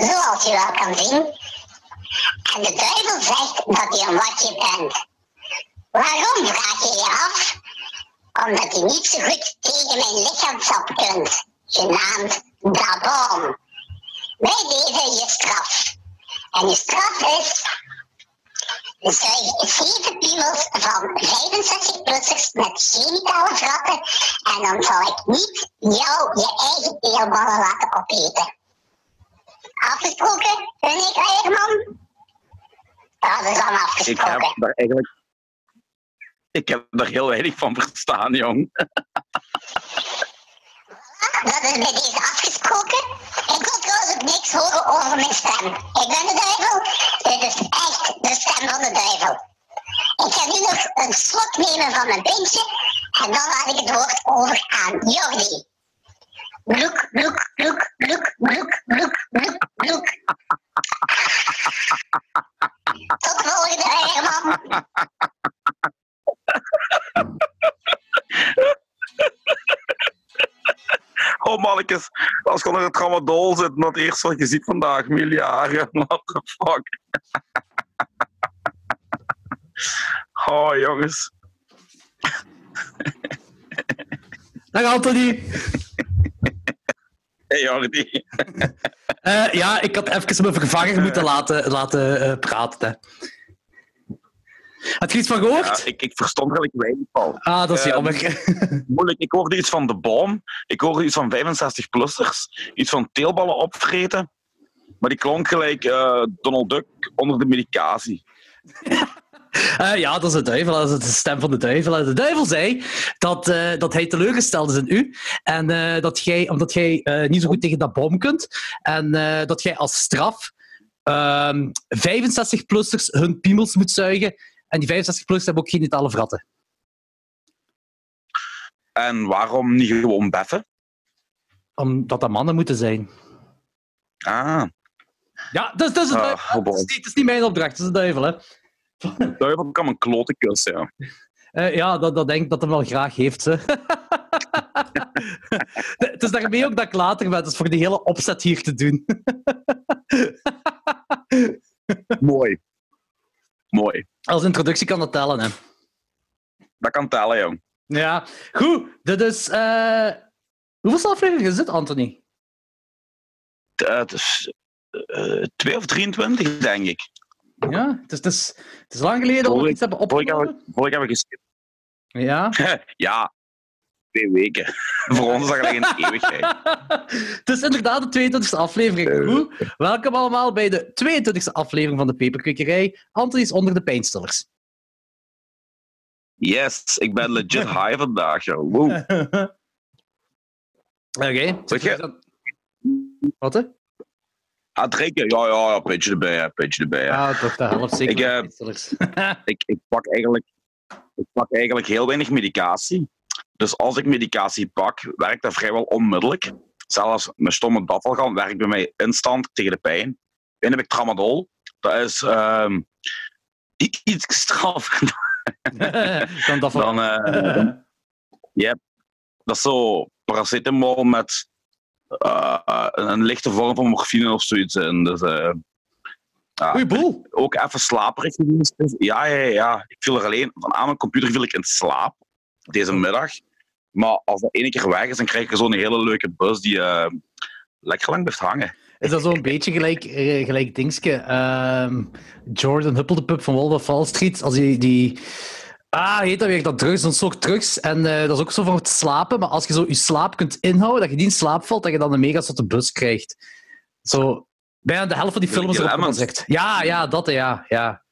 zoals je wel kan zien. En de duivel zegt dat je een watje bent. Waarom, vraag je je af? Omdat je niet zo goed tegen mijn lichaamsap kunt, genaamd Dabom. Bij deze je straf. En je straf is zuig zeven piemels van 65-plussers met chemicale vratten en dan zal ik niet jou je eigen teelballen laten opeten. Afgesproken, meneer Eierman? Dat is dan Ik afgesproken. heb daar eigenlijk... Ik heb er heel weinig van verstaan, jong. Dat is bij deze afgesproken. Ik wil trouwens ook niks horen over mijn stem. Ik ben de duivel. Dit is echt de stem van de duivel. Ik ga nu nog een slok nemen van mijn pintje en dan laat ik het woord over aan Jordi. Bloek, bloek, bloek, bloek, bloek, bloek, bloek, bloek. Tot de volgende, Herman. Oh mannetjes, als je onder het tramadol zit, dat eerst wat je ziet vandaag, miljarden, what the fuck. Oh jongens. Dag Anthony. Hey Jordi. Eh, ja, ik had even mijn vervanger moeten laten, laten eh, praten. Hè. Had je iets van Ja, gehoord? ik, ik verstond er eigenlijk weinig van. Ah, dat is Ehm, jammer. Moeilijk, ik hoorde iets van de bom. Ik hoorde iets van 65-plussers. Iets van teelballen opvreten. Maar die klonk gelijk eh, Donald Duck onder de medicatie. Eh, ja, dat is de duivel. Dat is de stem van de duivel. En De duivel zei dat, eh, dat hij teleurgesteld is in u. En eh, dat jij, omdat jij eh, niet zo goed tegen dat bom kunt. En eh, dat jij als straf ehm 65-plussers hun piemels moet zuigen. En die 65-plussers hebben ook geen genitale vratten. En waarom niet gewoon beffen? Omdat dat mannen moeten zijn. Ah, Ja, dat, is- dat is, de Ah, duivel, oh dat, is niet, is niet mijn opdracht. Dat is de duivel, hè. Duivel kan een klote kussen, ja. Eh, ja, dat, dat denk ik dat hem wel graag heeft. Ze. het is daarmee ook dat ik later ben. Het is voor die hele opzet hier te doen. Mooi. Mooi. Als introductie kan dat tellen, hè. Dat kan tellen, jong. Ja, goed. Dit is... eh Hoeveel afleveringen is dit, Anthony? Eh, Het is eh, 2 of 23, denk ik. Ja, het is, het is, het is lang geleden dat we iets hebben opgenomen. vorig hebben we geskipt. Ja. ja, twee weken. Voor ons is dat een eeuwigheid. het is inderdaad de 22e aflevering. Goed. Welkom allemaal bij de 22e aflevering van de Peperkwekerij. Anthony is onder de pijnstillers. Yes, ik ben legit high vandaag. Wow. Oké. Je- Wat, hè? Drinken? Ja, ja, ja, beetje erbij, erbij. Ja. Ja, toch de helft zeker. Ik, eh. Ik, ik, pak eigenlijk, ik pak eigenlijk heel weinig medicatie. Dus als ik medicatie pak, werkt dat vrijwel onmiddellijk. Zelfs mijn stomme daffelgan werkt bij mij instant tegen de pijn. En heb ik tramadol. Dat is ehm, iets straf. Dan dat van... Dan, eh, yep. Dat is zo paracetamol met eh, een lichte vorm van morfine of zoiets. in. Dus, eh, ja, Goeie boel. ook even slaperig geweest. Ja, ja, ja. Ik viel er alleen van aan mijn computer viel ik in slaap deze middag. Maar als dat ene keer weg is, dan krijg je zo'n hele leuke bus die eh, lekker lang blijft hangen. Is dat zo'n beetje gelijk, gelijk dingske? ehm, Jordan Huppeldepup van Wolf of Wall Street. Als die, die... Ah, heet dat weer? Dat drugs, soort drugs. En eh, dat is ook zo voor het slapen. Maar als je zo je slaap kunt inhouden, dat je niet in slaap valt, dat je dan een mega zotte bus krijgt. Zo, bijna de helft van die films erop gezegd. Ja, ja, dat, ja. ja.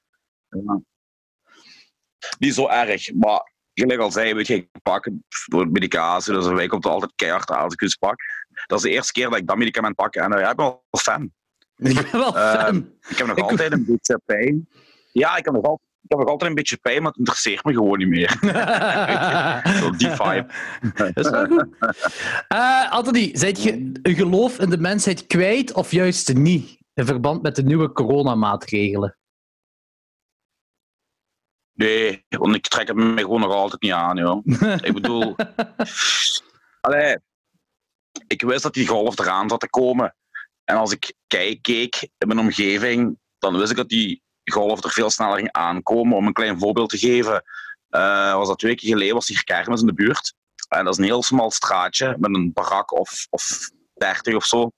Niet zo erg, maar gelijk al zei, weet je, ik pak het door medicatie, dus wij komt er altijd keihard aan als ik iets pak. Dat is de eerste keer dat ik dat medicament pak en eh, ja, ik ben wel fan. Ik ben wel Eh, fan. Ik heb nog Ik- altijd een beetje pijn. Ja, ik heb nog altijd, ik heb nog altijd een beetje pijn, maar het interesseert me gewoon niet meer. Die vibe. Dat is wel goed. Anthony, zijt je je geloof in de mensheid kwijt of juist niet? In verband met de nieuwe coronamaatregelen. Nee, want ik trek het me gewoon nog altijd niet aan, joh. Ik bedoel... Allee, ik wist dat die golf eraan zat te komen. En als ik kijk, keek in mijn omgeving, dan wist ik dat die golf er veel sneller ging aankomen. Om een klein voorbeeld te geven, uh, was dat twee weken geleden, was hier kermis in de buurt. En dat is een heel smal straatje met een barak of, of 30 of zo.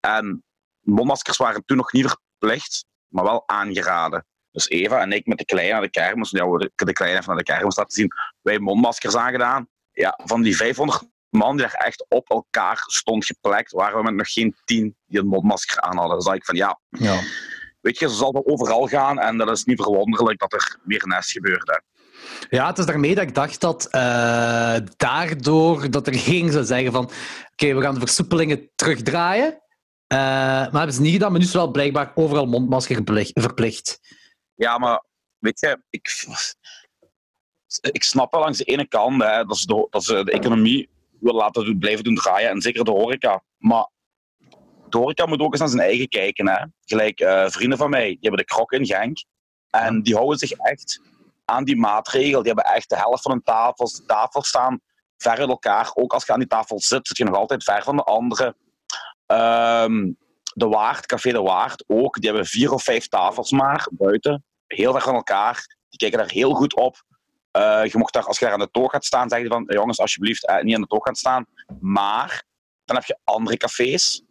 En mondmaskers waren toen nog niet verplicht, maar wel aangeraden. Dus Eva en ik met de kleine naar de kermis, ja, de kleine even naar de kermis laten zien, wij mondmaskers aangedaan. Ja, van die 500 man die er echt op elkaar stond geplekt, waren we met nog geen tien die een mondmasker aan hadden. Dus dacht ik van ja, ja. Weet je, ze zal wel overal gaan en dat is niet verwonderlijk dat er weer nest gebeurde. Ja, het is daarmee dat ik dacht dat uh, daardoor dat er ging zou zeggen van oké, we gaan de versoepelingen terugdraaien. Uh, maar hebben ze niet gedaan, maar nu is wel blijkbaar overal mondmasker verplicht. Ja, maar weet je, ik, ik snap wel langs de ene kant hè, dat, ze de, dat ze de economie wil laten blijven doen draaien. En zeker de horeca. Maar horeca moet ook eens naar zijn eigen kijken. Hè. Gelijk uh, vrienden van mij, die hebben de krok in Genk. En die houden zich echt aan die maatregel. Die hebben echt de helft van hun tafels. De tafels staan ver uit elkaar. Ook als je aan die tafel zit, zit je nog altijd ver van de andere. Um, de Waard, Café de Waard ook. Die hebben vier of vijf tafels maar buiten. Heel ver van elkaar. Die kijken daar heel goed op. Uh, je mocht daar, als je daar aan de toog gaat staan, zeggen van jongens, alsjeblieft, niet aan de toog gaan staan. Maar dan heb je andere cafés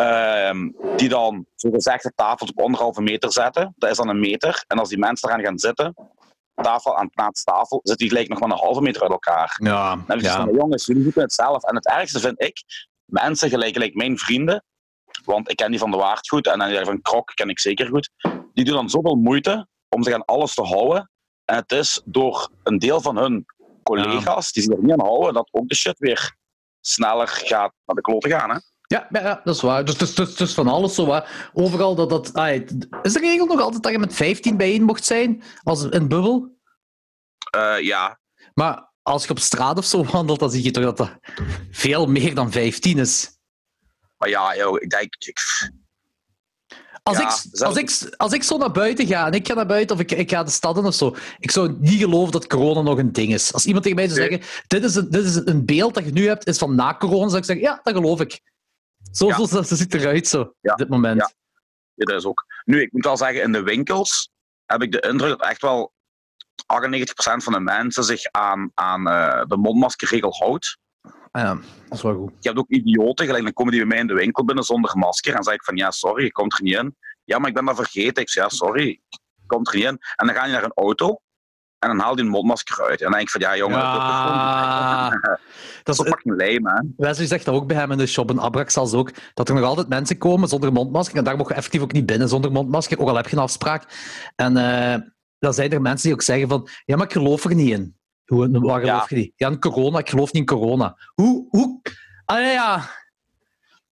uh, die dan zogezegd de tafels op anderhalve meter zetten. Dat is dan een meter. En als die mensen eraan gaan zitten, tafel aan naast tafel, zit die gelijk nog maar een halve meter uit elkaar. Ja, dan heb je ja. van, jongens, jullie doen het zelf. En het ergste vind ik, mensen gelijk, gelijk mijn vrienden, want ik ken die van de Waard goed en die van Krok ken ik zeker goed, die doen dan zoveel moeite om zich aan alles te houden en het is door een deel van hun collega's die zich er niet aan houden, dat ook de shit weer sneller gaat naar de kloten gaan. Hè? Ja, ja, dat is waar. Dus, dus, dus, dus van alles zo. Waar. Overal dat dat. is de regel nog altijd dat je met 15 bijeen mocht zijn als een bubbel? Uh, ja. Maar als je op straat of zo wandelt, dan zie je toch dat dat veel meer dan 15 is. Maar ja, joh, ik denk. Ik, als, ik, als, ik, als ik zo naar buiten ga en ik ga naar buiten of ik, ik ga de stad in of zo, ik zou niet geloven dat corona nog een ding is. Als iemand tegen mij zou zeggen: dit, is een, dit is een beeld dat je nu hebt, is van na corona, zou ik zeggen: ja, dat geloof ik. Zo, ja. zo, ziet het eruit zo, op dit moment. Ja. ja, dat is ook. Nu, ik moet wel zeggen, in de winkels heb ik de indruk dat echt wel 98% van de mensen zich aan, aan uh, de mondmaskerregel houdt. Ah ja, dat is wel goed. Je hebt ook idioten, gelijk dan komen die bij mij in de winkel binnen zonder masker. En dan zeg ik van, ja, sorry, je komt er niet in. Ja, maar ik ben dat vergeten. Ik zeg, ja, sorry, je komt er niet in. En dan ga je naar een auto en dan haal je een mondmasker uit. En dan denk ik van, ja, jongen, ja. dat is, dat is fucking lame, hè. Wesley zegt dat ook bij hem in de shop, in Abraxas ook, dat er nog altijd mensen komen zonder mondmasker. En daar mogen je effectief ook niet binnen zonder mondmasker, ook al heb je een afspraak. En uh, dan zijn er mensen die ook zeggen van, ja, maar ik geloof er niet in. Hoe, waar geloof ja. je niet? Ja, corona. Ik geloof niet in corona. Hoe... hoe... Ah, ja, ja.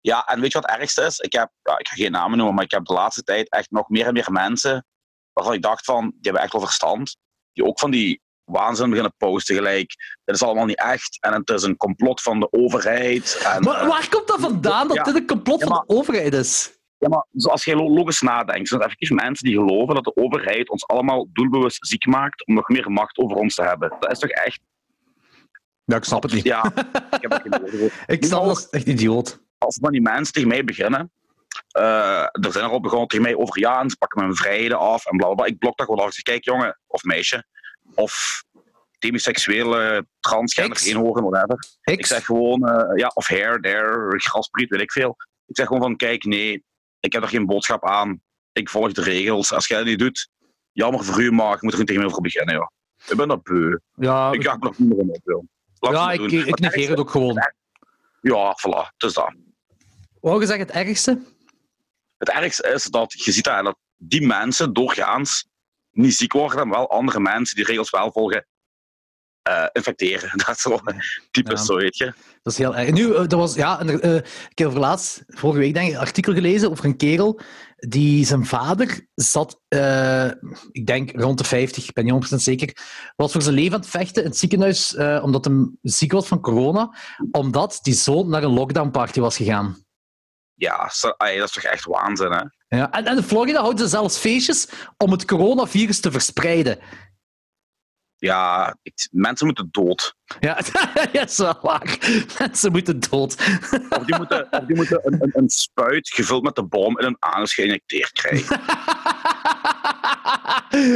Ja, en weet je wat het ergste is? Ik heb, ja, ik ga geen namen noemen, maar ik heb de laatste tijd echt nog meer en meer mensen waarvan ik dacht van, die hebben echt wel verstand. Die ook van die waanzin beginnen posten gelijk. Dit is allemaal niet echt en het is een complot van de overheid. En, maar waar komt dat vandaan, dat dit een complot van de overheid is? Ja, maar als je logisch nadenkt, zijn er even mensen die geloven dat de overheid ons allemaal doelbewust ziek maakt om nog meer macht over ons te hebben. Dat is toch echt... Ja, ik snap het niet. Ja, ik heb het Ik snap dat echt idioot. Als dan die mensen tegen mij beginnen, uh, er zijn er al begonnen tegen mij over, ja, en ze pakken mijn vrijheden af en bla bla. Ik blok dat gewoon af. Ik zeg, kijk jongen, of meisje, of demiseksuele, transgender, eenhoorn, whatever. Ik zeg gewoon, uh, ja, of hair, there, graspriet, weet ik veel. Ik zeg gewoon van, kijk, nee, ik heb er geen boodschap aan. Ik volg de regels. Als jij dat niet doet, jammer voor u, maar ik moet er niet tegen me over beginnen. Ja. Ik ben dat beu. Ja, ik ga nog niet meer in op. Ja, ik, ik negeer het ook gewoon. Ja, voilà. Het is dat. Wou je zeggen het ergste? Het ergste is dat je ziet dat, dat die mensen doorgaans niet ziek worden, maar wel andere mensen die regels wel volgen, uh, infecteren. Dat is zo typisch ja. zo, weet je. Dat is heel erg. Nu, er was, ja, uh, ik heb laatst, vorige week denk ik, een artikel gelezen over een kerel die zijn vader zat, uh, ik denk rond de 50, ik ben niet 100% zeker, was voor zijn leven aan het vechten in het ziekenhuis omdat hij ziek was van corona, omdat die zoon naar een lockdownparty was gegaan. Ja, dat is toch echt waanzin, hè? Ja, en, en in Florida houden ze zelfs feestjes om het coronavirus te verspreiden. Ja, ik- mensen moeten dood. Ja, ja, is wel waar. Mensen moeten dood. Of die moeten, of die moeten een, een, een spuit gevuld met de bom in een anus geïnjecteerd krijgen.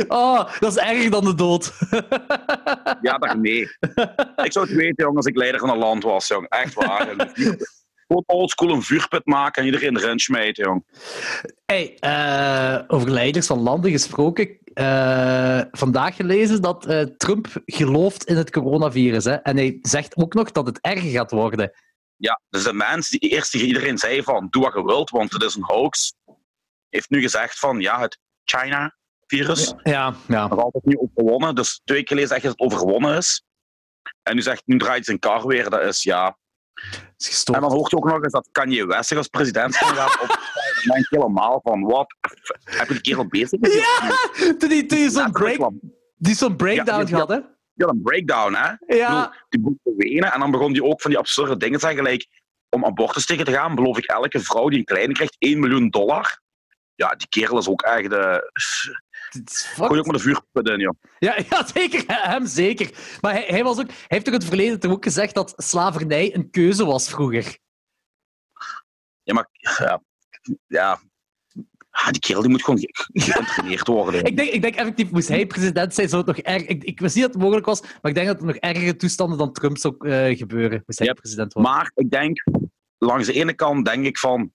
Oh, dat is erger dan de dood. Ja, daarmee. Ik zou het weten, jong, als ik leider van een land was, jong. Echt waar. Gewoon oldschool een vuurput maken en iedereen erin smijten, jong. Hey, eh, over leiders van landen gesproken. eh, vandaag gelezen dat eh, Trump gelooft in het coronavirus. Hè? En hij zegt ook nog dat het erger gaat worden. Ja, dus de mens die eerst tegen iedereen zei van, doe wat je wilt, want het is een hoax, heeft nu gezegd van, ja, het China-virus, Ja, ja. nog altijd niet overwonnen. Dus twee keer geleden zegt hij dat het overwonnen is. En nu zegt, nu draait zijn kar weer. Dat is, ja, is. En dan hoort je ook nog eens dat Kanye West zich als president gaat op. Dan denk je helemaal van, wat? Heb je die kerel bezig? Ja! Toen hij toen hij zo'n break, die zo'n breakdown Ja, ja. had, hè? Ja, een breakdown, hè? Bedoel, Ja. die begon te wenen en dan begon hij ook van die absurde dingen te zeggen, gelijk, om abortus tegen te gaan, beloof ik elke vrouw die een kleine krijgt 1 miljoen dollar. Ja, die kerel is ook echt de... Gooi fucked. ook maar de vuurput in, joh. Ja, ja, zeker. Hem zeker. Maar hij, hij, was ook, hij heeft toch in het verleden toch ook gezegd dat slavernij een keuze was vroeger? Ja, maar... Ja, ja. Ah, die kerel die moet gewoon ge- geïnterneerd worden. Ik denk, ik denk effectief, moest hij president zijn, zou het nog erg... Ik, ik wist niet dat het mogelijk was, maar ik denk dat er nog ergere toestanden dan Trump zou eh, gebeuren. Moest hij Ja, president worden. Maar ik denk, langs de ene kant denk ik van,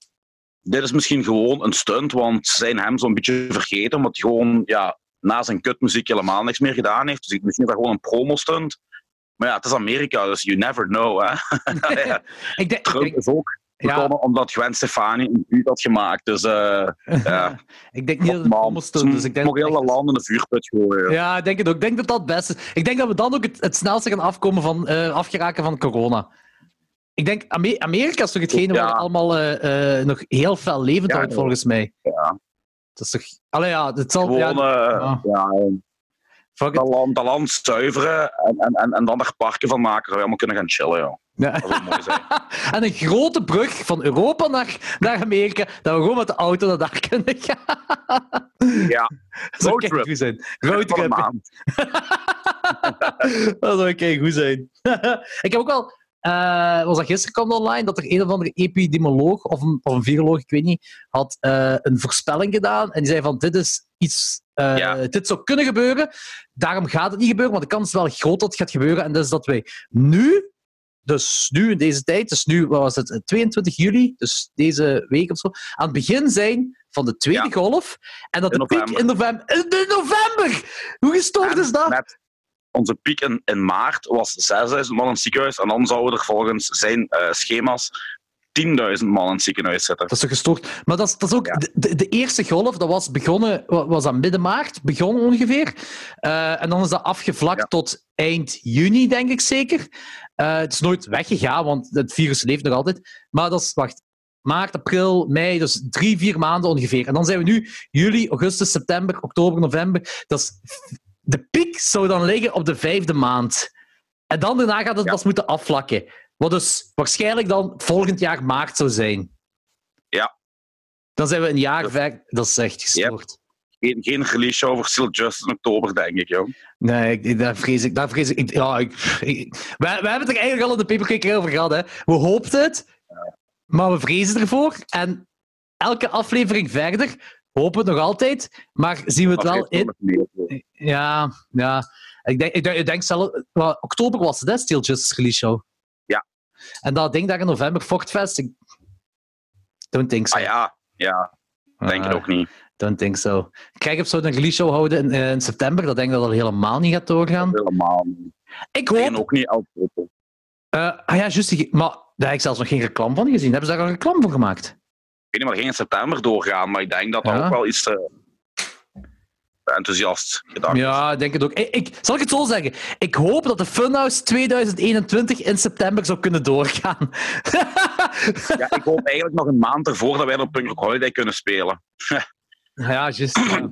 dit is misschien gewoon een stunt, want ze zijn hem zo'n beetje vergeten, omdat hij gewoon ja, na zijn kutmuziek helemaal niks meer gedaan heeft. Dus ik- misschien is dat gewoon een promo-stunt. Maar ja, het is Amerika, dus you never know. Hè? Ik denk, Trump is ook ja, gekomen omdat Gwen Stefani een buurt had gemaakt. Dus eh ja, ik denk niet dat het allemaal stond, dus ik denk heel dat land in de vuurput gooien. Ja, ik denk het ook. Ik denk dat dat het beste is. Ik denk dat we dan ook het, het snelste gaan afkomen van, eh, afgeraken van corona. Ik denk, Ame- Amerika is toch hetgene Ja. waar allemaal eh, eh, nog heel veel levend Ja, houdt, volgens mij. Ja. Dat is toch... Allee, ja, het zal... Gewoon ja, eh, ja. dat, land, dat land zuiveren en, en, en, en dan er parken van maken, zodat we allemaal kunnen gaan chillen. Joh. Ja. Dat zou mooi zijn. En een grote brug van Europa naar, naar Amerika, dat we gewoon met de auto naar daar kunnen gaan. Ja, Dat zou goed zijn. Roadtrip. dat zou oké goed zijn. ik heb ook al, eh, was dat gisteren kwam online, dat er een of andere epidemioloog of een, of een viroloog, ik weet niet, had eh, een voorspelling gedaan. En die zei van, dit is iets, eh, Ja. dit zou kunnen gebeuren. Daarom gaat het niet gebeuren, want de kans is wel groot dat het gaat gebeuren. En dat is dat wij nu, dus nu in deze tijd, dus nu, wat was het, 22 juli, dus deze week of zo, aan het begin zijn van de tweede Ja. golf. En dat In de piek in november... In november! Hoe gestoord is dat? Onze piek in, in maart was 6000 man in het ziekenhuis. En dan zouden er volgens zijn eh, schema's 10.000 man in het ziekenhuis zitten. Dat is toch gestoord? Maar dat is, dat is ook Ja. de, de, eerste golf, dat was begonnen, wa- was dat midden maart, begonnen ongeveer. Eh, en dan is dat afgevlakt Ja. tot eind juni, denk ik zeker. Eh, het is nooit weggegaan, want het virus leeft nog altijd. Maar dat is, wacht, maart, april, mei, dus drie, vier maanden ongeveer. En dan zijn we nu juli, augustus, september, oktober, november. Dat is, de piek zou dan liggen op de vijfde maand. En dan daarna gaat het Ja. pas moeten afvlakken. Wat dus waarschijnlijk dan volgend jaar maart zou zijn. Ja. Dan zijn we een jaar Dat- ver. Dat is echt gestoord. Geen, geen release voor Still Justice in oktober, denk ik. Joh. Nee, ik, daar vrees ik. Daar vrees ik, ja, ik, ik- wij, wij hebben het er eigenlijk al in de Papercake over gehad. Hè. We hoopten het, maar we vrezen ervoor. En elke aflevering verder hopen het nog altijd, maar zien we het wel in. Ja, ja. Ik denk, ik denk, ik denk zelf... oktober was het, hè, Steel Justice Release Show. Ja. En dat ding daar in november, Fortfest, ik... Don't think so. Ah ja, ja, denk ik Ah, ook niet. Don't think so. Krijg op zo'n release show houden in, eh, in september, dat denk ik dat dat helemaal niet gaat doorgaan. Helemaal niet. Ik En hoop... ook niet El Popo. eh, ah ja, juist. Maar daar heb ik zelfs nog geen reclame van gezien. Hebben ze daar al reclame voor gemaakt? Ik weet niet, maar in september doorgaan, maar ik denk dat dat Ja. ook wel iets te enthousiast gedacht is. Ja, ik denk het ook. Ik, ik, zal ik het zo zeggen? Ik hoop dat de Funhouse 2021 in september zou kunnen doorgaan. Ja, ik hoop eigenlijk nog een maand ervoor dat wij op Punk Rock Holiday kunnen spelen. Ja, juist. ja.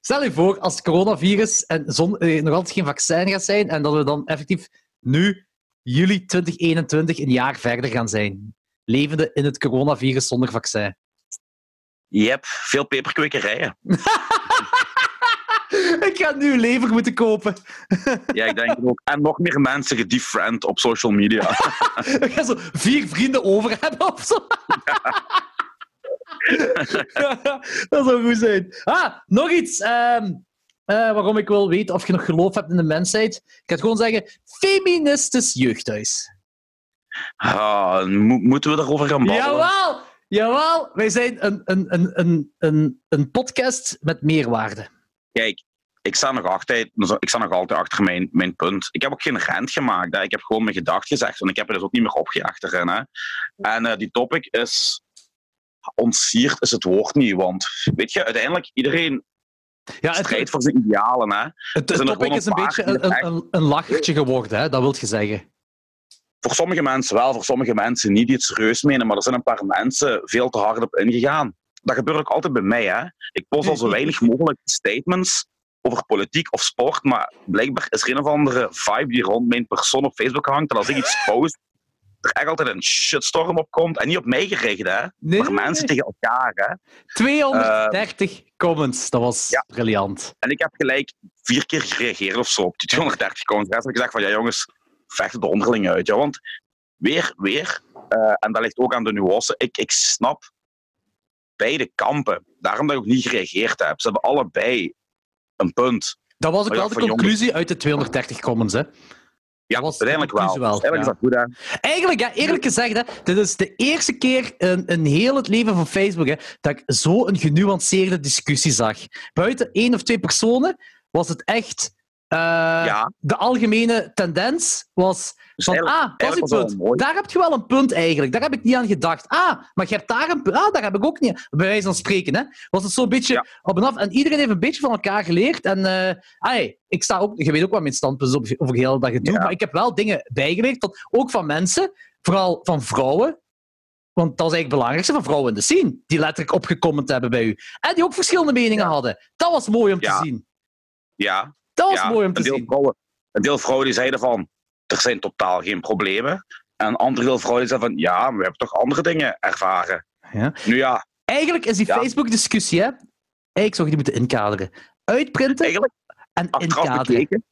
Stel je voor, als het coronavirus en zon, eh, nog altijd geen vaccin gaat zijn, en dat we dan effectief nu, juli 2021, een jaar verder gaan zijn. Levende in het coronavirus zonder vaccin. Je hebt veel peperkwekerijen. ik ga nu lever moeten kopen. Ja, ik denk het ook. En nog meer mensen gedefriend op social media. Ik ga zo vier vrienden over hebben of zo. dat zou goed zijn. Ah, nog iets. ehm, eh, waarom ik wil weten of je nog geloof hebt in de mensheid. Ik ga het gewoon zeggen. Feministisch jeugdhuis. Ah, mo- moeten we erover gaan babbelen? Jawel! Jawel! Wij zijn een, een, een, een, een, een podcast met meerwaarde. Kijk, ik sta nog altijd, ik sta nog altijd achter mijn, mijn punt. Ik heb ook geen rent gemaakt. Hè. Ik heb gewoon mijn gedacht gezegd. En ik heb er dus ook niet meer opgejaagd erin. Hè. En eh, die topic is... Ontsierd is het woord niet. Want, weet je, uiteindelijk, iedereen Ja, het, strijdt voor zijn idealen. Hè. het, topic is een beetje een, een, een lachertje geworden, hè? dat wil je zeggen. Voor sommige mensen wel, voor sommige mensen niet die het serieus menen. Maar er zijn een paar mensen veel te hard op ingegaan. Dat gebeurt ook altijd bij mij. Hè. Ik post al zo weinig mogelijk statements over politiek of sport. Maar blijkbaar is er een of andere vibe die rond mijn persoon op Facebook hangt. En als ik iets post, er echt altijd een shitstorm op komt. En niet op mij gericht, hè. Nee, maar mensen tegen elkaar. Hè. 230 comments, dat was ja. briljant. En ik heb gelijk vier keer gereageerd of zo op die 230 comments. Heb ik gezegd van, ja jongens, vecht het onderling uit. Ja. Want weer, weer, uh, en dat ligt ook aan de nuance, ik, ik snap beide kampen. Daarom dat ik ook niet gereageerd heb. Ze hebben allebei een punt. Dat was ook wel de conclusie uit de 230 comments, hè? Ja, was uiteindelijk wel. wel. Eigenlijk ja. is dat goed, hè? Eigenlijk, ja, eerlijk gezegd, hè, dit is de eerste keer in, in heel het leven van Facebook hè, dat ik zo een genuanceerde discussie zag. Buiten één of twee personen was het echt... Uh, ja. De algemene tendens was van, ah, dat is een punt. Daar heb je wel een punt eigenlijk. Daar heb ik niet aan gedacht. Ah, maar je hebt daar een punt. Ah, daar heb ik ook niet Bij wijze van spreken, hè. Was het zo'n beetje ja. op en af. En iedereen heeft een beetje van elkaar geleerd. En uh, ay, ik sta ook... Je weet ook wat mijn standpunt is over heel dat gedoe. Ja. Maar ik heb wel dingen bijgeleerd. Dat, ook van mensen, vooral van vrouwen. Want dat is eigenlijk het belangrijkste van vrouwen in de scene. Die letterlijk opgecomment hebben bij u. En die ook verschillende meningen hadden. Dat was mooi om te zien. Ja, dat was ja, mooi om te een deel zien. Vrouwen, een deel vrouwen die zeiden van, er zijn totaal geen problemen. En een ander deel vrouwen die zeiden van, ja, we hebben toch andere dingen ervaren. Ja. Nu ja. Eigenlijk is die ja. Facebook-discussie, hè, eigenlijk zou je die moeten inkaderen. Uitprinten eigenlijk, en inkaderen. bekeken,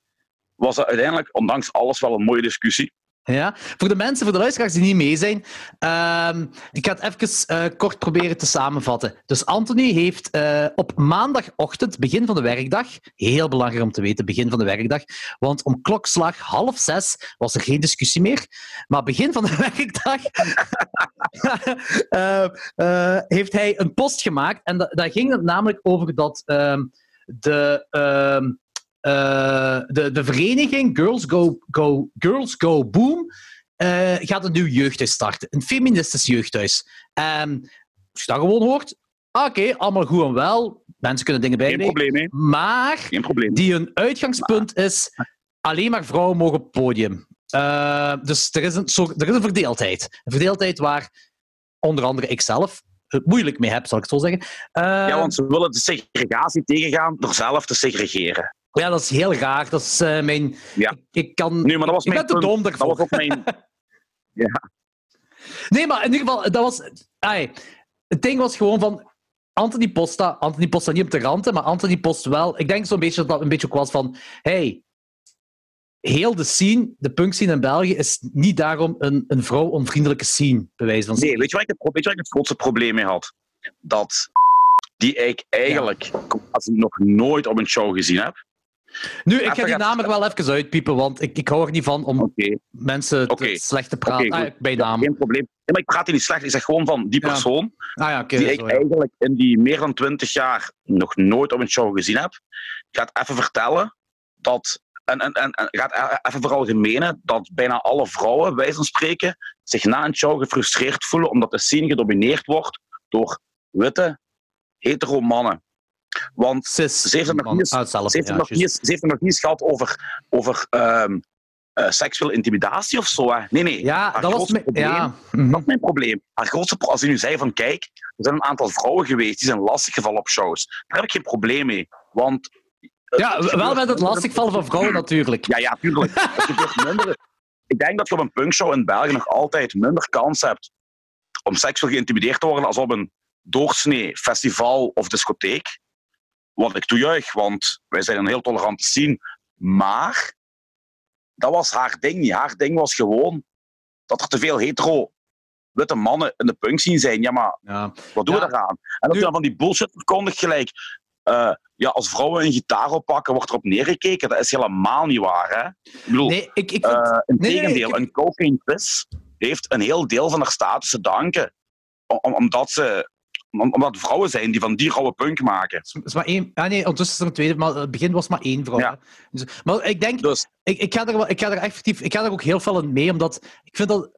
was dat uiteindelijk, ondanks alles, wel een mooie discussie. Ja, voor de mensen, voor de luisteraars die niet mee zijn, uh, ik ga het even uh, kort proberen te samenvatten. Dus Anthony heeft uh, op maandagochtend, begin van de werkdag, heel belangrijk om te weten, begin van de werkdag, want om klokslag half zes was er geen discussie meer, maar begin van de werkdag uh, heeft hij een post gemaakt en da daar ging het namelijk over dat ehm, de... ehm, uh, de, de vereniging Girls Go, Go, Girls Go Boom uh, gaat een nieuw jeugdhuis starten. Een feministisch jeugdhuis. En als je dat gewoon hoort, oké, okay, allemaal goed en wel. Mensen kunnen dingen bijleggen. Geen probleem, hè? Maar Geen probleem. die hun uitgangspunt maar. is alleen maar vrouwen mogen op het podium. Uh, dus er is, een, zo, er is een verdeeldheid. Een verdeeldheid waar onder andere ikzelf het moeilijk mee heb, zal ik het zo zeggen. ja, want ze willen de segregatie tegengaan door zelf te segregeren. Ja, dat is heel raar. Dat is uh, mijn... Ja. Ik, kan... Nee, maar dat was ik mijn ben te dom Dat was ook mijn... ja. Nee, maar in ieder geval, dat was... Het ding was gewoon van... Anthony Posta... Anthony Posta niet om te ranten, maar Anthony Post wel... Ik denk zo'n beetje dat dat een beetje ook was van... Hey, heel de scene, de punkscene in België, is niet daarom een, een vrouw-onvriendelijke scene, bij wijze van Nee, weet je, waar ik het, weet je waar ik het grootste probleem mee had? Dat die ik eigenlijk ja. als ik nog nooit op een show gezien heb. Nu, ik ga die naam er wel even uitpiepen, want ik, ik hou er niet van om okay. mensen te okay. slecht te praten. Okay, ah, bij naam. Ja, geen probleem. Maar ik praat hier niet slecht, ik zeg gewoon van die persoon ja. Ah, ja, die ik eigenlijk in die meer dan twintig jaar nog nooit op een show gezien heb. Gaat even vertellen dat, en, en, en, en gaat even veralgemenen, dat bijna alle vrouwen, wij van spreken, zich na een show gefrustreerd voelen omdat de scene gedomineerd wordt door witte, hetero mannen. Want Cis ze heeft het nog niet, niet gehad over, over um, uh, seksuele intimidatie of zo. Hè. Nee, nee. Ja, Haar dat was mijn, probleem, ja. Mhm. Dat is mijn probleem. Haar grootste pro als u nu zei van kijk, er zijn een aantal vrouwen geweest die zijn lastiggevallen op shows. Daar heb ik geen probleem mee. Want ja, wel met het lastigvallen van vrouwen natuurlijk. Ja, ja, tuurlijk. minder, ik denk dat je op een punkshow in België nog altijd minder kans hebt om seksueel geïntimideerd te worden als op een doorsnee festival of discotheek. Wat ik toejuich, want wij zijn een heel tolerante scene. Maar dat was haar ding niet. Haar ding was gewoon dat er te veel hetero witte mannen in de punk zien zijn. Ja, maar Ja. wat doen Ja. we daaraan? En dat Nu- dan van die bullshit verkondigt gelijk. eh, ja, als vrouwen een gitaar oppakken, wordt erop neergekeken. Dat is helemaal niet waar, hè? Ik bedoel, Nee, ik, ik vind... eh in nee, nee, tegendeel, ik- een cocaine heeft een heel deel van haar status te danken. Om- omdat ze... om- Omdat vrouwen zijn die van die rauwe punk maken. Het is maar één. Ah nee, ondertussen is er een tweede, maar het begin was maar één vrouw. Ja. Dus, maar ik denk, Dus ik, ik, ga er, wel- ik ga er effectief, ik ga er ook heel veel in mee, omdat ik vind dat.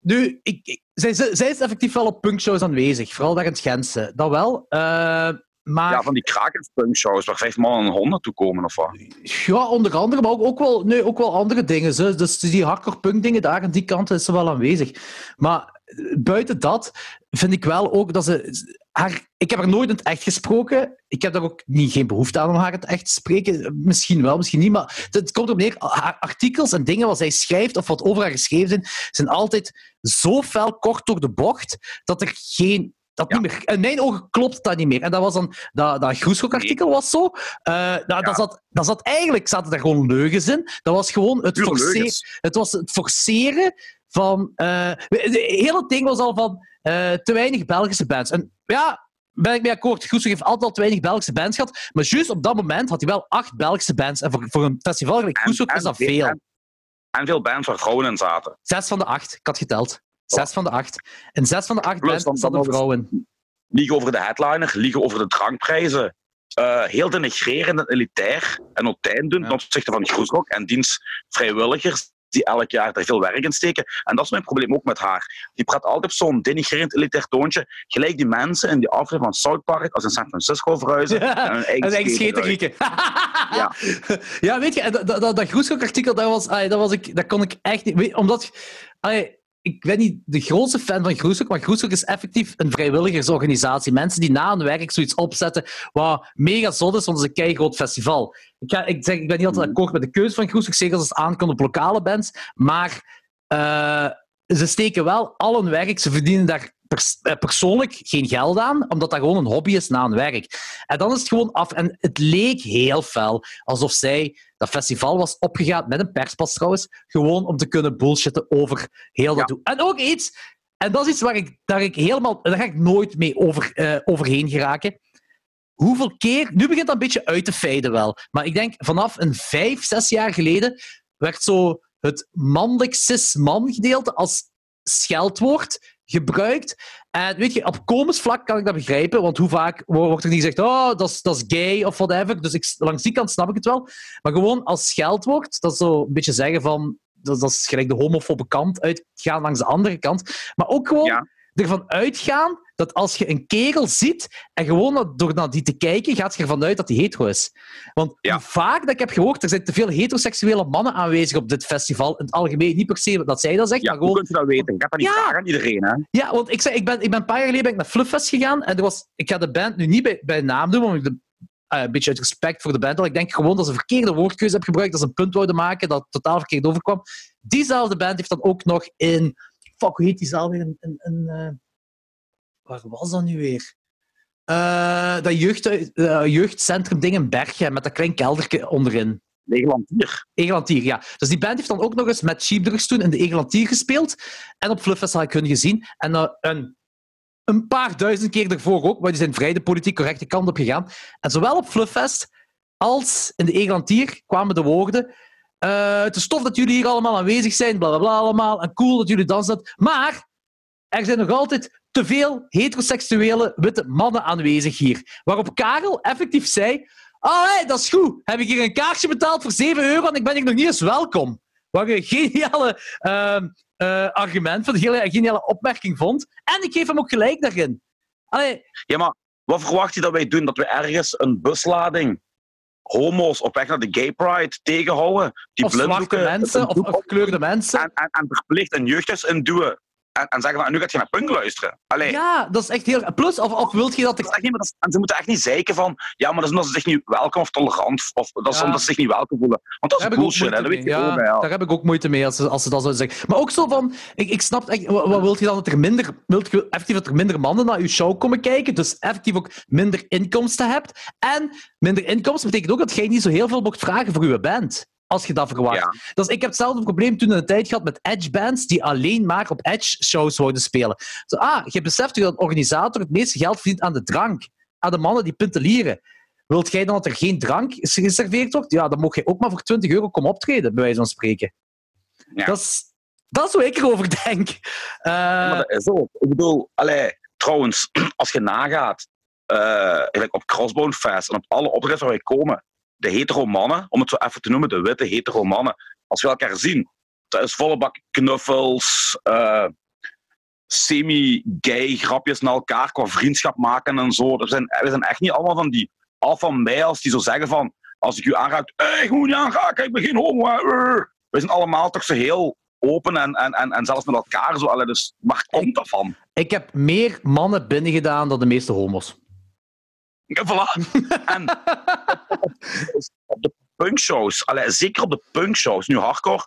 Nu, ik, ik- zij, zij zij is effectief wel op punkshows aanwezig, vooral daar in het Gentse. Dat wel. eh, maar ja, van die krakerspunkshows waar vijf mannen en honden toe komen of wat. Ja, onder andere, maar ook, ook, wel, nee, ook wel andere dingen. Zo. Dus die hardcore punk dingen daar aan die kant is ze wel aanwezig. Maar buiten dat vind ik wel ook dat ze... Haar, ik heb haar nooit in het echt gesproken. Ik heb daar ook niet, geen behoefte aan om haar in het echt te spreken. Misschien wel, misschien niet. Maar het, komt erop neer, haar artikels en dingen wat zij schrijft of wat over haar geschreven zijn, zijn altijd zo fel kort door de bocht dat er geen... Dat Ja. niet meer, in mijn ogen klopt dat niet meer. En dat was dan... Dat, dat Groeschok-artikel was zo. Eh, dat, dat, zat, dat zat eigenlijk zaten daar gewoon leugens in. Dat was gewoon het forceren. Het was het forceren van. eh het hele ding was al van eh, te weinig Belgische bands. En ja, ben ik mee akkoord. Groesel heeft altijd al te weinig Belgische bands gehad. Maar juist op dat moment had hij wel acht Belgische bands. En voor, voor een festival gelijk is dat veel. En, en veel bands waar vrouwen in zaten. Zes van de acht. Ik had geteld. Zes van de acht. En zes van de acht Plus bands zaten vrouwen. Liegen over de headliner, liegen over de drankprijzen. eh, heel denigrerend en elitair en optijn doen Ja. ten opzichte van Groesrock en diens vrijwilligers die elk jaar daar veel werk in steken. En dat is mijn probleem ook met haar. Die praat altijd op zo'n denigrerend elitair toontje. Gelijk die mensen in die aflevering van South Park als in San Francisco verhuizen. Ja, en hun eigen eigen ja. ja, weet je, dat, dat, dat, Groeshoek-artikel, dat, was, dat, was ik, dat kon ik echt niet... weet- omdat... ik ben niet de grootste fan van Groeshoek, maar Groeshoek is effectief een vrijwilligersorganisatie. Mensen die na hun werk zoiets opzetten wat mega zot is, want het is een groot festival. Ik, ga, ik, zeg, ik ben niet altijd akkoord met de keuze van Groeshoek, zeker als het aankomt op lokale bands, maar eh, ze steken wel al hun werk, ze verdienen daar pers- eh, persoonlijk geen geld aan, omdat dat gewoon een hobby is na hun werk. En dan is het gewoon af. En het leek heel fel alsof zij dat festival was opgegaan, met een perspas trouwens, gewoon om te kunnen bullshitten over heel dat Ja. En ook iets, en dat is iets waar ik, daar ik helemaal, daar ga ik nooit mee over, eh, overheen geraken. Hoeveel keer, nu begint dat een beetje uit te feiden wel, maar ik denk vanaf een vijf, zes jaar geleden werd zo het mannelijk cis-man gedeelte als scheldwoord gebruikt. En weet je, op komisch vlak kan ik dat begrijpen, want hoe vaak wo- wordt er niet gezegd, oh, dat is, gay of whatever. Dus ik, langs die kant snap ik het wel. Maar gewoon als scheldwoord, dat is zo een beetje zeggen van, dat, dat is gelijk de homofobe kant uitgaan langs de andere kant. Maar ook gewoon. Ervan uitgaan dat als je een kerel ziet en gewoon door naar die te kijken, gaat je ervan uit dat hij hetero is. Want Ja. vaak dat ik heb gehoord, er zijn te veel heteroseksuele mannen aanwezig op dit festival. In het algemeen, niet per se dat zij dat zegt, Ja, maar gewoon... kun je dat weten? Ik heb dat niet Ja. vragen aan iedereen. Hè? Ja, want ik, zei, ik, ben, ik ben een paar jaar geleden ben ik naar Flufffest gegaan en er was, ik ga de band nu niet bij, bij naam doen, want ik de, eh, een beetje uit respect voor de band, ik denk gewoon dat ze een verkeerde woordkeuze hebben gebruikt, dat ze een punt wouden maken dat totaal verkeerd overkwam. Diezelfde band heeft dan ook nog in... Fuck, hoe heet die zaal weer? In, in, in, eh, waar was dat nu weer? Eh, dat jeugd, eh, jeugdcentrum ding in Bergen, met dat klein keldertje onderin. Legelantier. Egelantier, ja. Dus die band heeft dan ook nog eens met Sheepdrugs toen in de Egelantier gespeeld. En op Fluffest had ik hun gezien. En een, een paar duizend keer ervoor ook, maar die zijn vrij de politiek correcte kant op gegaan. En zowel op Fluffest als in de Egelantier kwamen de woorden... eh, het is tof dat jullie hier allemaal aanwezig zijn, bla bla bla allemaal. En cool dat jullie dansen. Maar er zijn nog altijd te veel heteroseksuele witte mannen aanwezig hier. Waarop Karel effectief zei... Allee, dat is goed. Heb ik hier een kaartje betaald voor 7 euro en ik ben hier nog niet eens welkom. Wat een geniale ehm, eh, argument, van een hele geniale opmerking vond. En ik geef hem ook gelijk daarin. Allee, Ja, maar wat verwacht je dat wij doen? Dat we ergens een buslading homo's op weg naar de gay pride tegenhouden? Die of blinddoeken mensen, of, gekleurde mensen. en, en, en verplicht een jeugdhuis induwen. En, en zeggen van, nu gaat je naar punk luisteren. Allee, Ja, dat is echt heel... Plus, of, of wilt je dat is- en ze moeten echt niet zeiken van, ja, maar dat is omdat ze zich niet welkom of tolerant, of dat is Ja. omdat ze zich niet welkom voelen. Want dat Daar is ik ook bullshit, hè, dat weet je ook, Ja, ja. daar heb ik ook moeite mee als ze, als ze dat zouden zeggen. Maar ook zo van, ik, ik snap echt, wat, wat wilt je dan dat er minder, wilt je effectief dat er minder mannen naar je show komen kijken, dus effectief ook minder inkomsten hebt. En minder inkomsten betekent ook dat jij niet zo heel veel mocht vragen voor je band. Als je dat verwacht. Ja. Dus ik heb hetzelfde probleem toen in de tijd gehad met Edge-bands die alleen maar op Edge-shows wouden spelen. Zo, ah, je beseft dat een organisator het meeste geld verdient aan de drank. Aan de mannen die pintelieren. Wilt jij dan dat er geen drank geserveerd wordt? Ja, dan mag je ook maar voor 20 euro komen optreden, bij wijze van spreken. Ja. Dat, is, dat is hoe ik erover denk. Ja, maar dat is ook. Ik bedoel, trouwens, als je nagaat, eh, op Crossbone Fest en op alle optredens waar wij komen, de hetero mannen, om het zo even te noemen, de witte hetero mannen, als we elkaar zien, dat is volle bak knuffels, eh, semi-gay grapjes naar elkaar qua vriendschap maken en zo. We zijn, we zijn echt niet allemaal van die alpha males die zo zeggen van, als ik u aanraak, hey, ik moet niet aanraken, ik ben geen homo. hè, eh." We zijn allemaal toch zo heel open en, en, en, en zelfs met elkaar zo. Allee, dus waar komt dat van? ik heb meer mannen binnengedaan dan de meeste homo's. Ja, voilà. en op de punkshows, allee, zeker op de punkshows, nu hardcore,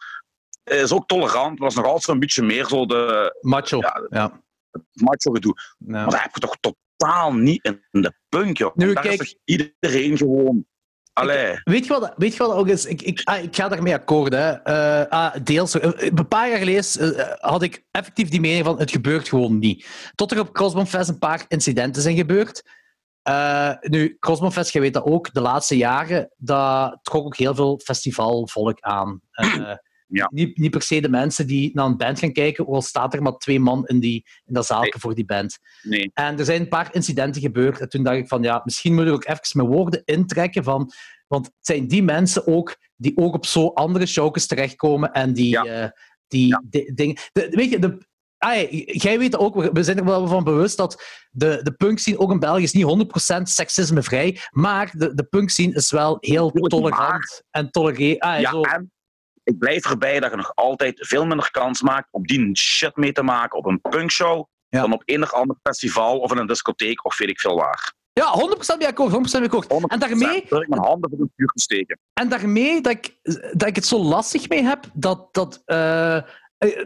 is ook tolerant, is nog altijd een beetje meer zo de Macho. Ja, Ja. macho gedoe. Ja. Maar dat heb je toch totaal niet in de punk, joh. Nu, Daar kijk- is toch iedereen gewoon... Allee, Weet je wat, weet je wat ook is? Ik, ik, ah, ik ga daarmee akkoord. Hè. Eh, ah, deels. eh, Een paar jaar geleden eh, had ik effectief die mening van het gebeurt gewoon niet. Tot er op Crossbone Fest een paar incidenten zijn gebeurd. Eh, nu, Crossbone Fest, je weet dat ook, de laatste jaren, dat trok ook heel veel festivalvolk aan. Eh, Ja. niet, niet per se de mensen die naar een band gaan kijken, ook al staat er maar twee man in, die, in dat zaalje Nee. voor die band. nee. En er zijn een paar incidenten gebeurd. En toen dacht ik van, ja, misschien moet ik ook even mijn woorden intrekken van... Want het zijn die mensen ook die ook op zo andere showjes terechtkomen en die, Ja. eh, die Ja. di- dingen... weet je, de, ah, jij weet ook, we- zijn er wel van bewust dat de, de punkscene ook in België is niet 100% seksismevrij, maar de, de punkscene is wel heel tolerant en tolereert. Ah, Ja, zo. en ik blijf erbij dat je nog altijd veel minder kans maakt om die shit mee te maken op een punkshow Ja. dan op enig ander festival of in een discotheek of weet ik veel waar. Ja, 100% mee akkoord, 100% mee akkoord. En daarmee, Durf ik mijn handen voor de vuur te steken. En daarmee dat ik, dat ik het zo lastig mee heb, dat... dat eh,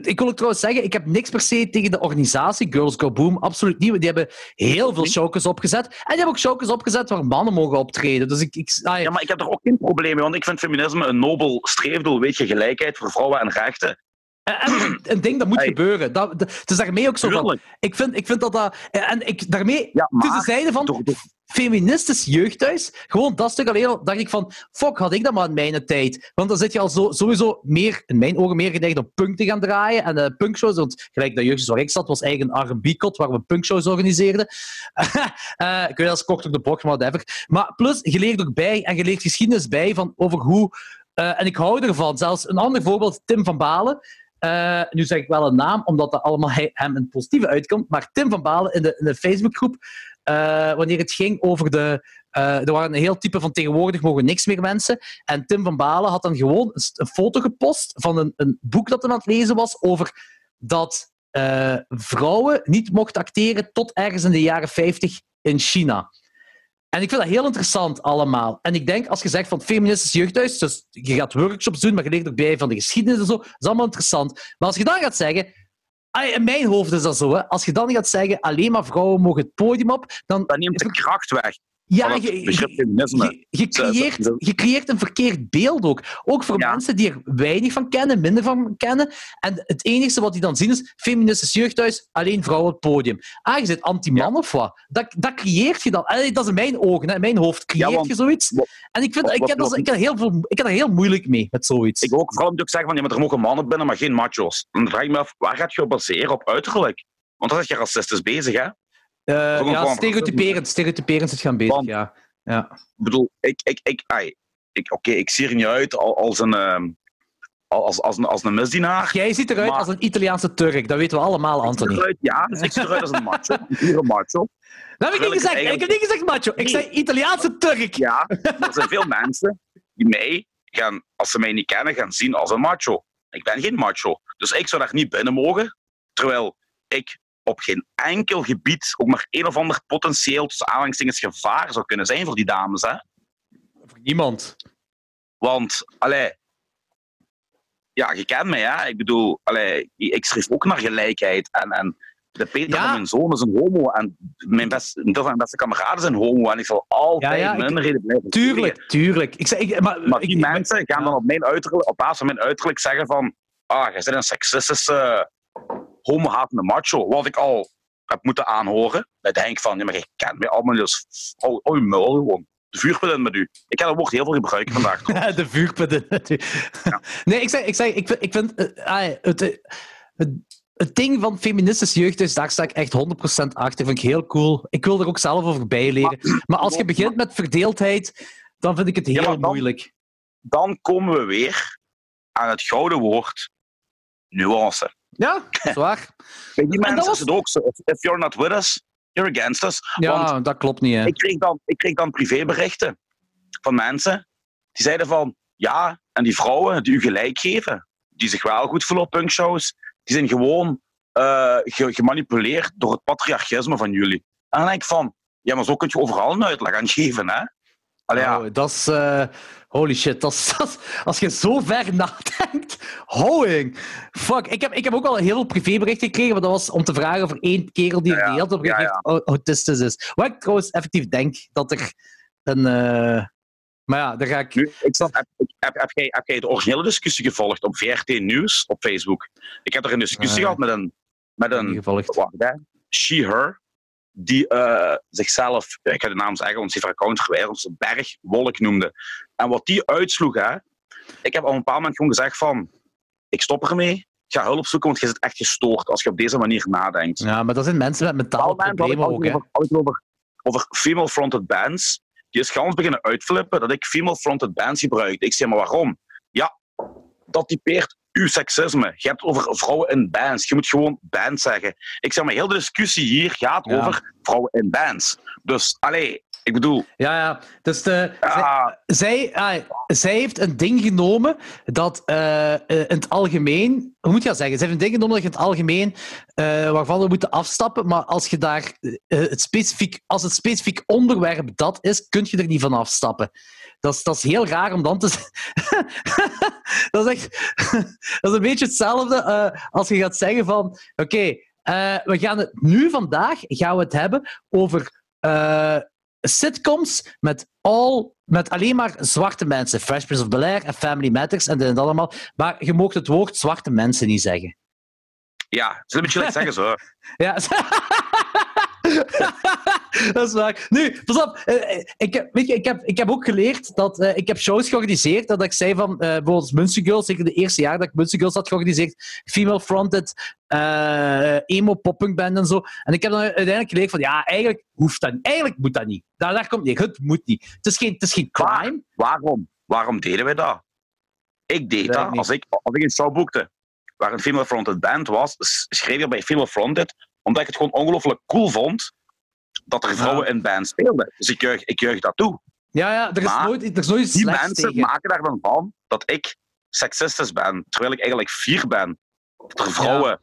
ik wil ook trouwens zeggen, ik heb niks per se tegen de organisatie Girls Go Boom. Absoluut niet. Die hebben heel veel showjes opgezet. En die hebben ook showjes opgezet waar mannen mogen optreden. Dus ik... ik ah, ja. Ja, maar ik heb er ook geen probleem mee, want ik vind feminisme een nobel streefdoel. Weet je, gelijkheid voor vrouwen en rechten. En- en een ding dat moet Hey. gebeuren. Dat, dat- het is daarmee ook zo van... Ik vind, ik vind dat dat... En ik, daarmee, Ja, tussen maar zijde van... feministisch jeugdhuis. Gewoon dat stuk alleen al dacht ik van, fuck, had ik dat maar in mijn tijd. Want dan zit je al zo, sowieso meer, in mijn ogen, meer geneigd om punk te gaan draaien. En de punkshows, want gelijk dat jeugdhuis waar ik zat, was eigenlijk een R&B-kot waar we punkshows organiseerden. Eh, ik weet als kort op de bocht, maar whatever. Maar plus, je leert ook bij, en je leert geschiedenis bij, van over hoe... eh, en ik hou ervan. Zelfs een ander voorbeeld, Tim van Balen. Eh, nu zeg ik wel een naam, omdat dat allemaal hem een positieve uitkomt. Maar Tim van Balen in de, de Facebookgroep, eh, wanneer het ging over de. eh, er waren een heel type van tegenwoordig mogen niks meer mensen. En Tim van Balen had dan gewoon een, foto gepost van een, een boek dat hij aan het lezen was over dat vrouwen niet mochten acteren tot ergens in de jaren 50 in China. En ik vind dat heel interessant allemaal. En ik denk, als je zegt van het feministisch jeugdhuis, dus je gaat workshops doen, maar je leert ook bij van de geschiedenis en zo, dat is allemaal interessant. Maar als je dan gaat zeggen, ah, in mijn hoofd is dat zo, hè, als je dan gaat zeggen, alleen maar vrouwen mogen het podium op, dan... dat neemt de kracht weg Ja, je, je creëert, je creëert een verkeerd beeld ook. Ook voor Ja. mensen die er weinig van kennen, minder van kennen. En het enige wat die dan zien is feministisch jeugdhuis, alleen vrouwen op het podium. Ah, je zit anti-man of wat? Dat, dat creëert je dan. Allee, dat is in mijn ogen, in mijn hoofd creëert Ja, want- je zoiets. wat- En ik, vind, wat- ik, heb dat, ik, heb er heel veel, ik heb er heel moeilijk mee, met zoiets. Ik ook vooral natuurlijk zeggen van, ja, maar er mogen mannen binnen, maar geen macho's. Dan vraag ik me af, waar gaat je op baseren? Op uiterlijk? Want dan is je racistisch bezig, hè? Eh, ja, stereotyperend, stereotyperend zit gaan bezig, Want- ja. ja. Ik bedoel, ik, ik, ik, ai, ik, oké, ik zie er niet uit al- als een, ehm, als, als, een, als een misdienaar. Jij ziet eruit Maar- als een Italiaanse Turk, dat weten we allemaal, Ik Anthony. eruit, ja, dus ik zie eruit als een macho. Een macho. Dat heb ik niet ik gezegd. Ik eigenlijk- heb niet gezegd macho. Ik zei Italiaanse Turk. Ja, er zijn veel mensen die mij gaan, als ze mij niet kennen, gaan zien als een macho. Ik ben geen macho. Dus ik zou daar niet binnen mogen. Terwijl ik op geen enkel gebied ook maar een of ander potentieel tussen aanhalingstekens gevaar zou kunnen zijn voor die dames. Hè? Voor niemand. Want, allee, ja, je kent mij, hè? Ik bedoel, allee, ik schreef ook naar gelijkheid. En, en de Peter Ja. van mijn zoon is een homo. En mijn best, een deel van mijn beste kameraden zijn homo. En ik zal altijd Ja, ja, ik- minderheden blijven. Tuurlijk, tuurlijk. Ik zeg, ik, maar, Maar ik- die ik- mensen gaan dan op, mijn uiterlijk, op basis van mijn uiterlijk zeggen van ah, jij bent een seksistische, homohatende macho. Wat ik al heb moeten aanhoren. Denk ik van, ja, maar je kent mij allemaal dus. Oh, oh, je muil gewoon. De vuurpil in met u. Ik heb dat woord heel veel gebruiken vandaag. de vuurpunten. Nee, ik zeg, ik, zeg, ik vind, ik vind eh, ah, het, eh, het, het ding van feministische jeugd is, daar sta ik echt 100% achter. Vind ik heel cool. Ik wil er ook zelf over bijleren. Maar als je begint met verdeeldheid, dan vind ik het heel Ja, maar dan- moeilijk. Dan komen we weer aan het gouden woord nuance. Ja, zwaar. Bij die En dat mensen was- is het ook zo. If, if you're not with us, you're against us. Want Ja, dat klopt niet. Hè. ik kreeg, dan, ik kreeg dan privéberichten van mensen die zeiden van ja, en die vrouwen die u gelijk geven, die zich wel goed voelen op punkshows, die zijn gewoon eh, ge- gemanipuleerd door het patriarchisme van jullie. En dan denk ik van, ja, maar zo kun je overal een uitleg aan geven, hè? Allee, ja, Oh, dat is... eh, holy shit, dat is, dat is- als je zo ver nadenkt... Hoing! Fuck, ik heb, ik heb ook al heel veel privéberichten gekregen, maar dat was om te vragen of er één kerel die Ja, ja. de hele tijd Ja, autistisch is. Wat ik trouwens effectief denk, dat er een... eh, maar ja, daar ga ik... nu, ik snap, heb, heb, heb, jij, heb jij de originele discussie gevolgd op VRT Nieuws op Facebook? Ik heb er een discussie Nee. gehad met een, met een wacht, hè, she, her, die eh, zichzelf, ik ga de naam zeggen, want ze heeft haar account geweigerd, ze Bergwolk noemde. En wat die uitsloeg, hè, ik heb op een bepaald moment gewoon gezegd van, ik stop ermee, ik ga hulp zoeken, want je zit echt gestoord als je op deze manier nadenkt. Ja, maar dat zijn mensen met mentale problemen ook, hè. over, over, over female-fronted bands. Die is gans beginnen uitflippen dat ik female-fronted bands gebruikte. Ik zei, maar waarom? Ja, dat typeert uw seksisme. Je hebt het over vrouwen in bands. Je moet gewoon band zeggen. Ik zeg maar, heel de discussie hier gaat Ja. over vrouwen in bands. Dus, allee, ik bedoel... Ja, ja. Dus de, ah, zij, ah, zij heeft een ding genomen dat eh, eh, in het algemeen... Hoe moet je dat zeggen? Zij heeft een ding genomen dat je in het algemeen eh, waarvan we moeten afstappen, maar als, je daar, eh, het specifiek, als het specifiek onderwerp dat is, kun je er niet van afstappen. Dat is, dat is heel raar om dan te dat, is echt, dat is een beetje hetzelfde eh, als je gaat zeggen van... Oké, eh, we gaan het nu vandaag gaan we het hebben over... eh, sitcoms met, all, met alleen maar zwarte mensen. Fresh Prince of Bel-Air en Family Matters en dit en dat allemaal. Maar je mag het woord zwarte mensen niet zeggen. ja, ze een beetje zeggen zo. Ja. dat is waar. Nu, pas op. eh, eh, Ik heb, weet je, ik, heb, ik heb ook geleerd dat... eh, ik heb shows georganiseerd dat ik zei van... bijvoorbeeld Munster Girls, zeker de eerste jaar dat ik Munster Girls had georganiseerd. Female-fronted, eh emo poppunk band en zo. En ik heb dan uiteindelijk geleerd van... Ja, eigenlijk hoeft dat niet. Eigenlijk moet dat niet. Daar, daar komt niet. Het moet niet. Het is geen, het is geen crime. Waarom? Waarom deden wij dat? Ik deed dat niet. als ik, als ik een show boekte waar een female fronted band was, schreef ik bij female fronted, omdat ik het gewoon ongelooflijk cool vond dat er vrouwen in band speelden. Dus ik juich, ik juich dat toe. Ja, ja. Er is Maar nooit, er is nooit iets Die mensen tegen. maken daar dan van dat ik seksistisch ben, terwijl ik eigenlijk fier ben. Dat er vrouwen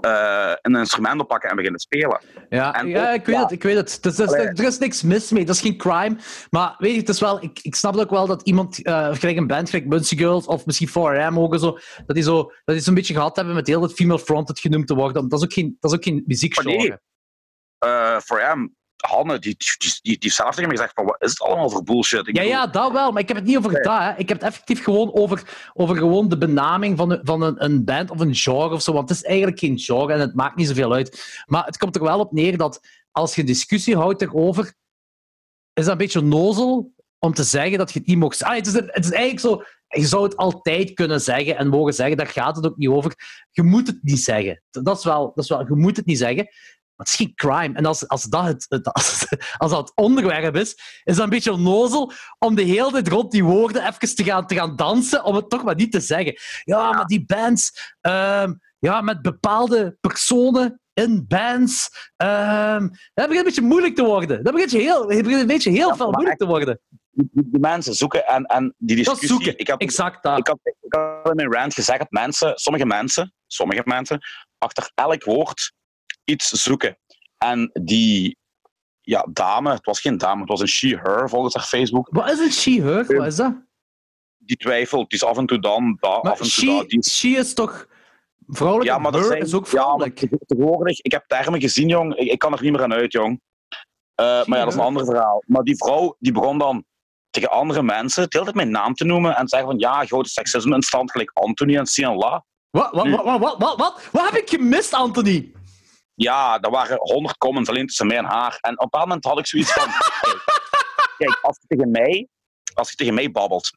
eh, een instrument oppakken en beginnen spelen. Ja, En ja ook- ik weet ja. het. Ik weet het. Dus, dus, er is niks mis mee. Dat is geen crime. Maar weet je, het is wel, ik, ik snap ook wel dat iemand, eh gelijk een band, gelijk Muncie Girls of misschien 4AM ook en zo, dat die, zo, dat die zo'n beetje gehad hebben met heel het female fronted genoemd te worden. Dat is ook geen, dat is ook geen muziekgenre. Oh, nee. Voor hem, Hanne, die, die, die, die heeft tegen me gezegd van, wat is het allemaal voor bullshit? Ik Ja, bedoel, ja, dat wel. Maar ik heb het niet over Nee. dat. Hè. Ik heb het effectief gewoon over, over gewoon de benaming van, een, van een, een band of een genre of zo. Want het is eigenlijk geen genre en het maakt niet zoveel uit. Maar het komt er wel op neer dat als je discussie houdt erover, is dat een beetje nozel om te zeggen dat je het niet mocht zeggen. Ah, het, is, het is eigenlijk zo, je zou het altijd kunnen zeggen en mogen zeggen, daar gaat het ook niet over. Je moet het niet zeggen. Dat is wel, dat is wel je moet het niet zeggen. Maar het is geen crime. En als, als, dat het, als, als dat het onderwerp is, is dat een beetje onnozel om de hele tijd rond die woorden even te gaan, te gaan dansen, om het toch maar niet te zeggen. Ja, maar die bands, ehm, ja, met bepaalde personen in bands, ehm, dat begint een beetje moeilijk te worden. Dat begint heel, dat begint een beetje heel Ja, veel moeilijk te worden. die, mensen zoeken en, en die Dat discussie... zoeken, Ik had, exact dat. ik, had, ik had in mijn rant gezegd dat mensen, sommige mensen, sommige mensen, achter elk woord iets zoeken. En die ja, dame, het was geen dame, het was een she-her volgens haar Facebook. Wat is een she-her? Wat is dat? Die twijfelt, die is af en toe dan, da, af en toe she, daar. Die, she is toch vrouwelijk? ja, maar dat zijn, is ook ja, vrouwelijk. tegenwoordig, ik heb termen gezien, jong. Ik, ik kan er niet meer aan uit, jong. Eh, maar ja, dat is een ander verhaal. Maar die vrouw, die begon dan tegen andere mensen de hele tijd mijn naam te noemen en zeggen van ja, grote seksisme in stand gelijk Anthony en Sian La. Wat, wat, wat, wat, wat, wat, wat? Wat heb ik gemist, Anthony? Ja, er waren honderd comments alleen tussen mij en haar. En op een bepaald moment had ik zoiets van... kijk, kijk, als je tegen mij, als je tegen mij babbelt...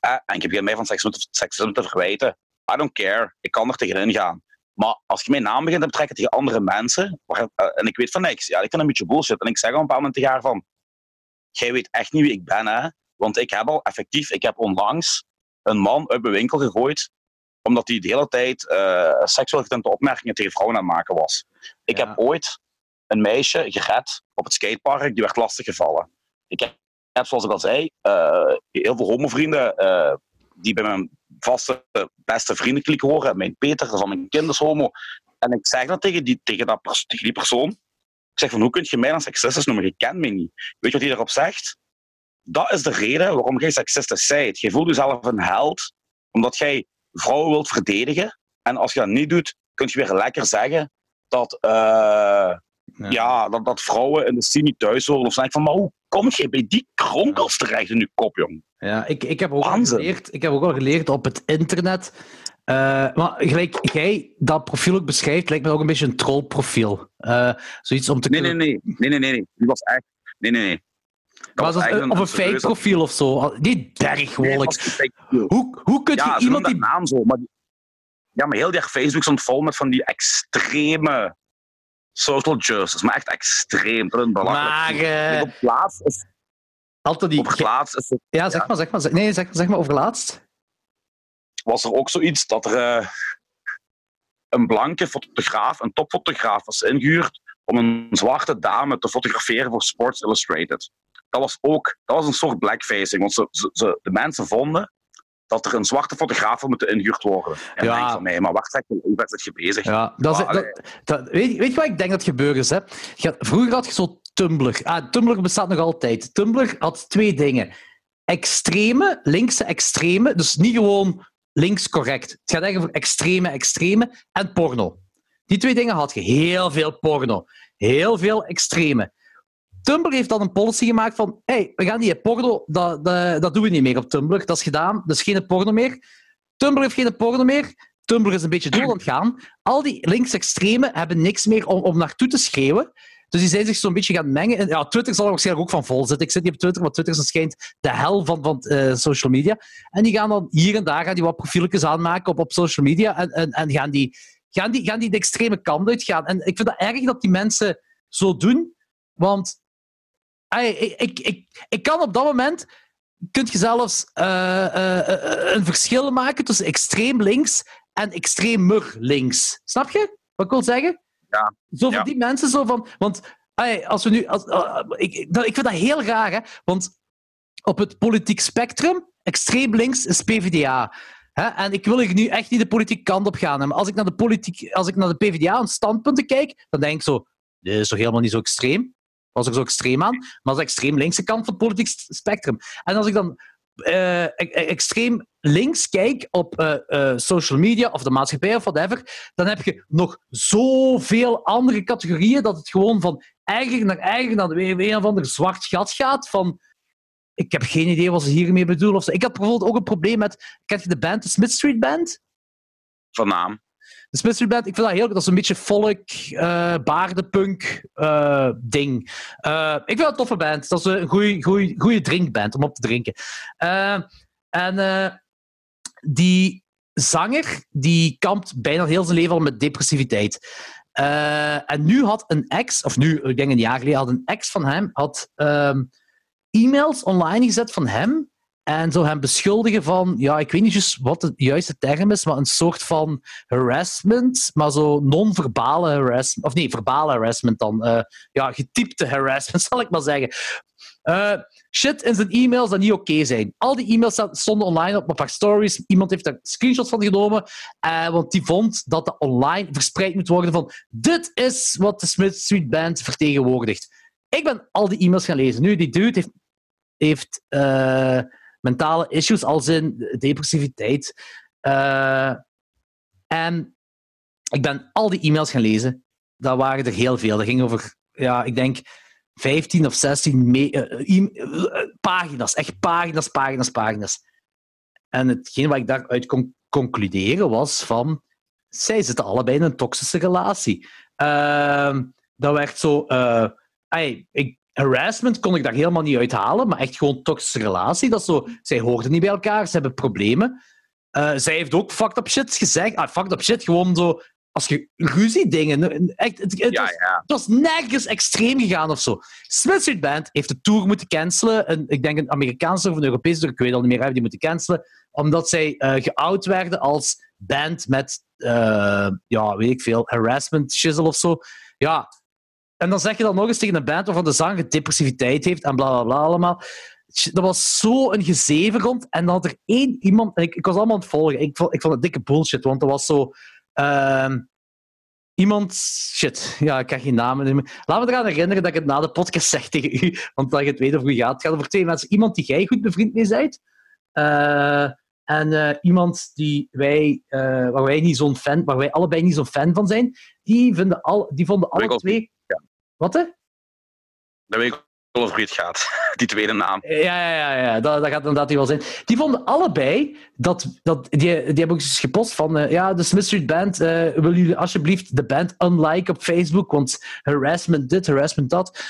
eh, en je begint mij van seksisme, te verwijten... I don't care. Ik kan er tegenin gaan. Maar als je mijn naam begint te betrekken tegen andere mensen... waar- eh, en ik weet van niks. Ja, ik vind dat een beetje bullshit. En ik zeg op een bepaald moment tegen haar van... Jij weet echt niet wie ik ben, hè? Want ik heb al effectief... Ik heb onlangs een man uit mijn winkel gegooid... omdat hij de hele tijd eh, seksueel getinte opmerkingen tegen vrouwen aan het maken was. Ik Ja. heb ooit een meisje gered op het skatepark, die werd lastiggevallen. Ik heb, zoals ik al zei, eh, heel veel homovrienden uh, die bij mijn vaste beste vriendenkliek horen. Mijn Peter, dat is al mijn kind is homo. En ik zeg dat tegen die, tegen dat pers- tegen die persoon. Ik zeg van, hoe kun je mij dan seksistisch noemen? Je kent mij niet. Weet je wat hij daarop zegt? Dat is de reden waarom jij seksistisch bent. Je voelt jezelf een held, omdat jij vrouwen wilt verdedigen. En als je dat niet doet, kun je weer lekker zeggen dat, eh, ja. dat, dat vrouwen in de scene niet thuis horen. Of zeg van, maar hoe kom je bij die kronkels terecht in je kop, jong? Ja, ik, ik, heb ook al geleerd, ik heb ook al geleerd op het internet. eh, maar gelijk jij dat profiel ook beschrijft, lijkt me ook een beetje een trollprofiel. Eh zoiets om te Nee, nee, kunnen- nee. Nee, nee, nee. nee. Die was echt... Nee, nee, nee. Maar een, of een fake profiel of zo. Dat bergwolks. hoe, hoe kun je Ja, iemand die. naam zo, maar... die- Ja, maar heel die Facebook stond vol met van die extreme social justice. Maar echt extreem. Dat is een belachelijk. Maar, eh, Op plaats is... Op jij- laatst is het ja, zeg ja. maar, zeg maar. Nee, zeg, zeg maar over laatst. was er ook zoiets dat er eh, een blanke fotograaf, een topfotograaf, was ingehuurd om een zwarte dame te fotograferen voor Sports Illustrated. Dat was ook dat was een soort blackfacing, want ze, ze, de mensen vonden dat er een zwarte fotograaf moeten ingehuurd worden. En Ja. denk van mij, maar wacht, hoe werd het je bezig? Ja, dat is, dat, dat- weet, je- weet je wat ik denk dat gebeurd is? Hè? Vroeger had je zo Tumblr. Ah, Tumblr bestaat nog altijd. Tumblr had twee dingen. Extreme, linkse extreme, dus niet gewoon links correct. Het gaat echt over extreme, extreme en porno. Die twee dingen had je. Heel veel porno. Heel veel extreme. Tumblr heeft dan een policy gemaakt van hey, we gaan die porno, dat, dat, dat doen we niet meer op Tumblr. Dat is gedaan, dus geen porno meer. Tumblr heeft geen porno meer. Tumblr is een beetje door aan het gaan. Al die linksextremen hebben niks meer om, om naartoe te schreeuwen. Dus die zijn zich zo'n beetje gaan mengen. En ja, Twitter zal er waarschijnlijk ook van vol zitten. Ik zit niet op Twitter, want Twitter is schijnt de hel van, van eh, social media. En die gaan dan hier en daar gaan die wat profieltjes aanmaken op, op social media. En, en, en gaan, die, gaan, die, gaan die de extreme kant uitgaan. En ik vind het erg dat die mensen zo doen. Want ik, ik, ik, ik kan op dat moment kun je zelfs eh, eh, eh, een verschil maken tussen extreem links en extremer links. Snap je wat ik wil zeggen? Ja. Zo van Ja. die mensen zo van. Want als we nu. Als, ik, ik- vind dat heel raar, hè? Want op het politiek spectrum, extreem links is PvdA. Hè? En ik wil hier nu echt niet de politieke kant op gaan. Maar als ik naar de, politiek, als ik naar de PvdA en standpunten kijk, dan denk ik zo: dit is toch helemaal niet zo extreem? Was er zo extreem aan? Maar dat is extreem linkse kant van het politiek spectrum. En als ik dan eh, e- e- extreem links kijk op eh, eh, social media of de maatschappij of whatever, dan heb je nog zoveel andere categorieën dat het gewoon van eigen naar eigen naar een of ander zwart gat gaat van ik heb geen idee wat ze hiermee bedoelen. Ik had bijvoorbeeld ook een probleem met, ken je de band, de Smith Street Band? Van naam. De Street Band, ik vind dat heel Dat is een beetje folk, eh baardenpunk eh, ding. Eh, ik vind dat een toffe band. Dat is een goede drinkband om op te drinken. En die zanger, die kampt bijna heel zijn leven al met depressiviteit. En nu had een ex, of nu, ik denk een jaar geleden, had een ex van hem had, ehm, e-mails online gezet van hem, En zo hem beschuldigen van, ja, ik weet niet wat de juiste term is, maar een soort van harassment, maar zo non-verbale harassment. Of nee, verbale harassment dan. Uh, ja, getypte harassment, zal ik maar zeggen. Uh, shit in zijn e-mails dat niet oké zijn. Al die e-mails stonden online op een paar stories. Iemand heeft daar screenshots van genomen, uh, want die vond dat de online verspreid moet worden van dit is wat de Smith Street Band vertegenwoordigt. Ik ben al die e-mails gaan lezen. Nu, die dude heeft, heeft mentale issues, als in depressiviteit. en ik ben al die e-mails gaan lezen. Dat waren er heel veel. Dat ging over, ja, ik denk 15 of 16 uh, pagina's. Echt pagina's, pagina's, pagina's. En hetgeen wat ik daaruit kon concluderen was van... Zij zitten allebei in een toxische relatie. Uh, dat werd zo... Ay, ik, harassment kon ik daar helemaal niet uithalen, maar echt gewoon toxische relatie. Dat zo, zij hoorden niet bij elkaar, ze hebben problemen. Uh, zij heeft ook fucked up shit gezegd. Ah, fucked up shit, gewoon zo als je ruzie dingen. Echt, het, het, ja, was, ja. het, was, nergens extreem gegaan of zo. Smith Street Band heeft de tour moeten cancelen. Een, ik denk een Amerikaanse of een Europese tour, ik weet al niet meer, hebben die moeten cancelen. Omdat zij uh, geout werden als band met, uh, ja, weet ik veel, harassment, shizzle of zo. Ja. En dan zeg je dan nog eens tegen een band waarvan de zang depressiviteit heeft en bla bla bla allemaal. Dat was zo een gezeven rond. En dan had er één iemand. Ik, ik was allemaal aan het volgen. Ik vond, ik vond het dikke bullshit, want er was zo. Uh, iemand. Shit, ja, ik kan geen namen nemen. Laat me eraan herinneren dat ik het na de podcast zeg tegen u, want dat je het weet over wie gaat. Het gaat over twee mensen. Iemand die jij goed bevriend mee bent. Uh, en uh, iemand die wij, uh, waar wij niet zo'n fan, waar wij allebei niet zo'n fan van zijn, die, vinden al, die vonden alle twee. Wat hè? Dat weet ik wel over wie het gaat. Die tweede naam. Ja, ja, ja, ja. Dat, dat gaat inderdaad wel zijn. Die vonden allebei dat. dat die, die hebben ook eens gepost van. Uh, ja, de Smith Street Band. Uh, willen jullie alsjeblieft de band unlike op Facebook? Want harassment dit, harassment dat.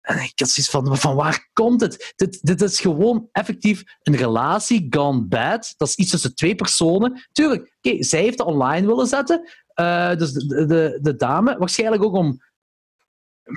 En ik had zoiets van: van waar komt het? Dit, dit is gewoon effectief een relatie gone bad. Dat is iets tussen twee personen. Tuurlijk, okay, zij heeft het online willen zetten. Uh, dus de, de, de dame, waarschijnlijk ook om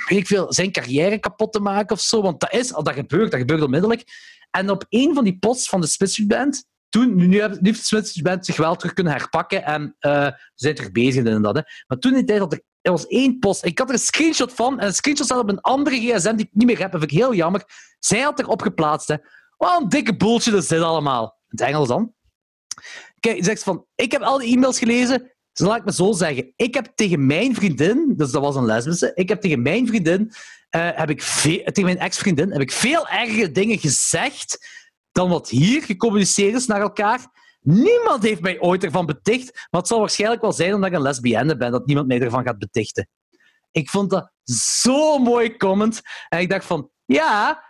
ik veel, zijn carrière kapot te maken of zo. Want dat, is, dat gebeurt, dat gebeurt onmiddellijk. En op een van die posts van de Smith Band, toen, nu heeft de Smith Band zich wel terug kunnen herpakken en uh, ze zijn terug bezig en dat. Hè. Maar toen in die tijd had er, was één post. Ik had er een screenshot van en een screenshot staat op een andere gsm die ik niet meer heb. Dat vind ik heel jammer. Zij had erop geplaatst. Hè. Wat een dikke bullshit is dit allemaal. In het Engels dan. Kijk, zegt van, ik heb al die e-mails gelezen. Dus laat ik me zo zeggen. Ik heb tegen mijn vriendin, dus dat was een lesbische, ik heb tegen mijn vriendin, uh, heb ik veel, tegen mijn ex-vriendin, heb ik veel ergere dingen gezegd dan wat hier gecommuniceerd is naar elkaar. Niemand heeft mij ooit ervan beticht, maar het zal waarschijnlijk wel zijn omdat ik een lesbienne ben, dat niemand mij ervan gaat betichten. Ik vond dat zo'n mooi comment. En ik dacht van, ja,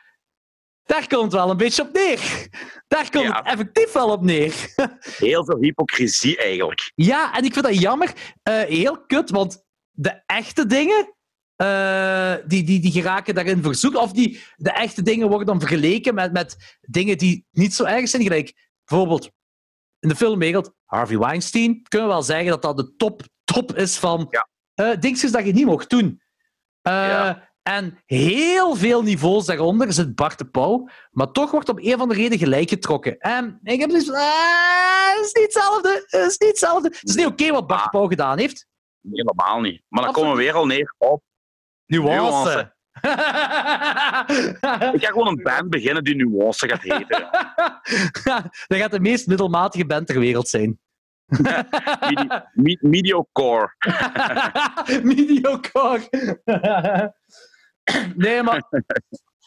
daar komt wel een beetje op neer. Daar komt ja. het effectief wel op neer. Heel veel hypocrisie eigenlijk. Ja, en ik vind dat jammer. Uh, heel kut, want de echte dingen, uh, die, die, die geraken daarin verzoek. Of die, de echte dingen worden dan vergeleken met, met dingen die niet zo erg zijn. Gelijk, bijvoorbeeld in de filmwereld, Harvey Weinstein. Kunnen we wel zeggen dat dat de top, top is van ja. uh, dingetjes dat je niet mocht doen. Ja. En heel veel niveaus daaronder zit Bart de Pauw, maar toch wordt op een of andere reden gelijk getrokken. En ik heb dus ah, het is niet hetzelfde, het is niet hetzelfde. Het is niet oké okay wat Bart de Pauw gedaan heeft. Helemaal niet. Maar dan komen we weer al neer op nuance. ik ga gewoon een band beginnen die nuance gaat heten. dat gaat de meest middelmatige band ter wereld zijn. Medi me mediocre. mediocre. Nee, maar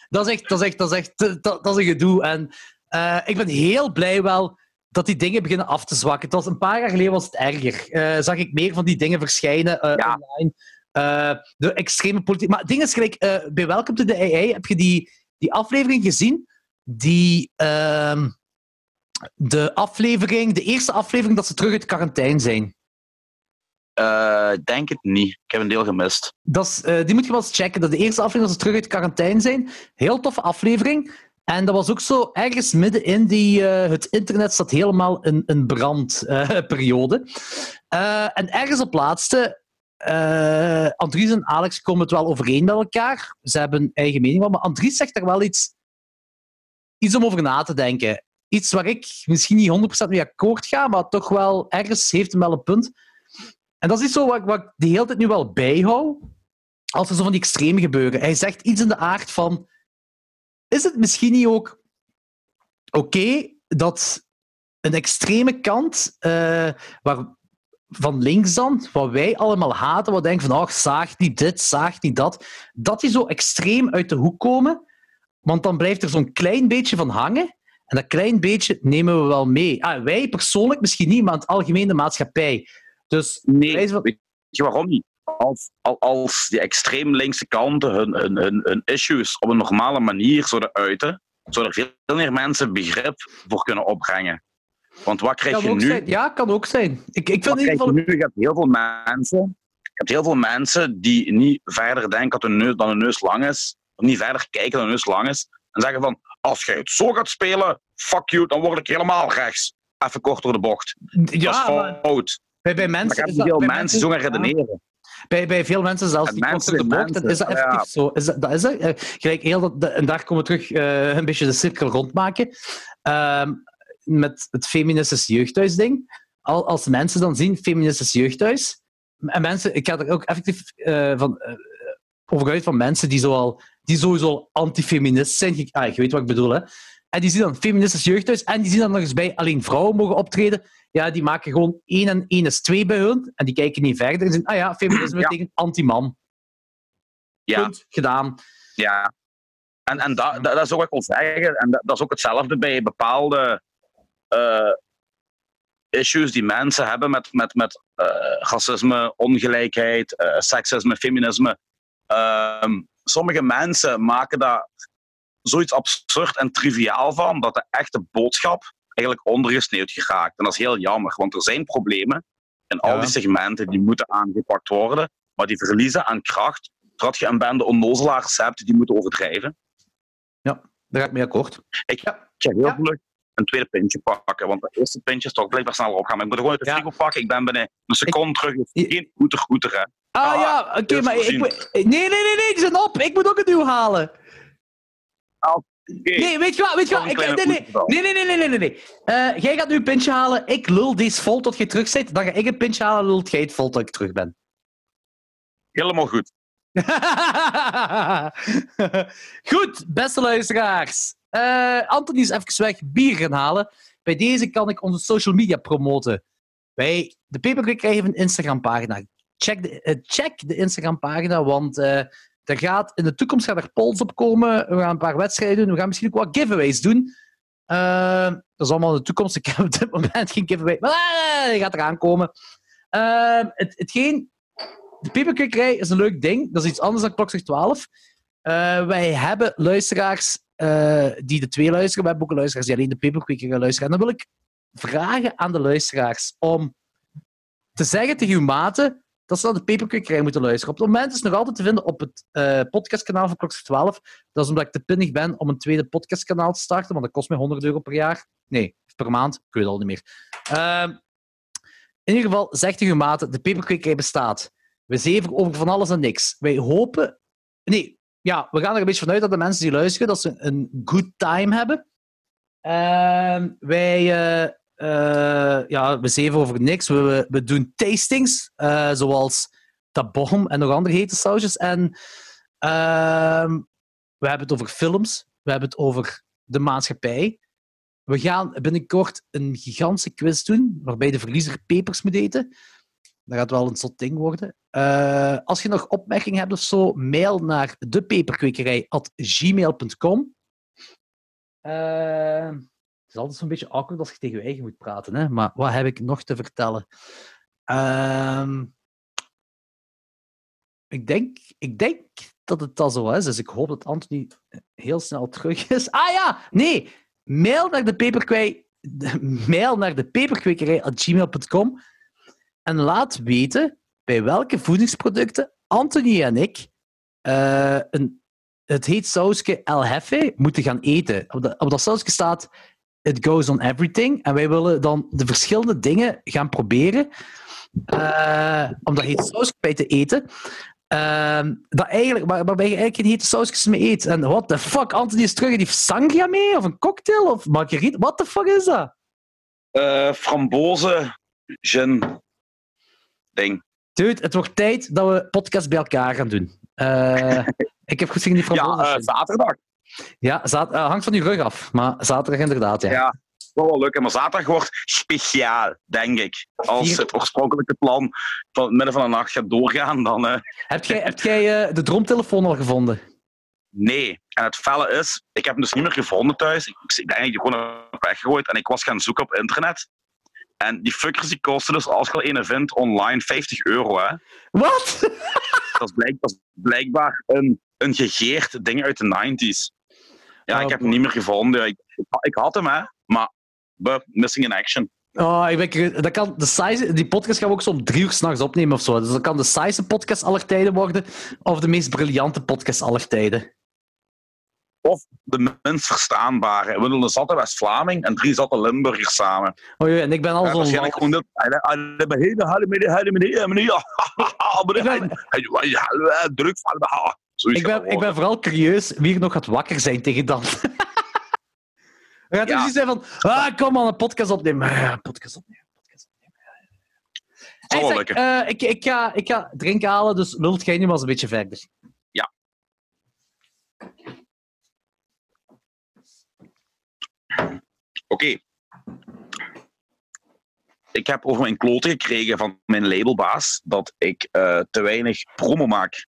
dat is echt, dat is echt, dat is echt dat, dat is een gedoe. En uh, ik ben heel blij wel dat die dingen beginnen af te zwakken. Het was een paar jaar geleden was het erger. Uh, zag ik meer van die dingen verschijnen uh, ja. online. de extreme politiek. Maar dingen is gelijk, bij Welcome to the AI heb je die, die aflevering gezien? Die ehm, de aflevering, de eerste aflevering dat ze terug uit quarantaine zijn. Uh, denk het niet. Ik heb een deel gemist. Dat is, uh, die moet je wel eens checken. Dat de eerste aflevering ze terug uit quarantaine zijn. Heel toffe aflevering. En dat was ook zo ergens midden in die... Uh, het internet zat helemaal in een brandperiode. en ergens op laatste... Andries en Alex komen het wel overeen met elkaar. Ze hebben eigen mening. Maar Andries zegt er wel iets iets om over na te denken. Iets waar ik misschien niet 100% mee akkoord ga, maar toch wel ergens heeft hem wel een punt. En dat is iets zo wat, wat ik de hele tijd nu wel bijhoud. Als er zo van die extreme gebeuren. Hij zegt iets in de aard van... Is het misschien niet ook oké dat een extreme kant, uh, waar, van links dan, wat wij allemaal haten, wat denken van, oh, zaagt niet dit, zaagt niet dat, dat die zo extreem uit de hoek komen, want dan blijft er zo'n klein beetje van hangen, en dat klein beetje nemen we wel mee. Ah, wij persoonlijk misschien niet, maar het algemene maatschappij. Dus, nee, weet je waarom niet? Als, als die extreem linkse kanten hun, hun, hun, hun issues op een normale manier zouden uiten, zouden er veel meer mensen begrip voor kunnen opbrengen. Want wat krijg je nu? Zijn. Ja, kan ook zijn. Ik, ik vind in ieder geval... Nu je hebt heel veel mensen, je hebt heel veel mensen die niet verder denken dat hun neus, dan hun neus lang is, of niet verder kijken dan hun neus lang is, en zeggen van, als jij het zo gaat spelen, fuck you, dan word ik helemaal rechts. Even kort door de bocht. Ja, dat is fout. Bij, bij mensen... Veel mensen, mensen zo gaan redeneren. Bij, bij veel mensen, zelfs die mensen de bocht, is dat effectief zo. Is dat, dat is het. Uh, gelijk heel dat, en daar komen we terug uh, een beetje de cirkel rondmaken. Uh, met het feministisch jeugdhuis-ding. Al, als mensen dan zien, feministisch jeugdhuis, en mensen, ik ga er ook effectief uh, van, over uit van mensen die, zoal, die sowieso antifeminist zijn. Ah, je weet wat ik bedoel, hè. En die zien dan feministisch jeugdhuis en die zien dan nog eens bij alleen vrouwen mogen optreden. Ja, die maken gewoon één en één is twee bij hun. En die kijken niet verder en zeggen, ah ja, feminisme ja. betekent anti-man. Ja. Punt, gedaan. Ja. En, en dat, dat, dat is ook wat ik wil zeggen. En dat, dat is ook hetzelfde bij bepaalde uh, issues die mensen hebben met, met, met uh, racisme, ongelijkheid, uh, seksisme, feminisme. Ehm, sommige mensen maken daar zoiets absurd en triviaal van dat de echte boodschap eigenlijk ondergesneeuwd geraakt. En dat is heel jammer, want er zijn problemen in al die segmenten die moeten aangepakt worden, maar die verliezen aan kracht doordat je een bende onnozelaars hebt die moeten overdrijven. Ja, daar ga ik mee akkoord. Ik, heb heel ja. een tweede pintje pakken, want het eerste pintje is toch blijkbaar sneller opgaan. Maar ik moet gewoon uit de frigo pakken, ik ben binnen een seconde ik, terug. Geen goeder, goeder, hè. Ah, ah ja, oké, okay, maar ik... Nee, nee, nee, nee, die zijn op. Ik moet ook een nieuw halen. Ah, Nee, weet je wat? Weet je wat? Ik, nee, nee, nee, nee, nee, nee, nee, nee. Uh, jij gaat nu een pintje halen. Ik lul deze vol tot je terug zit. Dan ga ik een pintje halen, lult jij het vol tot ik terug ben. Helemaal goed. goed, beste luisteraars. Uh, Anthony is even weg bier gaan halen. Bij deze kan ik onze social media promoten. Bij de Paperclip krijgen een Instagram-pagina. Check de, uh, check de Instagram-pagina, want uh, er gaat, in de toekomst gaat er polls op komen. We gaan een paar wedstrijden doen. We gaan misschien ook wat giveaways doen. Uh, dat is allemaal in de toekomst. Ik heb op dit moment geen giveaway. Maar uh, gaat eraan komen. Uh, het, hetgeen, de peperkwekerij is een leuk ding. Dat is iets anders dan Klokslag 12. wij hebben luisteraars die de twee luisteren. We hebben ook luisteraars die alleen de peperkwekerij luisteren. En dan wil ik vragen aan de luisteraars om te zeggen tegen uw maten dat ze naar de paperkwekerij moeten luisteren. Op het moment is het nog altijd te vinden op het uh, podcastkanaal van Klokslag 12. Dat is omdat ik te pinnig ben om een tweede podcastkanaal te starten, want dat kost mij 100 euro per jaar. Nee, per maand. Ik weet het al niet meer. Uh, in ieder geval, zegt uw mate, de paperkwekerij bestaat. We zeven over van alles en niks. Wij hopen... Nee, ja, we gaan er een beetje vanuit dat de mensen die luisteren, dat ze een good time hebben. Uh, wij uh, ja, we zeven over niks. We, we, doen tastings, uh, zoals tabom en nog andere hete sausjes. En uh, we hebben het over films. We hebben het over de maatschappij. We gaan binnenkort een gigantische quiz doen, waarbij de verliezer pepers moet eten. Dat gaat wel een soort ding worden. Uh, als je nog opmerkingen hebt of zo, mail naar depeperkwekerij.gmail.com. Uh, is altijd zo'n beetje awkward als je tegen je eigen moet praten. Hè? Maar wat heb ik nog te vertellen? Uh, ik, denk, ik denk dat het al zo is. Dus ik hoop dat Anthony heel snel terug is. Ah ja, nee. Mail naar de peperkwij. Mail naar de peperkwekerij.gmail.com en laat weten bij welke voedingsproducten Anthony en ik uh, een, het heet sausje El Hefe moeten gaan eten. Op, op dat sausje staat it goes on everything. En wij willen dan de verschillende dingen gaan proberen. Uh, om daar iets saus bij te eten. Ehm, dat eigenlijk, waar, waarbij je eigenlijk geen hete sausjes mee eet. En what the fuck, Anthony is terug en die heeft sangria mee? Of een cocktail? Of margarita? What the fuck is dat? Eh frambozen, gin, ding. Dude, het wordt tijd dat we podcast bij elkaar gaan doen. Eh, ik heb goed gezien die Ja, frambozen. eh, zaterdag. Ja, eh, hangt van je rug af. Maar zaterdag inderdaad, ja. Ja. Wel wel leuk, maar zaterdag wordt speciaal, denk ik. Als het oorspronkelijke plan van het midden van de nacht gaat doorgaan, dan eh, Heb jij, heb jij eh, de droomtelefoon al gevonden? nee. En het felle is, ik heb hem dus niet meer gevonden thuis. Ik, ik denk dat ik die gewoon heb weggegooid en ik was gaan zoeken op internet. En die fuckers die kosten dus, als je al een vindt, online 50 euro. Hè. Wat? Dat, is blijk, dat is blijkbaar een, een gegeerd ding uit de 90s. Ja, Oh, ik heb hem niet meer gevonden. Ik, ik, had hem, hè, maar missing in action. Oh, ik ben, dat kan de size, die podcast gaan we ook zo om drie uur s'nachts opnemen of zo. Dus dat kan de saaiste podcast aller tijden worden, of de meest briljante podcast aller tijden. Of de minst verstaanbare. We doen een zatte West-Vlaming en drie zatte Limburgers samen. Oh ja, en ik ben al zo'n waarschijnlijk gewoon dit. Druk van de Zoiets ik ben, ik ben vooral curieus wie er nog gaat wakker zijn tegen dan. Er gaat Ja. dus iets zijn van, ah, kom aan, een podcast opnemen. Ja, podcast opnemen. podcast opnemen. Hey, eh, ik, ik, ga, ik ga drinken halen, dus wilt jij nu maar eens een beetje verder? Oké. Ik heb over mijn kloten gekregen van mijn labelbaas dat ik eh, te weinig promo maak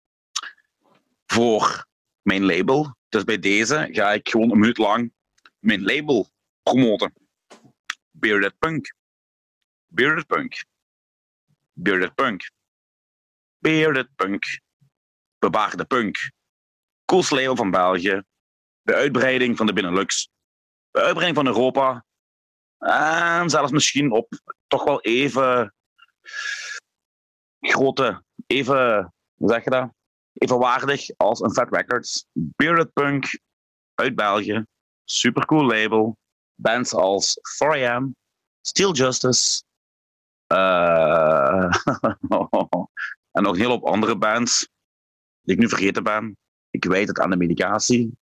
voor mijn label. Dus bij deze ga ik gewoon een minuut lang mijn label promoten. Bearded Punk. Bearded Punk. Bearded Punk. Bearded Punk. Bebaarde Punk. Coolste label van België. De uitbreiding van de Benelux de uitbreiding van Europa. En zelfs misschien op toch wel even grote, even, hoe zeg je dat? Evenwaardig als een Fat Records. Bearded Punk uit België. Supercool label. Bands als 4am, Steel Justice. eh, en nog een hele andere bands die ik nu vergeten ben. Ik weet het aan de medicatie.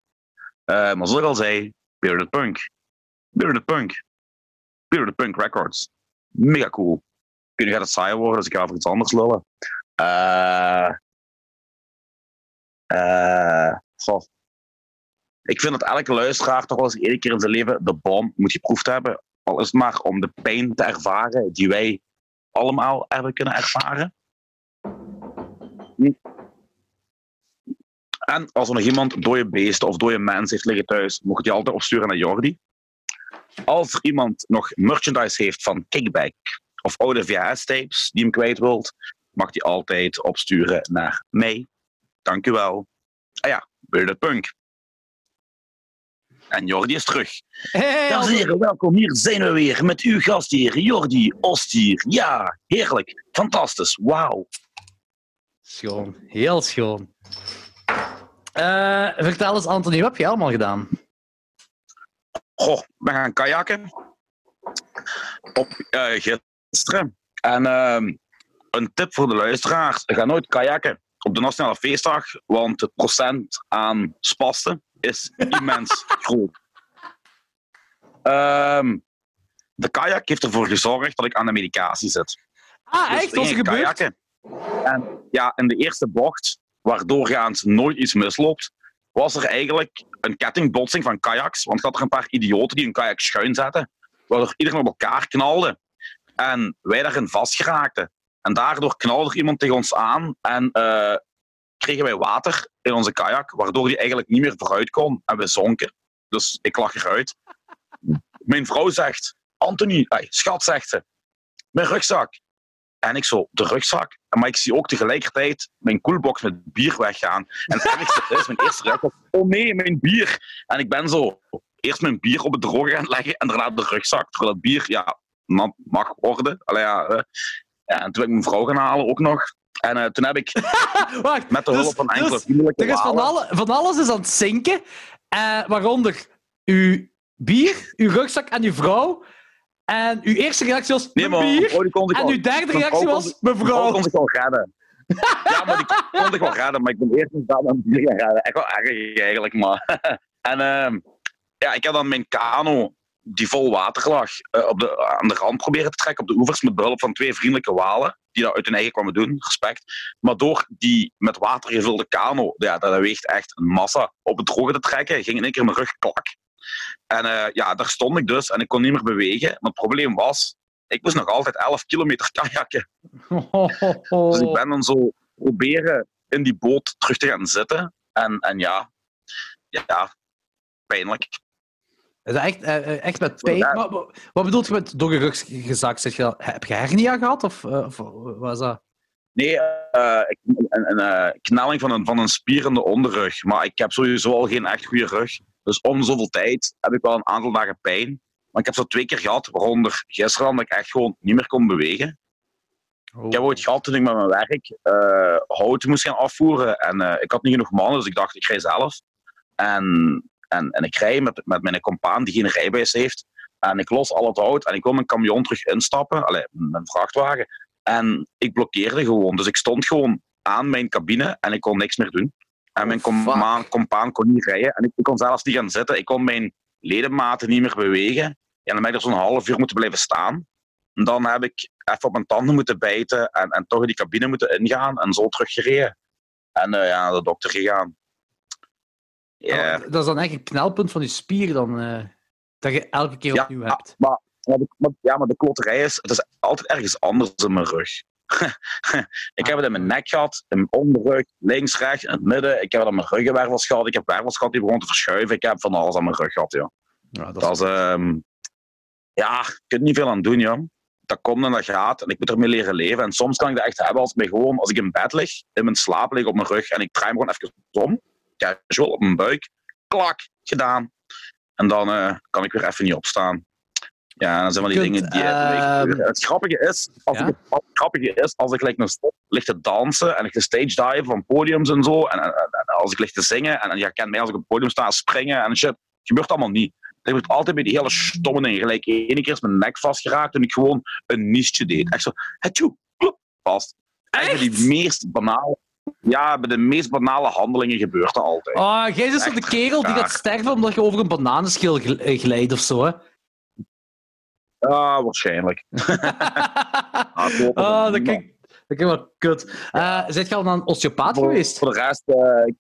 Eh, maar zoals ik al zei, Bearded Punk. Bearded Punk. Bearded Punk Records. Mega cool. Kun je het saai worden, dus ik ga over iets anders lullen. Eh eh, goh. Ik vind dat elke luisteraar toch wel eens één keer in zijn leven de bom moet geproefd hebben. Al is het maar om de pijn te ervaren die wij allemaal hebben kunnen ervaren. En als er nog iemand dode beesten of dode mensen heeft liggen thuis, mocht die altijd opsturen naar Jordi. Als er iemand nog merchandise heeft van Kickback of oude VHS-tapes die hem kwijt wilt, mag die altijd opsturen naar mij. Dank u wel. Ah ja, Bearded Punk. En Jordi is terug. Hey, Dames en heren, welkom. Hier zijn we weer met uw gastheer Jordi Ostier. Ja, heerlijk. Fantastisch. Wauw. Schoon, heel schoon. Eh, vertel eens, Anthony, wat heb je allemaal gedaan? Goh, we gaan kajakken. Op eh, gisteren. En ehm, een tip voor de luisteraars. Ga nooit kajakken op de Nationale Feestdag, want het procent aan spasten is immens groot. Ehm, de kajak heeft ervoor gezorgd dat ik aan de medicatie zit. Ah, Dus echt? Wat is gebeurd? En ja, in de eerste bocht, waar doorgaans nooit iets misloopt, was er eigenlijk een kettingbotsing van kajaks. Want ik had er een paar idioten die een kajak schuin zetten, waardoor iedereen op elkaar knalde. En wij daarin vastgeraakten. En daardoor knalde er iemand tegen ons aan en eh, kregen wij water in onze kajak, waardoor die eigenlijk niet meer vooruit kon en we zonken. Dus ik lag eruit. Mijn vrouw zegt, Anthony, schat, zegt ze, mijn rugzak. En ik zo, de rugzak. Maar ik zie ook tegelijkertijd mijn koelbox met bier weggaan. En het ergste is, mijn eerste reactie oh nee, mijn bier. En ik ben zo eerst mijn bier op het droge gaan leggen en daarna de rugzak. Terwijl dat bier, ja, mag worden. Allee, ja. Ja, en toen ben ik mijn vrouw gaan halen ook nog. En eh, toen heb ik Wacht, met de dus- hulp van enkele dus vriendelijke er is van, alle, van alles is aan het zinken, eh, waaronder uw bier, uw rugzak en uw vrouw. En uw eerste reactie was Nee, mijn bier. En al- uw derde reactie was mijn vrouw kon zich al redden. Ja, maar die kon ik wel redden, maar ik ben eerst niet dan die gaan redden. Echt wel erg eigenlijk, maar. en ehm, ja, ik heb dan mijn kano, die vol water lag, eh, op de, aan de rand proberen te trekken op de oevers met behulp van twee vriendelijke walen, die dat uit hun eigen kwamen doen, respect. Maar door die met water gevulde kano, ja, dat weegt echt een massa, op het droge te trekken, ging in één keer mijn rug klak. En eh, ja, daar stond ik dus en ik kon niet meer bewegen. Maar het probleem was, ik moest nog altijd 11 kilometer kajakken. Dus ik ben dan zo proberen in die boot terug te gaan zitten. En, en ja, ja, pijnlijk. Is dat echt, eh, eh, echt met pijn? Maar wat bedoelt je met door je rug gezakt? Je, heb je hernia gehad? Of, eh, of wat is dat? Nee, een, een knelling van een, van een spier in de onderrug. Maar ik heb sowieso al geen echt goede rug. Dus om zoveel tijd heb ik wel een aantal dagen pijn. Maar ik heb zo twee keer gehad, waaronder gisteren, dat ik echt gewoon niet meer kon bewegen. Ik heb ooit gehad toen ik met mijn werk eh hout moest gaan afvoeren. En ik had niet genoeg mannen, dus ik dacht, ik rij zelf. En, en, en ik rij met, met mijn compaan die geen rijbewijs heeft. En ik los al het hout en ik wil mijn camion terug instappen, allee, mijn vrachtwagen. En ik blokkeerde gewoon. Dus ik stond gewoon aan mijn cabine en ik kon niks meer doen. En mijn Oh, compaan, compaan kon niet rijden. En ik, ik kon zelfs niet gaan zitten. Ik kon mijn ledematen niet meer bewegen. En dan ben ik er zo'n half uur moeten blijven staan. En dan heb ik even op mijn tanden moeten bijten en, en toch in die cabine moeten ingaan en zo teruggereden. En eh, ja, naar de dokter gegaan. Ja, Dat is dan eigenlijk een knelpunt van je spier dan, eh, dat je elke keer Ja, opnieuw hebt. maar, maar, de, ja, maar de kloterij is, het is altijd ergens anders in mijn rug. ik heb het in mijn nek gehad, in mijn onderrug, links, rechts, in het midden. Ik heb het aan mijn ruggenwervels gehad. Ik heb wervels gehad die begonnen te verschuiven. Ik heb van alles aan mijn rug gehad, ja. Ja, dat Dat is, ehm, ja, je kunt niet veel aan doen, joh. Dat komt en dat gaat en ik moet ermee leren leven. En soms kan ik dat echt hebben als, ik gewoon, als ik in bed lig, in mijn slaap lig op mijn rug en ik draai me gewoon even om, casual op mijn buik, klak, gedaan. En dan eh, kan ik weer even niet opstaan. Ja, dan zijn wel die Kunt, dingen die... ehm, gebeuren. het grappige is, als ja? ik, het grappige is, als ik like, nog te dansen en ik te stage dive van podiums en zo, en, en- en als ik lig te zingen, en, en je kent mij als ik op het podium sta, springen en shit, gebeurt allemaal niet. Ik word altijd bij die hele stomme dingen. Gelijk, ene keer is mijn nek vastgeraakt toen ik gewoon een niche deed. Echt zo, hetjoe, klop, vast. Echt die meest banale... Ja, bij de meest banale handelingen gebeurt dat altijd. Oh, jij is de kerel die gaat sterven omdat je over een bananenschil eh, glijdt of zo, hè? Ja, waarschijnlijk. Ah, oh, dat klinkt, dat klinkt wel kut. Uh, Zit je al naar een osteopaat voor, geweest? voor de rest... eh, ik-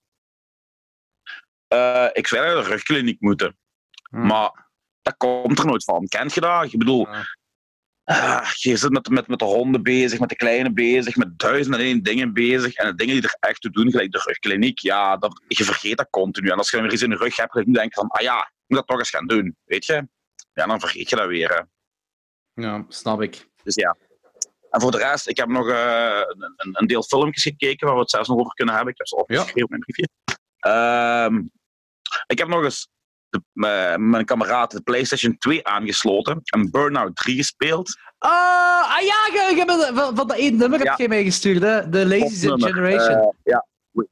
eh, ik zou naar de rugkliniek moeten. Hmm. Maar dat komt er nooit van. Kent je dat? Ik bedoel, Ja. Ah, je zit met, met, met de honden bezig, met de kleine bezig, met duizend en één dingen bezig. En de dingen die er echt toe doen, gelijk de rugkliniek, ja, dat, je vergeet dat continu. En als je dan weer iets in de rug hebt, dan denk je van, ah ja, ik moet dat toch eens gaan doen. Weet je? Ja, dan vergeet je dat weer. Hè. Ja, snap ik. Dus ja. En voor de rest, ik heb nog eh, een, een- deel filmpjes gekeken waar we het zelfs nog over kunnen hebben. Ik heb ze opgeschreven op mijn briefje. Ehm, ik heb nog eens de, m- mijn kameraad de PlayStation 2 aangesloten en Burnout 3 gespeeld. Ah, ah ja, je, je bent, van, van dat één nummer heb je mij gestuurd, hè? De Lazy Topnummer. Generation. Eh, ja.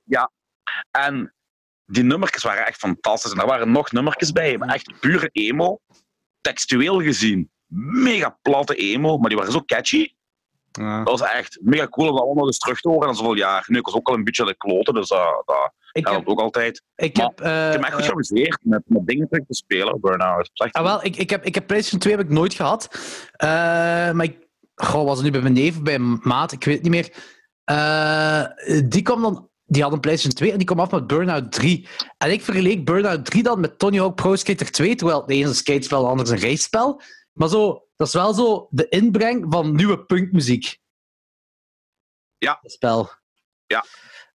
ja. En die nummertjes waren echt fantastisch. En er waren nog nummertjes bij, maar echt pure emo. Textueel gezien, mega platte emo, maar die waren zo catchy. Ja. Dat was echt mega cool om dat allemaal eens terug te horen na zoveel jaar. Nu, ik was ook al een beetje de kloten, dus dat, dat Ik helpt heb, ook altijd. ik maar heb, eh, Ik heb me echt goed eh, geamuseerd met, met dingen terug te spelen, Burnout. Echt Ah, wel, ik, ik, heb, ik heb PlayStation 2 heb ik nooit gehad. Eh, maar ik goh, was het nu bij mijn neef, bij mijn maat, ik weet het niet meer. Eh, die kwam dan... Die had een PlayStation 2 en die kwam af met Burnout 3. En ik vergeleek Burnout 3 dan met Tony Hawk Pro Skater 2, terwijl de ene is een skatespel, de andere is een racespel. Maar zo, dat is wel zo de inbreng van nieuwe punkmuziek. Ja. Dat spel. Ja.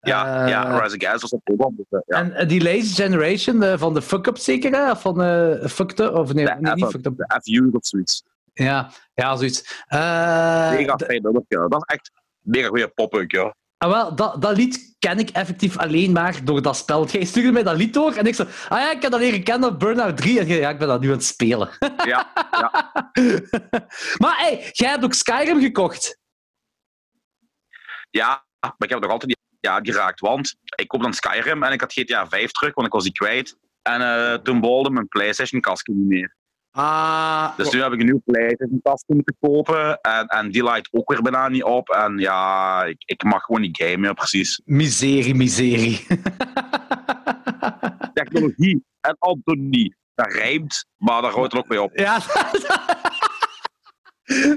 Ja, Eh, ja Rise Against was dat ook ja. En eh, die Lazy Generation eh, van de Fuck Up zeker, hè? Of van eh Fucked Up? Of nee, De nee niet F- Fucked Up. de FU of zoiets. Ja, ja zoiets. Mega fijn nummertje. Dat is echt mega goede pop-punk, ja. Ah, wel, dat, dat lied ken ik effectief alleen maar door dat spel. Jij stuurde mij dat lied door en ik zo, ah ja, ik heb dat leren kennen op Burnout 3. En jij, ja, ik ben dat nu aan het spelen. Ja, ja. maar hey, jij hebt ook Skyrim gekocht. ja, maar ik heb nog altijd niet ja, geraakt, want ik koop dan Skyrim en ik had GTA 5 terug, want ik was die kwijt. En eh, toen bolde mijn PlayStation kastje niet meer. Ah, Dus nu heb ik een nieuw PlayStation-tas moeten kopen. En, en die lijkt ook weer bijna niet op. En ja, ik, ik mag gewoon niet gamen precies. miserie, miserie. Technologie en Anthony. Dat rijmt, maar daar houdt het ook mee op. ja.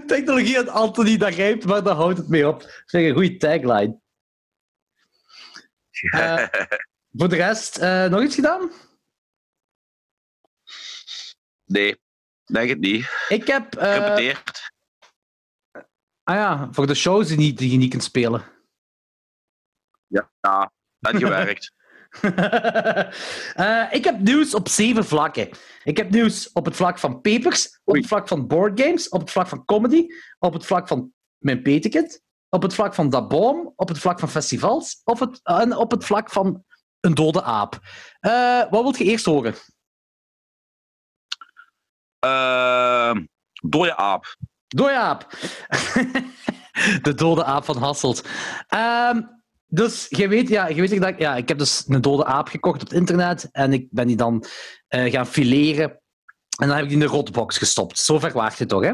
Technologie en Anthony, dat rijmt, maar daar houdt het mee op. Zeg een goede tagline. Eh, voor de rest, eh, nog iets gedaan? Nee, denk het niet. Ik heb... eh, Gerepeteerd. ah ja, voor de shows die, die je niet kunt spelen. Ja, ja, dat gewerkt. Eh, ik heb nieuws op zeven vlakken. Ik heb nieuws op het vlak van papers, op het vlak van boardgames, op het vlak van comedy, op het vlak van mijn petekit, op het vlak van Daboom, op het vlak van festivals op het, en op het vlak van een dode aap. Eh, wat wilt je eerst horen? Ehm dode aap. Dode aap. De dode aap van Hasselt. Ehm, dus je weet, ja, je weet dat ik, ja, ik heb dus een dode aap gekocht op het internet en ik ben die dan eh, gaan fileren. En dan heb ik die in de rotbox gestopt. Zover waart je toch, hè?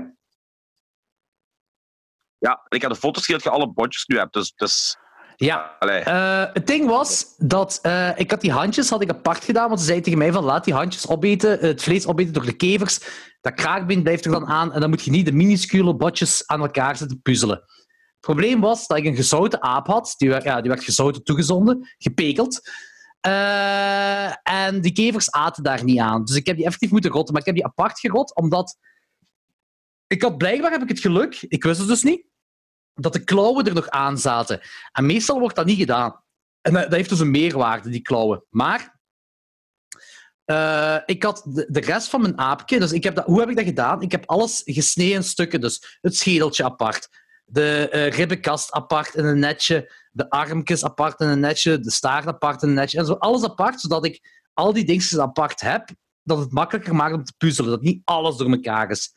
Ja, ik heb de foto's gezien dat je alle botjes nu hebt. Dus, dus Ja. Eh, het ding was dat eh, ik had die handjes had ik apart gedaan, want ze zei tegen mij van laat die handjes opeten, eh, het vlees opeten door de kevers. Dat kraakbeen blijft er dan aan en dan moet je niet de minuscule botjes aan elkaar zitten puzzelen. Het probleem was dat ik een gezouten aap had. Die werd, ja, die werd gezouten toegezonden, gepekeld. En die kevers aten daar niet aan. Dus ik heb die effectief moeten rotten, maar ik heb die apart gerot, omdat... Ik had blijkbaar heb ik het geluk, ik wist het dus niet, dat de klauwen er nog aan zaten. En meestal wordt dat niet gedaan. En dat, heeft dus een meerwaarde, die klauwen. Maar eh, ik had de, rest van mijn aapje, dus ik heb dat, hoe heb ik dat gedaan? Ik heb alles gesneden in stukken. Dus het schedeltje apart, de eh, ribbenkast apart in een netje, de armpjes apart in een netje, de staart apart in een netje, en zo alles apart, zodat ik al die dingetjes apart heb, dat het makkelijker maakt om te puzzelen, dat niet alles door elkaar is.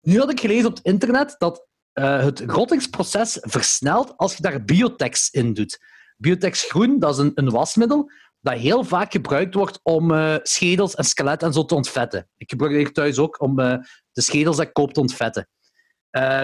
Nu had ik gelezen op het internet dat eh, het rottingsproces versnelt als je daar biotex in doet. Biotex groen, dat is een, een wasmiddel dat heel vaak gebruikt wordt om eh, schedels en skeletten en zo te ontvetten. Ik gebruik het hier thuis ook om eh, de schedels dat ik koop te ontvetten.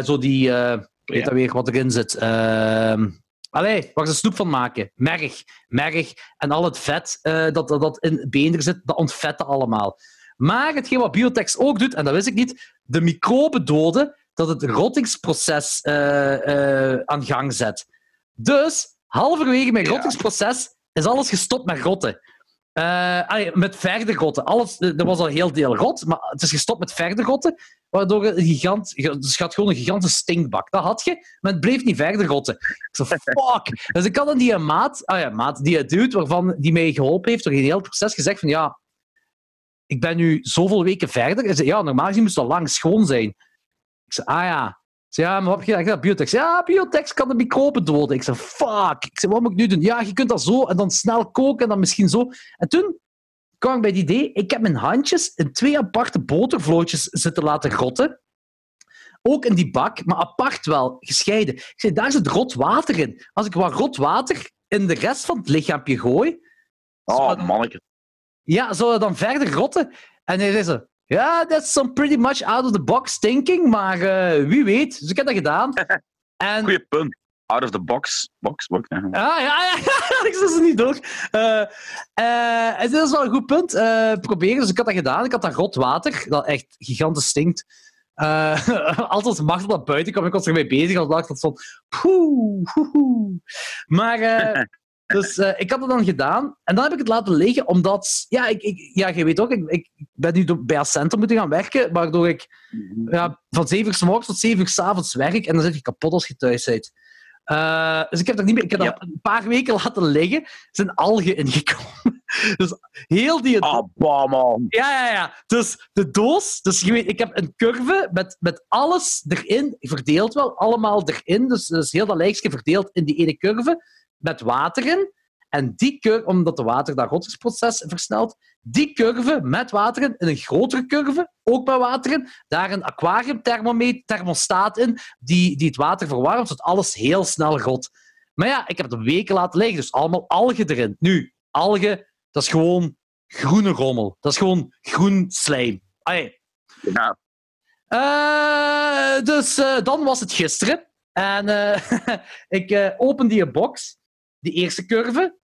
Zo die, weet Ja. dat weer wat erin zit. Ehm allee, waar ze snoep van maken. Merg. Merg en al het vet dat, dat, dat in beender zit, dat ontvetten allemaal. Maar hetgeen wat Biotex ook doet, en dat wist ik niet, de microben doden dat het rottingsproces eh, eh, aan gang zet. Dus, halverwege mijn Ja. rottingsproces is alles gestopt met rotten. Eh, allee, met verder rotten. Alles, er was al heel deel rot, maar het is gestopt met verder rotten, waardoor een gigant, dus je had gewoon een gigantische stinkbak. Dat had je, maar het bleef niet verder rotten. Ik zo, fuck. dus ik had aan die maat, ah ja, maat, die dude waarvan, die mij geholpen heeft door het hele proces gezegd van ja, ik ben nu zoveel weken verder. Hij zei, ja, normaal gezien moest het al lang schoon zijn. Ik zei, ah ja. Ik zei, ja, maar wat heb je gedaan? Biotex. Ja, biotex kan de microben doden. Ik zei, fuck. Ik zei, wat moet ik nu doen? Ja, je kunt dat zo en dan snel koken en dan misschien zo. En toen kwam ik bij het idee, ik heb mijn handjes in twee aparte botervlootjes zitten laten rotten. Ook in die bak, maar apart wel, gescheiden. Ik zei, daar zit rot water in. Als ik wat rot water in de rest van het lichaampje gooi, Oh, manneke. ja, zou dat dan verder rotten? En hij zei ja, that's some pretty much out of the box thinking, maar eh, wie weet. Dus ik heb dat gedaan. En, Goeie punt. Out of the box. Box, box. ja. Ah, ja, ja, ik zit ze niet door. Eh, en dit is wel een goed punt. Proberen. Dus ik had dat gedaan. Ik had dat rot water, dat echt gigantisch stinkt. Altijd als Machtel naar buiten kwam, ik was ermee bezig. Als dacht dat van, poeh. Maar, dus eh, ik had het dan gedaan. En dan heb ik het laten liggen, omdat, ja, ik, ik, ja je weet ook, ik, ik ben nu bij Accenter moeten gaan werken, waardoor ik ja, van 7 uur s morgens tot 7 uur s avonds werk. En dan zit je kapot als je thuis bent. Eh, dus ik heb dat niet meer. Ik heb dat Ja. een paar weken laten liggen. Er zijn algen ingekomen. Dus heel die. Ah, man. Ja, ja, ja. Dus de doos. Dus je weet, ik heb een curve met, met alles erin, verdeeld wel, allemaal erin. Dus, dus heel dat lijstje verdeeld in die ene curve, met water in. En die curve, omdat de water dat rottingsproces versnelt, die curve met water in, in een grotere curve, ook met water in, daar een aquariumthermometer, thermostaat in, die, die het water verwarmt, zodat alles heel snel rot. Maar ja, ik heb het weken laten liggen, dus allemaal algen erin. Nu, algen, dat is gewoon groene rommel. Dat is gewoon groen slijm. Allee. Ja. Eh, dus eh, dan was het gisteren. En eh, ik open die box, die eerste curve.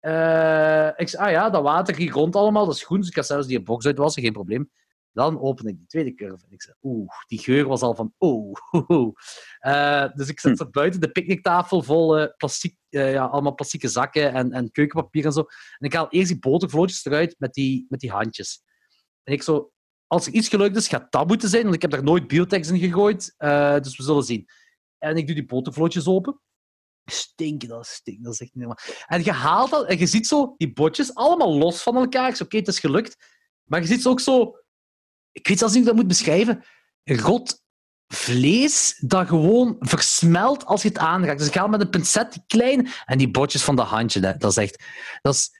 Eh, ik zei, ah ja, dat water ging rond allemaal, dat is goed. Dus ik ga zelfs die box uitwassen, geen probleem. Dan open ik die tweede curve. En ik zei, oeh, die geur was al van, oeh. oeh. Eh, dus ik zet er buiten de picknicktafel vol eh, plastic, eh, ja, allemaal plastieke zakken en, en keukenpapier en zo. En ik haal eerst die botervlootjes eruit met die, met die handjes. En ik zo, als er iets gelukt is, gaat dat moeten zijn, want ik heb daar nooit biotex in gegooid. Dus we zullen zien. En ik doe die botervlootjes open. Stinken, dat stinkt, dat is echt niet. En je haalt dat en je ziet zo die botjes allemaal los van elkaar. Oké, het is gelukt. Maar je ziet ze ook zo... Ik weet zelfs niet hoe ik dat moet beschrijven. Rot vlees dat gewoon versmelt als je het aanraakt. Dus ik haal met een pincet die klein... En die botjes van dat handje, dat is echt... Dat is,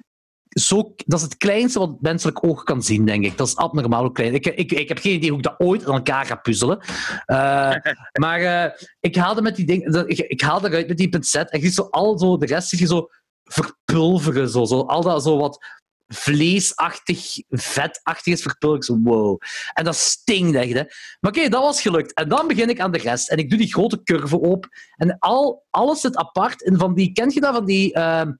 zo, dat is het kleinste wat het menselijk oog kan zien, denk ik. Dat is abnormaal klein. Ik, ik, ik heb geen idee hoe ik dat ooit aan elkaar ga puzzelen. Eh, maar eh, ik haalde met die ding, ik, haalde eruit met die pincet en zo al zo, de rest zie je zo verpulveren. Zo, zo, al dat zo wat vleesachtig, vetachtig is verpulverd. Zo, wow. En dat stinkt echt, hè. Maar oké, dat was gelukt. En dan begin ik aan de rest. En ik doe die grote curve open. En al, alles zit apart in van die... Kent je dat, van die... ehm,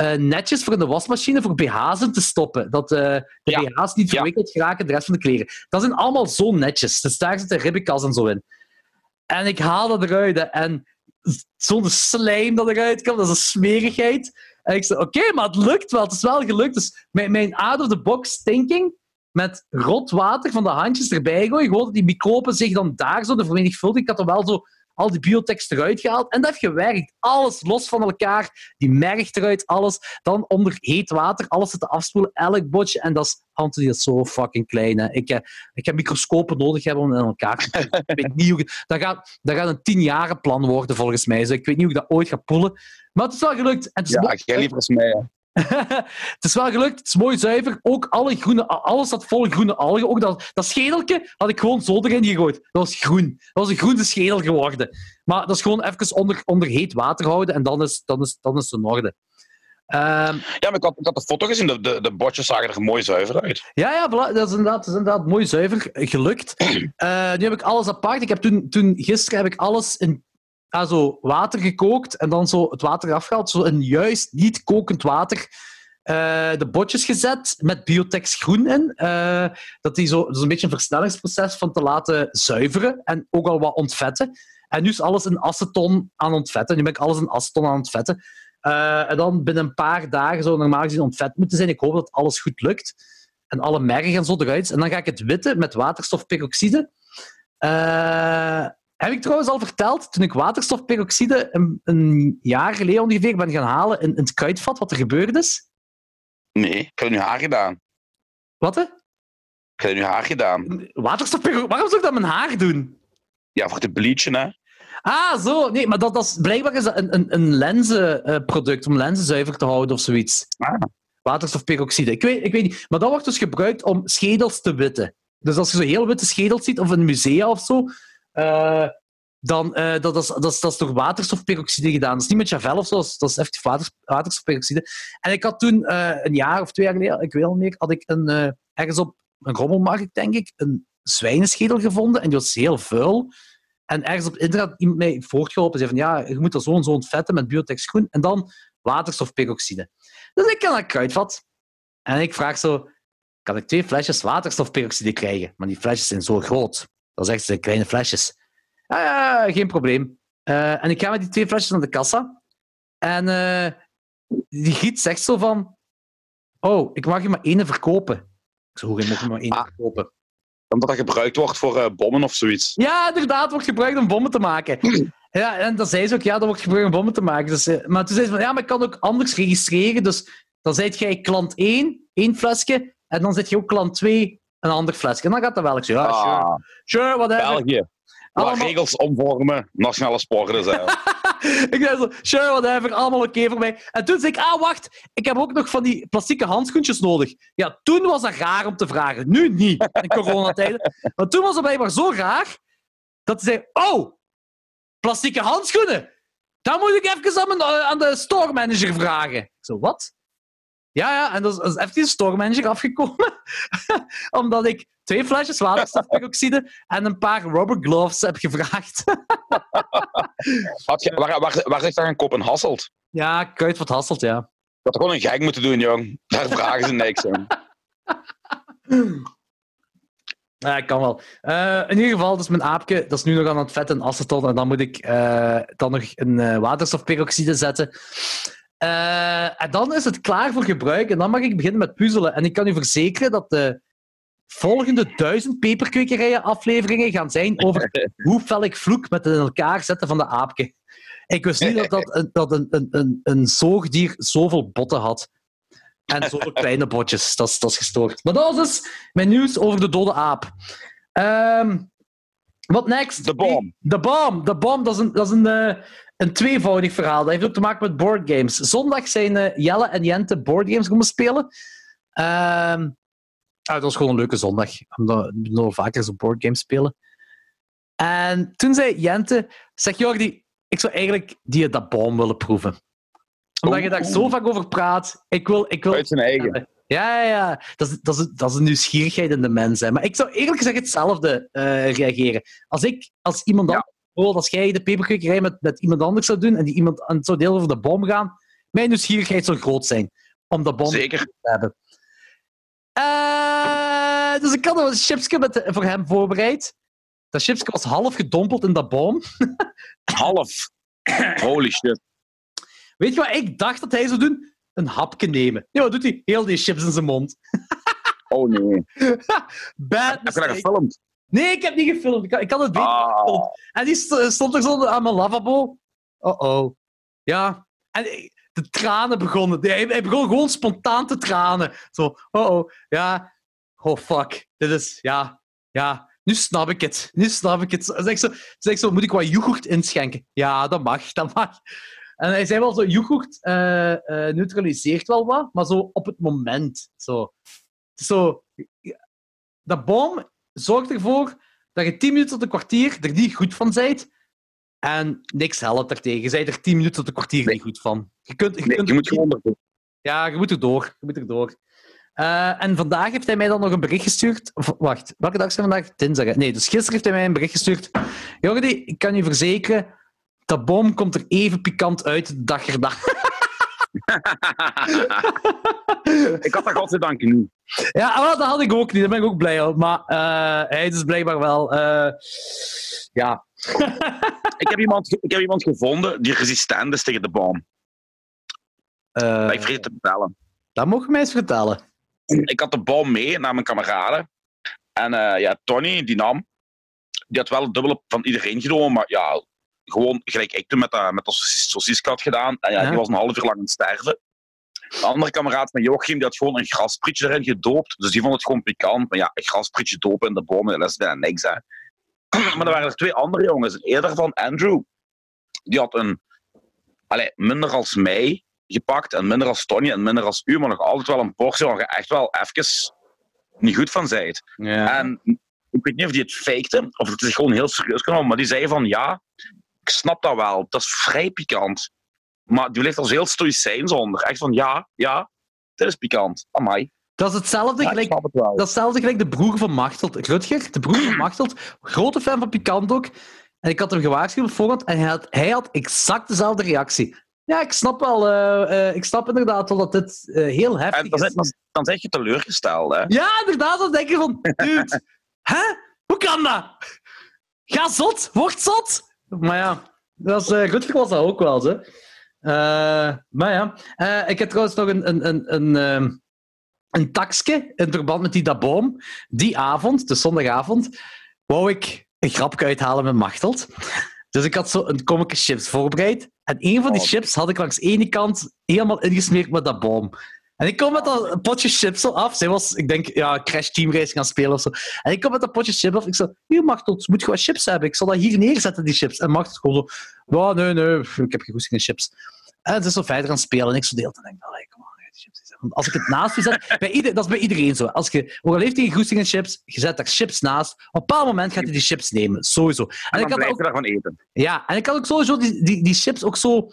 eh, netjes voor in de wasmachine voor BH's te stoppen. Dat eh, de Ja. BH's niet Ja. verwikkeld geraken de rest van de kleren. Dat zijn allemaal zo netjes. Dus daar zit de ribbenkas en zo in. En ik haal dat eruit. hè, En zo'n slijm dat eruit komt, dat is een smerigheid. En ik zei, oké, maar het lukt wel. Het is wel gelukt. Dus mijn, mijn out-of-the-box thinking met rot water van de handjes erbij gooien, gewoon dat die microben zich dan daar zo vermenigvuldigen. Ik had er wel zo al die biotex eruit gehaald. En dat heeft gewerkt. Alles los van elkaar. Die merg eruit, alles. Dan onder heet water, alles zitten afspoelen, elk botje. En dat is, Anthony, dat is zo fucking klein. Hè. Ik, eh, ik heb microscopen nodig hebben om in elkaar te ik weet niet hoe dat, gaat, dat gaat een tienjaren plan worden, volgens mij. Dus ik weet niet hoe ik dat ooit ga poelen. Maar het is wel gelukt. En het is Ja, jij liever als mij. het is wel gelukt, het is mooi zuiver. Ook alle groene, alles zat vol groene algen. Ook dat, dat schedeltje had ik gewoon zo erin gegooid. Dat was groen. Dat was een groene schedel geworden. Maar dat is gewoon even onder, onder heet water houden en dan is, dan is, dan is het in orde. Ehm, Ja, maar ik had, ik had de foto gezien. De, de, de botjes zagen er mooi zuiver uit. ja, ja, dat, is inderdaad, dat is inderdaad mooi zuiver gelukt. Eh, nu heb ik alles apart. Ik heb toen, toen, gisteren heb ik alles in ah, zo water gekookt en dan zo het water afgehaald. Zo in juist niet kokend water eh, de botjes gezet met Biotex groen in. Eh, dat, die zo, dat is een beetje een versnellingsproces van te laten zuiveren en ook al wat ontvetten. En nu is alles in aceton aan ontvetten. Nu ben ik alles in aceton aan ontvetten. Eh, en dan binnen een paar dagen zou normaal gezien ontvet moeten zijn. Ik hoop dat alles goed lukt. En alle merg en zo eruit. En dan ga ik het witten met waterstofperoxide. Heb ik trouwens al verteld, toen ik waterstofperoxide een, een jaar geleden ongeveer ben gaan halen in, in het kruidvat, wat er gebeurd is? Nee, ik heb nu haar gedaan. Wat? Hè? Ik heb nu haar gedaan. Waterstofperoxide? Waarom zou ik dat mijn haar doen? Ja, voor te bleachen, hè. Ah, zo. Nee, maar dat, dat is, blijkbaar is dat een, een, een lenzenproduct om lenzen zuiver te houden of zoiets. Ah. Waterstofperoxide. Ik weet, ik weet niet. Maar dat wordt dus gebruikt om schedels te witten. Dus als je zo heel witte schedels ziet, of in musea of zo, dan uh, dat, is, dat, is, dat is door waterstofperoxide gedaan. Dat is niet met Javel of zo, dat is, water, waterstofperoxide. En ik had toen, uh, een jaar of twee jaar geleden, ik weet al meer, had ik een, ergens op een rommelmarkt, denk ik, een zwijnenschedel gevonden. En die was heel vuil. En ergens op internet iemand mij voortgeholpen zei van ja, je moet dat zo en zo ontvetten met biotex groen en dan waterstofperoxide. Dus ik kan dat kruidvat. En ik vraag zo, kan ik twee flesjes waterstofperoxide krijgen? Maar die flesjes zijn zo groot. Dat is echt zijn kleine flesjes. Ja, ja, geen probleem. Uh, en ik ga met die twee flesjes naar de kassa. En uh, die giet zegt zo van... Oh, ik mag je maar één verkopen. Ik zo, hoe mag je maar één ah. verkopen? Omdat dat gebruikt wordt voor uh, bommen of zoiets. Ja, inderdaad, wordt gebruikt om bommen te maken. Ja, en dan zei ze ook, ja, dat wordt gebruikt om bommen te maken. Dus, maar toen zei ze van, ja, maar ik kan ook anders registreren. Dus dan zijt jij klant 1, één flesje. En dan zit je ook klant 2, een ander flesje. En dan gaat dat wel. Ja, ah, sure. Sure, whatever. België. Allemaal... Waar regels omvormen, nationale sporten zijn. ik zei zo, sure, whatever, allemaal oké okay voor mij. En toen zei ik, ah, wacht, ik heb ook nog van die plastieke handschoentjes nodig. Ja, toen was dat raar om te vragen. Nu niet, in coronatijden. maar toen was het blijkbaar zo raar, dat hij zei, oh, plastieke handschoenen. Dan moet ik even aan, mijn, aan de store manager vragen. Ik zo, wat? Ja, ja, en dat is, dat is even een stormmanager afgekomen. Omdat ik twee flesjes waterstofperoxide en een paar rubber gloves heb gevraagd. Had je, waar, waar, waar zit daar een kop in Hasselt? ja, kuit wat Hasselt, ja. Ik had gewoon een gek moeten doen, jong. Daar vragen ze niks aan. Ja, ik kan wel. Eh, in ieder geval, dus mijn aapje, dat is nu nog aan het vet en aceton. En dan moet ik eh, dan nog een eh, waterstofperoxide zetten. Eh, en dan is het klaar voor gebruik. En dan mag ik beginnen met puzzelen. En ik kan u verzekeren dat de volgende duizend peperkwekerijen afleveringen gaan zijn over hoe fel ik vloek met het in elkaar zetten van de aapje. Ik wist niet dat, dat, een, dat een, een, een, een zoogdier zoveel botten had. En zoveel kleine botjes. Dat is, dat is gestoord. Maar dat was dus mijn nieuws over de dode aap. Ehm wat next? De bom. De bom. De bom, dat is een, dat is een, eh, een tweevoudig verhaal. Dat heeft ook te maken met boardgames. Zondag zijn eh, Jelle en Jente boardgames komen spelen. Ehm ah, dat was gewoon een leuke zondag. Omdat we nog vaker zo'n boardgames spelen. En toen zei Jente, zeg Jordi, ik zou eigenlijk die dat bom willen proeven. Omdat je daar zo vaak over praat. Ik wil... Ik wil Uit zijn eigen. ja, ja, ja. Dat is, dat, is, dat is een nieuwsgierigheid in de mens. Hè. Maar ik zou eerlijk gezegd hetzelfde eh, reageren. Als ik, als iemand Ja. anders, bijvoorbeeld als jij de peperkwekerij met, met iemand anders zou doen en die iemand en het zou deel over de bom gaan, mijn nieuwsgierigheid zou groot zijn om de bom Zeker. te hebben. Eh, dus ik had een chipsje met, voor hem voorbereid. Dat chipsje was half gedompeld in dat boom. Half. Holy shit. Weet je wat ik dacht dat hij zou doen? Een hapje nemen. Nee, wat doet hij? Heel die chips in zijn mond. Oh nee. Bad Heb je dat gefilmd? Nee, ik heb niet gefilmd. Ik had, ik had het beter Ah. gefilmd. En die st- stond er zo aan mijn lavabo. Oh-oh. Ja. En de tranen begonnen. Hij, hij begon gewoon spontaan te tranen. Zo, oh-oh. Ja. Oh, fuck. Dit is... Ja. Ja. Nu snap ik het. Nu snap ik het. Zeg zo, zeg zo, moet ik wat yoghurt inschenken? Ja, dat mag. Dat mag. En hij zei wel zo, yoghurt eh, eh, neutraliseert wel wat, maar zo op het moment. Zo. Zo... Dat boom zorgt ervoor dat je 10 minuten tot een kwartier er niet goed van bent. En niks helpt daartegen. Je bent er 10 minuten tot een kwartier Nee. niet goed van. Je, kunt, je, Nee, kunt je moet gewoon erdoor. Ja, je moet erdoor. Je moet erdoor. Eh, en vandaag heeft hij mij dan nog een bericht gestuurd. Wacht, welke dag is het vandaag? Dinsdag. Nee, dus gisteren heeft hij mij een bericht gestuurd. Jordi, ik kan je verzekeren, dat boom komt er even pikant uit de dag erna. ik had dat godzijdank niet. Ja, wel, dat had ik ook niet. Daar ben ik ook blij om. Maar eh, hij is blijkbaar wel... eh, ja. Ik heb, iemand, ik heb iemand gevonden die resistent is tegen de bom. Eh, Dat ik vergeten te vertellen. dat mogen we mij eens vertellen. Ik had de bom mee naar mijn kameraden. En eh, ja, Tony, die nam. Die had wel het dubbele van iedereen genomen. Maar ja, gewoon gelijk ik toen met dat, met dat sausieske had gedaan. En ja, Ja. die was een half uur lang aan het sterven. De andere kameraad van Joachim, die had gewoon een grasprietje erin gedoopt. Dus die vond het gewoon pikant. Maar ja, een grasprietje dopen in de bomen, dat is bijna niks, hè. Maar er waren er twee andere jongens. Eerder van Andrew. Die had een... Allee, minder als mij gepakt. En minder als Tony en minder als u. Maar nog altijd wel een portie waar je echt wel even niet goed van zijt. Ja. En ik weet niet of die het fakte, of het is gewoon heel serieus genomen, maar die zei van ja, ik snap dat wel, dat is vrij pikant. Maar die ligt als heel stoïcijns onder. Echt van ja, ja, dit is pikant. Amai. Dat is hetzelfde Ja, gelijk het. Dat is hetzelfde gelijk de broer van Machteld. Rutger, de broer van Machteld, grote fan van Pikant ook. En ik had hem gewaarschuwd op voorhand en hij had, hij had exact dezelfde reactie. Ja, ik snap wel. eh, eh, ik snap inderdaad wel dat dit eh, heel heftig En dan, is. dan, dan zeg je teleurgesteld, hè? Ja, inderdaad. Dan denk je van, dude, hè? Hoe kan dat? Ga zot, word zot. Maar ja, dat was, Rutger was dat ook wel, hè. Eh, maar ja, Eh, ik heb trouwens nog een, een, een, een, ehm, een taxje in verband met die daboom. Die avond, de zondagavond, wou ik een grapje uithalen met Machteld. Dus ik had zo een kommetje chips voorbereid. En een van die Oh. chips had ik langs de ene kant helemaal ingesmeerd met dat boom. En ik kom met dat potje chips af. Zij was, ik denk, ja, Crash Team Race gaan spelen of zo. En ik kom met dat potje chips af. Ik zei, hier Machteld, moet je wat chips hebben? Ik zal dat hier neerzetten, die chips. En Machteld gewoon zo, ja, nee, nee, ik heb geen goesting in chips. En ze is zo verder gaan spelen. En ik zo deelt en denk, allee, kom on, die chips. Want als ik het naast je zet, bij ieder, dat is bij iedereen zo. Als je, ook al heeft hij goesting in chips, je zet daar chips naast. Op een bepaald moment gaat hij die chips nemen, sowieso. En, En ik had blijf ook daarvan eten. ja, en ik kan ook sowieso die, die, die chips ook zo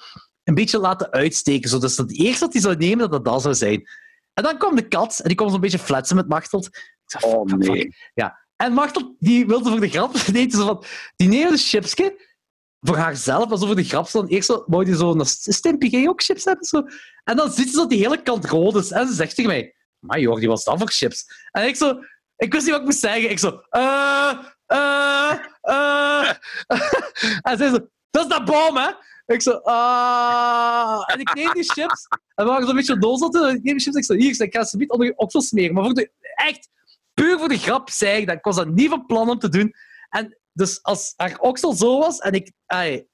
een beetje laten uitsteken. Zodat dat het eerste dat hij zou nemen, dat dat dat zou zijn. En dan kwam de kat en die kwam zo'n beetje flatsen met Machteld. Ik zei, fuck, Oh fuck. nee. En Machteld, die wilde voor de grap, deed ze van, die neemt een chipsje voor haarzelf, alsof voor de grap dan eerst zo, wou die zo een Stimpy, ga je ook chips hebben? Zo. En dan ziet ze dat die hele kant rood is. En ze zegt tegen mij, maar joh, die was dat voor chips? En ik zo, ik wist niet wat ik moest zeggen. Ik zo, eh, eh, eh. en zij zo, dat is dat boom, hè? Ik zo, ah. En ik neem die chips. En we waren zo'n beetje doos zaten. En ik neem die chips. Ik zo, hier, ik, ga ze niet onder je oksel smeren. Maar voor de, echt, puur voor de grap zei ik dat. Ik was dat niet van plan om te doen. En dus als haar oksel zo was en ik... Ai,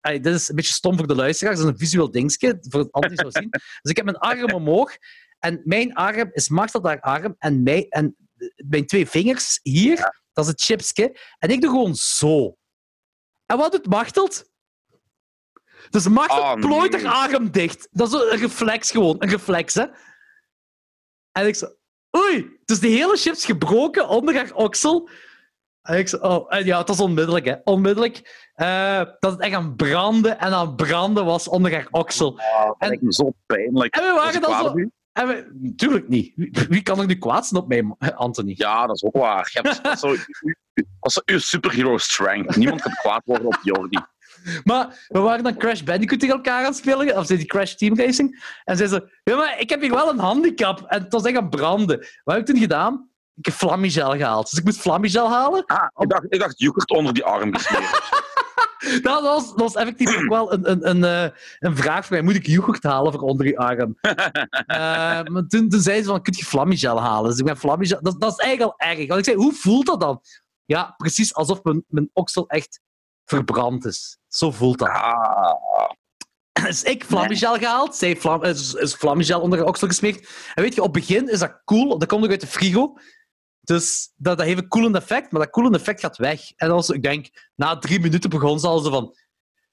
ai, dit is een beetje stom voor de luisteraars. Dat is een visueel dingetje voor het anderen zou zien. Dus ik heb mijn arm omhoog. En mijn arm is Machteld haar arm. En, mij, en mijn twee vingers hier, dat is het chipsje. En ik doe gewoon zo. En wat doet Machteld? Dus Machteld Oh, plooit nee. haar arm dicht. Dat is een reflex gewoon. Een reflex, hè. En ik zo... Oei! Dus die hele chips gebroken onder haar oksel. En ik zo... Oh, en ja, het was onmiddellijk, hè. Onmiddellijk. eh, dat het echt aan branden en aan branden was onder haar oksel. Oh, dat En- lijkt zo pijnlijk. En we waren dan zo... En we, natuurlijk niet. Wie, wie kan er nu kwaad zijn op mij, Anthony? Ja, dat is ook waar. Je hebt, dat is zo, dat is zo uw superhero strength. Niemand kan kwaad worden op Jordi. Maar we waren dan Crash Bandicoot tegen elkaar aan het spelen, of zei die Crash Team Racing. En zei ze, ja, maar ik heb hier wel een handicap. En het was echt aan branden. Wat heb ik toen gedaan? Ik heb Flammigel gehaald. Dus ik moest Flammigel halen. Ah, ik dacht, ik dacht yoghurt onder die arm gesmeerd. Dat was, dat was effectief ook wel een, een, een, eh, een vraag voor mij. Moet ik yoghurt halen voor onder je arm? Eh, maar toen, toen zei ze van, kun je Flammigel halen? Dus ik ben Flammigel... Dat, dat is eigenlijk al erg. Want ik zei, hoe voelt dat dan? Ja, precies alsof mijn, mijn oksel echt verbrand is. Zo voelt dat. Ah, Dus ik Flammigel gehaald. Zij vlam, is, is Flammigel onder haar oksel gesmeerd. En weet je, op het begin is dat cool. Dat komt nog uit de frigo. Dus dat, dat heeft een koelend effect. Maar dat koelend effect gaat weg. En als, ik denk, na drie minuten begon ze al zo van...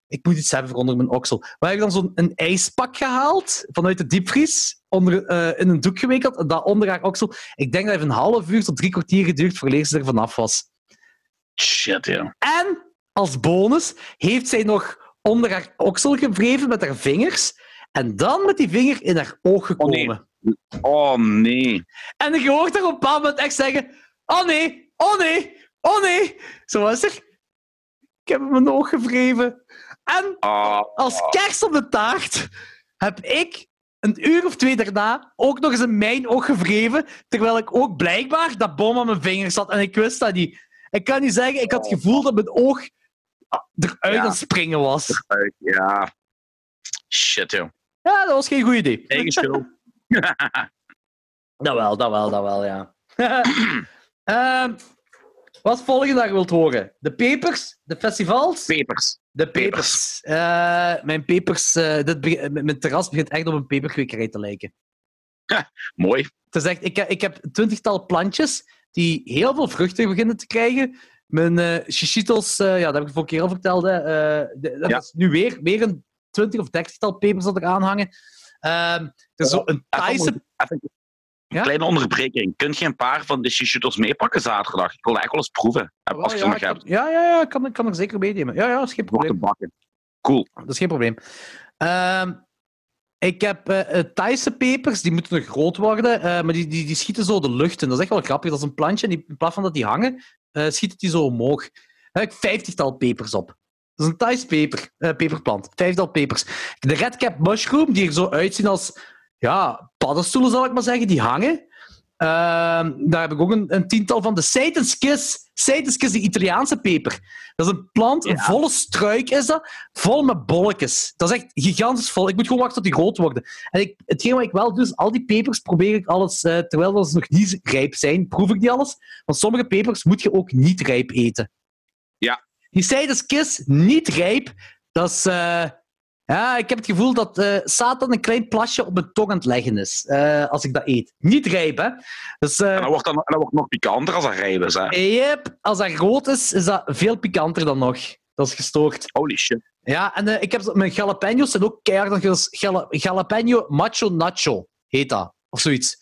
Ik moet iets hebben voor onder mijn oksel. Maar heb ik dan zo'n een ijspak gehaald vanuit de diepvries. Onder, eh, in een doek gewikkeld. En dat onder haar oksel. Ik denk dat heeft een half uur tot drie kwartier geduurd voordat ze er vanaf was. shit, ja. En als bonus heeft zij nog onder haar oksel gewreven met haar vingers. En dan met die vinger in haar oog gekomen. nee. Oh nee. En je hoort haar op een bepaald moment echt zeggen: Oh nee, oh nee, oh nee. Zo was er. Ik heb mijn oog gewreven. En Ah, als kerst op de taart heb ik een uur of twee daarna ook nog eens in mijn oog gewreven. Terwijl ik ook blijkbaar dat bom aan mijn vinger zat. En ik wist dat niet. Ik kan niet zeggen, ik had het gevoel dat mijn oog eruit Ja. aan het springen was. uit, ja. Shit, joh. Ja, dat was geen goed idee. Eigen schuld. Dat wel, dat wel, dat wel, ja. Ehm, wat volgende dat je wilt horen? De pepers? De festivals? Pepers. De pepers. Eh, mijn pepers... eh, dit be- mijn terras begint echt op een peperkwekerij te lijken. Mooi. Het is echt, ik, heb- ik heb twintigtal plantjes die heel veel vruchten beginnen te krijgen. Mijn eh chichitos, eh, ja, dat heb ik de vorige keer al verteld. Hè. eh, de- dat Ja. is nu weer, weer een twintig of dertigtal pepers dat er aan hangen. Ehm, er is zo een Thaise... een Ja? kleine onderbreking. Kun je een paar van de shishitos meepakken zaterdag? Ik wil eigenlijk wel eens proeven. Heb- Als je ja, er nog ik hebt. ja, ja, ja, ik kan, ik kan er zeker meenemen. Ja, ja, dat is geen Voor probleem. bakken. Cool. Dat is geen probleem. Ehm, ik heb eh, Thaise pepers, die moeten nog groot worden, maar die, die, die schieten zo de lucht in. Dat is echt wel grappig. Dat is een plantje in plaats van dat die hangen, eh schiet het die zo omhoog. Daar heb ik vijftigtal pepers op. Dat is een Thais peper, eh, peperplant. Vijftigtal pepers. De redcap mushroom, die er zo uitzien als ja, paddenstoelen, zal ik maar zeggen, die hangen. Ehm, daar heb ik ook een, een tiental van. De Satan's Kiss. Satan's Kiss, de Italiaanse peper. Dat is een plant, een Ja. volle struik is dat, vol met bolletjes. Dat is echt gigantisch vol. Ik moet gewoon wachten tot die groot worden. En ik, hetgeen wat ik wel doe, is al die pepers probeer ik alles, eh, terwijl ze nog niet rijp zijn, proef ik die alles. Want sommige pepers moet je ook niet rijp eten. Ja. Die Kiss, niet rijp, dat is... eh, ja, ik heb het gevoel dat eh, Satan een klein plasje op mijn tong aan het leggen is. eh, als ik dat eet. Niet rijp, hè. Dus, eh, En dat wordt, dan, dat wordt nog pikanter als dat rijp is. Hè? Yep, als dat rood is, is dat veel pikanter dan nog. Dat is gestoord. Holy shit. Ja, en eh, ik heb mijn jalapenos zijn ook keihard. jala- Jalapeno macho nacho heet dat. Of zoiets.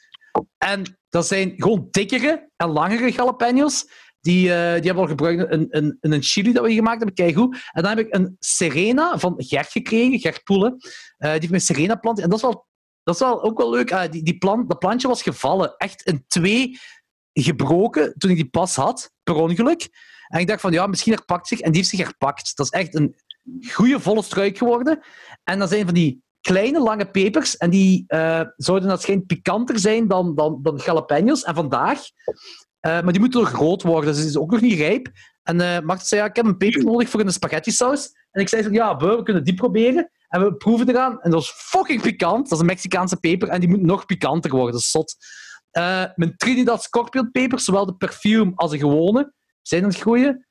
En dat zijn gewoon dikkere en langere jalapenos. Die, eh, die hebben we al gebruikt een chili dat we gemaakt hebben. Kijk. En dan heb ik een Serena van Gert gekregen, Gert Poelen. Eh, die heeft mijn Serena plant. En dat is wel dat is wel ook wel leuk. Ah, die, die plant, dat plantje was gevallen. Echt in twee gebroken toen ik die pas had, per ongeluk. En ik dacht van, ja, misschien herpakt zich. En die heeft zich herpakt. Dat is echt een goede volle struik geworden. En dan zijn van die kleine, lange pepers. En die uh, zouden dat schijnt pikanter zijn dan, dan, dan jalapenos. En vandaag... Uh, maar die moeten nog groot worden, dus die is ook nog niet rijp. En uh, zei, ja, ik heb een peper nodig voor een spaghetti saus. En ik zei van, ja, we kunnen die proberen. En we proeven eraan. En dat is fucking pikant. Dat is een Mexicaanse peper. En die moet nog pikanter worden. Dat is zot. Uh, mijn Trinidad Scorpion peper, zowel de perfume als de gewone, zijn het goede.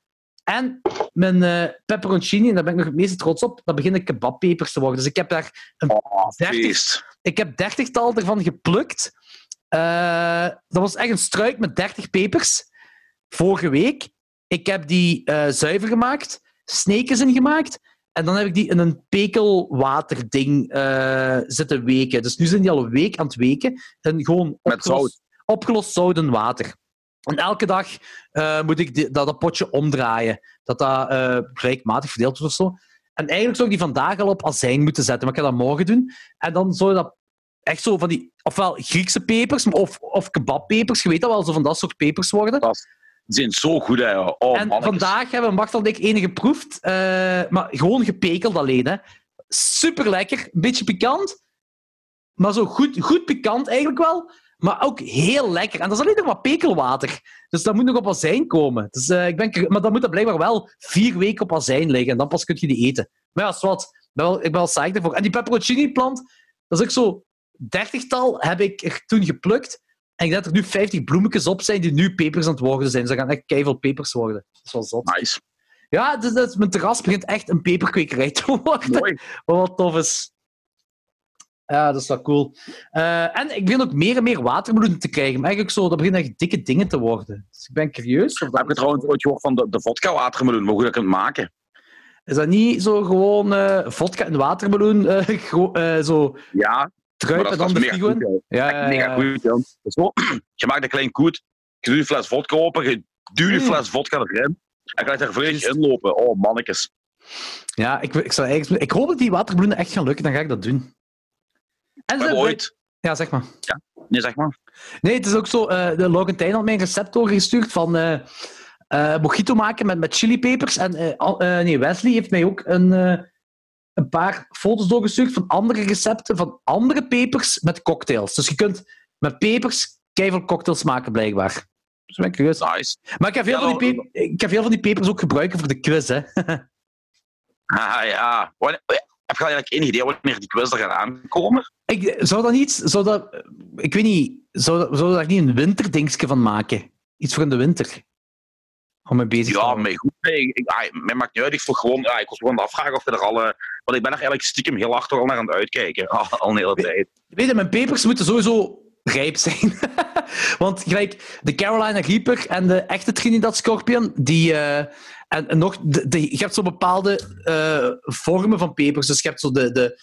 En mijn uh, pepperoncini, en daar ben ik nog het meeste trots op, dat beginnen kebabpepers te worden. Dus ik heb daar een Oh, dertig, feest. ik heb dertigtal ervan geplukt. Eh, dat was echt een struik met 30 pepers. Vorige week. Ik heb die eh, zuiver gemaakt, sneekjes in gemaakt. En dan heb ik die in een pekelwaterding eh zitten weken. Dus nu zijn die al een week aan het weken. En gewoon Met opgelost, opgelost zout en water. En elke dag moet ik die- dat, dat potje omdraaien. Dat dat gelijkmatig verdeeld wordt of zo. En eigenlijk zou ik die vandaag al op azijn moeten zetten. Maar ik ga dat morgen doen. En dan zou je dat echt zo van die... Ofwel Griekse pepers of, of kebabpepers. Je weet dat wel, zo van dat soort pepers worden. Die zijn zo goed, hè. Oh, en mannetjes. vandaag hebben Martel en ik ene geproefd. eh, maar gewoon gepekeld alleen. Hè. Super lekker. Een beetje pikant. Maar zo goed, goed pikant eigenlijk wel. Maar ook heel lekker. En dat is alleen nog wat pekelwater. Dus dat moet nog op azijn komen. Dus, eh, ik ben, maar dan moet dat blijkbaar wel vier weken op azijn liggen. En dan pas kun je die eten. Maar ja, is wat. Ik ben wel, ik ben wel psyched ervoor. En die pepperoncini-plant, dat is ook zo... Dertigtal heb ik er toen geplukt. En ik denk dat er nu 50 bloemetjes op zijn die nu pepers aan het worden zijn. Dus dat gaan echt keiveel pepers worden. Dat is wel zot. Nice. Ja, dus, dus mijn terras begint echt een peperkwekerij te worden. Mooi. Wat tof is. Ja, dat is wel cool. Eh, en ik begin ook meer en meer watermeloenen te krijgen. Maar eigenlijk zo, dat beginnen echt dikke dingen te worden. Dus ik ben curieus. Of Heb je trouwens ooit gehoord van de, de vodka watermeloen? Maar hoe je dat kunt maken? Is dat niet zo gewoon eh, vodka en watermeloen eh, zo Ja, maar druip dat en is, dan de frigo in? Ja, ja, mega ja. goed, zo, je maakt een klein koet, je doet een fles vodka open, je duwt die Mm. fles vodka erin en je gaat er volledig inlopen. Oh, mannetjes. Ja, ik, ik, zou eigenlijk, ik hoop dat die watermeloenen echt gaan lukken. Dan ga ik dat doen. En ze- ooit... Ja, zeg maar. Nee, zeg maar. Nee, het is ook zo. eh de Logentijn had mij een recept doorgestuurd van eh, mojito maken met, met chilipepers. En nee, Wesley heeft mij ook een, een paar foto's doorgestuurd van andere recepten van andere pepers met cocktails. Dus je kunt met pepers keiveel cocktails maken, blijkbaar. Dus ben ik curieus. Nice. Maar ik heb, veel Ja, van die dan- pe- ik heb veel van die pepers ook gebruiken voor de quiz, hè. Ah, ja. Wanneer- Heb je eigenlijk enig idee wanneer die quiz er gaat aankomen? ik, zou dat niet... Zou dat, ik weet niet... Zou, zou daar niet een winterdingetje van maken? Iets voor in de winter? Om me bezig te Ja, houden. mij goed. Nee, ik, ah, mij maakt niet uit. Ik, vroeg gewoon, ja, ik was gewoon aan het afvragen of we er al... eh, want ik ben er eigenlijk stiekem heel hard al naar aan het uitkijken. Al, al een hele tijd. Weet je, mijn pepers moeten sowieso rijp zijn. Want gelijk de Carolina Reaper en de echte Trinidad Scorpion, die... eh, en, en nog, de, de- je hebt zo bepaalde eh, vormen van pepers. Dus je hebt zo de, de...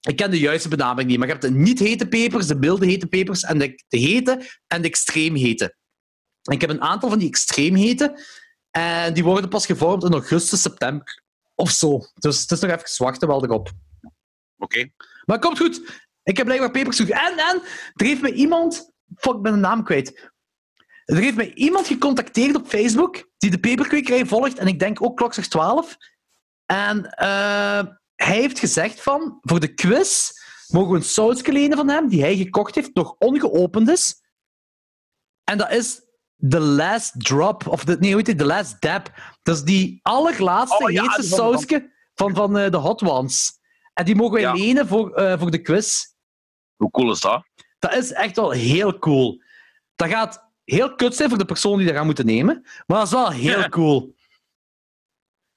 Ik ken de juiste benaming niet, maar je hebt de niet-hete pepers, de milde hete pepers en de, de hete en de extreem hete. En ik heb een aantal van die extreem hete en die worden pas gevormd in augustus, september of zo. Dus het is nog even wachten wel erop. Oké. Maar komt goed. Ik heb blijkbaar genoeg. En, en, er heeft me iemand... Fuck, ik ben de naam kwijt. Er heeft me iemand gecontacteerd op Facebook die de peperkwekerij volgt. En ik denk ook klokslag 12. En eh, hij heeft gezegd van... Voor de quiz mogen we een sausje lenen van hem die hij gekocht heeft, nog ongeopend is. En dat is The Last Drop. Of de, nee, hoe heet het? The Last Dab. Dat is die allerlaatste Oh, ja, heetste van- van- sausje van, van eh, de Hot Ones. En die mogen wij Ja. lenen voor, eh, voor de quiz. Hoe cool is dat? Dat is echt wel heel cool. Dat gaat heel kut zijn voor de persoon die dat gaat moeten nemen. Maar dat is wel heel cool.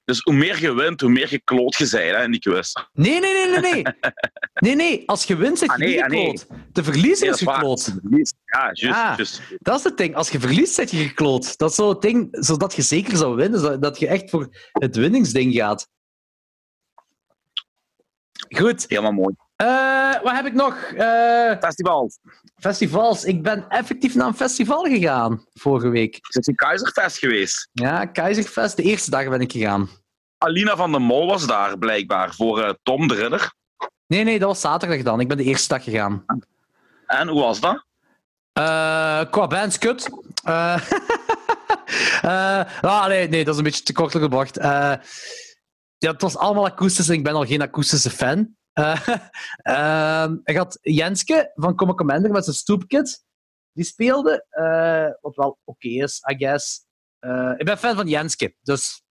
Dus hoe meer je wint, hoe meer je kloot je bent hè, in die quiz. Nee, nee, nee, nee, nee. Nee, nee. Als je wint, zit je Ah, nee, niet ah, nee. gekloot. De verliezer Nee, is gekloot. Ja, juist. Ja. juist. Dat is het ding. Als je verliest, zit je gekloot. Dat is zo het ding, zodat je zeker zou winnen. Dat je echt voor het winningsding gaat. Goed. Helemaal mooi. Eh, wat heb ik nog? Eh, Festival. festivals. Ik ben effectief naar een festival gegaan vorige week. Is in Keizerfest geweest? Ja, Keizerfest. De eerste dag ben ik gegaan. Alina van der Mol was daar blijkbaar voor eh, Tom de Ridder. Nee, nee, dat was zaterdag dan. Ik ben de eerste dag gegaan. En hoe was dat? Qua bands, kut. Ah, nee, nee, dat is een beetje te kort gebracht. Uh, ja, het was allemaal akoestisch en ik ben al geen akoestische fan. Uh, ik had Jenske van Comic Commander met zijn Stoopkit. Die speelde, wat wel oké is, I guess. ik ben fan van Jenske, dus...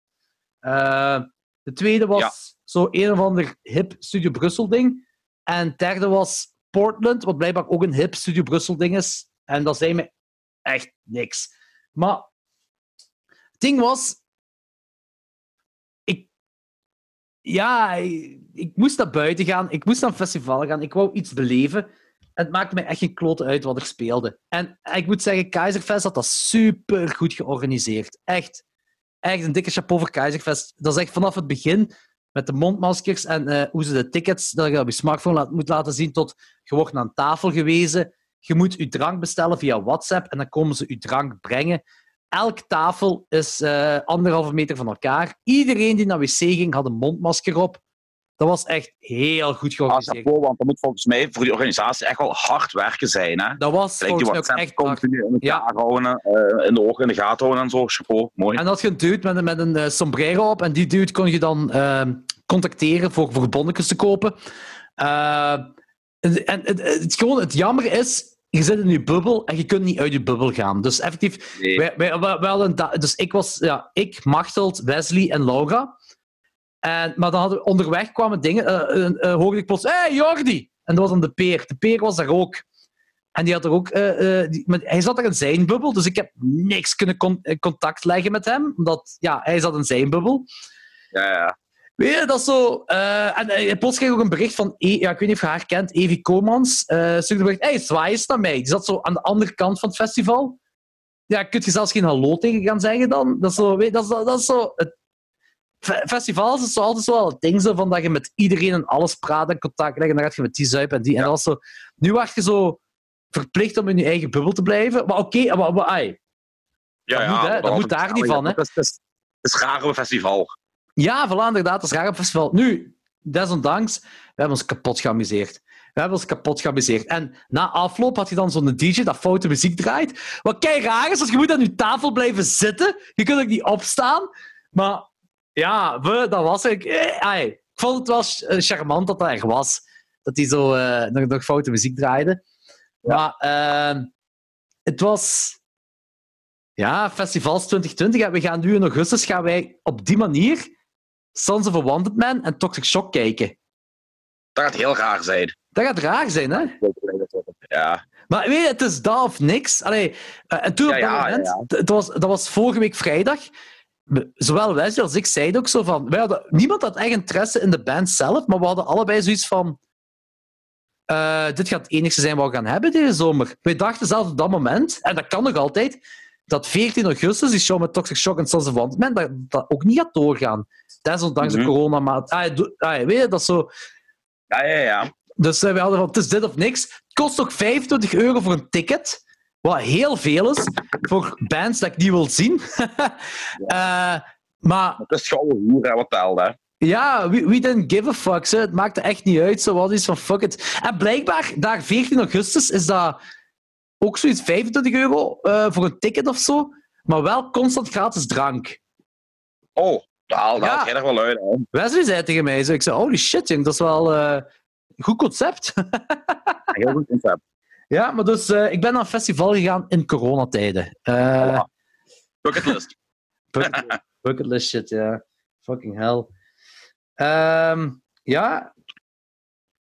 de tweede was ja. zo een of ander hip Studio Brussel ding. En het derde was Portland, wat blijkbaar ook een hip Studio Brussel ding is. En dat zei me echt niks. Maar het ding was, ja, ik, moest naar buiten gaan, ik moest naar een festival gaan, ik wou iets beleven. En het maakte mij echt geen klote uit wat ik speelde. En ik moet zeggen, Keizerfest had dat super goed georganiseerd. Echt. Echt een dikke chapeau voor Keizerfest. Dat is echt vanaf het begin met de mondmaskers en uh, hoe ze de tickets dat je op je smartphone laat, moet laten zien tot je wordt een tafel gewezen je moet je drank bestellen via WhatsApp en dan komen ze je drank brengen. Elke tafel is uh, anderhalve meter van elkaar. Iedereen die naar wc ging, had een mondmasker op. Dat was echt heel goed georganiseerd. Ah, want dat moet volgens mij voor die organisatie echt wel hard werken zijn. Hè? Dat was Gelijk volgens mij ook echt continu in, ja. houden, uh, in de ogen in de gaten houden en zo. Chapeau, mooi. En dat je een dude met, met een uh, sombrero op en die dude kon je dan contacteren voor, voor bonnetjes te kopen. en het, het, het, gewoon, het jammer is, je zit in je bubbel en je kunt niet uit je bubbel gaan. Dus effectief, nee. wij, wij, een dus ik was, ja, ik, Machteld, Wesley en Laura. En, maar dan hadden, onderweg kwamen dingen, uh, uh, hoorde ik plots, hé hey, Jordi! En dat was dan de peer. De peer was daar ook. En die had er ook, uh, die, hij zat er in zijn bubbel, dus ik heb niks kunnen con contact leggen met hem, omdat ja, hij zat in zijn bubbel. Ja, ja. Weet je, dat is zo... Uh, en uh, plots kreeg ik ook een bericht van... E ja, ik weet niet of je haar kent, Evie Komans. Uh, stuurde een bericht... Hey, zwaai eens naar mij. Die zat zo aan de andere kant van het festival. Ja, kun je zelfs geen hallo tegen gaan zeggen dan? Dat is zo... Weet, dat is, dat is zo het festivals is zo altijd zo het ding zo van dat je met iedereen en alles praat en contact legt. En dan gaat je met die zuipen en die. Ja. En dat zo... Nu word je zo verplicht om in je eigen bubbel te blijven. Maar oké, okay, maar, maar ai, ja, dat ja, moet, hè, dat moet daar niet van. Hè. Het is, het is graag een festival. Ja, voilà, inderdaad. Dat is raar op festival. Nu, desondanks, we hebben ons kapot geamuseerd. We hebben ons kapot geamuseerd. En na afloop had je dan zo'n DJ dat foute muziek draait. Wat kei raar is, want je moet aan je tafel blijven zitten. Je kunt ook niet opstaan. Maar ja, we, dat was ik. Eh, ik vond het wel charmant dat dat echt was. Dat hij zo uh, nog, nog foute muziek draaide. Ja. Maar uh, het was... Ja, Festivals 2020. We gaan nu in augustus gaan wij op die manier Sons of a Wanted Man en Toxic Shock kijken. Dat gaat heel raar zijn. Dat gaat raar zijn, hè? Ja. Maar weet je, het is dat of niks. Allee, uh, toen op dat moment, Het was, dat was vorige week vrijdag. Zowel Wesley als ik zeiden ook zo van... Wij hadden, niemand had echt interesse in de band zelf, maar we hadden allebei zoiets van... Uh, dit gaat het enige zijn wat we gaan hebben deze zomer. Wij dachten zelfs op dat moment, en dat kan nog altijd, dat 14 augustus, die show met Toxic Shock en Sons of Man, dat, dat ook niet gaat doorgaan. Desondanks Mhm. de corona. Ah, ah, weet je, dat is zo... Ja, ja, ja. Dus uh, we hadden van, het is dit of niks. Het kost ook 25 euro voor een ticket. Wat heel veel is voor bands dat ik niet wil zien. uh, maar Het is gewoon hoe wat telt, hè. ja, we, we didn't give a fuck. Zo. Het maakte echt niet uit. Zo was iets van fuck it. En blijkbaar, daar 14 augustus, is dat ook zoiets 25 euro uh, voor een ticket of zo. Maar wel constant gratis drank. Oh, daar Ja. haalt jij er wel uit, hè. Wesley zei tegen mij, zo, ik zei, holy shit, jong, dat is wel eh, een goed concept. Heel goed concept. ja, maar dus eh, ik ben naar een festival gegaan in coronatijden. Eh Voilà. Bucketlist. bucket, bucketlist shit, ja. Fucking hell. Ehm, ja,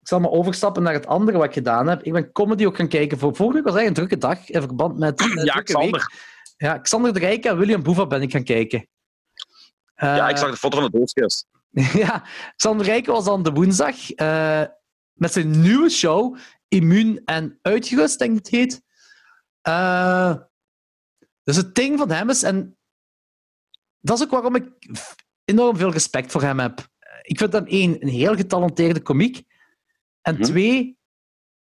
zal maar overstappen naar het andere wat ik gedaan heb. Ik ben comedy ook gaan kijken. Voor vorige week was eigenlijk een drukke dag in verband met. eh, Ja, week. Xander. Ja, Xander de Rijke en William Boeva ben ik gaan kijken. Ja, Eh, ik zag de foto van de doodskist. ja, Xander Rijken was dan de woensdag eh, met zijn nieuwe show, Immuun en Uitgerust, denk ik het heet. Eh, dus het ding van hem is, en dat is ook waarom ik enorm veel respect voor hem heb. Ik vind hem één, een heel getalenteerde komiek. En Mhm. twee,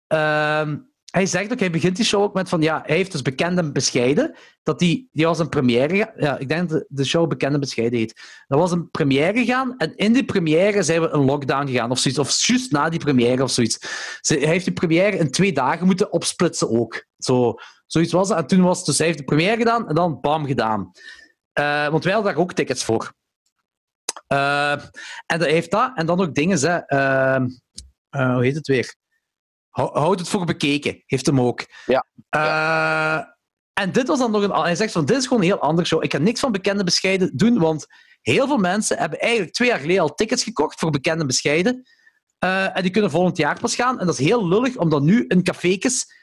ehm, hij zegt ook, hij begint die show ook met van, ja, hij heeft dus bekend en bescheiden, dat die, die was een première, ja, ik denk dat de show bekend en bescheiden heet. Dat was een première gegaan, en in die première zijn we een lockdown gegaan, of zoiets, of juist na die première of zoiets. Ze, hij heeft die première in twee dagen moeten opsplitsen ook. Zo, zoiets was het. En toen was het dus, hij heeft de première gedaan, en dan bam gedaan. Eh, want wij hadden daar ook tickets voor. Eh, en dat heeft dat, en dan ook dingen, hè. eh, eh, hoe heet het weer? Hou- Houd het voor bekeken, heeft hem ook. Ja. Eh, en dit was dan nog een. Hij zegt van: dit is gewoon een heel andere show. Ik ga niks van bekende bescheiden doen, want heel veel mensen hebben eigenlijk twee jaar geleden al tickets gekocht voor bekende bescheiden. Eh, en die kunnen volgend jaar pas gaan. En dat is heel lullig om dan nu in cafékes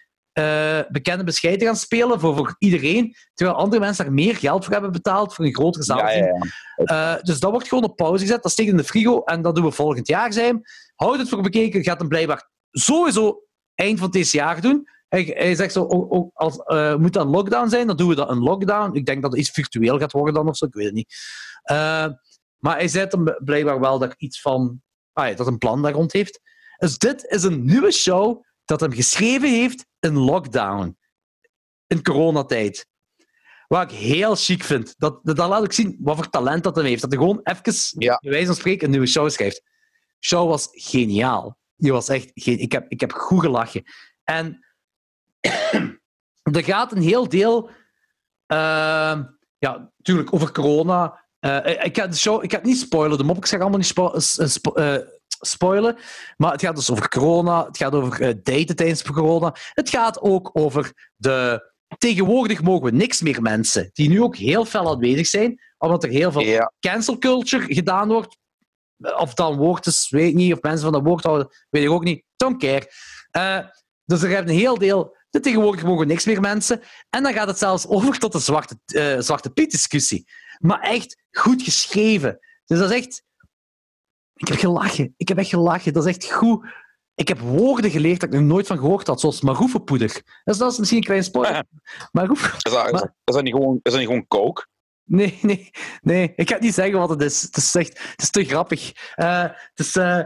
bekende bescheiden te gaan spelen voor, voor iedereen, terwijl andere mensen daar meer geld voor hebben betaald voor een grotere zaal. Ja, ja, ja. Dus dat wordt gewoon op pauze gezet. Dat steekt in de frigo en dat doen we volgend jaar zijn. Houd het voor bekeken. Gaat hem blijkbaar sowieso eind van dit jaar doen. Hij, hij zegt zo, ook, ook als eh, moet dat een lockdown zijn, dan doen we dat een lockdown. Ik denk dat het iets virtueel gaat worden dan of zo, ik weet het niet. Eh, maar hij zegt hem blijkbaar wel dat iets van, ah ja, dat een plan daar rond heeft. Dus dit is een nieuwe show dat hem geschreven heeft in lockdown. In coronatijd. Wat ik heel chic vind. Dat, laat ik zien wat voor talent dat hij heeft. Dat hij gewoon even, Ja. wijze van spreken, een nieuwe show schrijft. Show was geniaal. Die was echt... Ik heb, ik heb goed gelachen. En er gaat een heel deel... ehm, ja, natuurlijk over corona. Eh, ik, ga de show, ik ga het niet spoilen, de mop. Ik zeg allemaal niet spo- eh, spo- eh, spoilen. Maar het gaat dus over corona. Het gaat over eh, daten tijdens corona. Het gaat ook over de... Tegenwoordig mogen we niks meer mensen, die nu ook heel fel aanwezig zijn, omdat er heel veel Ja. cancel culture gedaan wordt. Of dan woord is, weet ik niet. Of mensen van dat woord houden, weet ik ook niet. Don't care. Eh, dus er heeft een heel deel. De tegenwoordig mogen niks meer mensen. En dan gaat het zelfs over tot de Zwarte, eh, zwarte Piet-discussie. Maar echt goed geschreven. Dus dat is echt. Ik heb gelachen. Ik heb echt gelachen. Dat is echt goed. Ik heb woorden geleerd dat ik nog nooit van gehoord had, zoals maroefenpoeder. Dus dat is misschien een klein spoiler. Maroef... Is dat, is, Maar- dat, is dat niet gewoon, is dat niet gewoon coke? Nee, nee, nee. Ik ga niet zeggen wat het is. Het is, echt, het is te grappig. Eh, het, eh,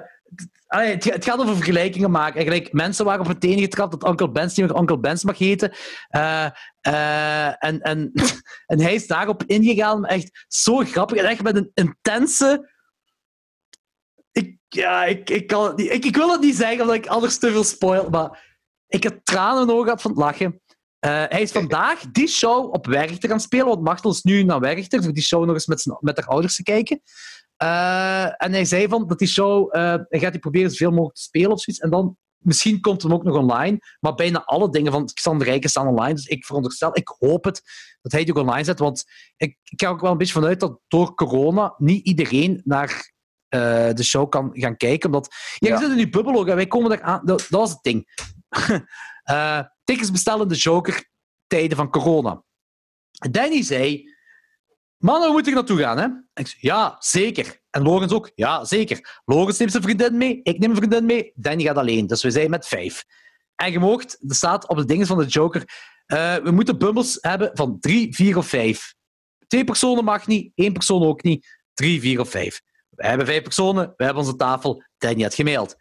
het, gaat over vergelijkingen maken. Eigenlijk, mensen waren op het tenen getrapt dat Uncle Ben's niet meer Uncle Ben's mag heten. Eh, en, en, en hij is daarop ingegaan. Echt zo grappig. En echt met een intense... Ik, ja, ik, ik, kan ik, ik wil het niet zeggen, omdat ik anders te veel spoil. Maar ik heb tranen in de ogen gehad van het lachen. Eh, hij is vandaag die show op Werchter gaan spelen, want Martel is nu naar Werchter voor die show nog eens met, met haar ouders te kijken. Eh, en hij zei van dat die show, eh, hij gaat die proberen zoveel mogelijk te spelen of zoiets. En dan, misschien komt hem ook nog online, maar bijna alle dingen van Xander Rijken staan online. Dus ik veronderstel, ik hoop het, dat hij die ook online zet. Want ik, ik ga ook wel een beetje vanuit dat door corona niet iedereen naar de show kan gaan kijken. Omdat, ja, Ja. zit in die bubbel ook en wij komen daar aan. Dat, dat was het ding. Eh, tickets bestellen in de Joker tijden van corona. Danny zei: Mannen, we moeten er naartoe gaan, hè? Ik zei: Ja, zeker. En Logans ook: Ja, zeker. Logans neemt zijn vriendin mee, ik neem een vriendin mee, Danny gaat alleen. Dus we zijn met vijf. En je moogt, er staat op de dingen van de Joker: eh, we moeten bundels hebben van drie, vier of vijf. Twee personen mag niet, één persoon ook niet. Drie, vier of vijf. We hebben vijf personen, we hebben onze tafel. Danny had gemaild.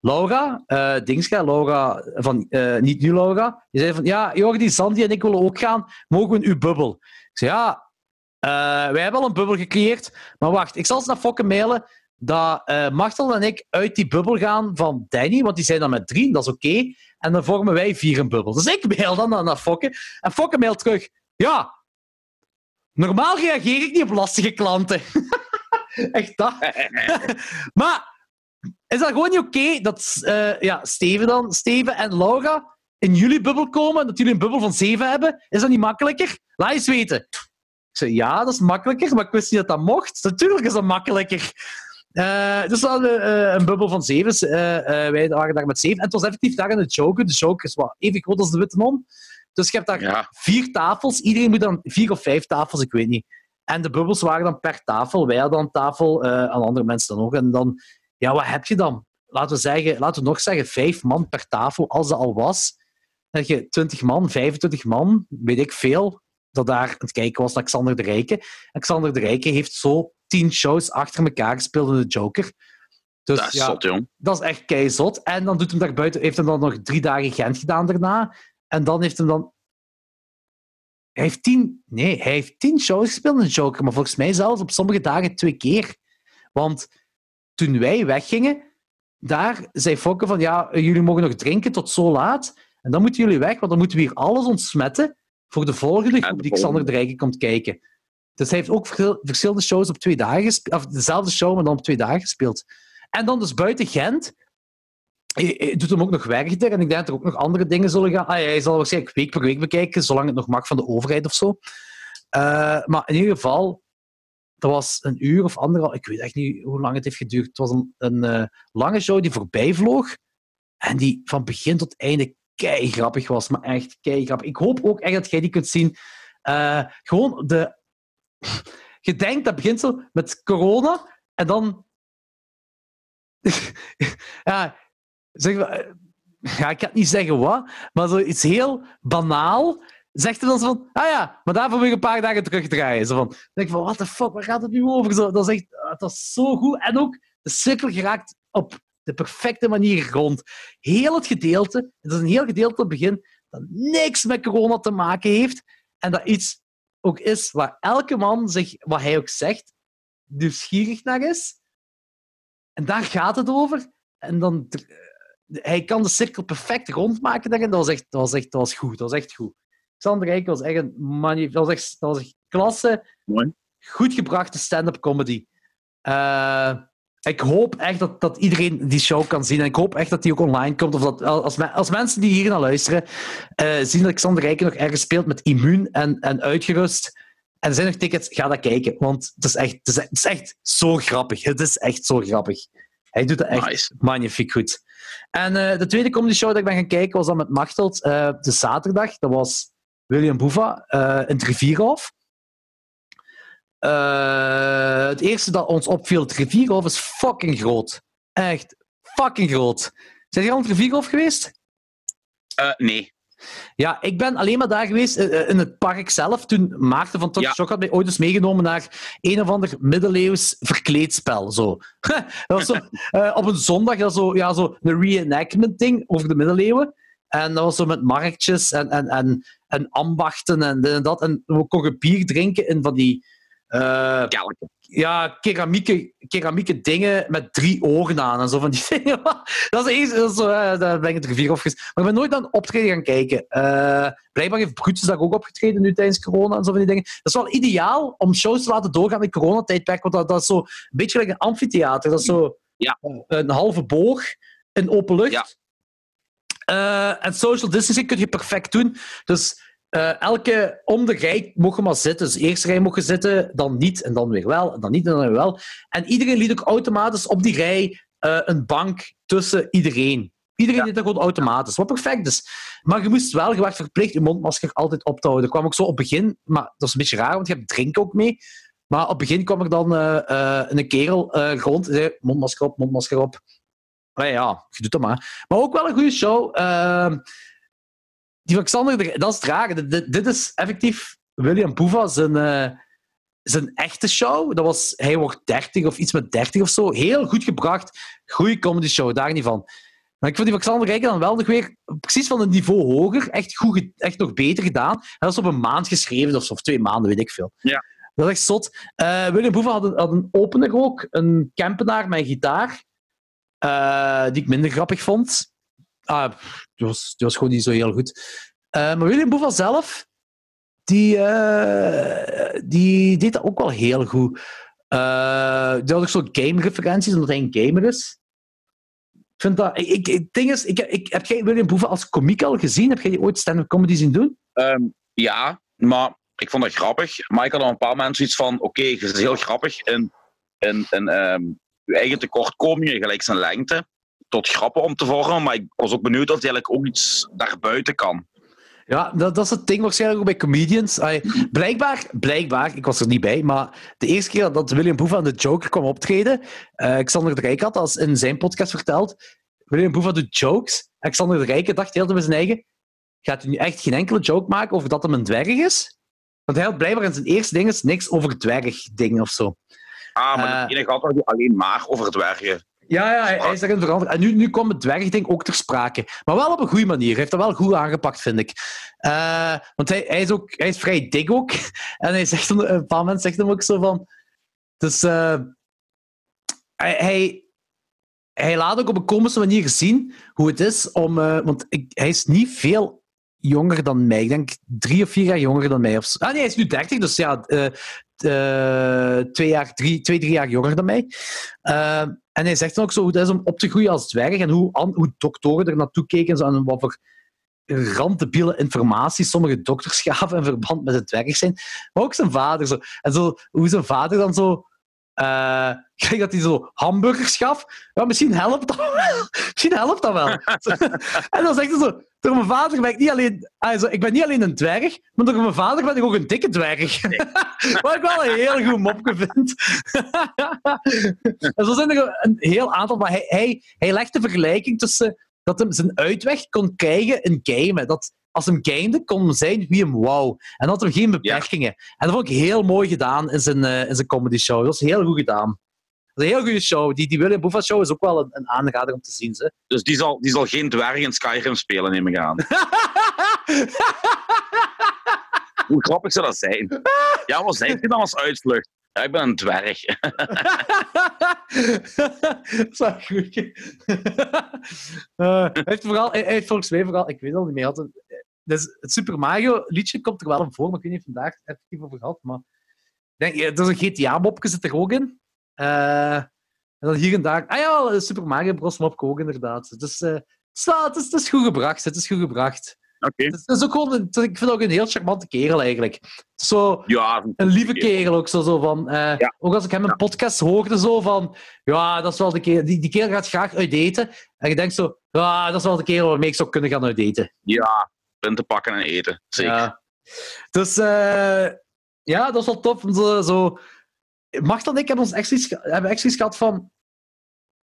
Laura, eh Dingska, Laura van eh, Niet Nu Laura, die zei van ja, Jordi, Sandy en ik willen ook gaan. Mogen we in uw bubbel? Ik zei ja, eh, wij hebben al een bubbel gecreëerd. Maar wacht, ik zal ze naar Fokke mailen dat eh Martel en ik uit die bubbel gaan van Danny, want die zijn dan met drie, dat is oké. En dan vormen wij vier een bubbel. Dus ik mail dan naar- naar Fokke. En Fokke mailt terug, ja, normaal reageer ik niet op lastige klanten. Echt dat. maar is dat gewoon niet oké dat eh, ja, Steven dan, Steven en Laura in jullie bubbel komen, dat jullie een bubbel van zeven hebben? Is dat niet makkelijker? Laat eens weten. Ik zei, ja, dat is makkelijker, maar ik wist niet dat dat mocht. Natuurlijk is dat makkelijker. Eh, dus we hadden eh, een bubbel van zeven. Wij waren daar met zeven. En het was effectief daar in de Joker. De Joker is wat even groot als de Witte Non. Dus je hebt daar Ja. vier tafels. Iedereen moet dan vier of vijf tafels, ik weet niet. En de bubbels waren dan per tafel. Wij hadden dan tafel, eh aan andere mensen dan ook. En dan, ja, wat heb je dan? Laten we, zeggen, laten we nog zeggen, vijf man per tafel, als dat al was. Dan heb je 20 man, 25 man, weet ik veel, dat daar aan het kijken was naar Xander de Rijke. En Xander de Rijke heeft zo tien shows achter elkaar gespeeld in de Joker. Dus, dat is ja, zot, jong. Dat is echt keizot. En dan doet hem daar buiten, heeft hem dan nog drie dagen Gent gedaan daarna. En dan heeft hem dan. Hij heeft tien, nee, hij heeft tien shows gespeeld in Joker, maar volgens mij zelfs op sommige dagen twee keer. Want toen wij weggingen, daar zei Fokke van ja, jullie mogen nog drinken tot zo laat. En dan moeten jullie weg, want dan moeten we hier alles ontsmetten voor de volgende de groep die Xander volgende. de Rijken komt kijken. Dus hij heeft ook verschil- verschillende shows op twee dagen gespeeld, of dezelfde show, maar dan op twee dagen gespeeld. En dan dus buiten Gent. Doet hem ook nog Werchter. En ik denk dat er ook nog andere dingen zullen gaan. Ah, ja, hij zal waarschijnlijk week per week bekijken, zolang het nog mag van de overheid of zo. Eh, maar in ieder geval, dat was een uur of anderhalf. Ik weet echt niet hoe lang het heeft geduurd. Het was een, een eh, lange show die voorbij vloog. En die van begin tot einde kei grappig was. Maar echt kei grappig. Ik hoop ook echt dat jij die kunt zien. Eh, gewoon de. Je denkt dat begint zo met corona. En dan ja, zeg maar, eh, ja, ik kan niet zeggen wat, maar zoiets heel banaal. Zegt hij dan zo van, ah ja, maar daarvoor moet je een paar dagen terugdraaien. Zo van, dan denk ik van, what the fuck, waar gaat het nu over? Zo, dat, is echt, ah, dat is zo goed. En ook, de cirkel geraakt op de perfecte manier rond. Heel het gedeelte, het is een heel gedeelte begin, dat niks met corona te maken heeft. En dat iets ook is waar elke man zich, wat hij ook zegt, nieuwsgierig naar is. En daar gaat het over. En dan, eh, hij kan de cirkel perfect rondmaken daarin. Dat was echt, dat was echt dat was goed. Dat was echt goed. Xander Rijk was echt een dat was echt, dat was echt klasse. Mooi. Goed gebrachte stand-up comedy. Eh, ik hoop echt dat, dat iedereen die show kan zien. En ik hoop echt dat die ook online komt. Of dat, als, me- als mensen die hier naar luisteren eh, zien dat Xander Rijken nog ergens speelt met immuun en, en uitgerust. En er zijn nog tickets, ga dat kijken. Want het is echt, het is, het is echt zo grappig. Het is echt zo grappig. Hij doet het echt Nice. magnifiek goed. En eh, de tweede comedy show dat ik ben gaan kijken was dan met Machteld. de zaterdag. Dat was William Boeva eh, in het Rivierhof. Eh, het eerste dat ons opviel, het Rivierhof is fucking groot. Echt fucking groot. Zijn je al in het Rivierhof geweest? Eh, nee. Ja, ik ben alleen maar daar geweest in het park zelf. Toen Maarten van Tot Ja. Shock had mij ooit eens meegenomen naar een of ander middeleeuws verkleedspel. Zo. dat was zo op een zondag dat zo, ja, zo een reenactment ding over de middeleeuwen. En dat was zo met marktjes en, en, en, en ambachten en dit en dat. En we konden bier drinken in van die eh, ja, keramieke, keramieke dingen met drie ogen aan en zo van die dingen. dat is eens, dat is eh, daar ben ik het rivier op ges- Maar ik ben nooit naar een optreden gaan kijken. Eh, blijkbaar heeft Brutus daar ook opgetreden nu tijdens corona en zo van die dingen. Dat is wel ideaal om shows te laten doorgaan in coronatijdperk, want dat, dat is zo een beetje like een amfitheater. Dat is zo Ja. een halve boog in open lucht. Ja. Eh, en social distancing kun je perfect doen. Dus eh, elke om de rij mocht je maar zitten. Dus eerst rij mocht je zitten, dan niet, en dan weer wel, en dan niet, en dan weer wel. En iedereen liet ook automatisch op die rij eh, een bank tussen iedereen. Iedereen deed dat gewoon automatisch, wat perfect is. Maar je moest wel, je werd verplicht je mondmasker altijd op te houden. Dat kwam ook zo op het begin, maar dat is een beetje raar, want je hebt drinken ook mee. Maar op het begin kwam er dan een kerel rond en zei mondmasker op, mondmasker op. Maar ja, je doet dat maar. Maar ook wel een goede show. Ehm, die van Xander, de- dat is het rare. Dit- is effectief William zijn, eh, zijn echte show. Dat was, hij wordt 30 of iets met 30 of zo. Heel goed gebracht. Goede comedy show, daar niet van. Maar ik vond die van Xander Rijken dan wel nog weer precies van een niveau hoger. Echt, goed, echt nog beter gedaan. En dat is op een maand geschreven of, zo, of twee maanden, weet ik veel. Ja. Dat is echt zot. Eh, William Boeva had een, had een opener ook. Een campenaar met een gitaar. Eh, die ik minder grappig vond. Ah, die was, was gewoon niet zo heel goed. Eh, maar William Boeva zelf, die, eh, die deed dat ook wel heel goed. Die had ook zo game-referenties, omdat hij een gamer is. Ik vind dat... Ik, het ding is, ik, ik, heb jij William Boeva als komiek al gezien? Heb jij die ooit stand-up comedy zien doen? Ehm, ja, maar ik vond dat grappig. Maar ik had op een paar mensen iets van: oké, je is heel grappig in, in ehm, je eigen tekortkomingen, gelijk zijn lengte, tot grappen om te vormen. Maar ik was ook benieuwd of hij eigenlijk ook iets daarbuiten kan. Ja, dat, dat is het ding waarschijnlijk ook bij comedians. Blijkbaar, blijkbaar, ik was er niet bij, maar de eerste keer dat William Boeva aan de Joker kwam optreden, eh Xander de Rijk had als in zijn podcast verteld, William Boeva doet jokes. En Xander de Rijke dacht heel bij zijn eigen, gaat hij nu echt geen enkele joke maken over dat hem een dwerg is? Want hij had blijkbaar in zijn eerste ding niks over dwergdingen of zo. Ah, maar Eh. de ene gaat alleen maar over dwergen. Ja, ja hij, is daarin veranderd. En nu, nu komt het dwergding ook ter sprake. Maar wel op een goede manier. Hij heeft dat wel goed aangepakt, vind ik. Uh, want hij, hij, is ook, hij is vrij dik ook. En hij zegt, een paar moment zegt hem ook zo van... Dus uh, hij, hij, hij, laat ook op een komische manier zien hoe het is om... Uh, want ik, hij is niet veel jonger dan mij. Ik denk drie of vier jaar jonger dan mij. Of, ah nee, hij is nu dertig, dus ja... twee, jaar, drie, twee, drie jaar jonger dan mij. En hij zegt dan ook zo hoe het is om op te groeien als dwerg en hoe, hoe doktoren er naartoe keken en wat voor randdebiele informatie sommige dokters gaven in verband met het dwerg zijn. Maar ook zijn vader. Zo. En hoe zijn vader dan zo... Uh, kijk dat hij zo hamburgers gaf. Ja, misschien helpt dat wel. misschien helpt dat wel. en dan zegt hij zo... Door mijn vader ben ik niet alleen... Also, ik ben niet alleen een dwerg, maar door mijn vader ben ik ook een dikke dwerg. Wat ik wel een heel goed mopje vind. en zo zijn er een heel aantal... Maar hij, hij, hij legt de vergelijking tussen dat hij zijn uitweg kon krijgen in gamen. Dat als hem gamede, kon hem zijn wie hem wou. En had er geen beperkingen. En dat vond ik heel mooi gedaan in zijn, uh, in zijn comedy show. Dat was heel goed gedaan. Dat is een heel goede show. Die, die William Boefa show is ook wel een, een aanrader om te zien. Ze. Dus die zal, die zal geen dwerg in Skyrim spelen, neem ik aan. Hoe grappig zou dat zijn? Ja, wat zijn je dan als uitvlucht? Ja, ik ben een dwerg. dat is goed. uh, hij, heeft vooral, hij heeft volgens mij vooral, ik weet al niet meer, had een, dus het Super Mario liedje komt er wel in voor, maar ik weet niet of vandaag effectief over gehad. Maar denk, er is een GTA-mopje zit er ook in. Uh, en dan hier en daar. Ah ja, Super Mario Bros. mopje ook inderdaad. Dus uh, het, is, het, is, goed gebracht. Het is goed gebracht. Okay. Het, is ook gewoon, ik vind het ook een heel charmante kerel eigenlijk. Zo, ja, een lieve kerel ook. Zo, zo van, uh, ja. Ook als ik hem een podcast hoorde, zo van. Ja, dat is wel de kerel. Die, die kerel gaat graag uitdaten. En je denkt zo. Ja, dat is wel de kerel waarmee ik zou kunnen gaan uitdaten. Ja, punten pakken en eten. Zeker. Ja. Dus uh, ja, dat is wel tof. Zo, zo. Machtel en ik hebben, ons echt iets, hebben echt iets gehad van...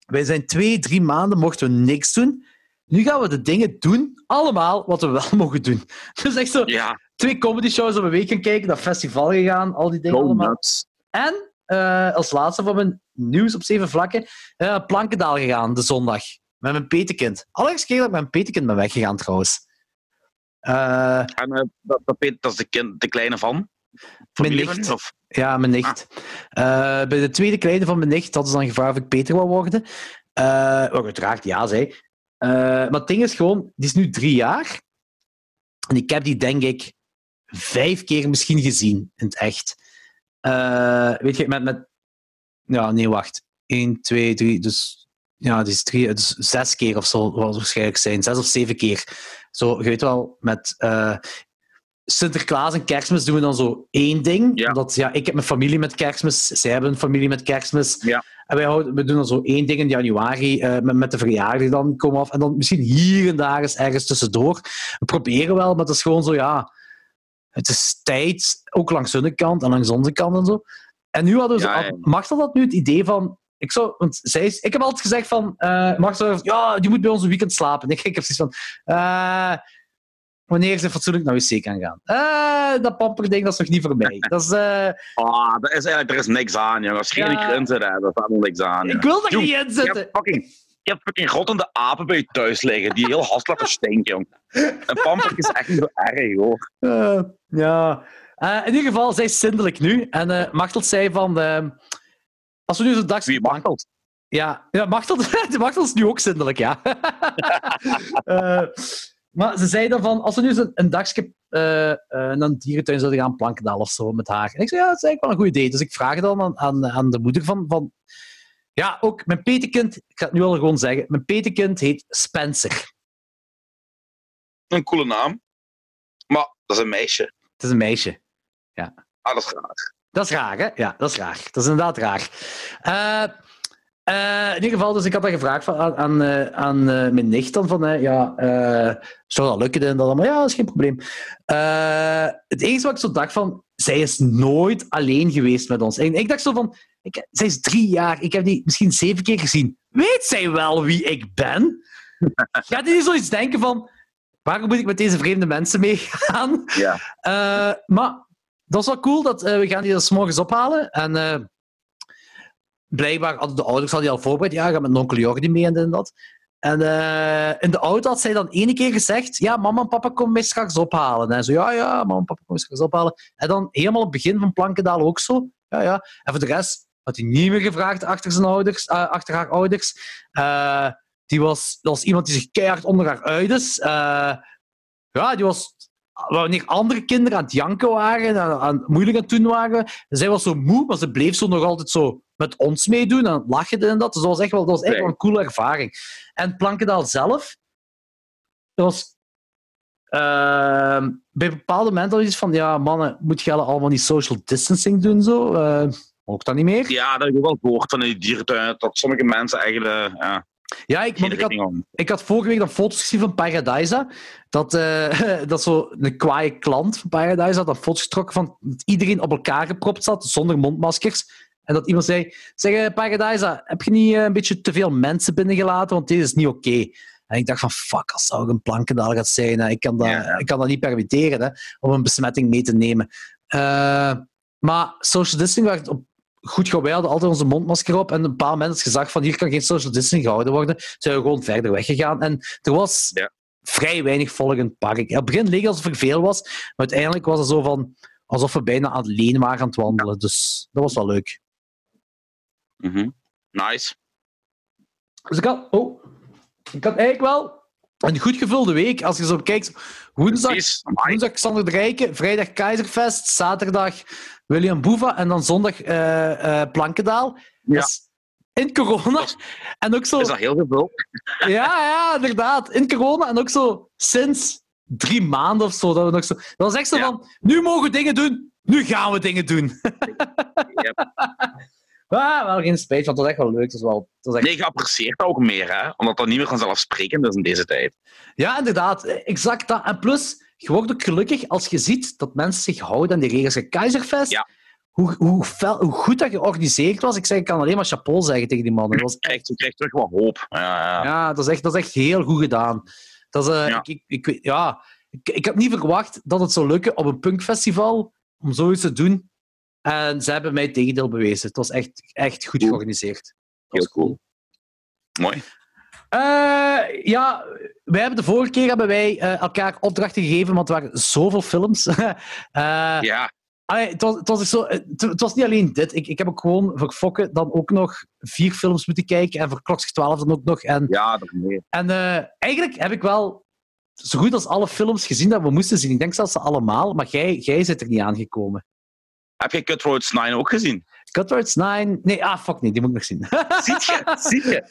Wij zijn twee, drie maanden mochten we niks doen. Nu gaan we de dingen doen, allemaal, wat we wel mogen doen. Dus echt zo... Ja. Twee comedy shows op een week gaan kijken, dat festival gegaan, al die dingen Go allemaal. nuts. En uh, als laatste van mijn nieuws op zeven vlakken, uh, Plankendaal gegaan, de zondag. Met mijn petekind. Allereerst keer dat ik met mijn petekind ben weggegaan, trouwens. Uh, en uh, dat, dat, dat, is de, kind, de kleine van? Mijn nicht. Of? Ja, mijn nicht. Ah. Uh, bij de tweede kleine van mijn nicht hadden ze dan gevraagd of ik Peter wou worden. Wat uiteraard ja zei. Maar het ding is gewoon, die is nu drie jaar. En ik heb die denk ik vijf keer misschien gezien in het echt. weet je, met, met... Ja, nee, wacht. 1, 2, 3, dus... Ja, die is drie, dus zes keer of zo, zal het waarschijnlijk zijn. Zes of zeven keer. Zo, je weet wel, met Sinterklaas en kerstmis doen we dan zo één ding. Ja. Omdat, ja, ik heb mijn familie met kerstmis, zij hebben een familie met kerstmis. Ja. En wij houden, we doen dan zo één ding in januari uh, met, met de verjaardag dan komen af. En dan misschien hier en daar eens ergens tussendoor. We proberen wel, maar het is gewoon zo, ja... Het is tijd, ook langs hun kant en langs onze kant en zo. En nu hadden we zo... Ja, ja. Marcel had nu het idee van... Ik, zou, want zij is, ik heb altijd gezegd van... Uh, Marcel, ja, die moet bij ons een weekend slapen. Ik, ik heb zoiets van... Uh, wanneer ze fatsoenlijk naar wc kan gaan. Uh, dat pamperding, dat is nog niet voor mij. Dat is... Uh... Dat is eigenlijk, er is niks aan, jongen. Als je ja. in zit, daar staat er niks aan. Ik wil er niet in zitten. Je hebt fucking, je hebt fucking rottende apen bij je thuis liggen, die heel hastelijk stinken, jong. Een pamper is echt zo erg, hoor. Uh, ja. in ieder geval, zij is zindelijk nu. En uh, Machtelt zei van... als we nu zo'n dag... Wie Machtelt? Ja, ja is nu ook zindelijk, ja. Maar ze zei dan van, als we nu een, een dagje uh, uh, naar een dierentuin zouden gaan Plankendaal of zo met haar. En ik zei, ja, dat is eigenlijk wel een goed idee. Dus ik vraag dan aan, aan, aan de moeder van, van... Ja, ook mijn petekind, ik ga het nu al gewoon zeggen, mijn petekind heet Spencer. Een coole naam. Maar dat is een meisje. Het is een meisje, ja. Ah, dat is raar. Dat is raar, hè? Ja, dat is raar. Dat is inderdaad raar. Uh, uh, in ieder geval, dus ik had dat gevraagd van, aan, aan, uh, aan uh, mijn nicht dan van, ja, zou dat lukken en dat allemaal? Ja, dat is geen probleem. het enige wat ik zo dacht van, zij is nooit alleen geweest met ons. En ik dacht zo van, ik, zij is drie jaar, ik heb die misschien zeven keer gezien. Weet zij wel wie ik ben? Gaat die niet zoiets denken van, waarom moet ik met deze vreemde mensen meegaan? Ja. maar dat is wel cool, dat, we gaan die morgens ophalen en blijkbaar hadden de ouders hadden die al voorbereid. Ja, ga met onkel Jordi mee en dat. En eh, in de auto had zij dan ene keer gezegd: Ja, mama en papa komen mij straks ophalen. En zo, ja, ja, mama en papa komen mij straks ophalen. En dan helemaal op het begin van Plankendaal ook zo. Ja, ja. En voor de rest had hij niet meer gevraagd achter, zijn ouders, eh, achter haar ouders. Eh, die was, dat was iemand die zich keihard onder haar uit is. Eh, ja, die was wanneer andere kinderen aan het janken waren en aan, aan moeilijk aan het doen waren. Zij was zo moe, maar ze bleef zo nog altijd zo met ons meedoen en lachen en dat. Dus dat was echt wel, dat was echt een coole ervaring. En Plankendaal zelf, dat was ehm, bij bepaalde momenten iets van, ja, mannen, moet je allemaal niet social distancing doen zo? Eh ook dat niet meer? Ja, dat heb ik wel gehoord van die dierentuin, dat sommige mensen eigenlijk uh, Ja, ik, want ik had, ik had vorige week dan foto's gezien van Paradisa. Dat, eh, dat zo een kwaaie klant van Paradise had dan foto's getrokken van dat iedereen op elkaar gepropt zat, zonder mondmaskers. En dat iemand zei, zeg eh, Paradisa, heb je niet eh, een beetje te veel mensen binnengelaten? Want dit is niet oké. En ik dacht van, fuck, als zou ik een plankendaal gaat zijn, hè. ik, kan dat, Ja, ik kan dat niet permitteren hè, om een besmetting mee te nemen. Maar social distancing werd op goed gaan. Wij hadden altijd onze mondmasker op en een paar mensen gezegd van hier kan geen social distancing gehouden worden. Zijn we gewoon verder weggegaan. En er was Ja. vrij weinig volk in het park. Op het begin leek het alsof er veel was, maar uiteindelijk was het zo van alsof we bijna alleen waren aan het wandelen. Dus dat was wel leuk. Mhm. Nice. Dus ik had, oh, ik had eigenlijk wel een goed gevulde week. Als je zo kijkt, woensdag, woensdag Sander de Rijke, vrijdag Keizerfest, zaterdag William Boeva en dan zondag eh Plankendaal. Ja. Dus in corona. Is- En ook zo... Is dat heel veel? Ja, ja, inderdaad. In corona en ook zo sinds drie maanden of zo. Dat, we nog zo, dat was echt zo Ja. van, nu mogen we dingen doen, nu gaan we dingen doen. Ja. Ah, wel geen spijt, want dat was echt wel leuk. Dat wel, dat was echt... Nee, je apprecieert dat ook meer, hè? omdat dat niet meer vanzelfsprekend is in deze tijd. Ja, inderdaad. Exact dat. En plus, je wordt ook gelukkig als je ziet dat mensen zich houden aan die regels. Keizerfest, Ja. hoe, hoe, fel, hoe goed dat georganiseerd was. Ik zeg, ik kan alleen maar chapeau zeggen tegen die mannen. Dat was krijgt, je krijgt terug wat hoop. Ja, ja. Ja, dat is echt, dat is echt heel goed gedaan. Dat is, eh, Ja. ik, ik, ja, ik, ik had niet verwacht dat het zou lukken op een punkfestival om zoiets te doen. En ze hebben mij het tegendeel bewezen. Het was echt, echt goed georganiseerd. Heel cool. Mooi. Eh, ja, wij hebben de vorige keer hebben wij eh, elkaar opdrachten gegeven, want er waren zoveel films. Eh, Ja, allee, het, was, het, was zo, het, het was niet alleen dit. Ik, ik heb ook gewoon voor Fokke dan ook nog vier films moeten kijken en voor Klokslag 12 dan ook nog. En ja, dat meer. En eigenlijk heb ik wel zo goed als alle films gezien dat we moesten zien. Ik denk zelfs ze allemaal, maar jij, jij zit er niet aangekomen. Heb je Cutthroats 9 ook gezien? Cutthroats 9... Nee, ah, fuck nee, die moet ik nog zien. Ziet je? Ziet je?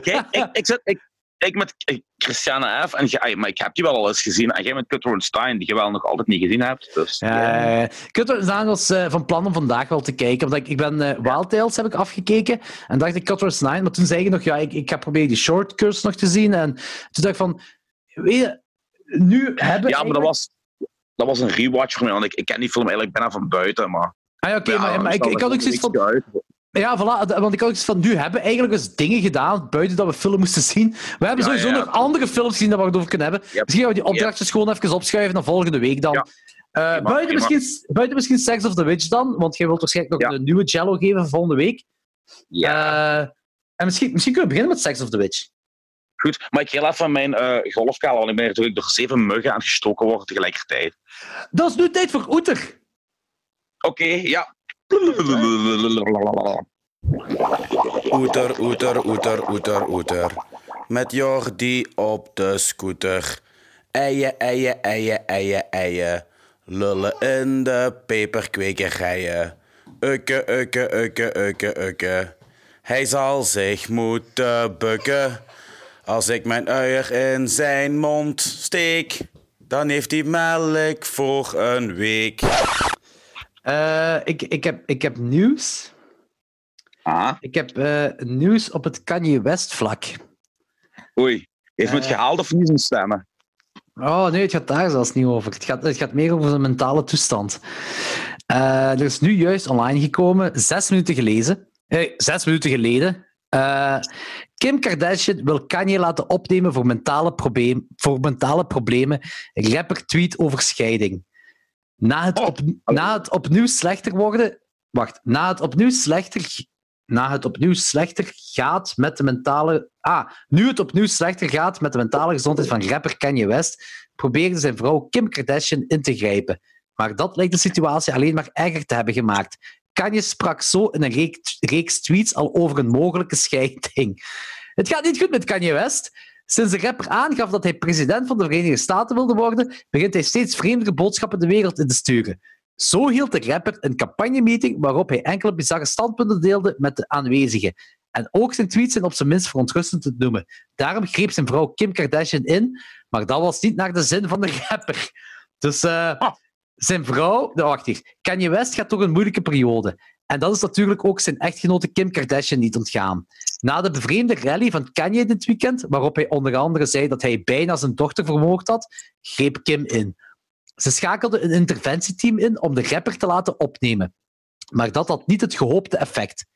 Kijk, ik, ik, zit, ik, ik met Christiane F. En jij, maar ik heb die wel al eens gezien. En jij met Cutthroats 9, die je wel nog altijd niet gezien hebt. Dus, Ja, Cutthroats 9 was eh, van plan om vandaag wel te kijken. Omdat ik, ik ben eh Wild Tales heb ik afgekeken. En dacht ik Cutthroats 9. Maar toen zei je nog, ja, ik, ik ga proberen die short curse nog te zien. En toen dacht ik van... Weet je, nu hebben... ja, maar dat was, dat was een rewatch voor mij. Want ik, ik ken die film eigenlijk bijna van buiten. Maar, Ah, ja, oké, ja, maar, maar ik, ik had ook zoiets van... uit. Ja, voilà. Want ik had iets van, nu hebben we eigenlijk eens dingen gedaan buiten dat we film moesten zien. We hebben Ja, sowieso ja. nog andere films gezien dat we het over kunnen hebben. Yep. Misschien gaan we die opdrachtjes gewoon even opschuiven naar volgende week dan. Eh, buiten, prima. misschien, buiten misschien Sex of the Witch dan, want jij wilt waarschijnlijk nog een nieuwe Jello geven voor volgende week. Ja, Eh, en misschien, misschien kunnen we beginnen met Sex of the Witch. Goed. Maar ik heel even mijn eh golfkala, want ik ben natuurlijk door zeven muggen aan het gestoken worden tegelijkertijd. Dat is nu tijd voor Oeter. Oké, ja. Oeter, oeter, oeter, oeter, oeter. Met Jordi op de scooter. Eien, eien, eien, eien, eien. Lullen in de peperkwekerijen. Ukke, ukke, ukke, ukke, ukke. Hij zal zich moeten bukken. Als ik mijn uier in zijn mond steek, dan heeft hij melk voor een week. Eh, ik, ik, heb, ik heb nieuws. Ah, Ik heb eh, nieuws op het Kanye West vlak. oei. Heeft me het Eh. gehaald of niet zijn stemmen? Oh nee, het gaat daar zelfs niet over. Het gaat, het gaat meer over zijn mentale toestand. Eh, er is nu juist online gekomen, zes minuten gelezen. Eh, zes minuten geleden. Kim Kardashian wil Kanye laten opnemen voor mentale, probleem, voor mentale problemen. Rapper tweet over scheiding. Na het, Oh. op, na het opnieuw slechter worden... Wacht. Na het opnieuw slechter na het opnieuw slechter gaat met de mentale... Ah, nu het opnieuw slechter gaat met de mentale gezondheid van rapper Kanye West, probeerde zijn vrouw Kim Kardashian in te grijpen. Maar dat lijkt de situatie alleen maar erger te hebben gemaakt. Kanye sprak zo in een reeks, tweets al over een mogelijke scheiding. Het gaat niet goed met Kanye West. Sinds de rapper aangaf dat hij president van de Verenigde Staten wilde worden, begint hij steeds vreemdere boodschappen de wereld in te sturen. Zo hield de rapper een campagnemeeting waarop hij enkele bizarre standpunten deelde met de aanwezigen. En ook zijn tweets zijn op zijn minst verontrustend te noemen. Daarom greep zijn vrouw Kim Kardashian in, maar dat was niet naar de zin van de rapper. Dus uh, zijn vrouw, de wacht Kanye West gaat toch een moeilijke periode. En dat is natuurlijk ook zijn echtgenote Kim Kardashian niet ontgaan. Na de bevreemde rally van Kanye dit weekend, waarop hij onder andere zei dat hij bijna zijn dochter vermoord had, greep Kim in. Ze schakelde een interventieteam in om de rapper te laten opnemen. Maar dat had niet het gehoopte effect.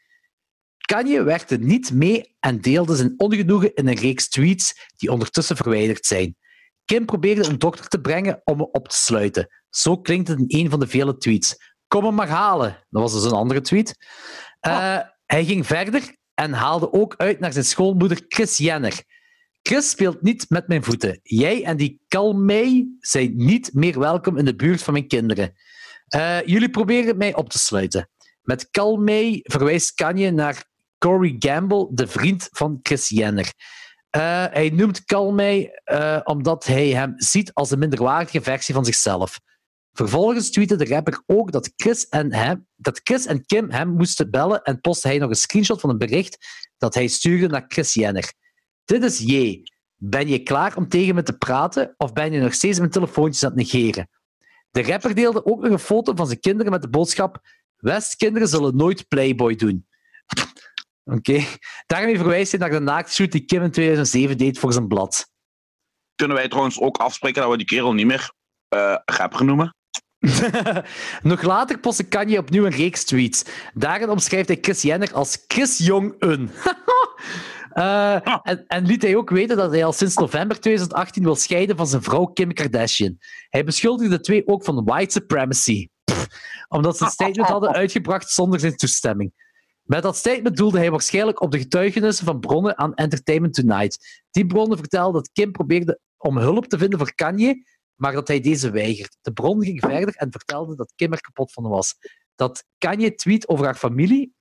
Kanye werkte niet mee en deelde zijn ongenoegen in een reeks tweets die ondertussen verwijderd zijn. Kim probeerde een dokter te brengen om me op te sluiten. Zo klinkt het in een van de vele tweets. Kom hem maar halen. Dat was dus een andere tweet. Uh, Hij ging verder en haalde ook uit naar zijn schoolmoeder Chris Jenner. Chris speelt niet met mijn voeten. Jij en die Kalmei zijn niet meer welkom in de buurt van mijn kinderen. Uh, jullie proberen mij op te sluiten. Met Kalmei verwijst Kanye naar Corey Gamble, de vriend van Chris Jenner. Uh, hij noemt Kalmei uh, omdat hij hem ziet als een minderwaardige versie van zichzelf. Vervolgens tweette de rapper ook dat Chris, en hem, dat Chris en Kim hem moesten bellen en postte hij nog een screenshot van een bericht dat hij stuurde naar Chris Jenner. Dit is J. Ben je klaar om tegen me te praten of ben je nog steeds mijn telefoontjes aan het negeren? De rapper deelde ook nog een foto van zijn kinderen met de boodschap Westkinderen zullen nooit Playboy doen. Oké. Okay. Daarmee verwijst hij naar de naaktshoot die Kim in 2007 deed voor zijn blad. Kunnen wij trouwens ook afspreken dat we die kerel niet meer uh, rapper noemen? Nog later postte Kanye opnieuw een reeks tweets. Daarin omschrijft hij Chris Jenner als Chris Jong-un. uh, en, en, liet hij ook weten dat hij al sinds november 2018 wil scheiden van zijn vrouw Kim Kardashian. Hij beschuldigde de twee ook van white supremacy, Pff, omdat ze een statement hadden uitgebracht zonder zijn toestemming. Met dat statement doelde hij waarschijnlijk op de getuigenissen van bronnen aan Entertainment Tonight. Die bronnen vertelden dat Kim probeerde om hulp te vinden voor Kanye, maar dat hij deze weigert. De bron ging verder en vertelde dat Kim er kapot van was. Dat Kanye tweet over haar familie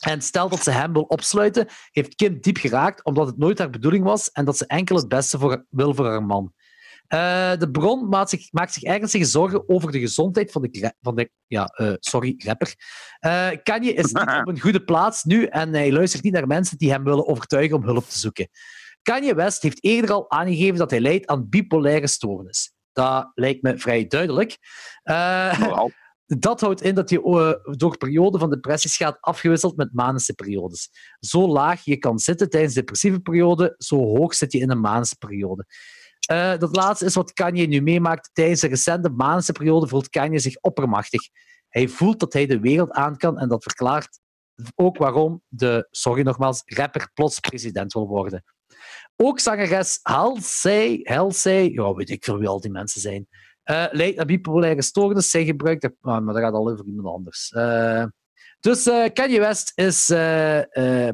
en stel dat ze hem wil opsluiten, heeft Kim diep geraakt omdat het nooit haar bedoeling was en dat ze enkel het beste voor, wil voor haar man. Uh, de bron maakt zich, maakt zich ernstige zorgen over de gezondheid van de, van de ja, uh, sorry, rapper. Uh, Kanye is niet op een goede plaats nu en hij luistert niet naar mensen die hem willen overtuigen om hulp te zoeken. Kanye West heeft eerder al aangegeven dat hij lijdt aan bipolaire stoornis. Dat lijkt me vrij duidelijk. Wow. Dat houdt in dat je door perioden van depressies gaat afgewisseld met manische periodes. Zo laag je kan zitten tijdens de depressieve periode, zo hoog zit je in een manische periode. Uh, dat laatste is wat Kanye nu meemaakt. Tijdens de recente manische periode voelt Kanye zich oppermachtig. Hij voelt dat hij de wereld aan kan en dat verklaart ook waarom de, sorry nogmaals, rapper plots president wil worden. Ook zangeres Halsey, Halsey, ja, weet ik veel wie al die mensen zijn, uh, leidt aan bipolaire stoornis. Zij gebruikt, maar dat gaat al over iemand anders. Uh, dus uh, Kanye West is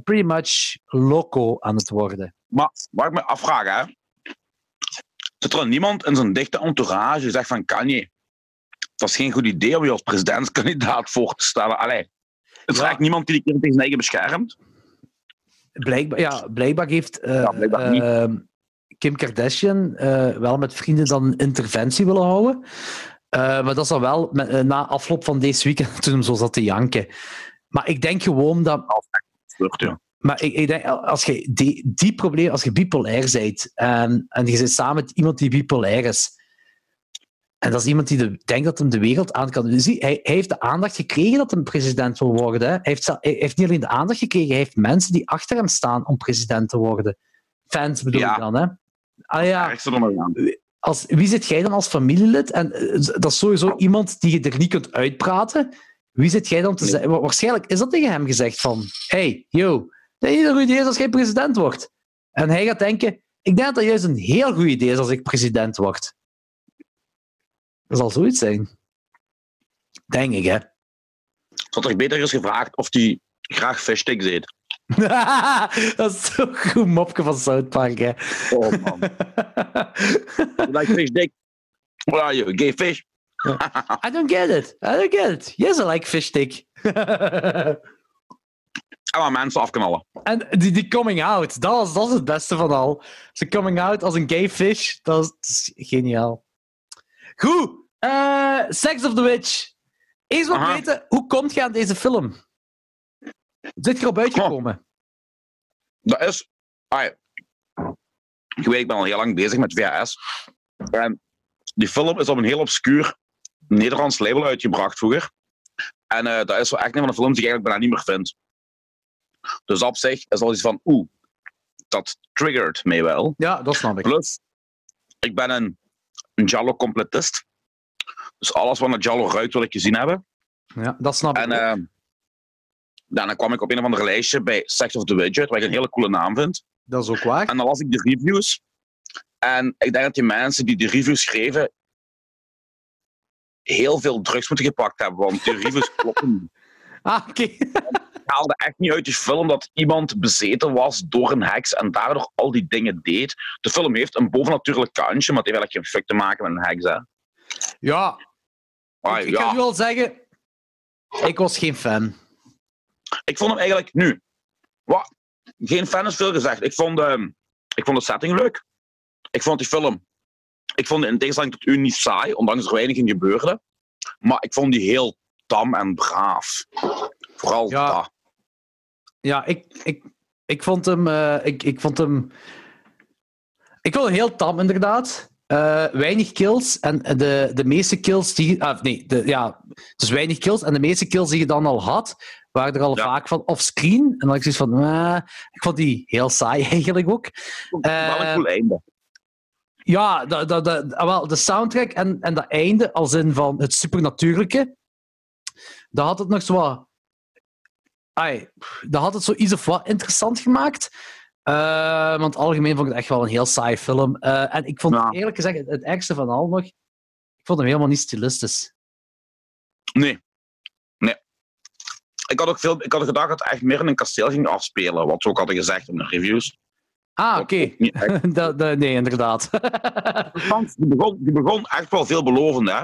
pretty much loco aan het worden. Maar wat ik me afvraag, hè? Zit er niemand in zijn dichte entourage die zegt van Kanye, dat is geen goed idee om je als presidentskandidaat voor te stellen. Allee, het is ja. eigenlijk niemand die die kind tegen zijn eigen beschermt. Blijkbaar, ja, blijkbaar heeft uh, ja, blijkbaar uh, Kim Kardashian uh, wel met vrienden dan een interventie willen houden. maar dat is dan wel met, na afloop van deze weekend toen hem zo zat te janken. Maar ik denk gewoon dat... Vlucht, ja. Maar ik, ik, denk, als je die, die probleem, als je bipolair bent en, en je zit samen met iemand die bipolair is, en dat is iemand die de, denkt dat hem de wereld aan kan. Dus hij, hij, heeft de aandacht gekregen dat hij president wil worden. Hij heeft, hij heeft niet alleen de aandacht gekregen, hij heeft mensen die achter hem staan om president te worden. Fans bedoel ja. ik dan, hè? Ah, ja. Als, wie zit jij dan als familielid? En eh, dat is sowieso iemand die je er niet kunt uitpraten. Wie zit jij dan te zeggen? Waarschijnlijk is dat tegen hem gezegd van... Hey, yo, dat is een goed idee is als jij president wordt. En hij gaat denken, ik denk dat dat juist een heel goed idee is als ik president word. Dat zal zoiets zijn. Denk ik, hè. Zou toch beter is gevraagd of hij graag fishsticks eet. dat is zo'n goed mopje van South Park, hè. Oh man. like fish dick? What are you, a gay fish? I don't get it. I don't get it. Yes, I like fish stick. En maar mensen afknallen. en die, die coming out, dat, was, dat is het beste van al. Ze coming out als een gay fish, dat is, dat is geniaal. Goed, eh, Sex of the Witch. Eens wat Aha. weten, hoe komt je aan deze film? Zit je erop uitgekomen? Dat is... ah, je weet, ik ben al heel lang bezig met VHS. En die film is op een heel obscuur Nederlands label uitgebracht vroeger. En eh, dat is wel echt een van de films die ik eigenlijk bijna niet meer vind. Dus op zich is al iets van, oeh, dat triggert mij wel. Ja, dat snap ik. Plus, ik ben een, een Jallo-completist. Dus alles wat naar Jallo ruikt wil ik gezien hebben. Ja, dat snap ik. En ja, dan kwam ik op een of ander lijstje bij Sex of the Widget, wat ik een hele coole naam vind. dat is ook waar. En dan las ik de reviews. En ik denk dat die mensen die de reviews schreven heel veel drugs moeten gepakt hebben, want die reviews kloppen. Ah, oké. Het haalde echt niet uit die film dat iemand bezeten was door een heks en daardoor al die dingen deed. De film heeft een bovennatuurlijk kantje, maar het heeft eigenlijk geen fuck te maken met een heks. Hè. Ja, Ah, ik, ja. nu wel zeggen, ik was geen fan. Ik vond hem eigenlijk nu. Wat? Geen fan is veel gezegd. Ik vond, ehm, ik vond de setting leuk. Ik vond die film. Ik vond in tegenstelling tot u niet saai, ondanks er weinig in gebeurde. Maar ik vond die heel tam en braaf. Vooral Ja. dat. Ja, ik, ik, ik vond hem. eh, ik, ik vond hem. Ik vond hem heel tam, inderdaad. Eh, weinig kills. En de, de meeste kills die. Ah, nee, de, ja. Dus weinig kills. En de meeste kills die je dan al had, waren er al Ja. vaak van offscreen. En dan had ik zoiets van. ik vond die heel saai eigenlijk ook. Wel een Eh, cool einde. Ja, de, de, de, ah, wel, de soundtrack en, en dat einde, als in van het supernatuurlijke, dat had het nog zo wat... Ai, dat had het zo iets of wat interessant gemaakt. Eh, want algemeen vond ik het echt wel een heel saai film. Eh, en ik vond Ja. eerlijk gezegd het, het ergste van al nog, ik vond hem helemaal niet stilistisch. Nee. Nee. Ik had ook veel, ik had gedacht dat het echt meer in een kasteel ging afspelen, wat ze ook hadden gezegd in de reviews. Ah, oké. Nee, inderdaad. Die begon, die begon echt wel veelbelovend, hè?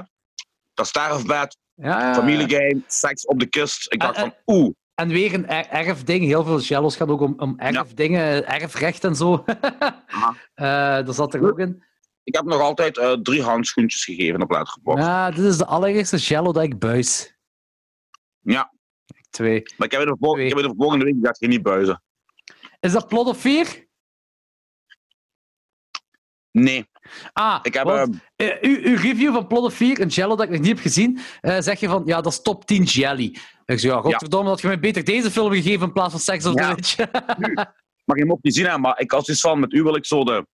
Dat ja, ja. familiegame, seks op de kust. Ik dacht van, oeh, En weer een er- erfding. Heel veel shallows gaat ook om, om erfdingen, erfrecht en zo. Eh, dat zat er ook in. ik heb nog altijd eh, drie handschoentjes gegeven op Letterboxd. Ja, dit is de allereerste shallow dat ik buis. Ja. Twee. Maar ik heb de, vol- ik heb de volgende week gezegd, je niet buizen. Is dat plot of vier? Nee, Ah, ik heb... want, ehm, eh, uw, uw review van 4, een jello dat ik nog niet heb gezien, eh, zeg je van, ja, dat is top 10 jelly. Ik zeg, ja, godverdomme, dat je mij beter deze film gegeven in plaats van Sex of the Ja. Mag je hem ook niet zien, hè, maar ik had zoiets van, met u wil ik zo de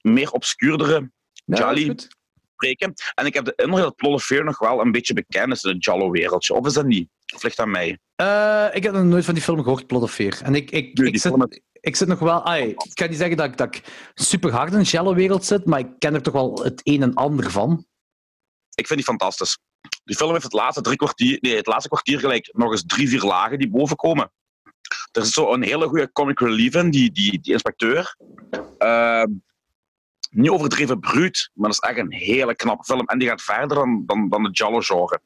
meer obscuurdere Ja, goed. spreken. En ik heb de indruk dat Fear nog wel een beetje bekend is in het Jallo-wereldje. Of is dat niet? Of ligt aan mij? Eh, ik heb nog nooit van die film gehoord, 4. En ik, ik, ik, zit, ik zit nog wel... ai, ik kan niet zeggen dat ik, dat ik super hard in de shallow-wereld zit, maar ik ken er toch wel het een en ander van. Ik vind die fantastisch. Die film heeft het laatste drie kwartier, nee, het laatste kwartier gelijk nog eens drie, vier lagen die boven komen. Er is zo een hele goede comic relief in, die, die, die inspecteur. Ehm, niet overdreven bruut, maar dat is echt een hele knappe film. En die gaat verder dan, dan, dan de Jallo-genre.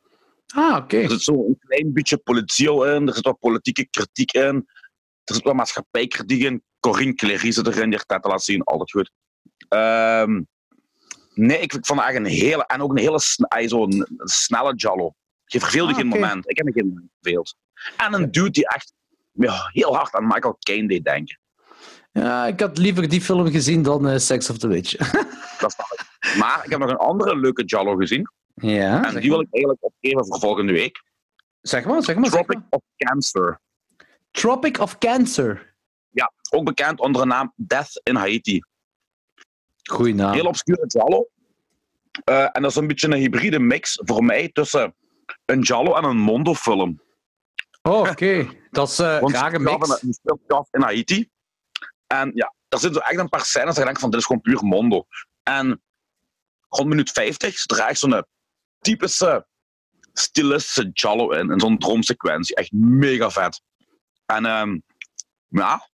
Ah, oké. Er zit zo een klein beetje politie in, er zit wat politieke kritiek in, er zit wat maatschappijkritiek in. Corinne Clery zit erin, die heeft te laten zien, altijd goed. Ehm, nee, ik, vond echt een hele, en ook een hele ay, zo'n snelle Jallo. Je verveelde Ah, geen moment. Ik heb me geen verveeld. En een dude die echt ja, heel hard aan Michael Caine deed denken. Ja, ik had liever die film gezien dan eh, Sex of the Witch. Dat snap ik. Maar ik heb nog een andere leuke Jallo gezien. ja, En die wil ik eigenlijk opgeven voor volgende week. Zeg maar, zeg maar. zeg Tropic maar. of Cancer. Tropic of Cancer. Ja, ook bekend onder de naam Death in Haiti. Goeie naam. Heel obscure Jallo. Eh, en dat is een beetje een hybride mix voor mij tussen een Jallo en een Mondo-film. Oh, oké. Dat is eh Want rare mix. speelt af in Haiti. En ja, er zitten echt een paar scènes dat je denkt van dit is gewoon puur Mondo. En rond minuut 50 zit er echt zo'n typische stilistische Jallo in. In zo'n drumsequentie. Echt mega vet. En ehm, ja,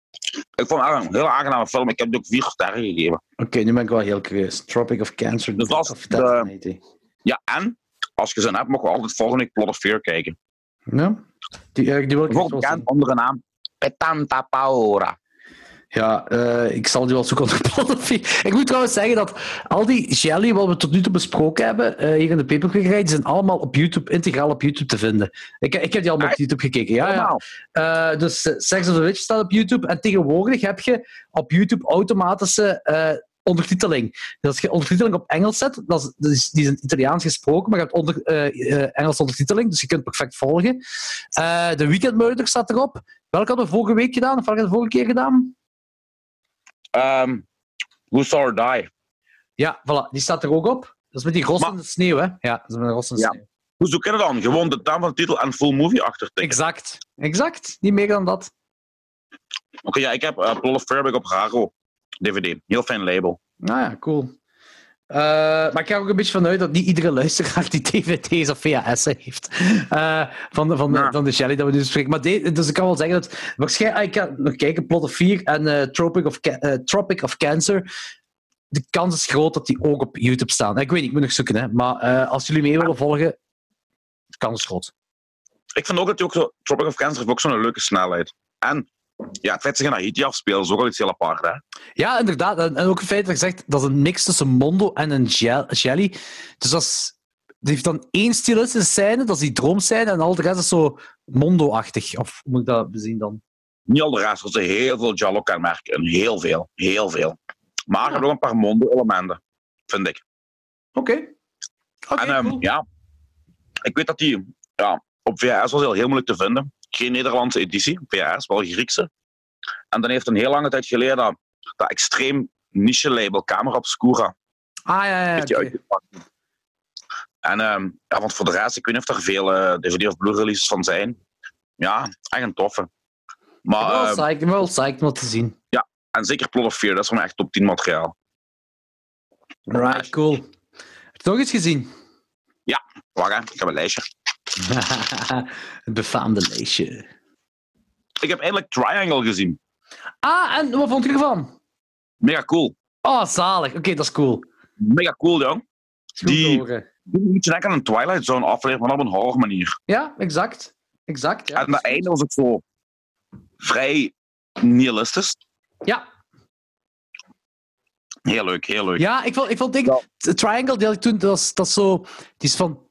ik vond het een heel aangename film. Ik heb het ook vier sterren gegeven. Oké, nu ben ik wel heel curieus. Tropic of Cancer. Dus als of de-. Ja, en als je zin hebt, mogen we altijd volgende week Plot of Fear kijken. Ja? Die, eh, die wil ik echt Bijvoorbeeld wel bekend zien. onder de naam Petanta Paura. Ja, eh, ik zal die wel zoeken onder Fear. Ik moet trouwens zeggen dat al die jelly wat we tot nu toe besproken hebben, eh, hier in de die zijn allemaal op YouTube, integraal op YouTube te vinden. Ik, ik heb die allemaal op Ah, YouTube gekeken. Ja, ja. Eh, dus Sex of the Witch staat op YouTube. En tegenwoordig heb je op YouTube automatische ondertiteling. Dus als je ondertiteling op Engels zet, dat is, dat is- die is in Italiaans gesproken, maar je hebt onder, Engelse ondertiteling, dus je kunt perfect volgen. De Weekend Murder staat erop. Welke hadden we vorige week gedaan? Of welke hadden we vorige keer gedaan? Who Saw Her Die. Ja, voilà, die staat er ook op. Dat is met die rossende Maar- sneeuw, hè? Ja, dat is met de rossende Ja. sneeuw. Hoe zoek je dat dan? Gewoon de naam van de titel en full movie achter. Exact. Exact. Niet meer dan dat. Oké, ja, ik heb uh, Plot of heb ik op Raro. DVD. Heel fijn label. Nou ja, cool. Eh, maar ik ga ook een beetje vanuit dat niet iedere luisteraar die dvd's of VHS'en heeft. eh, van, de, van, de, Ja. van de Shelly dat we nu bespreken. Maar de- dus ik kan wel zeggen dat waarschijnlijk, ik ga nog kijken, Plot of 4 en eh, Tropic, of Tropic of Cancer. De kans is groot dat die ook op YouTube staan. Ik weet niet, ik moet nog zoeken. Hè. Maar als jullie mee willen volgen, de kans is groot. Ik vind ook dat die ook zo, Tropic of Cancer heeft ook zo'n leuke snelheid. En ja, het feit dat ze geen Haiti afspelen is ook al iets heel apart. Hè? Ja, inderdaad. En, en ook het feit dat je zegt, dat is een mix tussen Mondo en een jelly. Dus dat is, die heeft dan één stilistische scène, dat is die droomscène, en al de rest is zo Mondo-achtig. Of moet ik dat bezien dan? Niet al de rest, er zijn heel veel Jallo-kenmerken. in. Heel veel. Heel veel. Maar hebt ook een paar Mondo-elementen, vind ik. Oké. En ehm, ja, ik weet dat die ja, op VHS was heel, heel moeilijk te vinden. Geen Nederlandse editie, VHS, wel Griekse. En dan heeft een heel lange tijd geleden dat, extreem niche-label Camera Obscura Ah, ja, ja, heeft die oké. uitgepakt. En ehm, ja, want voor de rest, ik weet niet of er veel eh, DVD of Blu-releases van zijn. Ja, echt een toffe. Ik Maar, ben wel ehm, psyched, ik ben wel psyched om dat te zien. en zeker Plot of Fear, dat is voor mij echt top 10 materiaal. Right, cool. Heb je nog iets gezien? Wacht, hè, ik heb een lijstje. het befaamde lijstje. Ik heb eindelijk Triangle gezien. Ah, en wat vond je ervan? Mega cool. Oh, zalig. Oké, dat is cool. Mega cool, jong. Die- een beetje denken aan een Twilight Zone aflevering, maar op een horror manier. Ja, exact. Exact. Ja, en goed. einde was ook zo vrij nihilistisch. Ja, Heel leuk, heel leuk. Ja, ik vond, ik vond Ja. Triangle die had ik toen, dat is, dat is zo, die is van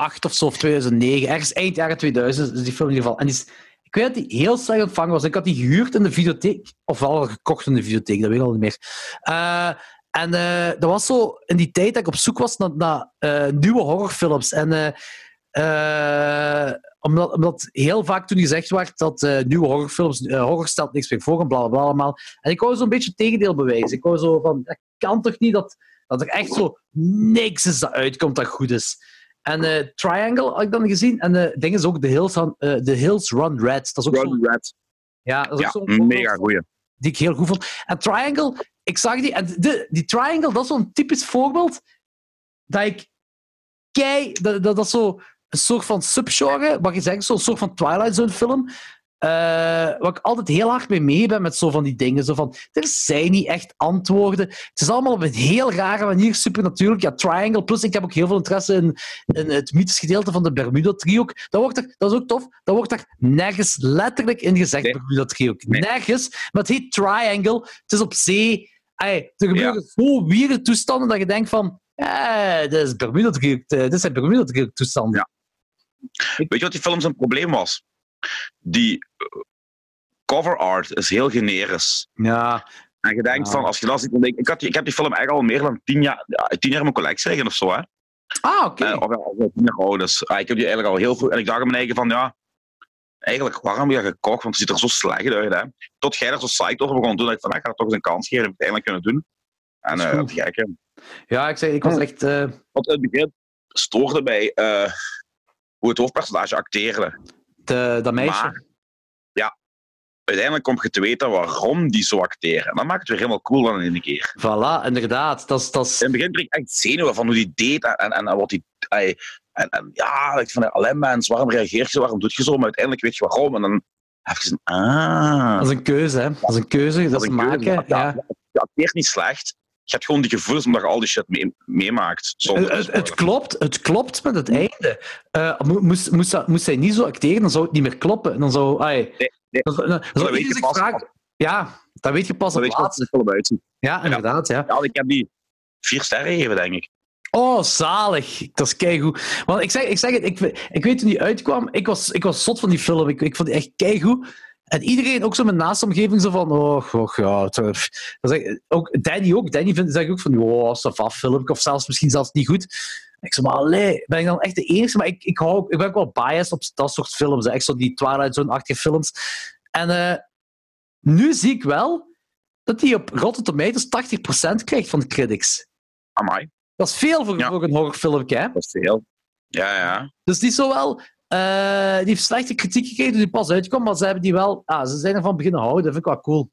2008 of zo, of 2009, ergens eind jaren 2000, is die film in ieder geval. En is, ik weet dat die heel slecht ontvangen was. Ik had die gehuurd in de videotheek, of wel gekocht in de videotheek, dat weet ik al niet meer. Eh, en eh, dat was zo in die tijd dat ik op zoek was naar, naar eh, nieuwe horrorfilms. En omdat, omdat heel vaak toen gezegd werd dat nieuwe horrorfilms, horror stelt niks meer voor en bla allemaal. En ik wou zo'n beetje tegendeel bewijzen. Ik wou zo van, dat kan toch niet dat, dat er echt zo niks is dat uitkomt dat goed is. En eh, Triangle had ik dan gezien. En het ding is ook The Hills, Run- eh, The Hills Run Red. Dat is ook Run ja, dat is Ja, ook zo'n mega goeie. die ik heel goed vond. En Triangle, ik zag die, en de, die Triangle, dat is zo'n typisch voorbeeld dat ik kei, dat, dat, dat is zo een soort van subgenre, wat je zegt, zo'n soort van Twilight Zone film, eh waar ik altijd heel hard mee mee ben met zo van die dingen. Zo van, er zijn niet echt antwoorden. Het is allemaal op een heel rare manier, supernatuurlijk. Ja, Triangle, plus ik heb ook heel veel interesse in, in het mythisch gedeelte van de Bermuda-driehoek. Dat, wordt er, dat is ook tof, dat wordt er nergens letterlijk in gezegd, Nee. Bermuda-driehoek. Nee. Nergens. Maar het heet Triangle, het is op zee. Ey, er gebeuren zo weirde toestanden dat je denkt van, eh, dit is Bermuda-driehoek, eh, dit zijn Bermuda-driehoek-toestanden. Ja. Weet je wat die film zijn probleem was? Die eh, cover art is heel generisch. Ja, En je denkt Ja. van, als je dat ziet, dan denk ik, ik, had ik heb die film eigenlijk al meer dan tien jaar, ja, tien jaar in mijn collectie liggen of zo. Hè? Ah, oké. Eh, of al tien jaar oud. Dus ah, ik heb die eigenlijk al heel veel. En ik dacht aan mijn eigen van, ja, eigenlijk, waarom heb je dat gekocht? Want het ziet er zo slecht uit. Hè? Tot jij er zo psyched over begon te doen, dat ik van, ik ga het toch eens een kans geven. Heb ik het eindelijk kunnen doen. En Dat gek, hè. Ja, ik, zeg, ik was echt... eh, Want in het begin stoorde bij eh, hoe het hoofdpersonage acteerde. De, dat meisje. Maar uiteindelijk kom je te weten waarom die zo acteren. En dat maakt het weer helemaal cool dan in één keer. Voilà, inderdaad. Dat is, dat is, In het begin kreeg ik echt zenuwen van hoe die deed en, en, en wat die... ey, En, en ja, ik van alleen mens, waarom reageer je zo, waarom doe je zo? Maar uiteindelijk weet je waarom. En dan Even, ah. Dat is een keuze, hè. Dat is een keuze, dat, Dat is een keuze, maken. ja. Ja. Je acteert niet slecht. Je hebt gewoon die gevoelens omdat je al die shit mee- meemaakt. Het, te het, het klopt, het klopt met het einde. Eh, mo- moest, moest, dat- moest hij niet zo acteren, dan zou het niet meer kloppen. Dan zou, ai, Nee, nee. dan dan zou je pas-. Ja, dat weet je pas op weet je wat laatste. Ja, inderdaad, ja. Ja, ik heb die vier sterren gegeven, denk ik. Oh, zalig. Dat is keigoed. Want ik zeg, ik zeg het, ik, ik weet toen die uitkwam, ik was, ik was zot van die film. Ik, ik vond die echt keigoed. En iedereen, ook zo mijn naaste omgeving, zo van, oh, oh ja. zeg, ook, Danny ook. Danny vindt zeg ik ook van, oh, film. Of zelfs misschien zelfs niet goed. Ik zeg maar, allee, ben ik dan echt de enige? Maar ik, ik, hou, ik ben ook wel biased op dat soort films. hè. Echt zo die Twilight Zone-achtige films. En eh, nu zie ik wel dat die op Rotten Tomatoes 80% krijgt van de critics. Amai, Dat is veel voor, Ja. voor een horrorfilmpje, hè? dat is veel. Ja, ja. Dus die is zo wel... eh, die heeft slechte kritiek gekregen toen die pas uitkwam, maar ze hebben die wel... Ah, ze zijn ervan beginnen houden. Dat vind ik wel cool.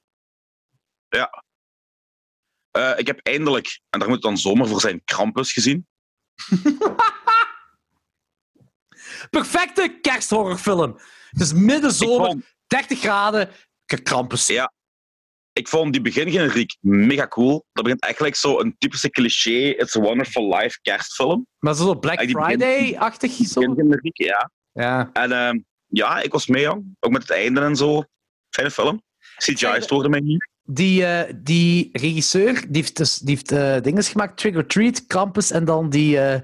Eh, ik heb eindelijk, en daar moet het dan zomer voor zijn, Krampus gezien. Perfecte kersthorrorfilm. Het is midden zomer, vond, 30 graden, krampus. Ja. ik vond die begingeneriek mega cool. Dat begint eigenlijk zo een typische cliché It's a Wonderful Life kerstfilm. Maar zo Black Ja, begin- Friday-achtig. Zo. Begingeneriek, ja. Ja. En ehm, ja, ik was mee, jong. Ook met het einde en zo. Fijne film. CGI stoorde mij niet. Die, eh, die regisseur die heeft, dus, die heeft eh, dingen gemaakt: Trick or Treat, Krampus en dan die eh,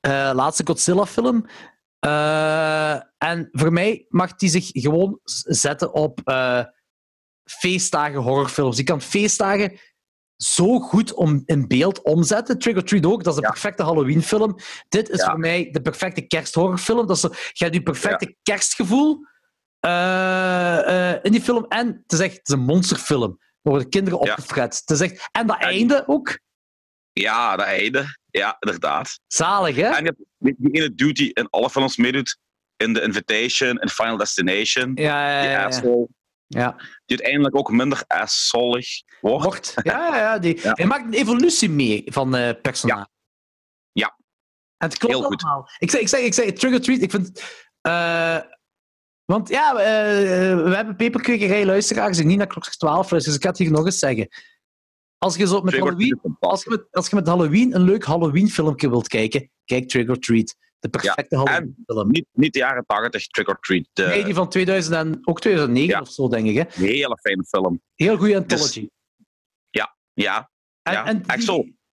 eh, laatste Godzilla-film. Eh, en voor mij mag die zich gewoon zetten op eh, feestdagen horrorfilms. Die kan feestdagen zo goed om, in beeld omzetten. Trick or Treat ook, dat is de Ja. perfecte Halloween-film. Dit is Ja. voor mij de perfecte kersthorrorfilm. Dat is je hebt je perfecte kerstgevoel eh, eh, in die film. En het is echt het is een monsterfilm. Er worden kinderen opgefret. Het is echt, en dat einde ook. Ja, dat einde. Ja, inderdaad. Zalig, hè? En je hebt die- ene dude die in alle films meedoet. In The Invitation, in Final Destination. Ja, ja, ja, ja. ja. Die uiteindelijk ook minder assholig wordt. Wordt. Ja, ja, ja, die, Ja. Hij maakt een evolutie mee van eh personage. Ja. En het klopt Heel goed. allemaal. Ik zeg, ik zeg, ik zeg Trick or Treat, ik vind... eh, want ja, eh, we hebben peperkwekerij luisteraars die niet naar klokslag 12 luisteren, dus ik ga het hier nog eens zeggen. Als je, zo met Halloween, als, je met, als je met Halloween een leuk Halloween-filmpje wilt kijken, kijk Trick or Treat. De perfecte Halloween-film. Niet, niet de jaren 80 Trick or Treat. De Nee, die van 2000 en, ook 2009 Ja. of zo, denk ik. Hè? hele fijne film. Heel goede anthology. Ja, En- ja. en die- zo.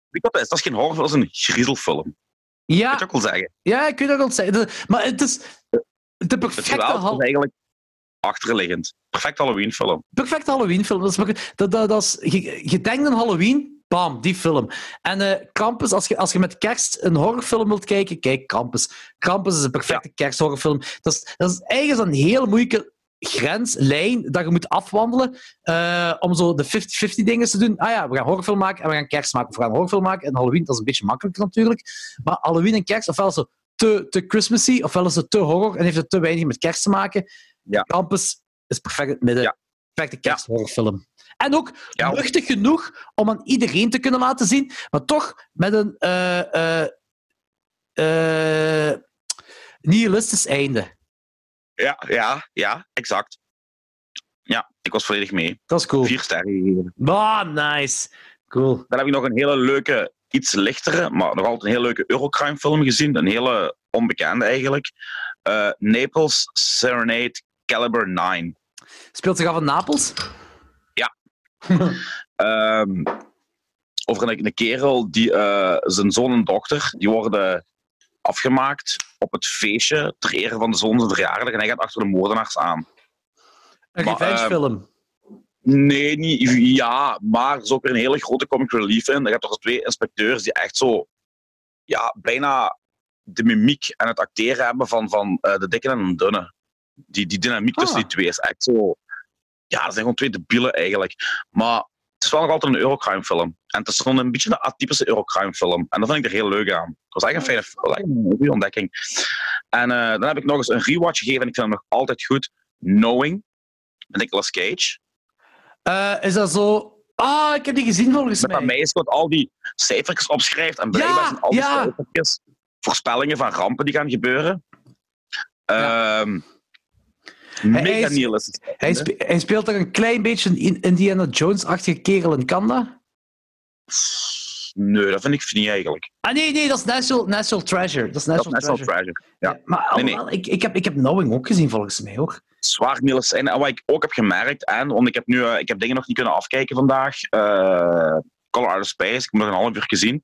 Je dat is? Dat is geen horrorfilm, dat is een griezelfilm. Ja, Moet je ook wel zeggen. Ja, ik weet dat wel zeggen. Maar het is de perfecte, geweld Hall- is eigenlijk achterliggend. Perfect Halloween film. perfecte Halloween-film. Dat is, dat, dat, dat is, je, je denkt aan Halloween, bam, die film. En Krampus, als je, als je met kerst een horrorfilm wilt kijken, kijk Krampus. Krampus is een perfecte kersthorrorfilm. Dat is, dat is eigenlijk een heel moeilijke grenslijn dat je moet afwandelen eh, om zo de 50-50 dingen te doen. Ah ja, we gaan horrorfilm maken en we gaan kerst maken. Of we gaan horrorfilm maken en Halloween, dat is een beetje makkelijker natuurlijk. Maar Halloween en kerst, ofwel is het te, te Christmassy, ofwel is het te horror en heeft het te weinig met kerst te maken. Ja. Campus is perfect in het midden. Ja. Perfecte kersthorrorfilm. En ook Ja. luchtig genoeg om aan iedereen te kunnen laten zien, maar toch met een eh, eh, eh, nihilistisch einde. Ja, ja, ja, exact. Ja, ik was volledig mee. Dat is cool. Vier sterren. Ah, nice. Cool. Dan heb ik nog een hele leuke, iets lichtere, maar nog altijd een hele leuke Eurocrime film gezien. Een hele onbekende eigenlijk. Naples Serenade Caliber 9. Speelt zich af in Napels? Ehm, over een, een kerel die eh, zijn zoon en dochter die worden afgemaakt op het feestje ter ere van de zoon zijn verjaardag en hij gaat achter de moordenaars aan. Een revengefilm. Nee, niet, ja, maar er is ook weer een hele grote comic relief in. Je hebt toch twee inspecteurs die echt zo, ja, bijna de mimiek en het acteren hebben van, van eh, de dikke en de dunne. Die, die dynamiek tussen Ah. die twee is echt zo, ja, dat zijn gewoon twee debielen eigenlijk. Maar het is wel nog altijd een Eurocrime film. En het is gewoon een beetje een atypische Eurocrime film. En dat vind ik er heel leuk aan. Dat was echt een fijne een goede ontdekking. En eh, dan heb ik nog eens een rewatch gegeven en ik vind hem nog altijd goed. Knowing, met Nicolas Cage. Eh, is dat zo... Ah, ik heb die gezien volgens Met dat mij. meisje wat al die cijfertjes opschrijft. En blijkbaar Ja, zijn al die ja. cijfertjes voorspellingen van rampen die gaan gebeuren. Ehm, Mega is- nihilistisch. Hij, spe- hij speelt er een klein beetje een In- Indiana Jones-achtige kerel in Kanda. Nee, dat vind ik niet eigenlijk. Ah nee, nee, dat is National, National Treasure. Dat is National, Treasure. Treasure. Ja. maar Nee, nee. Ik, ik, heb, ik heb Knowing ook gezien volgens mij hoor. Zwaar nihilistisch. En wat ik ook heb gemerkt, en, want ik heb, nu, eh, ik heb dingen nog niet kunnen afkijken vandaag. Color Out of Space, ik heb nog een half uur gezien.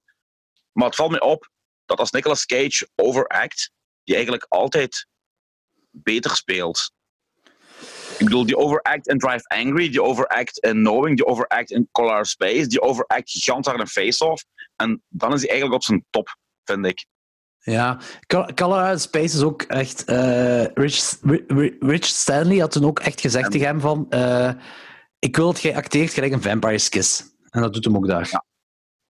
Maar het valt me op dat als Nicolas Cage overact, die eigenlijk altijd beter speelt. Ik bedoel, die overact in Drive Angry, die overact in Knowing, die overact in Color Space, die overact gigantisch hard in Face-Off. En dan is hij eigenlijk op zijn top, vind ik. Ja, Col- Color Space is ook echt... eh, Rich, Ri- Ri- Rich Stanley had toen ook echt gezegd En- tegen hem van... eh, ik wil dat jij acteert gelijk een Vampire's Kiss. En dat doet hem ook daar. Ja.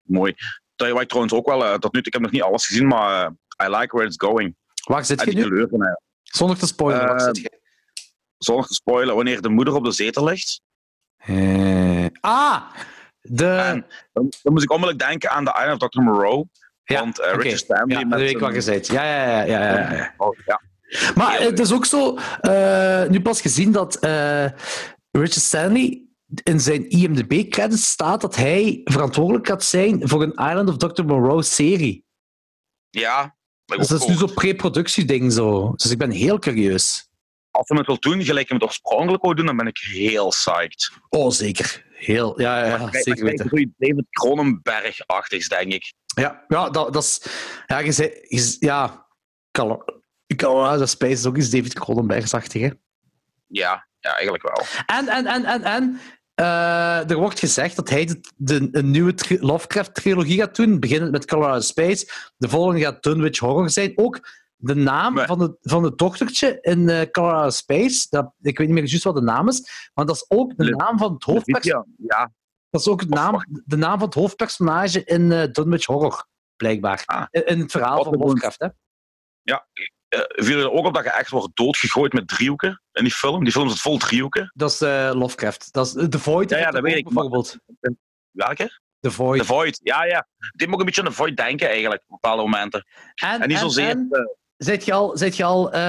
Mooi. Dat wat ik trouwens ook wel, eh, tot nu toe, ik heb nog niet alles gezien, maar I like where it's going. Waar zit En je nu? Zonder te spoileren, waar zit je? Zonder te spoilen, wanneer de moeder op de zetel ligt. Eh, ah! De... En dan, dan moet ik onmiddellijk denken aan The Island of Dr. Moreau. Ja, want eh. Richard Stanley ja, met dat weet ik wat je zei. Ja, ja, ja. ja, ja, ja. Oh, ja. Maar het is ook zo, eh, nu pas gezien dat Richard Stanley in zijn IMDb-credits staat dat hij verantwoordelijk gaat zijn voor een Island of Dr. Moreau serie. Ja, maar Dus dat is nu zo'n pre-productieding zo. Dus ik ben heel curieus. Als hij het wil doen, gelijk hij het oorspronkelijk wou doen, dan ben ik heel psyched. Oh, zeker. Heel, ja, ja, Maar zeker weten. David Cronenberg-achtigs, denk ik. Ja, ja dat, dat is... Ja, je zei... je- ja, Colorado Space is ook iets David Cronenbergs-achtig, hè? Ja, ja, eigenlijk wel. En, en, en, en, en eh, er wordt gezegd dat hij de, de, een nieuwe tri- Lovecraft-trilogie gaat doen, beginnend met Colorado Space. De volgende gaat Dunwich Horror zijn. Ook de naam van, het van het dochtertje in eh, Colorado Space, dat, ik weet niet meer juist wat de naam is, maar dat is ook de Le- naam van het hoofdpersonage. Ja, ja, Dat is ook Of naam, de naam van het hoofdpersonage in eh, Dunwich Horror, blijkbaar. Ah. In, in het verhaal Wat van Lovecraft, hè? eh, viel je er ook op dat je echt wordt doodgegooid met driehoeken in die film? Die film zit vol driehoeken. Dat is eh, Lovecraft. Dat is The Void. Ja, ja, dat weet ik, Bijvoorbeeld. Welke? The Void. The Void. Ja, ja. Deed me ook een beetje aan The Void denken, eigenlijk, op bepaalde momenten. En, En niet zozeer... en- eh, Zet je al, zet je al eh,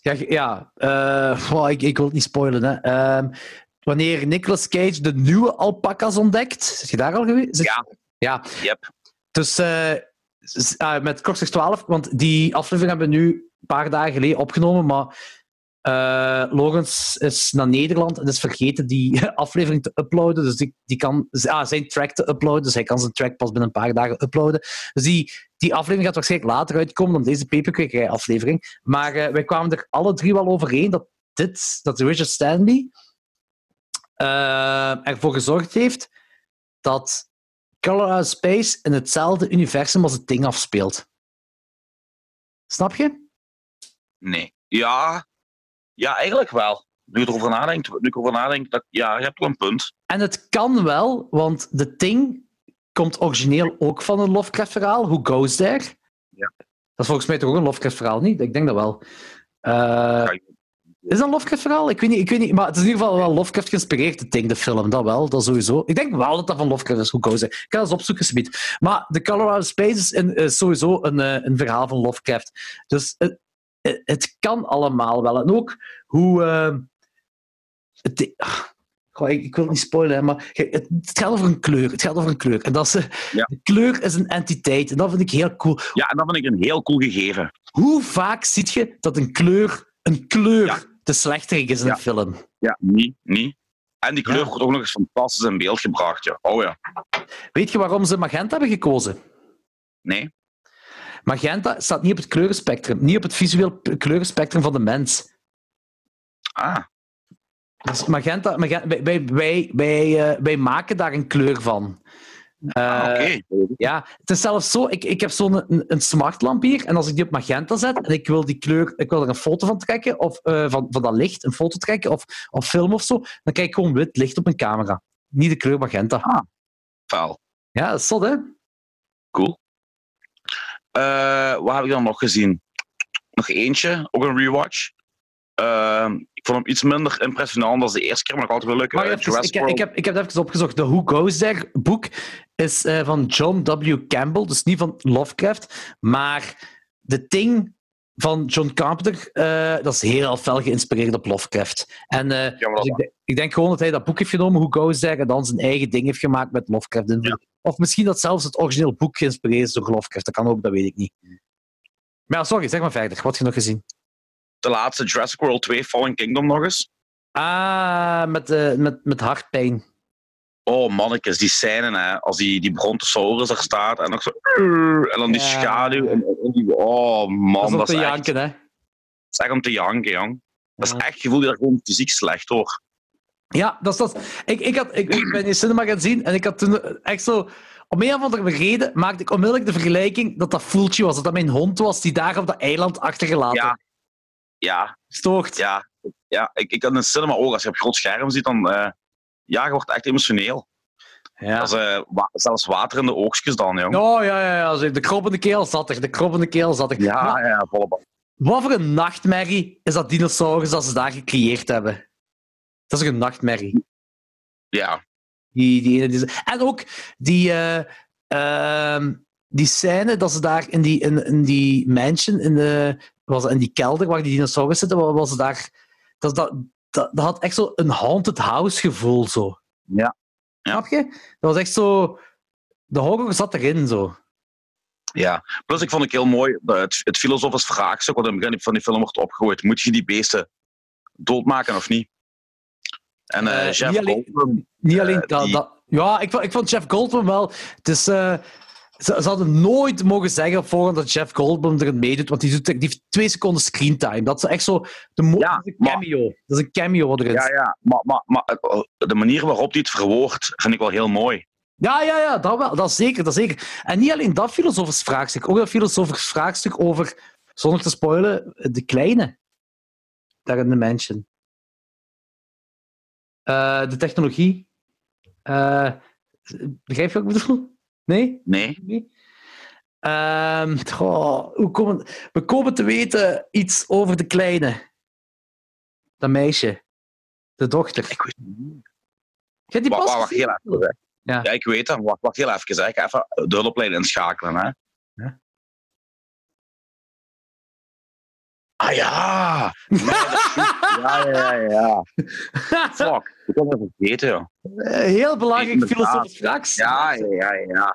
ja, ja eh, wow, ik, ik wil het niet spoilen. Hè. Ehm, wanneer Nicolas Cage de nieuwe alpaca's ontdekt, zit je daar al geweest? Zit- Ja. Ja, Yep. dus eh, ah, met Klokslag 12, want die aflevering hebben we nu een paar dagen geleden opgenomen, maar eh Logans is naar Nederland en is vergeten die aflevering te uploaden. Dus die, die kan ah, zijn track te uploaden. Dus hij kan zijn track pas binnen een paar dagen uploaden. Dus die, die aflevering gaat waarschijnlijk later uitkomen dan deze Paperclip-aflevering. Maar eh, wij kwamen er alle drie wel overeen dat dit, dat Richard Stanley eh, ervoor gezorgd heeft dat Color Out Space in hetzelfde universum als het ding afspeelt. Snap je? Nee. Ja. Ja, eigenlijk wel. Nu je erover nadenkt, nu ik erover nadenk, dat, ja, je hebt wel een punt. En het kan wel, want de Thing komt origineel ook van een Lovecraft-verhaal. Who Goes There? Ja. Dat is volgens mij toch ook een Lovecraft-verhaal, niet? Ik denk dat wel. Eh, ik- is dat een Lovecraft-verhaal? Ik weet, niet, ik weet niet, maar het is in ieder geval wel Lovecraft geïnspireerd, de Thing, de film. Dat wel, dat sowieso. Ik denk wel dat dat van Lovecraft is, Who Goes There. Ik ga dat eens opzoeken, Smiet. Maar The Color Out of Space is, is sowieso een, eh, een verhaal van Lovecraft. Dus het, het, kan allemaal wel. En ook hoe... eh, het, Goh, ik, ik wil het niet spoilen, maar het, het gaat over een kleur. Het gaat over een kleur. En dat is, eh, Ja. De kleur is een entiteit. En dat vind ik heel cool. Ja, en dat vind ik een heel cool gegeven. Hoe vaak zie je dat een kleur, een kleur Ja. de slechterik is in Ja. een film? Ja, niet, niet. En die kleur wordt ook nog eens fantastisch in beeld gebracht, ja. Oh ja. Weet je waarom ze magenta hebben gekozen? Nee. Magenta staat niet op het kleurenspectrum. Niet op het visueel kleurenspectrum van de mens. Ah, Dus magenta, magenta wij, wij, wij, wij, eh, wij maken daar een kleur van. ah, Eh. Ja, het is zelfs zo, ik, ik heb zo'n een, een smartlamp hier, en als ik die op magenta zet, en ik wil die kleur, ik wil er een foto van trekken, of eh, van, van dat licht, een foto trekken, of, of film of zo, dan krijg ik gewoon wit licht op mijn camera. Niet de kleur magenta. Vuil. Ja, dat is zot, hè? Cool. Eh, wat heb ik dan nog gezien? Nog eentje, ook een rewatch. Ehm, ik vond hem iets minder impressionant dan de eerste keer, maar nog altijd wel leuk. Eh, even, Jurassic ik, heb- ik, heb, ik heb het even opgezocht. De Who Goes There boek is eh, van John W. Campbell, dus niet van Lovecraft, maar The Thing van John Carpenter, dat is heel fel geïnspireerd op Lovecraft. En Ja, dus ik, denk- ik denk gewoon dat hij dat boek heeft genomen, Who Goes There, en dan zijn eigen ding heeft gemaakt met Lovecraft. Of misschien dat zelfs het origineel boek geïnspireerd is door Lovecraft. Dat kan ook, dat weet ik niet. Maar ja, sorry, zeg maar verder. Wat heb je nog gezien? De laatste Jurassic World 2 Fallen Kingdom nog eens. Ah, met, eh, met, met hartpijn. Oh, mannetjes, die scène, hè. Als die, die brontosaurus er staat en nog zo... En dan die Ja. schaduw. En, en die, oh, man, Dat is dat te is, echt, janken, hè. dat is echt om te janken, jong. Dat is echt, je voelt je gewoon fysiek slecht door. Ja, dat is dat. Ik, ik, had, ik, ik ben in cinema gaan zien en ik had toen echt zo... Om een of andere reden maakte ik onmiddellijk de vergelijking dat dat Fultje was. Dat dat mijn hond was die daar op dat eiland achtergelaten Ja. Ja, stoort. ja. ja ik, ik had in een cinema ook, als je op groot scherm ziet, dan... eh, ja, je wordt echt emotioneel. Ja. Dat is, eh, wa- zelfs water in de oogstjes dan, jong. Oh, ja, ja, ja. De kroppende keel zat er. De kroppende keel zat er. Ja, Maar ja, volle bak. wat voor een nachtmerrie is dat dinosaurus dat ze daar gecreëerd hebben? Dat is een nachtmerrie. Ja, Die, die, ene die, en ook die, eh, ehm, die scène dat ze daar in die, in, in die mansion, in, de, was in die kelder waar die dinosaurus zitten, wa- was daar. Dat, dat, dat, dat had echt zo een haunted house gevoel. Zo. Ja. Ja. Snap je? Dat was echt zo. De horror zat erin zo. ja. Plus, ik vond het heel mooi, dat het, het filosofisch vraagstuk wat in het begin van die film wordt opgegooid. Moet je die beesten doodmaken of niet? En eh Eh, Jeff niet alleen- Goldblum, Niet alleen Eh, dat, die- dat. Ja, ik, vond- ik vond Jeff Goldblum wel. Het is, ze, ze hadden nooit mogen zeggen op voorhand dat Jeff Goldblum erin meedoet, want die, doet, die heeft twee seconden screentime. Dat is echt zo. De Ja, dat is een maar- cameo. Dat is een cameo wat erin Ja, ja, maar, maar, maar eh, de manier waarop hij het verwoordt, vind ik wel heel mooi. Ja, ja, ja, dat wel. Dat zeker, dat zeker. En niet alleen dat filosofisch vraagstuk, ook dat filosofisch vraagstuk over, zonder te spoilen, de kleine. Daar in de mansion. Eh, de technologie. Eh, begrijp je wat ik bedoel? Nee? Nee? Nee? Ehm, hoe komen, we komen te weten iets over de kleine. Dat meisje. De dochter. Ik weet het niet. Je die Wacht, pas wacht, heel even. Ja. Ja. ik weet het. Wacht, wacht heel even. hè. Ik ga even de hulplijn inschakelen. Hè. Ah ja! Nee, ja, ja, ja. Fuck, ik had het vergeten, joh. Eh, Heel belangrijk filosofisch vraagstuk. Ja, ja, ja,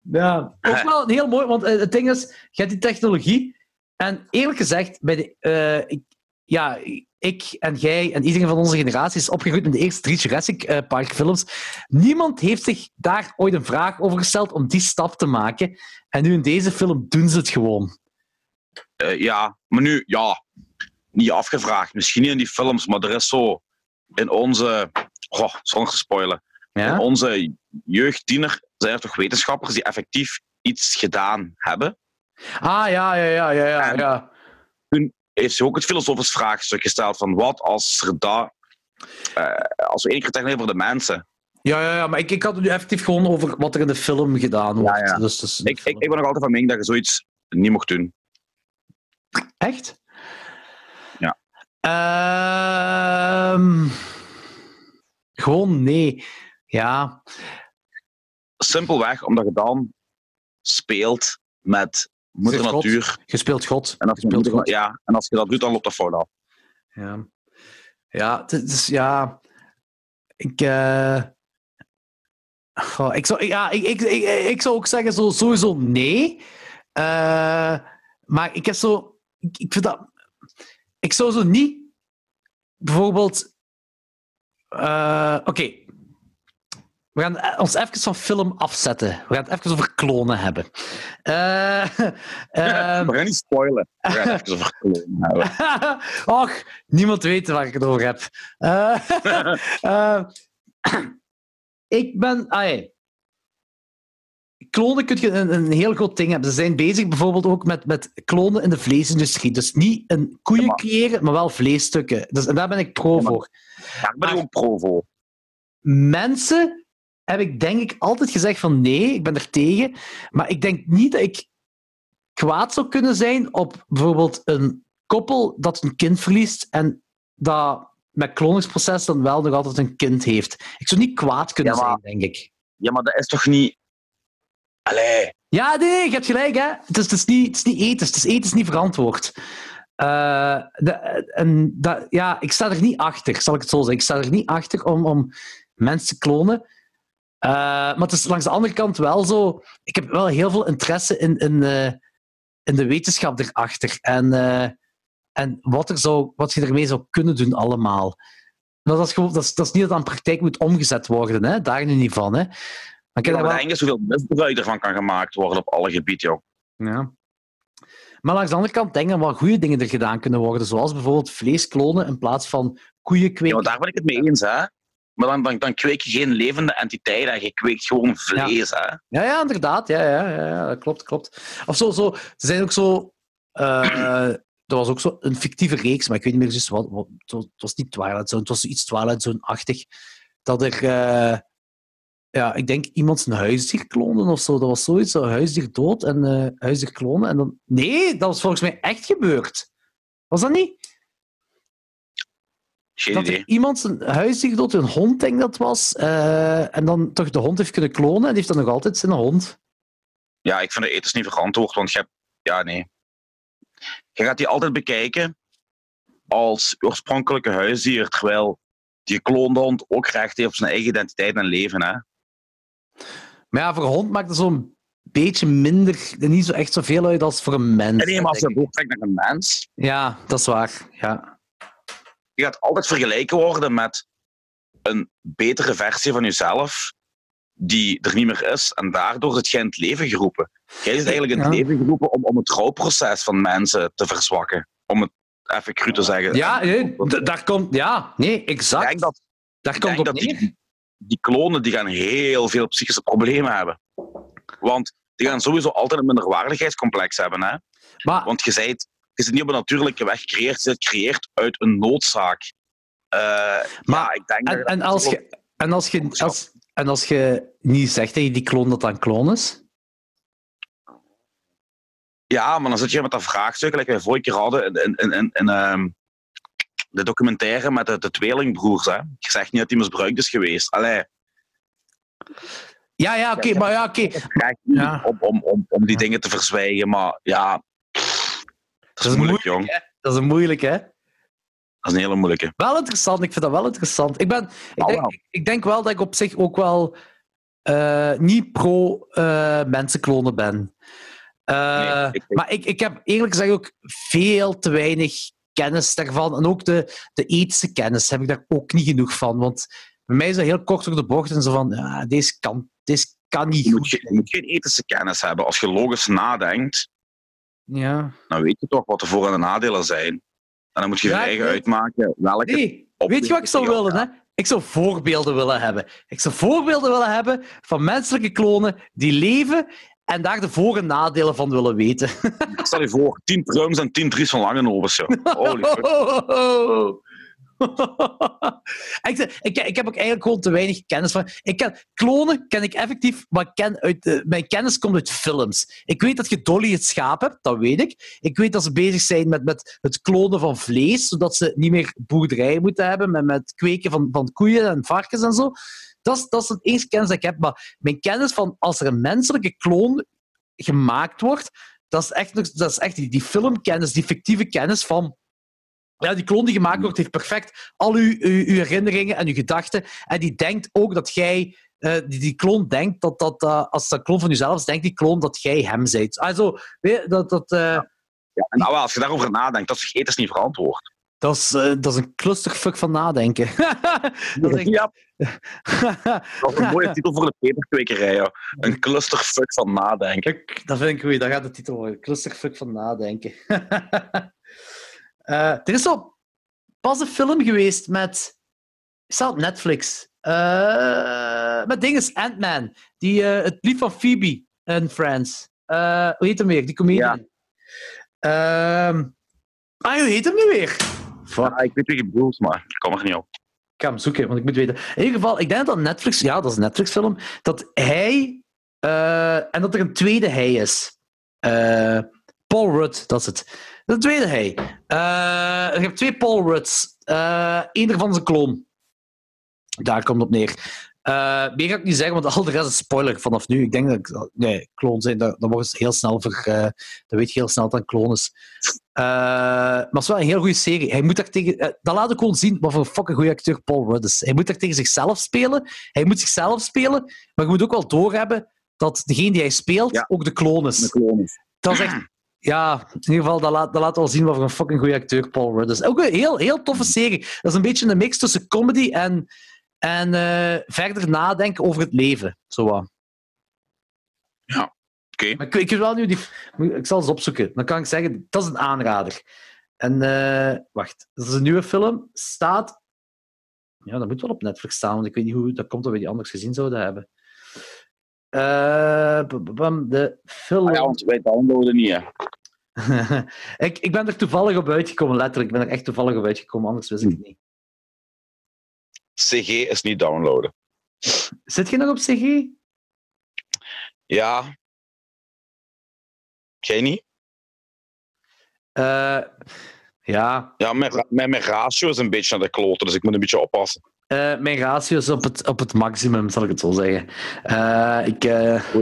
ja. Ook wel een heel mooi, want eh, het ding is, je hebt die technologie. En eerlijk gezegd, bij de, eh, ik, ja, ik en jij en iedereen van onze generatie is opgegroeid met de eerste drie Jurassic eh, Park films. Niemand heeft zich daar ooit een vraag over gesteld om die stap te maken. En nu in deze film doen ze het gewoon. Eh, ja, maar nu, ja, niet afgevraagd. Misschien niet in die films, maar er is zo in onze, goh, zonder te spoilen, in onze jeugdtiener zijn er toch wetenschappers die effectief iets gedaan hebben. Ah, ja, ja, ja, ja, ja. En- ja. Heeft zich ook het filosofisch vraagstuk gesteld van wat als er dat, eh, als we één keer techniek voor de mensen. Ja, ja, ja, maar ik, ik had het nu effectief gewoon over wat er in de film gedaan wordt. ja. Dus, dus Ik, ik, ik ben nog altijd van mening dat je zoiets niet mocht doen. Echt? Ja. Ehm, gewoon nee. Ja. Simpelweg omdat je dan speelt met moeder God. natuur. Je speelt God. En als, je speelt God. ja, en als je dat doet, dan loopt dat fout af. Ja. Ja, het is... Ja... Ik... eh, goh, ik, zou, ja, ik, ik, ik, ik zou ook zeggen zo, sowieso nee. Eh, maar ik heb zo... Ik, ik vind dat... Ik zou zo niet... Bijvoorbeeld... eh, Oké. We gaan eh, ons even van film afzetten. We gaan het even over klonen hebben. Eh, ehm, we gaan niet spoilen. We gaan even over klonen houden. Och, niemand weet waar ik het over heb. Eh, eh, ik ben... Ah, ja. Klonen kun je een, een heel groot ding hebben. Ze zijn bezig bijvoorbeeld ook met, met klonen in de vleesindustrie. Dus niet een koeien Ja, creëren, maar wel vleesstukken. Dus, en daar ben ik pro Ja, voor. Daar ben ik ook pro voor. Mensen heb ik denk ik altijd gezegd van nee, ik ben er tegen. Maar ik denk niet dat ik kwaad zou kunnen zijn op bijvoorbeeld een koppel dat een kind verliest en dat met kloningsproces dan wel nog altijd een kind heeft. Ik zou niet kwaad kunnen Ja, maar- zijn, denk ik. Ja, maar dat is toch niet... Allee, Ja, nee, je hebt gelijk, hè. Het is, het is, niet, het is niet ethisch. Het is ethisch niet verantwoord. Eh, de, en dat, ja, ik sta er niet achter, zal ik het zo zeggen. Ik sta er niet achter om, om mensen te klonen. Eh, maar het is langs de andere kant wel zo... Ik heb wel heel veel interesse in, in, eh, in de wetenschap erachter. En, eh, en wat, er zou, wat je ermee zou kunnen doen allemaal. Maar dat, is gewoon, dat, is, dat is niet dat aan praktijk moet omgezet worden. Hè? Daar nu niet van. Hè? Maar ik Ik daar wel- denk dat zoveel misbruik ervan kan gemaakt worden op alle gebieden, joh. Ja. Maar langs de andere kant denk ik dat wel goede dingen er gedaan kunnen worden. Zoals bijvoorbeeld vlees klonen in plaats van koeien Ja, kweken. maar daar ben ik het mee eens, hè. Maar dan, dan, dan kweek je geen levende entiteit en je kweekt gewoon vlees, hè. Ja, ja, inderdaad. Ja, ja, ja, ja, dat klopt, klopt. Of zo, zo, er zijn ook zo... eh, er was ook zo een fictieve reeks, maar ik weet niet meer precies wat. wat het, was, niet Twilight Zone, het was iets Twilight Zone-achtig. Dat er... eh, ja, ik denk iemand zijn huisdier klonen of zo. Dat was zoiets, zo huisdier dood en eh huisdier klonen. En dan... Nee, dat was volgens mij echt gebeurd. Was dat niet? Geen dat idee. iemand zijn huisdier dood, een hond denk dat was, eh, en dan toch de hond heeft kunnen klonen en die heeft dan nog altijd zijn hond. Ja, ik vind het ethisch niet verantwoord, want je hebt... Ja, nee. Je gaat die altijd bekijken als oorspronkelijke huisdier, terwijl die gekloonde hond ook recht heeft op zijn eigen identiteit en leven, hè. Maar ja, voor een hond maakt het zo'n beetje minder, niet zo echt zoveel uit als voor een mens. En nee, maar als je doortrekt naar een mens, Ja, dat is waar. Ja. Je gaat altijd vergeleken worden met een betere versie van jezelf die er niet meer is. En daardoor zit jij in het leven geroepen. Jij is eigenlijk in het Ja. leven geroepen om, om het rouwproces van mensen te verzwakken. Om het even cru te zeggen. Ja, nee, daar komt... Ja, nee, ik exact. denk dat, daar ik komt op dat die, die klonen die gaan heel veel psychische problemen hebben. Want die gaan sowieso altijd een minderwaardigheidscomplex hebben. Hè? Maar, Want je, zijt, je zit niet op een natuurlijke weg gecreëerd, je zit gecreëerd uit een noodzaak. Eh, Maar- ja, ik denk en, dat- en, als je, en, als je, als, en als je niet zegt dat je die kloon dat dan kloon is? Ja, maar dan zit je met dat vraagstuk, like wij vorige keer hadden in, in, in, in, in, ehm, de documentaire met de, de tweelingbroers. Hè. Je zegt niet dat die misbruikt is geweest. Allee, Ja, ja, oké, maar ja, oké. Ja. om, om, om, om die dingen te verzwijgen, maar ja, dat is, is moeilijk, jong. Dat is een moeilijk, hè? Dat is een hele moeilijke. Wel interessant, ik vind dat wel interessant. Ik, ben, ik, Nou, denk, wel. ik, denk wel dat ik op zich ook wel eh, niet pro eh mensenklonen ben. Eh, Nee, ik- maar ik, ik heb eerlijk gezegd ook veel te weinig kennis daarvan. En ook de, de ethische kennis heb ik daar ook niet genoeg van. Want bij mij is dat heel kort door de bocht en zo van, ja, deze kan, deze kan niet Je moet, goed. geen- je moet geen ethische kennis hebben. Als je logisch nadenkt, Ja. dan weet je toch wat de voor- en de nadelen zijn. En dan moet je je eigen uitmaken welke Nee, weet je wat ik zou willen? Hè? Ik zou voorbeelden willen hebben. Ik zou voorbeelden willen hebben van menselijke klonen die leven en daar de voor- en nadelen van willen weten. Stel je voor, 10 prums en 10 Dries van Langenobers. Holy fuck. ik, ik, ik heb ook eigenlijk gewoon te weinig kennis van. Ik ken, klonen ken ik effectief, maar uit, eh, mijn kennis komt uit films. Ik weet dat je Dolly het schaap hebt, dat weet ik. Ik weet dat ze bezig zijn met, met het klonen van vlees, zodat ze niet meer boerderijen moeten hebben met, met kweken van, van koeien en varkens en zo. Dat is, dat is het enige kennis dat ik heb. Maar mijn kennis van als er een menselijke kloon gemaakt wordt, dat is echt, dat is echt die filmkennis, die fictieve kennis van. Ja, die kloon die gemaakt wordt, heeft perfect al uw, uw, uw herinneringen en uw gedachten. En die denkt ook dat jij. eh, die, die kloon denkt dat, dat als dat kloon van jezelf is, denkt die kloon dat jij hem bent. Also, weet je, dat, dat, eh, Ja, en nou, als je daarover nadenkt, dat is ethisch niet verantwoord. dat, is, eh, dat is een clusterfuck van nadenken. dat is echt- Ja, dat is een mooie titel voor de peperkwekerij. joh. Een clusterfuck van nadenken. Dat vind ik goed, dat gaat de titel worden. Clusterfuck van nadenken. Eh, er is zo pas een film geweest met. Staat op Netflix. Eh, met dinges Ant-Man. Die, eh, het lied van Phoebe in Friends. Eh, hoe heet hem weer? Die comedian. Ehm, ah, hoe heet hem nu weer? Fuck. Ja, ik weet wie je bedoelt, maar ik kom er niet op. Ik ga hem zoeken, want ik moet weten. In ieder geval, ik denk dat Netflix, ja, dat is een Netflix-film, dat hij eh, en dat er een tweede hij is. Eh, Paul Rudd, dat is het. De tweede hij. Eh, je hebt twee Paul Rudds. Eh Eén daarvan is een kloon. Daar komt het op neer. Uh, meer ga ik niet zeggen, want al de rest is spoiler vanaf nu. Ik denk dat ik... Nee, kloon zijn, dat, dat wordt heel snel ver... Uh, dat weet je heel snel dat een kloon is. Uh, maar het is wel een heel goede serie. Hij moet daar tegen... dat laat ik gewoon zien wat voor een fucking goede acteur Paul Rudd is. Hij moet daar tegen zichzelf spelen. Hij moet zichzelf spelen, maar je moet ook wel doorhebben dat degene die hij speelt Ja. ook de kloon is. De kloon is. Dat is echt... Ja, in ieder geval, dat laat, dat laat wel zien wat voor een fucking goede acteur Paul Rudd is. Ook een heel, heel toffe serie. Dat is een beetje een mix tussen comedy en, en eh, verder nadenken over het leven. Zo wat. Oké. Maar ik, ik wel nu die... Ik zal eens opzoeken. Dan kan ik zeggen, dat is een aanrader. En eh, wacht, dat is een nieuwe film. Staat... Ja, dat moet wel op Netflix staan, want ik weet niet hoe dat komt dat we die anders gezien zouden hebben. Eh, bam, bam, bam, de film... Ah ja, want wij downloaden niet, hè. ik, ik ben er toevallig op uitgekomen, letterlijk. Ik ben er echt toevallig op uitgekomen, anders wist ik het niet. CG is niet downloaden. Zit je nog op CG? Ja. Jij niet? Eh, ja, Ja, mijn, mijn, mijn ratio is een beetje naar de kloten, dus ik moet een beetje oppassen. Eh, mijn ratio is op het, op het maximum, zal ik het zo zeggen. Eh, ik, eh?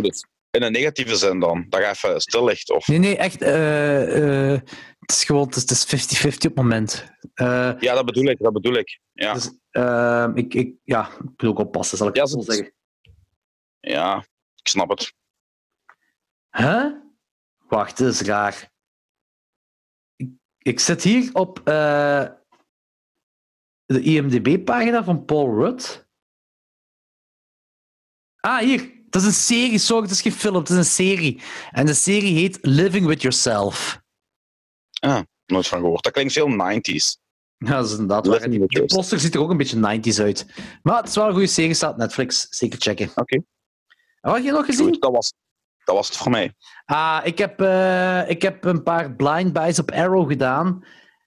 In een negatieve zin dan. Dat je even stil ligt. Of... nee, nee, echt. het is gewoon het is 50-50 op het moment. Ja, dat bedoel ik, dat bedoel ik. Ja, dus, ik, ik, ja, ik moet ook oppassen, zal ik Ja, het zo zeggen. ja ik snap het. Huh? Wacht, dat is raar. Ik, ik zit hier op de IMDb-pagina van Paul Rudd. Ah, hier. Dat is een serie, sorry, het is geen film, het is een serie. En de serie heet Living With Yourself. Nooit van gehoord. Dat klinkt veel 90s. Ja, dat is inderdaad waar. Die, poster ziet er ook een beetje 90s uit. Maar het is wel een goede serie, staat Netflix. Zeker checken. Oké. Wat heb je nog gezien? Goed, dat was, dat was het voor mij. Ah, ik heb, eh, ik heb een paar blind buys op Arrow gedaan.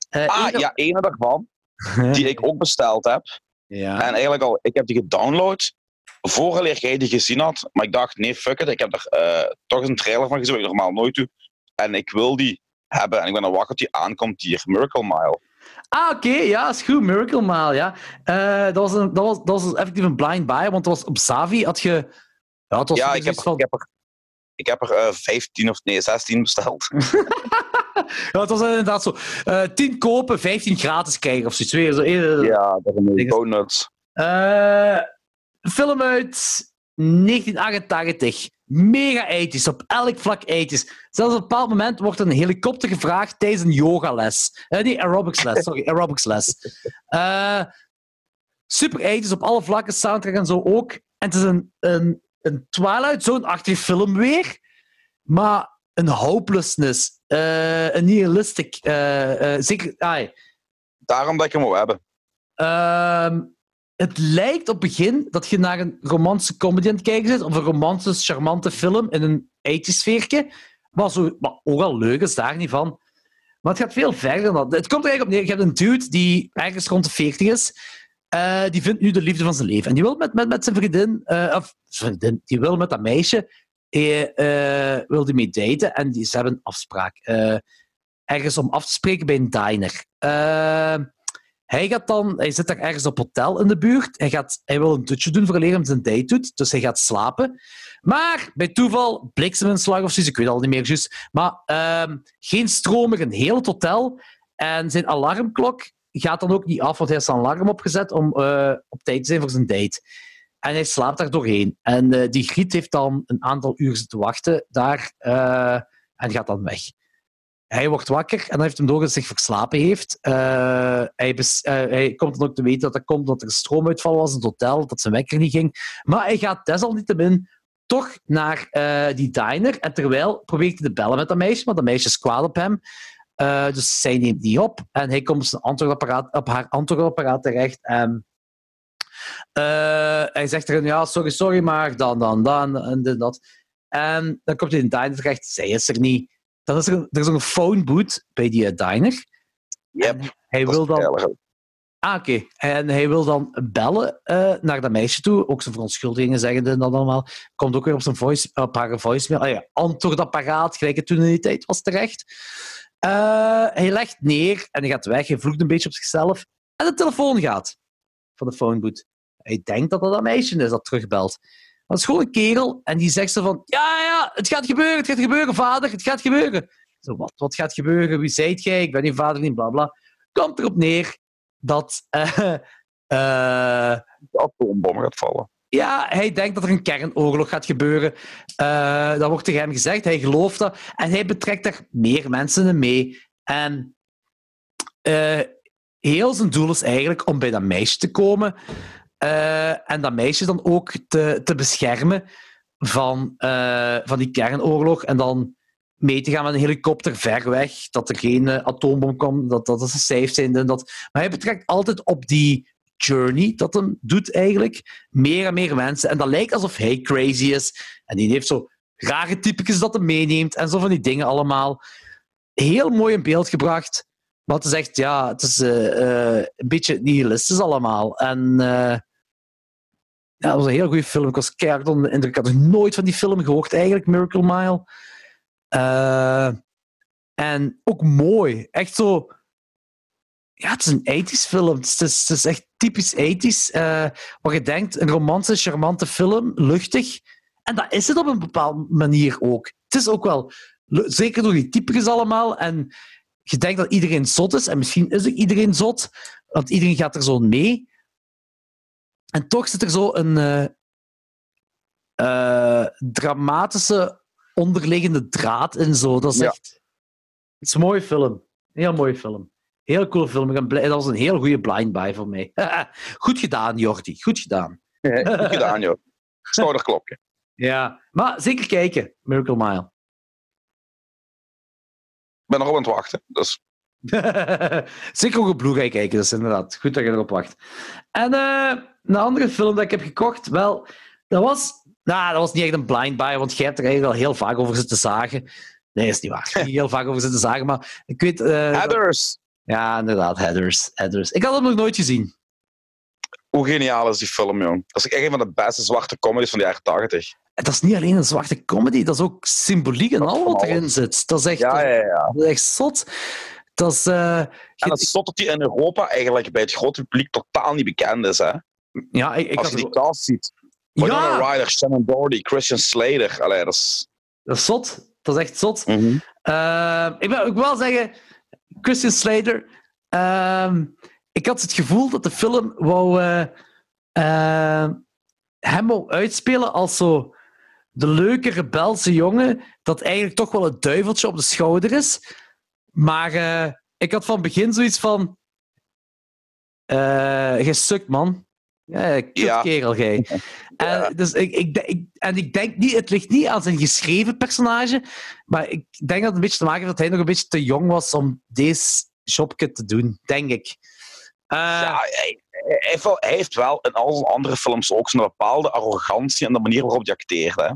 Eh, Ah, één ja, ene daarvan, die ik ook besteld heb. Ja. En eigenlijk al, ik heb die gedownload vooraleer jij die gezien had. Maar ik dacht, nee, fuck it. Ik heb er eh, toch een trailer van gezien, wat ik normaal nooit doe. En ik wil die hebben. En ik ben aan wachten tot die aankomt hier. Miracle Mile. Ah, oké, ja, is goed. Miracle Mile, ja. Eh, dat, was een, dat, was, dat was effectief een blind buy, want dat was op Savi had je... Ja, het was Ja, zoiets ik heb, van... ik heb er, ik heb er eh, 15 of nee, 16 besteld. Ja, het was inderdaad zo. eh 10 kopen, 15 gratis krijgen of zoiets. Weer zo, eh, Ja, dat Dingen- donuts. Een film uit 1988. Mega ethisch, op elk vlak ethisch. Zelfs op een bepaald moment wordt een helikopter gevraagd tijdens een yogales. Eh nee, aerobicsles, sorry, aerobicsles. Eh super ethisch op alle vlakken, soundtrack en zo ook. En het is een, een, een Twilight Zone-achtige film weer, maar een hopelessness, eh, een nihilistic, eh, eh, zeker... ai, Daarom dat ik hem wil hebben. Ehm, het lijkt op het begin dat je naar een romantische comedy aan het kijken zit, of een romantische, charmante film in een 80s-sfeertje. Maar, zo, maar ook al leuk is daar niet van. Maar het gaat veel verder dan dat. Het komt er eigenlijk op neer. Je hebt een dude die ergens rond de 40 is. die vindt nu de liefde van zijn leven. En die wil met, met, met zijn vriendin, of zijn vriendin, die wil met dat meisje, eh, eh, wil die mee daten. En die, ze hebben een afspraak. eh, ergens om af te spreken bij een diner. Eh, hij, gaat dan, hij zit daar ergens op hotel in de buurt. Hij, gaat, hij wil een dutje doen voor hij zijn date doet. Dus hij gaat slapen. Maar bij toeval, blikseminslag of zoiets, ik weet al niet meer juist. Maar ehm, geen stroom meer in heel het hotel. En zijn alarmklok gaat dan ook niet af, want hij heeft zijn alarm opgezet om eh, op tijd te zijn voor zijn date. En hij slaapt daar doorheen. En eh, die griet heeft dan een aantal uur zitten wachten daar eh, en gaat dan weg. Hij wordt wakker en dan heeft hem door dat hij zich verslapen heeft. Eh, hij, hij komt dan ook te weten dat dat komt omdat er een stroomuitval was in het hotel, dat zijn wekker niet ging. Maar hij gaat desalniettemin toch naar die diner. En terwijl probeert hij te bellen met dat meisje, maar dat meisje is kwaad op hem. Dus zij neemt die op en hij komt op, zijn antwoordapparaat, op haar antwoordapparaat terecht. En hij zegt tegen ja, sorry, sorry, maar dan, dan, dan, en dit, dat. En dan komt hij in de diner terecht, zij is er niet. Dan is er, een, er is een phone booth bij die eh, diner. Yep, En hij wil dan. Ah, oké. En hij wil dan bellen eh, naar dat meisje toe. Ook zijn verontschuldigingen zeggen en dat allemaal. Komt ook weer op, zijn voice, op haar voicemail. Ah, ja, antwoordapparaat, gelijk het toen in die tijd was terecht. Eh, hij legt neer en hij gaat weg. Hij vloekt een beetje op zichzelf. En de telefoon gaat van de phonebooth. Hij denkt dat dat meisje is dat terugbelt. Maar het is gewoon een kerel en die zegt zo van, ja, ja, het gaat gebeuren, het gaat gebeuren, vader, het gaat gebeuren. Zo, wat, wat gaat gebeuren? Wie zijt jij? Ik ben je vader niet, bla bla. Komt erop neer dat eh, eh, De atoombom gaat vallen. ja, hij denkt dat er een kernoorlog gaat gebeuren. Eh, dat wordt tegen hem gezegd, hij gelooft dat. En hij betrekt daar meer mensen in mee. En heel zijn doel is eigenlijk om bij dat meisje te komen. Eh, en dat meisje dan ook te, te beschermen van, eh, van die kernoorlog. En dan mee te gaan met een helikopter ver weg. Dat er geen eh, atoombom komt, dat, dat ze safe zijn. En dat. Maar hij betrekt altijd op die journey dat hem doet eigenlijk meer en meer mensen. En dat lijkt alsof hij crazy is. En die heeft zo rare typetjes dat hij meeneemt en zo van die dingen allemaal. Heel mooi in beeld gebracht. Maar het is echt, ja, het is een beetje nihilistisch allemaal. En ja, het was een heel goede film. Ik was onder de indruk. Ik had nooit van die film gehoord, eigenlijk, Miracle Mile. Eh, en ook mooi. Echt zo... Ja, het is een 80s film. Het is, het is, echt typisch 80s. eh waar je denkt, een romantische, charmante film, luchtig. En dat is het op een bepaalde manier ook. Het is ook wel... Zeker door die typetjes allemaal. En je denkt dat iedereen zot is. En misschien is ook iedereen zot. Want iedereen gaat er zo mee. En toch zit er zo een eh, eh, dramatische onderliggende draad in. Zo. Dat is Ja. echt... Het is een mooie film. Heel mooie film. Heel cool film. Ik ben Dat was een heel goede blind buy voor mij. Goed gedaan, Jordi. Goed gedaan. Goed gedaan, joh. Schouderklopje. Ja, maar zeker kijken. Miracle Mile. Ik ben nog op aan het wachten. Dus Zeker ook op kijken, dus inderdaad. Goed dat je erop wacht. En eh, een andere film dat ik heb gekocht, wel, dat was... Nou, dat was niet echt een blind buy, want jij hebt er eigenlijk al heel vaak over zitten zagen. Nee, is niet waar. Ik heb niet heel vaak over zitten zagen, maar ik weet... eh, Heathers. Ja, inderdaad, Heathers, Heathers. Ik had hem nog nooit gezien. Hoe geniaal is die film, jong? Dat is echt een van de beste zwarte comedies van de jaren 80. En Dat is niet alleen een zwarte comedy, dat is ook symboliek en al wat erin zit. Dat is echt, Ja, ja, ja. Dat is echt zot. Dat is... En je- het is zot dat die in Europa eigenlijk bij het grote publiek totaal niet bekend is. Hè? ja, ik, ik Als je die cast ziet. Winona ja, Ryder, Shannon Doherty, Christian Slater. Allee, dat is... dat is zot. Dat is echt zot. Mhm. Eh, ik wil ook wel zeggen, Christian Slater. ehm, ik had het gevoel dat de film wou, eh, eh, hem wou uitspelen als zo de leuke rebelse jongen dat eigenlijk toch wel het duiveltje op de schouder is. Maar eh, ik had van begin zoiets van... eh je sukt, man. Ja, Ja. kerel, jij. Ja. En, dus ik, ik, ik, en ik denk niet, het ligt niet aan zijn geschreven personage, maar ik denk dat het een beetje te maken heeft dat hij nog een beetje te jong was om deze jobje te doen, denk ik. Eh, ja, hij, hij heeft wel, hij heeft wel in al zijn andere films ook zo'n bepaalde arrogantie en de manier waarop hij acteert. Hè?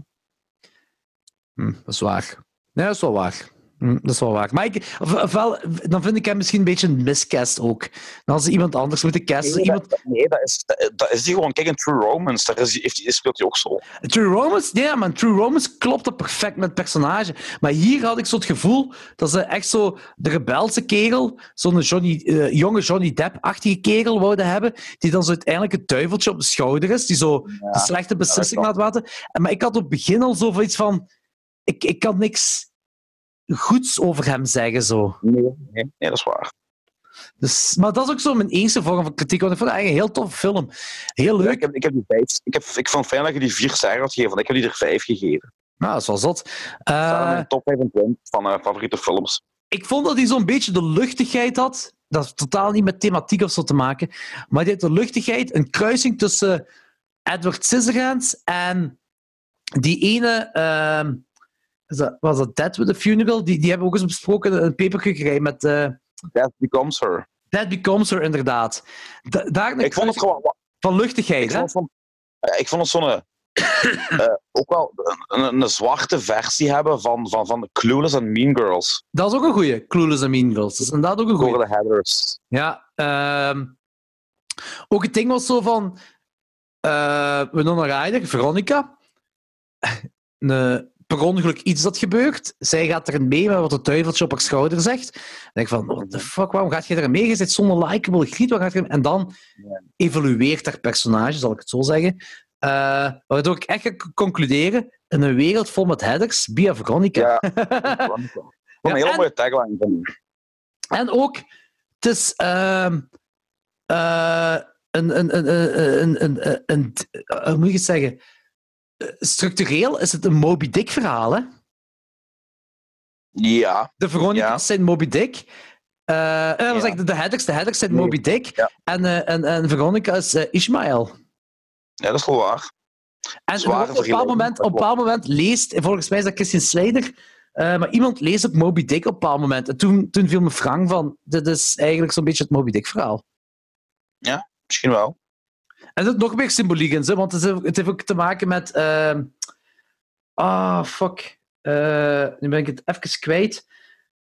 hm, dat is waar. Nee, dat is wel waar. Hm, dat is wel waar. Maar ik, of- ofwel, dan vind ik hem misschien een beetje een miscast ook. Dan ze iemand anders moeten casten. Nee, Iemand, dat, nee, dat is, dat, is die gewoon. Kijk, in True Romance, daar is, die- heeft, speelt hij ook zo. True Romance, ja, maar True Romance klopte perfect met het personage. Maar hier had ik zo het gevoel dat ze echt zo de rebelse kerel, zo'n Johnny, eh, jonge Johnny Depp-achtige kerel wouden hebben, die dan zo uiteindelijk het duiveltje op de schouder is, die zo de slechte beslissing laat waten. En, maar ik had op het begin al zo iets van, ik, ik kan niks goeds over hem zeggen, zo. Nee, nee, nee, dat is waar. Dus, maar dat is ook zo mijn eerste vorm van kritiek, want ik vond het eigenlijk een heel toffe film. Heel Ja, leuk. ik, heb, ik heb die vijf. Ik, heb, ik vond het fijn dat je die vier sterren had gegeven, want ik heb die er vijf gegeven. Nou, dat is wel zot. Zijn mijn top 25 van eh, favoriete films. ik vond dat hij zo'n beetje de luchtigheid had. Dat heeft totaal niet met thematiek of zo te maken. Maar die had de luchtigheid, een kruising tussen Edward Scissorhands en die ene. ehm, is dat, was dat Dead with a Funeral? Die, die hebben we ook eens besproken, een papertje gekregen met eh That Becomes Her. Dead Becomes Her, inderdaad. Da- daar Ik vond het gewoon... van luchtigheid, Ik hè? vond, het van- ik vond het zo'n... eh, ook wel een, een, een zwarte versie hebben van, van, van Clueless en Mean Girls. Dat is ook een goeie, Clueless and Mean Girls. Dat is inderdaad ook een goeie. Door de Heathers. Ja, ehm, ook het ding was zo van uh, Winona Ryder, Veronica, een per ongeluk iets dat gebeurt. Zij gaat erin mee met wat de duiveltje op haar schouder zegt. Dan denk ik van, what the fuck, waarom gaat je erin mee? Je zit zonder likable griet, waar gaat je En dan evolueert haar personage, zal ik het zo zeggen. Uh, waardoor ik echt kan concluderen, in een wereld vol met headers, Bia Veronica. Ja, Veronica. Een hele mooie tagline van u. En ook, het is uh, uh, een, een, een, een, een, een, een, hoe moet je het zeggen? Structureel is het een Moby Dick verhaal, hè? Ja. De Veronica's ja. zijn Moby Dick. Uh, ja. de, de headers, de headers zijn Nee. Moby Dick. Ja. En, uh, en, en Veronica is uh, Ishmael. ja, dat is wel waar. En op een bepaald moment, op een bepaald moment leest, volgens mij is dat Christian Slider, uh, maar iemand leest ook Moby Dick op een bepaald moment. En toen, toen viel me Frank van, dit is eigenlijk zo'n beetje het Moby Dick verhaal. Misschien wel. Er zit nog meer symboliek in, hè, want het heeft, ook te maken met... Ah, uh, oh, fuck. Uh, nu ben ik het even kwijt.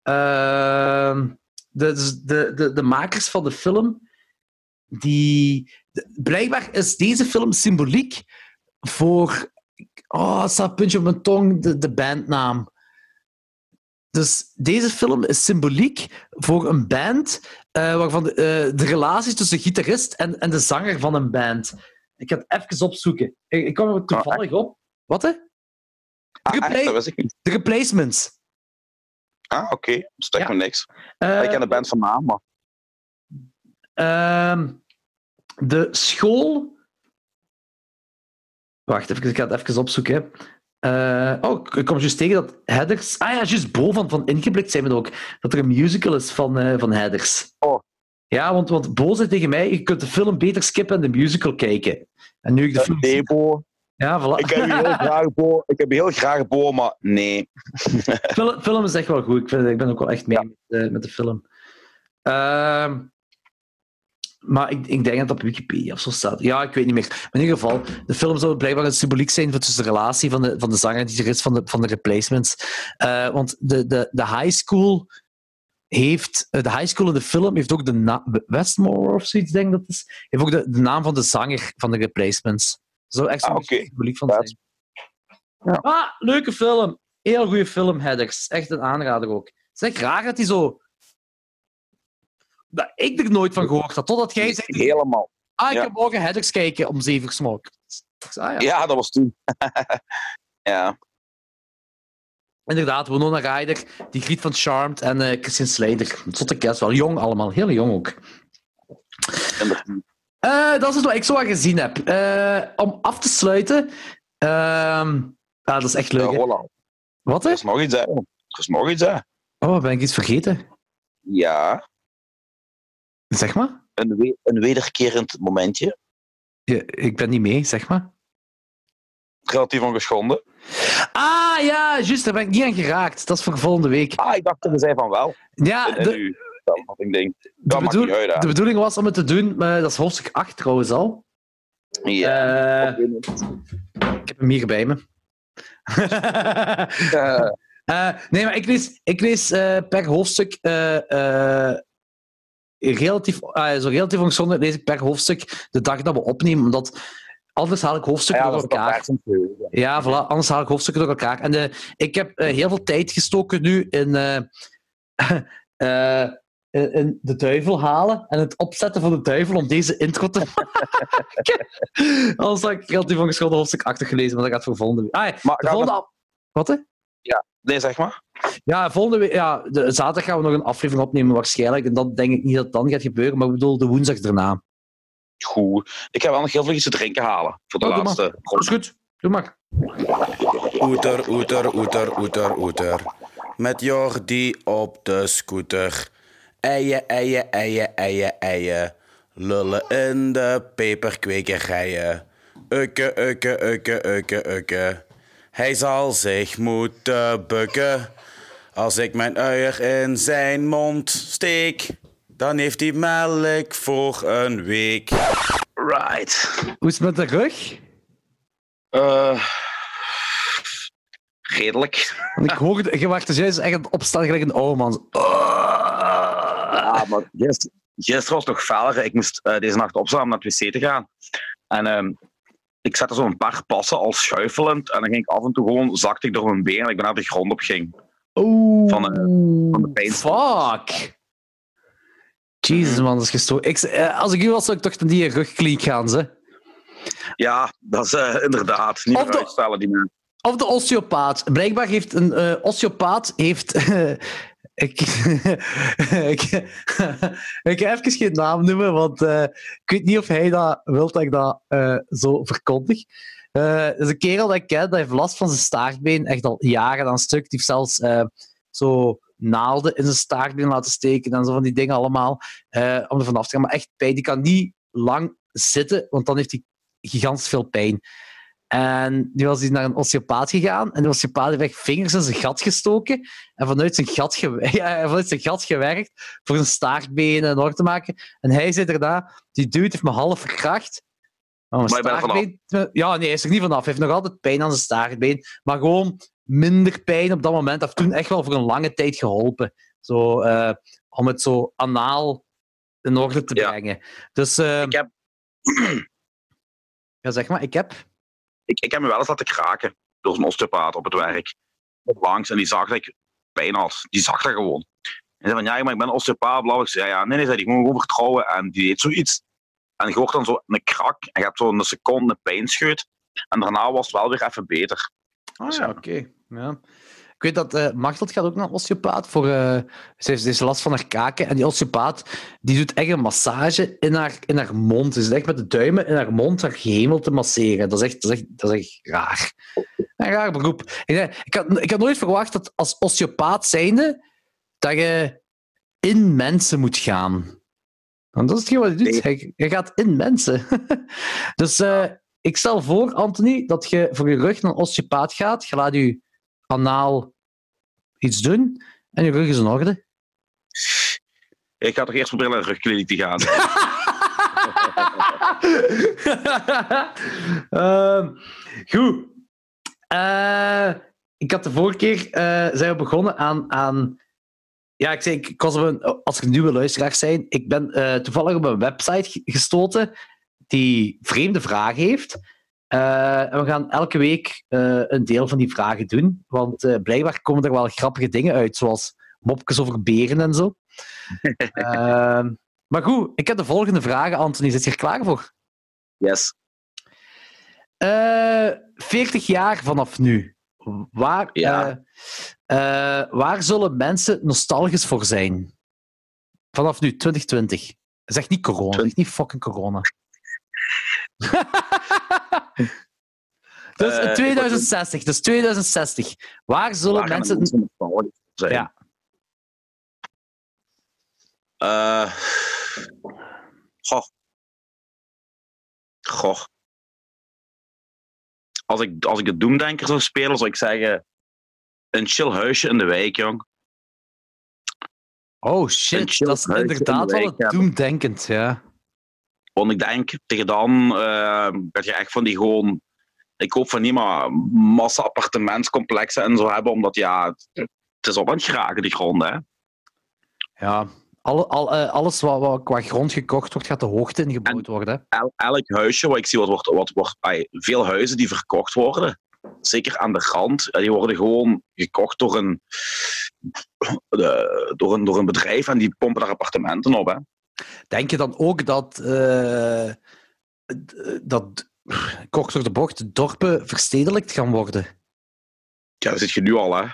Uh, de, de, de, de makers van de film, die... Blijkbaar is deze film symboliek voor... Oh, het staat puntje op mijn tong, de, de bandnaam. Dus deze film is symboliek voor een band uh, waarvan de, uh, de relatie tussen de gitarist en, en de zanger van een band. Ik ga het even opzoeken. Ik, ik kwam er toevallig oh, op. Wat hè? De, ah, repla echt? dat ik niet. de replacements. Ah, oké. Okay. Spreekt Ja. me niks. Uh, ik ken de band van naam, maar... Ehm, de school. Wacht even, ik ga het even opzoeken. Uh, oh, ik kom juist tegen dat Headers. Ah ja, juist Bo van, van Ingeblikt zijn we ook. Dat er een musical is van, uh, van Headers. Oh. Ja, want, want Bo zei tegen mij: je kunt de film beter skippen en de musical kijken. En nu ik de film. Nee, Bo. Ja, voilà. Ik heb heel graag Bo, ik heb heel graag Bo maar nee. film, film is echt wel goed. Ik, vind, ik ben ook wel echt mee ja. met, uh, met, de film. Maar ik, ik, denk dat het op Wikipedia of zo staat. Ja, ik weet niet meer. Maar in ieder geval, de film zou blijkbaar een symboliek zijn voor tussen de relatie van de, van de zanger die er is van de, van de replacements. Uh, want de, de, de high school heeft... De high school in de film heeft ook de naam... Westmore of zoiets, denk ik dat is. Heeft ook de, de naam van de zanger van de replacements. Zo echt ah, okay. symboliek van zijn. Ja. Ah, leuke film. Heel goede film, Headers. Echt een aanrader ook. Het is echt raar dat hij zo dat ik er nooit van gehoord had. Totdat jij zei... Helemaal. Ah, ik ja. ga morgen Headers kijken om zeven uur smok. Ah, ja. ja. dat was toen. ja. Inderdaad, Winona Ryder, die Griet van Charmed en uh, Christian Slater. Zotte kerst wel. Jong allemaal. Heel jong ook. Uh, dat is wat ik zo al gezien heb. Uh, om af te sluiten... ah, dat is echt leuk. Ja, wat Er is nog iets, hè. Er is nog iets, hè. Oh, ben ik iets vergeten? Ja. Zeg maar. Een, we een wederkerend momentje. Ja, ik ben niet mee, zeg maar. Relatief ongeschonden. Ah, ja, juist, daar ben ik niet aan geraakt. Dat is voor volgende week. Ah, ik dacht dat we zei van wel. Ja, de, ik denk, de, bedoel, uit, de bedoeling was om het te doen, maar dat is hoofdstuk 8 trouwens al. Ja. Uh, ik heb hem hier bij me. uh. Uh, nee, maar ik lees, ik lees per hoofdstuk relatief, uh, zo relatief ongeschonden lees ik per hoofdstuk de dag dat we opnemen, omdat anders haal ik hoofdstukken ja, door elkaar. Ja, voilà, anders haal ik hoofdstukken door elkaar. En uh, ik heb uh, heel veel tijd gestoken nu in, in de duivel halen en het opzetten van de duivel om deze intro te maken. anders had ik relatief ongeschonden hoofdstuk 8 gelezen, maar dat gaat voor volgende week. Ah, ja, maar de volgende... Dat... Wat, hè? Ja, nee, zeg maar. Ja, volgende week, ja, de, zaterdag gaan we nog een aflevering opnemen waarschijnlijk. En dat denk ik niet dat het dan gaat gebeuren, maar ik bedoel de woensdag erna. Goed. Ik ga wel nog heel veel iets te drinken halen voor de oh, laatste. Dat is goed. Doe maar. Oeter, oeter, oeter, oeter, oeter. Met Jordi op de scooter. Eien, eien, eien, eien, eien. Lullen in de peperkwekerijen. Ukke, ukke, ukke, ukke, ukke. Hij zal zich moeten bukken. Als ik mijn uier in zijn mond steek, dan heeft hij melk voor een week. Right. Hoe is het met de rug? Uh, redelijk. Want ik hoorde, je wacht dus juist echt aan het opstaan gelijk een oude man. Uh. Ja, maar gisteren was nog vader. Ik moest uh, deze nacht opstaan om naar het wc te gaan. En um, ik zette zo'n paar passen al schuifelend en dan ging ik af en toe gewoon, zakte ik door mijn been en ik ben naar de grond op ging. Oeh. Van de- van de pijn. Fuck. Jezus, man, dat is gestoord. Ik, eh, als ik u was, zou ik toch naar die rugkliniek gaan, ze. Ja, dat is eh, inderdaad. Niet Of de- die mensen. Of de osteopaat. Blijkbaar heeft een eh, osteopaat... Heeft, ik, ik, ik ga even geen naam noemen, want eh, ik weet niet of hij dat wil dat ik dat eh, zo verkondig. Dat is een kerel dat ik ken, dat heeft last van zijn staartbeen, echt al jaren aan stuk. Die heeft zelfs zo naalden in zijn staartbeen laten steken en zo van die dingen allemaal, om er vanaf te gaan. Maar echt pijn. Die kan niet lang zitten, want dan heeft hij gigantisch veel pijn. En nu was hij naar een osteopaat gegaan. En de osteopaat heeft echt vingers in zijn gat gestoken. En vanuit zijn gat, ja, vanuit zijn gat gewerkt voor zijn staartbeen in orde te maken. En hij zei daarna, die dude heeft me half verkracht. Maar mijn Maar staartbeen... Ja, nee, hij is er niet vanaf. Hij heeft nog altijd pijn aan zijn staartbeen. Maar gewoon minder pijn op dat moment. Dat heeft toen echt wel voor een lange tijd geholpen. Zo, eh, om het zo anaal in orde te Ja. brengen. Dus... eh, Ik heb, ja, zeg maar, ik heb... ik, ik heb me wel eens laten kraken door een osteopaat op het werk. Langs en die zag dat ik pijn had. Die zag dat gewoon. En zei van, ja, maar ik ben osteopaat, bla. Ik zei, ja, nee, nee, zei die, gewoon gewoon vertrouwen. En die deed zoiets. En je hoort dan zo een krak. En je hebt zo een seconde pijnscheut. En daarna was het wel weer even beter. Ah Dus ja, ja. oké. Ja. Ik weet dat eh Machteld gaat ook naar een osteopaat. Voor, eh, ze, heeft, ze heeft last van haar kaken. En die osteopaat die doet echt een massage in haar, in haar mond. Ze zit echt met de duimen in haar mond haar hemel te masseren. Dat is echt, dat is echt, dat is echt raar. Een raar beroep. Ik, ik, had, ik had nooit verwacht dat als osteopaat zijnde dat je in mensen moet gaan. Want dat is hetgeen wat je doet. Je, je gaat in mensen. dus eh, ik stel voor, Anthony, dat je voor je rug naar een osteopaat gaat. Je laat je anaal iets doen en je rug is in orde. Ik ga toch eerst proberen naar de rugkliniek te gaan. Ehm, goed. Eh, ik had de vorige keer eh, zijn we begonnen aan, aan ja, ik zei, ik, ik was op een, als er nieuwe luisteraars zijn, ik ben eh, toevallig op een website ge- gestoten die vreemde vragen heeft. Eh, en we gaan elke week eh, een deel van die vragen doen, want eh, blijkbaar komen er wel grappige dingen uit, zoals mopjes over beren en zo. Ehm, maar goed, ik heb de volgende vragen, Anthony. Zit je er klaar voor? Yes. Eh 40 jaar vanaf nu. Waar, Ja. waar zullen mensen nostalgisch voor zijn? Vanaf nu, 2020. Zeg niet corona, zeg niet fucking corona. dus ik 2060, dus 2060. Waar zullen Waar mensen... mensen nostalgisch zijn? Ja. Eh, goh. Goh. Als ik, als ik de Doemdenker zou spelen, zou ik zeggen... Een chill huisje in de wijk, jong. Oh shit, dat is huisje in inderdaad wel doemdenkend, ja. Want ik denk, tegen dan eh, dat je echt van die gewoon... Ik hoop van niet maar massa appartementscomplexen en zo hebben, omdat ja, het, is op aan het geraken, die grond, hè. Ja, alle, al, eh, alles wat, wat qua grond gekocht wordt, gaat de hoogte ingebouwd worden. el- elk huisje wat ik zie, wat wordt, wat wordt, veel huizen die verkocht worden, zeker aan de rand, eh, die worden gewoon gekocht door een, door een, door een bedrijf en die pompen daar appartementen op. Hè. Denk je dan ook dat, eh, dat kort door de bocht dorpen verstedelijkt gaan worden? Ja, dat zit je nu al. Hè.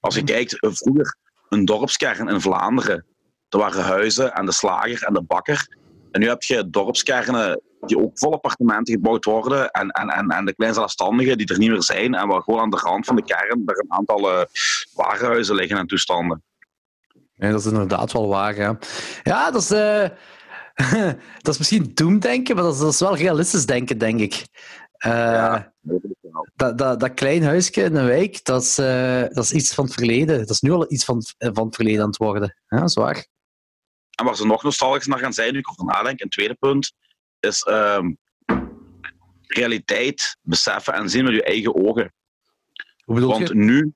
Als je kijkt, eh, vroeger een dorpskern in Vlaanderen, er waren huizen en de slager en de bakker. En nu heb je dorpskernen die ook vol appartementen gebouwd worden en, en, en, en de kleine zelfstandigen die er niet meer zijn en waar gewoon aan de rand van de kern er een aantal eh, warenhuizen liggen en toestanden. Ja, dat is inderdaad wel waar. Ja, ja dat, is, eh, dat is misschien doemdenken, maar dat is, dat is wel realistisch denken, denk ik. Eh, Ja. dat, dat, dat klein huisje in een wijk, dat is, eh, dat is iets van het verleden. Dat is nu al iets van, van het verleden aan het worden. Ja, dat is waar. En waar ze nog nostalgisch naar gaan zijn, nu ik over nadenk, een tweede punt, is ehm, realiteit beseffen en zien met je eigen ogen. Hoe bedoel Want je? nu,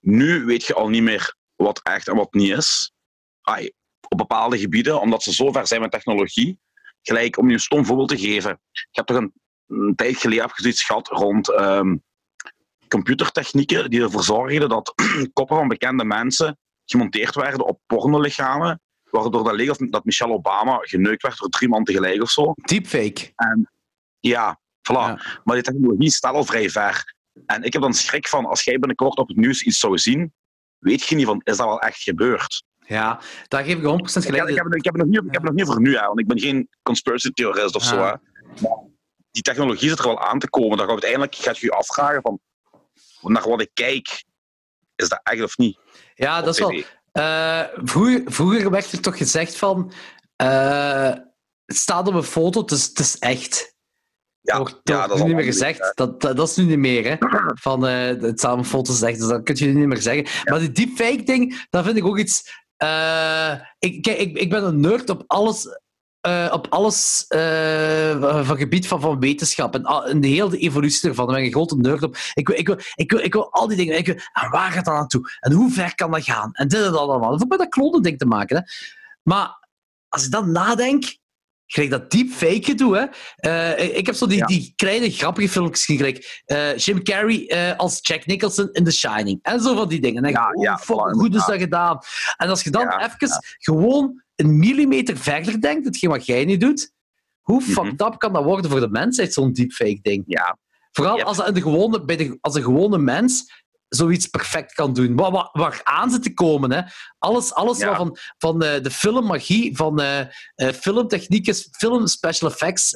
nu weet je al niet meer wat echt en wat niet is. Ai, op bepaalde gebieden, omdat ze zo ver zijn met technologie, gelijk om je een stom voorbeeld te geven. Ik heb toch een, een tijd geleden zoiets gehad rond ehm, computertechnieken die ervoor zorgden dat koppen van bekende mensen gemonteerd werden op pornolichamen, waardoor dat leek of dat Michelle Obama geneukt werd door drie man tegelijk of zo. Deepfake. Ja, voilà. Ja. Maar die technologie staat al vrij ver. En ik heb dan schrik van, als jij binnenkort op het nieuws iets zou zien, weet je niet van, is dat wel echt gebeurd? Ja, daar geef ik 100% Ik, heb- gelijk. ik, heb, ik, heb het nog niet, ik heb het nog niet voor nu, hè, want ik ben geen conspiracy theorist of zo. Ah. Hè. Maar die technologie zit er wel aan te komen. Dan uiteindelijk gaat je je afvragen van, naar wat ik kijk, is dat echt of niet? Ja, dat is wel... Eh, vroeger, vroeger werd er toch gezegd van... eh, het staat op een foto, is, het is echt. Ja, wordt, ja, dat is niet meer gezegd. Dat, dat, dat is nu niet meer, hè. Van, eh, het staat op een foto, is echt, dus dat kun je nu niet meer zeggen. Maar die deepfake-ding, dat vind ik ook iets... eh, ik, kijk, ik, ik ben een nerd op alles... eh, op alles van gebied van, van wetenschap en, en de hele evolutie ervan. Daar ben ik een grote nerd op. Ik wil, ik wil, ik wil, ik wil al die dingen. Ik wil, en waar gaat dat naartoe? En hoe ver kan dat gaan? En dit en dat allemaal. Dat heeft ook met dat klonen ding te maken. Hè. Maar als ik dan nadenk, gelijk dat deepfake gedoe, hè. Eh, ik heb zo die, Ja. die kleine grappige filmpjes gelijk eh, Jim Carrey eh, als Jack Nicholson in The Shining. En zo van die dingen. En dan denk Ja, oh, ja, goed is dat gedaan? En als je dan Ja, even gewoon een millimeter verder denkt, hetgeen wat jij nu doet, hoe Mhm. fucked up kan dat worden voor de mensheid, zo'n deepfake-ding? Ja, Vooral Yep. als, dat de gewone, bij de, als een gewone mens zoiets perfect kan doen. Waar, waar, waar aan zit te komen. Hè. Alles, alles Ja. van, van eh, de filmmagie, van eh eh, filmtechnieken, film special effects,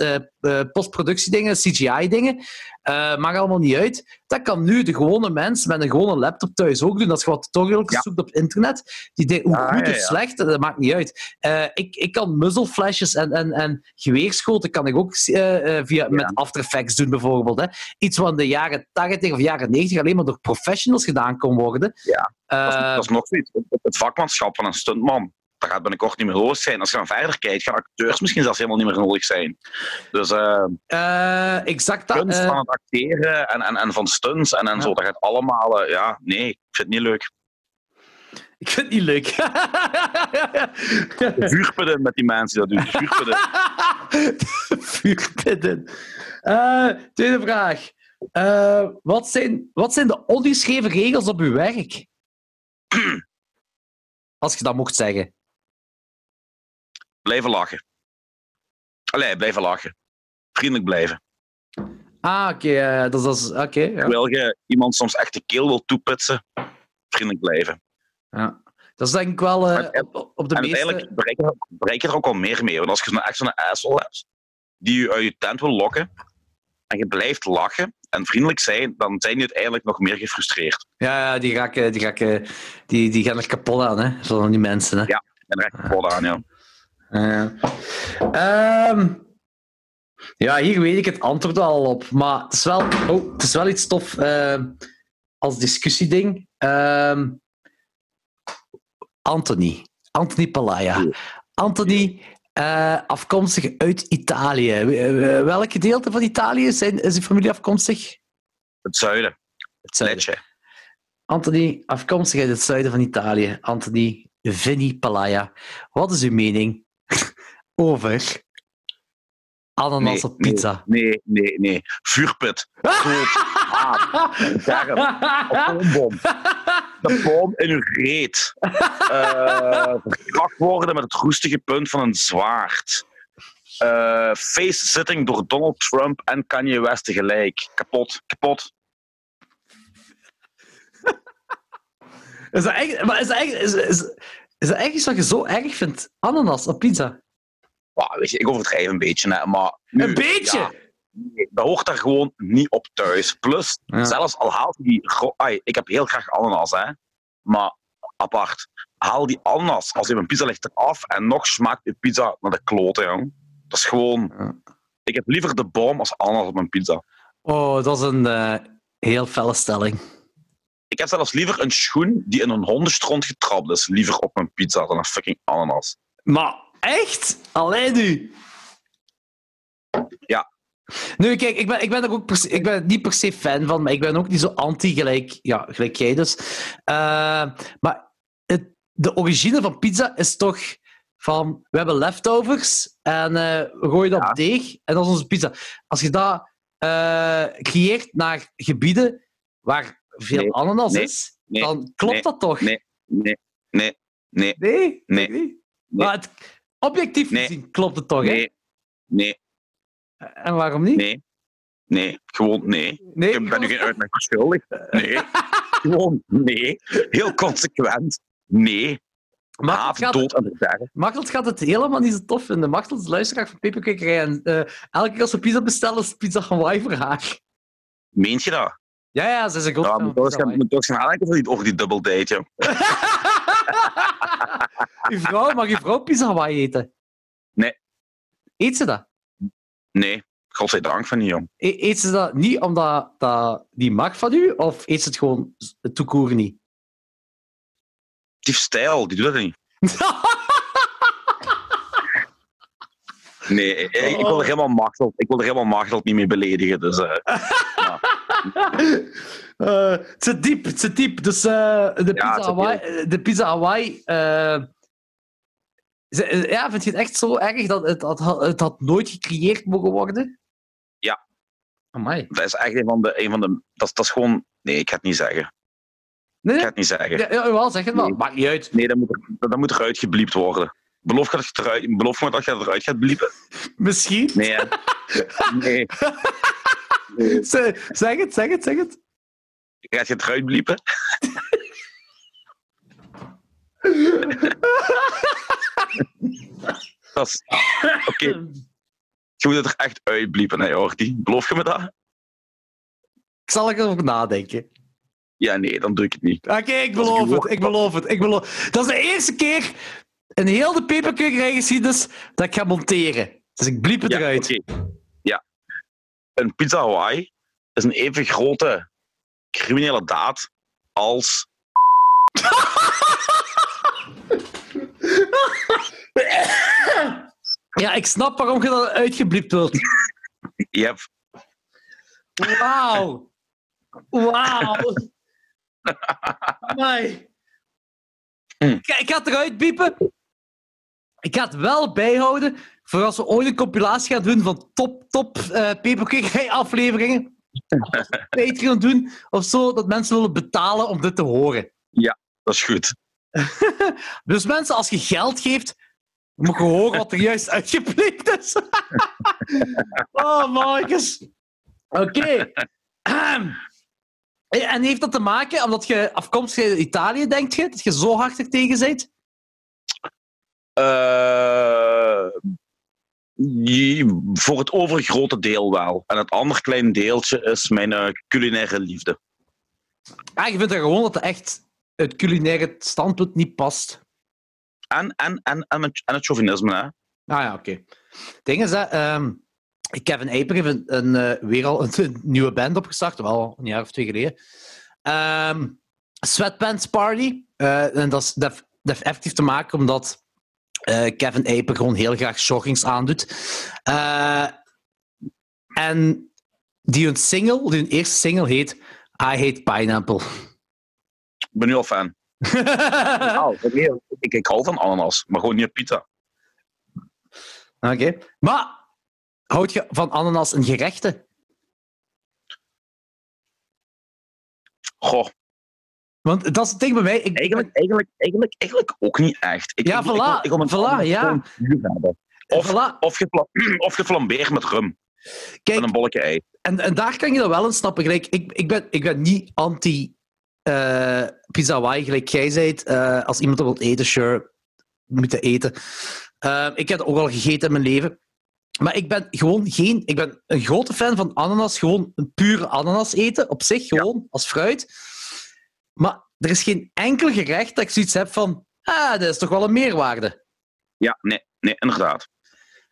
postproductiedingen, CGI-dingen, maakt allemaal niet uit. Dat kan nu de gewone mens met een gewone laptop thuis ook doen. Als je wat tutorials Ja. zoekt op internet, die denkt, hoe Ah, goed of slecht, dat maakt niet uit. Ik, ik kan muzzleflashes en, en, en geweerschoten kan ik ook via, met After Effects doen, bijvoorbeeld. Hè. Iets wat in de jaren 80 of jaren 90 alleen maar door professionals gedaan kon worden. Ja, dat, is, Eh, dat is nog zoiets. Het- vakmanschap van een stuntman, dat gaat binnenkort niet meer nodig zijn. Als je dan verder kijkt, gaan acteurs misschien zelfs helemaal niet meer nodig zijn. Dus eh eh, exact dat. kunst eh, van het acteren en, en, en van stunts en, en Ja. zo, dat gaat allemaal... eh, ja, nee, ik vind het niet leuk. ik vind het niet leuk. Vuurpidden met die mensen die dat doen. Vuurpidden. Vuurpidden. Eh, tweede vraag. Wat, zijn, wat zijn de ongeschreven regels op uw werk? Als je dat mocht zeggen. Blijven lachen. Allee, blijven lachen. Vriendelijk blijven. Ah, oké. eh, dat is... dat is- Oké, ja. Terwijl je iemand soms echt de keel wil toepitsen, vriendelijk blijven. ja. Dat is denk ik wel eh, En- op, op de en meeste... uiteindelijk bereik je, bereik je er ook wel meer mee. Want als je echt zo'n asshole hebt, die je uit je tent wil lokken, en je blijft lachen en vriendelijk zijn, dan zijn die uiteindelijk nog meer gefrustreerd. Ja, ja, die, raken, die, raken, die, die gaan er kapot aan, hè. Van die mensen, hè. Ja. En raak je kapot aan, ja. Ja. Ehm, ja, hier weet ik het antwoord al op. Maar het is wel, oh, het is wel iets tof ehm, als discussieding. Ehm, Anthony. Anthony Palaya. Anthony, eh, afkomstig uit Italië. Eh, Welk gedeelte van Italië zijn, is die familie afkomstig? Het zuiden, Het zuiden. Anthony, afkomstig uit het zuiden van Italië. Anthony Vinny Palaya. Wat is uw mening over ananas Nee, op pizza? Nee, nee, nee. Vuurpit. Groot. Haat. Scherp. Atoombom. De bom in uw reet. Eh verkracht worden met het roestige punt van een zwaard. Eh face-sitting door Donald Trump en Kanye West tegelijk. Kapot, kapot. Is dat echt, maar is dat echt, is, is, is dat echt iets wat je zo erg vindt? Ananas op pizza? Wauw, weet je, ik overdrijf een beetje, hè, maar... nu- Een beetje? ja, nee, dat hoort daar gewoon niet op thuis. Plus, Ja. zelfs al haalt die... Ai, ik heb heel graag ananas, hè. Maar apart. Haal die ananas als je een pizza ligt eraf en nog smaakt je pizza naar de kloten, jong. Dat is gewoon... Ja. Ik heb liever de boom als ananas op mijn pizza. Oh, dat is een eh, heel felle stelling. Ik heb zelfs liever een schoen die in een hondenstront getrapt is, liever op mijn pizza dan een fucking ananas. Maar echt? Alleen nu? Ja. Nu, kijk, ik ben, ik ben er ook se- ik ben niet per se fan van, maar ik ben ook niet zo anti gelijk, ja, gelijk jij dus. Eh, maar het, de origine van pizza is toch van we hebben leftovers en eh, we gooien dat Ja. op deeg en dat is onze pizza. Als je dat eh, creëert naar gebieden waar veel Nee. ananas Nee. is, Nee. dan klopt dat toch? Nee. Nee, nee, nee, Nee? Nee. Nee. Maar het, objectief Nee. gezien klopt het toch, hè? nee, nee, En waarom niet? nee, nee. Gewoon nee. Nee, Ik ben nu geen uitleg verschuldigd. Nee. Gewoon nee. Heel consequent. Nee. Haat, dood en verderf. Machteld gaat het helemaal niet zo tof vinden. Machteld is luisteraar van Peperkwekerij en eh, elke keer als we pizza bestellen, is het pizza Hawaii voor haar. Meent je dat? Ja, ja, ze is een groot Ja, moet toch gaan, nadenken over die, over die uw vrouw, mag uw vrouw pizza Hawaii eten? Nee. Eet ze dat? Nee, godzijdank van niet, joh. E- Eet ze dat niet omdat dat die mag van u, of eet ze het gewoon toekoer niet? Die stijl, die doet dat niet. Nee, ik, ik wil er helemaal machteld, ik wil er helemaal machteld niet mee beledigen. Dus, eh, Eh, het zit diep, het zit diep. Dus eh, de, pizza Hawaii, eh, de pizza Hawaii. eh, ze- eh, ja, vind je het echt zo erg dat het, het, had- het had nooit gecreëerd mogen worden? Ja. Amai. dat is echt een van de... Een van de dat, is- dat is gewoon... Nee, ik ga het niet zeggen. Nee, Ik ga het niet zeggen. Ja, ja, wel, zeg het maar. Nee. Maakt niet uit. Nee, dat moet, dat moet eruit gebliept worden. Beloof, dat je, eruit, beloof je me dat je eruit gaat bliepen? Misschien. Nee? Nee. nee. Ze- Zeg het, zeg het, zeg het. Gaat je het eruit bliepen? dat is... Oké, je moet het er echt uitbliepen, hè, Jordi. Beloof je me dat? Ik zal erover nadenken. Ja, nee, dan doe ik het niet. Oké, ik beloof ik het, ik beloof het, ik beloof Dat is de eerste keer in heel de peperkwekerijgeschiedenis dat ik ga monteren. Dus ik bliep het Ja, eruit. Ja. Een pizza Hawaii is een even grote criminele daad als... Ja, ik snap waarom je dat uitgebliept wilt. Hebt... Wauw. Wauw. Amai. Hm. Ik, ga het eruit piepen. Ik ga het wel bijhouden voor als we ooit een compilatie gaan doen van top, top eh peperkwekerij afleveringen. Patreon doen of zo, dat mensen willen betalen om dit te horen. Dat is goed. Dus mensen, als je geld geeft, moet je horen wat er juist uitgeblikt is. oh, mannetjes. Oké. En heeft dat te maken omdat je afkomstig uit Italië, denkt je? Dat je zo hard er tegen bent? Eh, voor het overgrote deel wel. En het andere klein deeltje is mijn eh, culinaire liefde. Ja, je vindt er gewoon dat het echt het culinaire standpunt niet past. En, en, en, en, het- en het chauvinisme, hè. Ah ja, oké. Het ding is, hè, ehm, Kevin Eiper heeft een, een, eh, weer al een, een nieuwe band opgestart, wel een jaar of twee geleden. Ehm, Sweatpants Party. Eh, en dat, is, dat, heeft- dat heeft effectief te maken omdat eh, Kevin Eiper gewoon heel graag joggings aandoet. Eh, en die hun single, die hun eerste single heet I Hate Pineapple. Ik ben nu al fan. Nee, ik, ik hou van ananas, maar gewoon niet pizza. Oké. Maar houd je van ananas in gerechten? Goh, Want dat is het ding bij mij. Ik, eigenlijk, eigenlijk, eigenlijk, eigenlijk ook niet echt. Ik, Ja, ik, voilà, ik ja. Of, Voilà. of, gefla of geflambeerd met rum. Kijk, Met een bolletje ei. en, en daar kan je dat wel in snappen. Gelijk, ik, ik, ben, ik ben niet anti eh pizza gelijk jij zei. eh, als iemand wilt eten, sure, moet je eten. Eh, ik heb het ook al gegeten in mijn leven. Maar ik ben gewoon geen... Ik ben een grote fan van ananas. Gewoon een pure ananas eten, op zich, gewoon, als fruit. Maar er is geen enkel gerecht dat ik zoiets heb van... Ah, dat is toch wel een meerwaarde. Ja, nee, nee, inderdaad.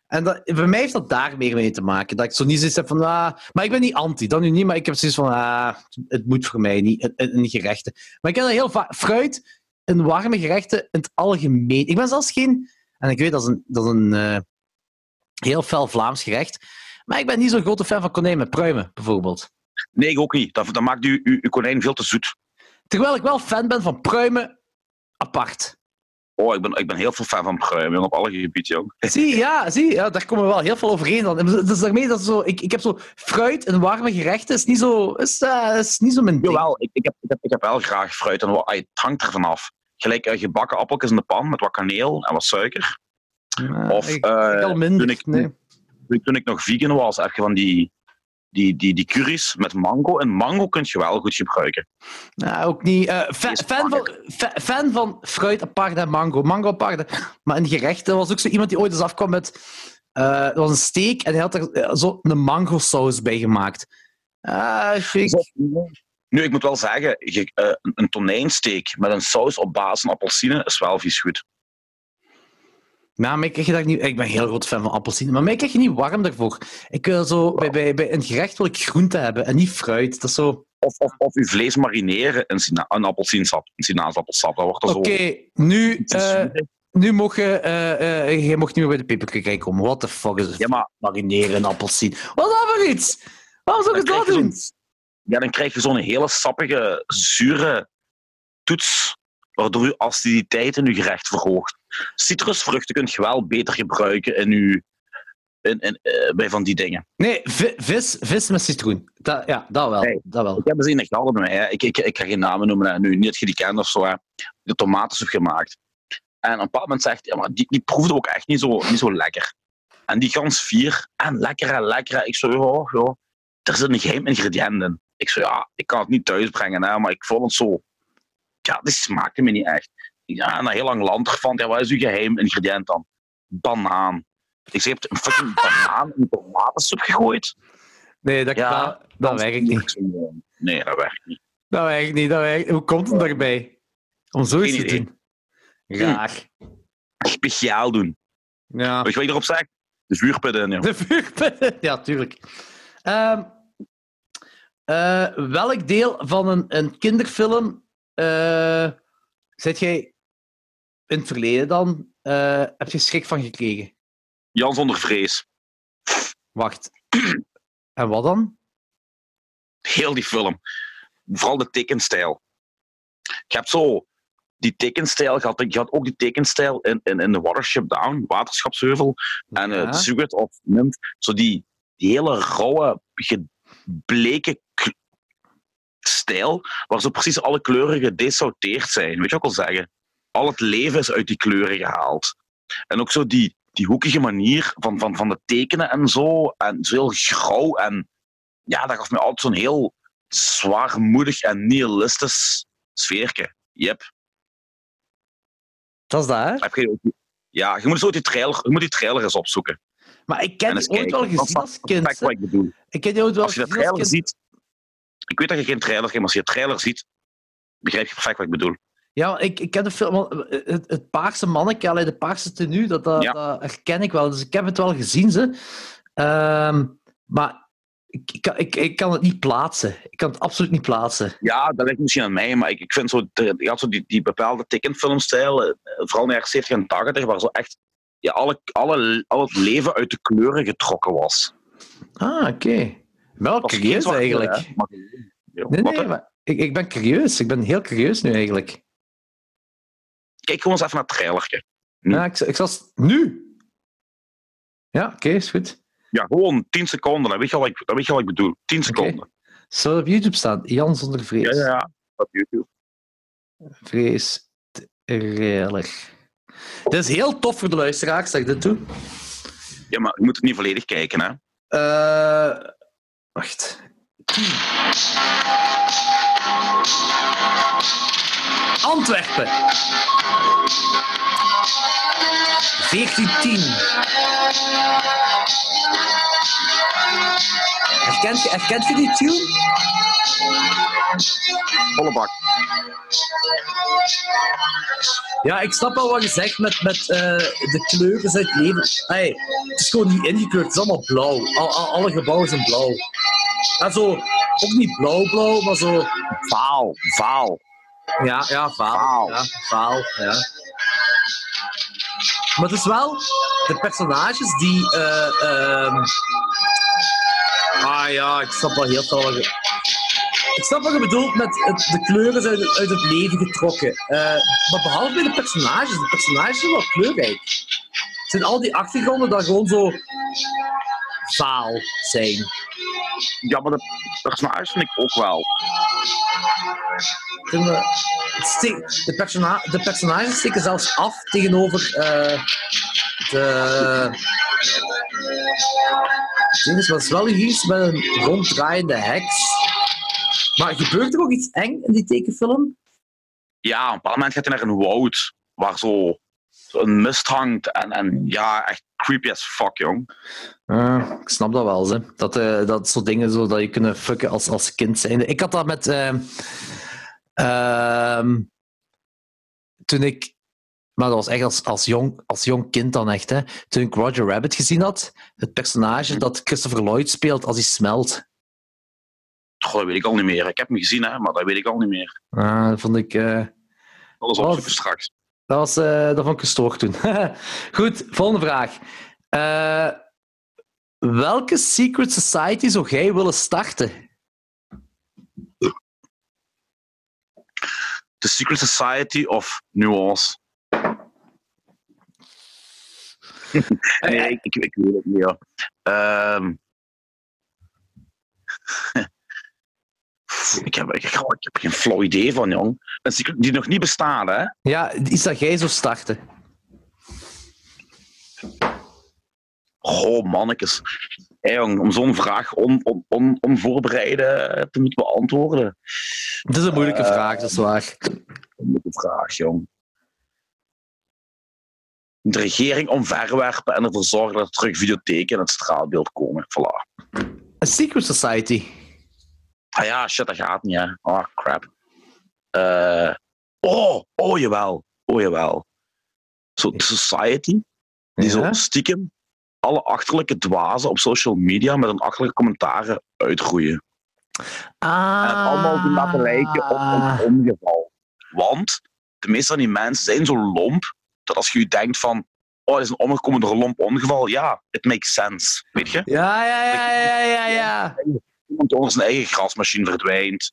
En dat, bij mij heeft dat daar meer mee te maken. Dat ik zo niet zoiets heb van... Ah, maar ik ben niet anti, dat nu niet. Maar ik heb zoiets van... Ah, het moet voor mij niet in gerechten. Maar ik heb dat heel vaak... Fruit in warme gerechten in het algemeen. Ik ben zelfs geen... En ik weet, dat is een, dat is een eh, heel fel Vlaams gerecht. Maar ik ben niet zo'n grote fan van konijn met pruimen, bijvoorbeeld. Nee, ik ook niet. Dat, dat maakt uw, uw, uw konijn veel te zoet. Terwijl ik wel fan ben van pruimen apart. Oh, ik ben, ik ben heel veel fan van pruim, jong, op alle gebieden, jong. Zie, ja, zie, ja, daar komen we wel heel veel overeen. Dan. Dus daarmee dat zo, ik, ik heb zo fruit en warme gerechten, is niet zo, is, uh, is niet zo mijn ding. Jawel, ik, ik, heb, ik, heb, ik heb wel graag fruit en wat, het hangt ervan af. Gelijk uh, gebakken appeltjes in de pan met wat kaneel en wat suiker. Of ik, ik al minder, toen, ik, nee. toen ik nog vegan was, heb je van die, die, die, die curry's met mango. En mango kun je wel goed gebruiken. Nou, ook niet. Uh, Is fan, van, fan van fruit apart en mango. Mango apart. Maar in gerechten was ook zo iemand die ooit eens afkwam met. Uh, dat was een steak en hij had er uh, zo een mango saus bij gemaakt. Ah, ik... Nu, ik moet wel zeggen, een tonijnsteak met een saus op basis van appelsine is wel vies goed. Nou, maar ik, krijg je niet, ik ben heel groot fan van appelsine, maar mij krijg je niet warm daarvoor. Ik wil zo, bij, bij, bij een gerecht wil ik groente hebben en niet fruit. Dat is zo... Of, of, of je vlees marineren in, sina in appelsiensap, in sinaasappelsap. Dat wordt Oké, okay, nu, uh, nu mag je, uh, uh, je mocht niet meer bij de peperkikkerij komen. What the fuck is het? Ja, maar... Marineren in appelsien. Wat is dat voor iets? Waarom zou je dat doen? Ja, dan krijg je zo'n hele sappige, zure toets, waardoor je aciditeit in je gerecht verhoogt. Citrusvruchten kun je wel beter gebruiken in je, in, in, uh, bij van die dingen. Nee, vis, vis met citroen. Dat, ja, dat wel. Hey, dat wel. Ik heb eens een gehad bij mij. Ik, ik, ik ga geen namen noemen nu. Niet dat je die kent of zo. Hè. De tomatensoep gemaakt. En op een bepaald moment zegt ja, maar die, die proefde ook echt niet zo, niet zo lekker. En die gans vier. En lekker en lekker. Ik zo, ja, ja. Er zit een geheim ingrediënt in. Ik zo, ja, ik kan het niet thuisbrengen, hè, maar ik vond het zo... Ja, die smaakte me niet echt. Ja, na heel lang land vond ja, wat is uw geheim ingrediënt dan? Banaan. Ik zeg, je hebt een fucking banaan in tomatensoep gegooid? Nee, dat, ja, dat, dat werkt niet. Nee, dat werkt niet. Dat werkt niet, dat werkt Hoe komt het daarbij? Om zoiets te doen? Graag. Speciaal doen. Ja. Weet je wat je erop zegt? De vuurpidden. Ja. De vuurpidden, ja, tuurlijk. Um, uh, welk deel van een, een kinderfilm uh, zet jij in het verleden dan? Uh, heb je schrik van gekregen? Jan zonder vrees. Wacht. en wat dan? Heel die film. Vooral de tekenstijl. Je hebt zo die tekenstijl gehad. Je had ook die tekenstijl in, in, in de Watership Down, Waterschapsheuvel. Ja. En uh, Sugar of Nymph. Zo die, die hele rauwe, gebleken stijl, waar zo precies alle kleuren gedesauteerd zijn. Weet je wat ik wil zeggen? Al het leven is uit die kleuren gehaald. En ook zo die, die hoekige manier van, van, van de tekenen en zo. En zo heel grauw. En ja, dat gaf me altijd zo'n heel zwaarmoedig en nihilistisch sfeerke. Yep. Dat is dat, hè? Ja, je moet, zo die trailer, je moet die trailer eens opzoeken. Maar ik ken die ooit wel gezien als kind. Wat ik bedoel. Ik ken die ooit wel als je de trailer ziet... Ik weet dat je geen trailer hebt, maar als je de trailer ziet, begrijp je perfect wat ik bedoel. Ja, ik, ik ken de film... Het, het paarse manneke, allee, de paarse tenue, dat, dat, Ja. dat herken ik wel. Dus ik heb het wel gezien, ze. Ehm, maar ik, ik, kan- ik, ik kan het niet plaatsen. Ik kan het absoluut niet plaatsen. Ja, dat ligt misschien aan mij, maar ik, ik vind zo, de- je had zo die, die bepaalde tekenfilmstijl, eh, vooral in de jaren 70 en 80, waar zo echt ja, alle, alle, al het leven uit de kleuren getrokken was. Ah, oké. Wel Was geen curieus eigenlijk. hè, Nee, nee, maar ik, ik ben curieus. Ik ben heel curieus nu eigenlijk. Kijk gewoon eens even naar het trailertje. Hm. Ja, ik, ik zal... Nu? Ja, oké, is goed. Ja, gewoon 10 seconden, dan weet je al wat ik, weet je wat ik bedoel. 10 seconden. Zou het op YouTube staan? Jan zonder vrees. Ja, ja, ja, op YouTube. Vrees trailer. Dit is heel tof voor de luisteraars, zeg ik dit toe. Ja, maar je moet het niet volledig kijken, hè. Eh wacht. Antwerpen. 1410. Herkent je, herkent je die tune? Volle bak. Ja, ik snap wel wat je zegt met, met eh, de kleuren het leven. Hey, het is gewoon niet ingekleurd, het is allemaal blauw. Al, al- alle gebouwen zijn blauw. En zo, ook niet blauw-blauw, maar zo. Vaal, vaal. Ja, ja. Vaal. Ja, vaal, ja. Maar het is wel de personages die. eh, ehm, Ah ja, ik snap wel heel veel. ik snap wat je bedoelt met het, de kleuren zijn uit, uit het leven getrokken. Eh, maar behalve bij de personages. De personages zijn wel kleurrijk. Zijn al die achtergronden dan gewoon zo vaal zijn? Ja, maar de personages vind ik ook wel. Eh, de, persona de personages steken zelfs af tegenover eh, de. Het was wel iets met een ronddraaiende heks. Maar gebeurt er ook iets eng in die tekenfilm? Ja, op een bepaald moment gaat hij naar een woud waar zo, zo een mist hangt. En, en ja, echt creepy as fuck, jong. ik snap dat wel, hè. Dat, eh, dat soort dingen zo, dat je kunnen fucken als, als kind zijnde. Ik had dat met... ehm, ehm, toen ik... Maar dat was echt als, als, jong, als jong kind dan echt, hè. Toen ik Roger Rabbit gezien had, het personage dat Christopher Lloyd speelt als hij smelt. Goh, dat weet ik al niet meer. Ik heb hem gezien, hè, maar dat weet ik al niet meer. Ah, dat vond ik... eh, Alles Oh, opzoeken straks. Dat, was, eh, dat vond ik gestoord toen. Goed, volgende vraag. Eh, welke secret society zou jij willen starten? The Secret Society of Nuance. nee, ik, ik, ik weet het niet, ja. Ehm. ik, heb, ik, ik heb geen flauw idee van, jong. Die nog niet bestaat, hè? Ja, iets dat jij zou starten. Goh, mannetjes. Jong, om zo'n vraag on, on, on, onvoorbereide te moeten beantwoorden. Het is een moeilijke Eh, vraag, dat is waar. Een moeilijke vraag, jong. De regering omverwerpen en ervoor zorgen dat er terug videotheken in het straalbeeld komen. Voilà. Een secret society. Ah ja, shit, dat gaat niet, hè. Oh, crap. Eh, oh, oh, jawel. Oh, jawel. Zo, de society, die zo stiekem alle achterlijke dwazen op social media met een achterlijke commentaren uitgroeien. Ah. En allemaal doen laten lijken op een ongeval. Want de meeste van die mensen zijn zo lomp, dat als je je denkt van, oh, het is een omgekomen door een lomp ongeval, ja, it makes sense, weet je? Ja, ja, ja, ja, ja, ja. Iemand onder zijn eigen grasmachine verdwijnt.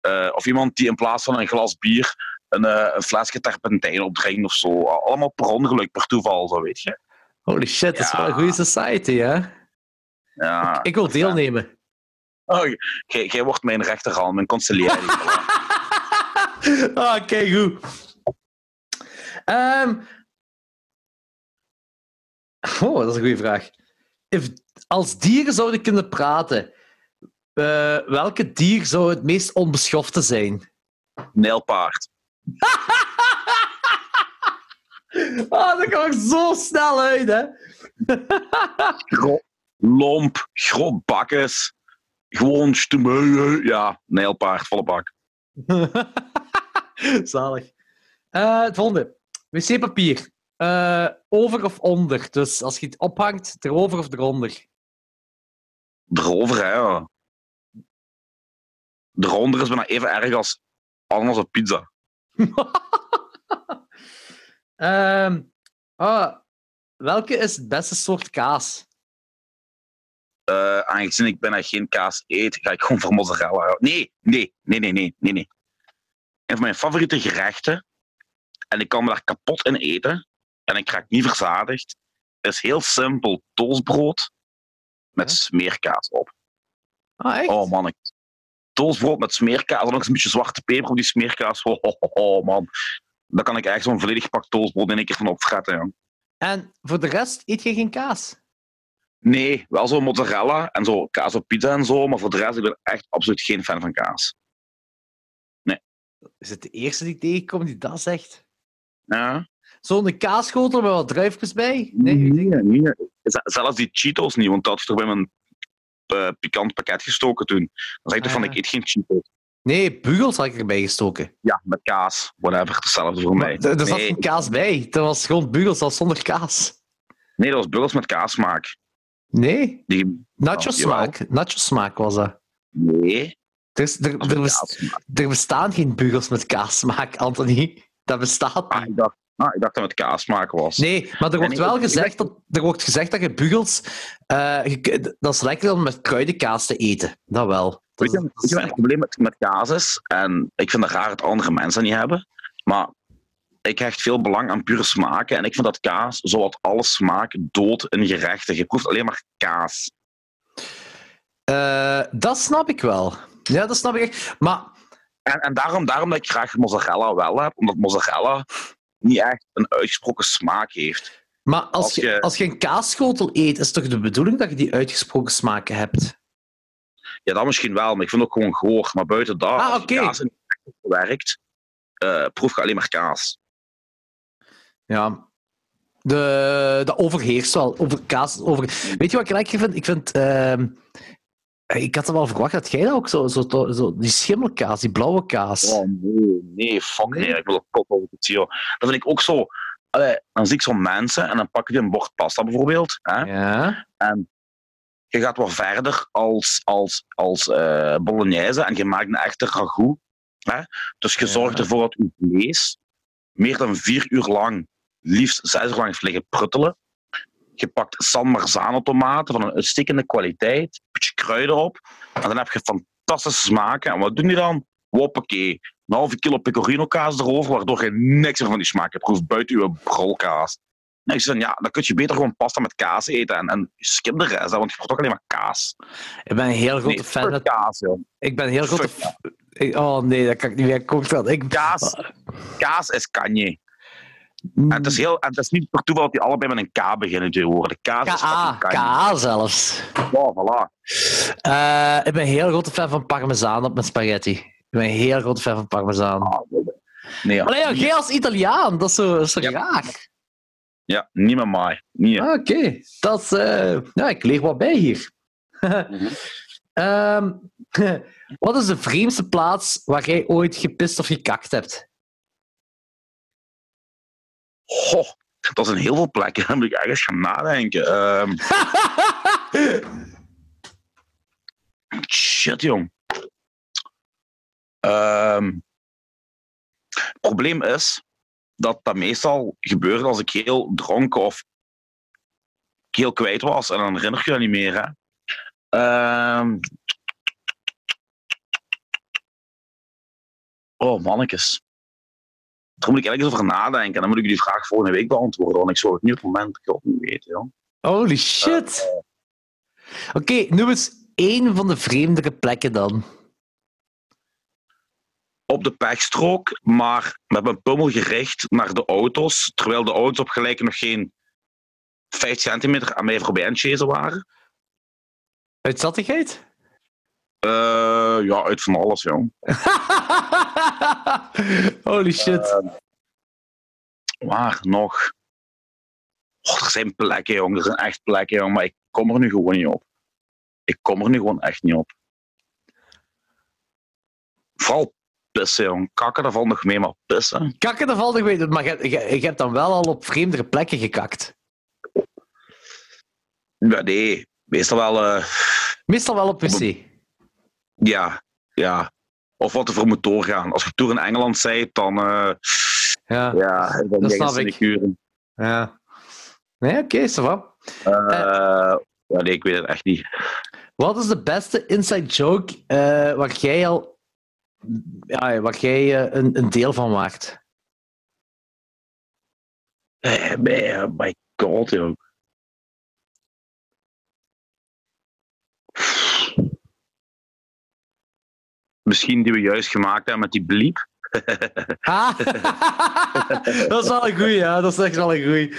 Eh, of iemand die in plaats van een glas bier een, eh, een flesje terpentijn opdringt of zo. Allemaal per ongeluk, per toeval, zo weet je. Holy shit, dat is wel een goede society, hè? Ja. Ik wil deelnemen. Oh, jij- wordt mijn rechterhand, mijn consigliere. ah, oké, goed. Ehm. Oh, dat is een goede vraag. If, als dieren zouden kunnen praten, eh, welke dier zou het meest onbeschofte zijn? Nijlpaard. Ah, dat kan ik zo snel uit, hè? Lomp, groot bakkes. Gewoon stemmen. Ja, nijlpaard, volle bak. Zalig. Eh, het volgende. Wc-papier. Eh, over of onder? Dus als je het ophangt, erover of eronder? Erover, hè. ja. Eronder is bijna even erg als ananas op pizza. Ehm, ah, welke is het beste soort kaas? Eh, aangezien ik bijna geen kaas eet, ga ik gewoon voor mozzarella. Nee, nee, nee, nee, nee, nee, nee. Een van mijn favoriete gerechten, en ik kan me daar kapot in eten, en ik raak niet verzadigd, is heel simpel toastbrood met Ja. smeerkaas op. Ah, echt? Oh man, ik... toastbrood met smeerkaas, en nog eens een beetje zwarte peper op die smeerkaas. Oh, oh, oh, oh, man. Daar kan ik echt zo'n volledig pak toastbrood in één keer van opfretten. jong. En voor de rest eet je geen kaas? Nee, wel zo mozzarella en zo kaas op pizza en zo, maar voor de rest ik ben echt absoluut geen fan van kaas. Is het de eerste die ik tegenkom die dat zegt? Ja? Zo'n kaasschotel met wat druifjes bij? Nee, nee, nee. Zelfs die Cheetos niet, want dat is toch bij mijn eh, pikant pakket gestoken toen. Dan zeg ik toch van, Ah. ik eet geen Cheetos. nee bugels had ik erbij gestoken. Ja, met kaas, whatever, hetzelfde voor mij. Maar Er zat geen kaas bij. Dat was gewoon bugels als zonder kaas. nee, dat was buggels met kaasmaak. Nee, Die, nacho smaak. Nacho smaak was dat. nee, Er, is- er, dat er, er bestaan geen bugels met kaassmaak, Anthony. Dat bestaat Ah, niet. ik dacht, ah, ik dacht dat het kaasmaak was. Nee, maar er wordt wel gezegd dat, er wordt gezegd dat je bugels... eh, je dat is lekker om met kruidenkaas te eten. Dat wel. Dat Weet je, het probleem met, met kaas is? En ik vind het raar dat andere mensen niet hebben. Maar ik hecht veel belang aan pure smaken. En ik vind dat kaas, zowat alle smaak, dood in gerechten. Je proeft alleen maar kaas. Eh, dat snap ik wel. Ja, dat snap ik echt. Maar En, en daarom, daarom dat ik graag mozzarella wel heb. Omdat mozzarella niet echt een uitgesproken smaak heeft. Maar als, Als je, je- als je een kaasschotel eet, is toch de bedoeling dat je die uitgesproken smaken hebt? Ja, dat misschien wel, maar ik vind het ook gewoon goor. Maar buiten dat, Ah, als kaas in werkt, eh proef je alleen maar kaas. Ja. De, dat overheerst wel. Over kaas. Over... Weet je wat ik lekker vind? Ik vind. ehm, ik had er wel verwacht dat jij dat ook zo, zo, zo. Die schimmelkaas, die blauwe kaas. Oh nee, nee, fuck Nee? nee. Ik wil een kop over het ziel. Dat vind ik ook zo. Allee, dan zie ik zo'n mensen en dan pak je een bord pasta bijvoorbeeld. Hè? Ja. En je gaat wat verder als, als, als eh, bolognese en je maakt een echte ragout. Hè? Dus je Ja. zorgt ervoor dat je vlees meer dan vier uur lang, liefst zes uur lang, heeft liggen pruttelen. Je pakt San Marzano tomaten van een uitstekende kwaliteit, een beetje kruiden op. En dan heb je fantastische smaken. En wat doen die dan? Hoppakee. Een halve kilo pecorino kaas erover, waardoor je niks meer van die smaak hebt. Proef buiten je brolkaas. Nee, ik zeg, ja, dan kun je beter gewoon pasta met kaas eten en, en skip de rest, want je wordt toch alleen maar kaas. Ik ben een heel grote Nee, fan. met- kaas, joh. Ik ben een heel grote. Fuck f- ik- Oh nee, dat kan ik niet meer. Wel. Ik, Kaas, kaas is kanje. Mm. En het is, heel, en het is niet per toeval dat die allebei met een K beginnen te worden. Is KA. KA zelfs. Ja, voilà. Eh, ik ben een heel grote fan van parmezaan op mijn spaghetti. Ik ben een heel grote fan van parmezaan. Ah, Nee, ja. Allee, ja, jij als Italiaan, dat is zo, dat is zo Ja. raar. ja, niet met mij. Ah, Oké, dat eh, ja, ik leer wat bij hier. Mhm. Ehm, wat is de vreemdste plaats waar jij ooit gepist of gekakt hebt? Goh, dat zijn heel veel plekken. Daar moet ik ergens gaan nadenken. Ehm, shit, jong. Ehm, het probleem is dat dat meestal gebeurde als ik heel dronken of heel kwijt was. En dan herinner ik je dat niet meer. Hè? Ehm, oh, mannetjes. Daar moet ik ergens over nadenken. En dan moet ik die vraag volgende week beantwoorden. Want ik zou het nu op het moment ik niet weten. Joh. Holy shit. Oké, noem eens één van de vreemdere plekken dan. Op de pechstrook, maar met mijn pummel gericht naar de auto's. Terwijl de auto's op gelijk nog geen 5 centimeter aan mij voorbij aan het waren. Uitzattigheid? Eh, ja, uit van alles, jong. Holy shit. Waar nog? Oh, er zijn plekken, jong. Er zijn echt plekken, jong. Maar ik kom er nu gewoon niet op. Ik kom er nu gewoon echt niet op. Vooral pissen, jong. Kakken, dat valt nog mee, maar pissen. Kakken, dat valt nog mee. Maar je, je, je hebt dan wel al op vreemdere plekken gekakt. Ja, nee. Meestal wel, eh, Meestal wel op wc. Ja, ja. Of wat er voor moet doorgaan. Als je tour in Engeland zijt, dan, eh, Ja. ja, dan dat snap ik. de kuren. ja. Nee, oké, ça va. Eh, ja, nee, ik weet het echt niet. Wat is de beste inside joke eh, waar jij al ja, waar jij eh, een, een deel van maakt? Eh, eh, my god, joh. Misschien die we juist gemaakt hebben met die bliep. Ah, dat is wel een goeie, ja. Dat is echt wel een goeie.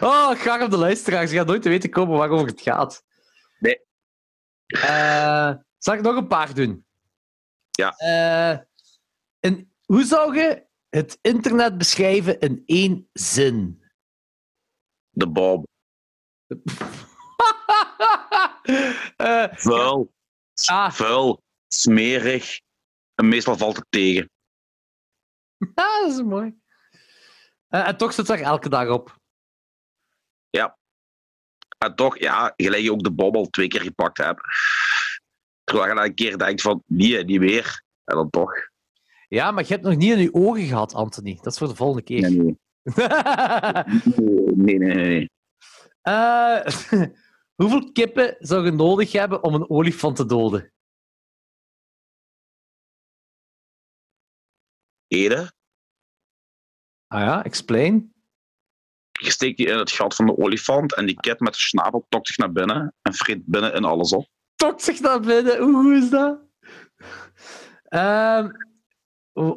Oh, graag op de luisteraars. Je gaat nooit te weten komen waarover het gaat. Nee. Eh, zal ik nog een paar doen? Ja. En hoe zou je het internet beschrijven in één zin? De Bob. Eh, Vuil, ah, vuil, smerig. En meestal valt het tegen. ah, dat is mooi. Eh, en toch zit er elke dag op. En toch, ja, gelijk je ook de al twee keer gepakt hebt. Terwijl je dan een keer denkt van, nee, niet weer. En dan toch. Ja, maar je hebt nog niet in je ogen gehad, Anthony. Dat is voor de volgende keer. Nee, nee. Nee, nee, nee. nee. Eh, hoeveel kippen zou je nodig hebben om een olifant te doden? Ede. Ah ja, explain. Je steekt die in het gat van de olifant en die kat met de snabel tokt zich naar binnen en vreet binnen in alles op. Tokt zich naar binnen. Hoe is dat? Ehm,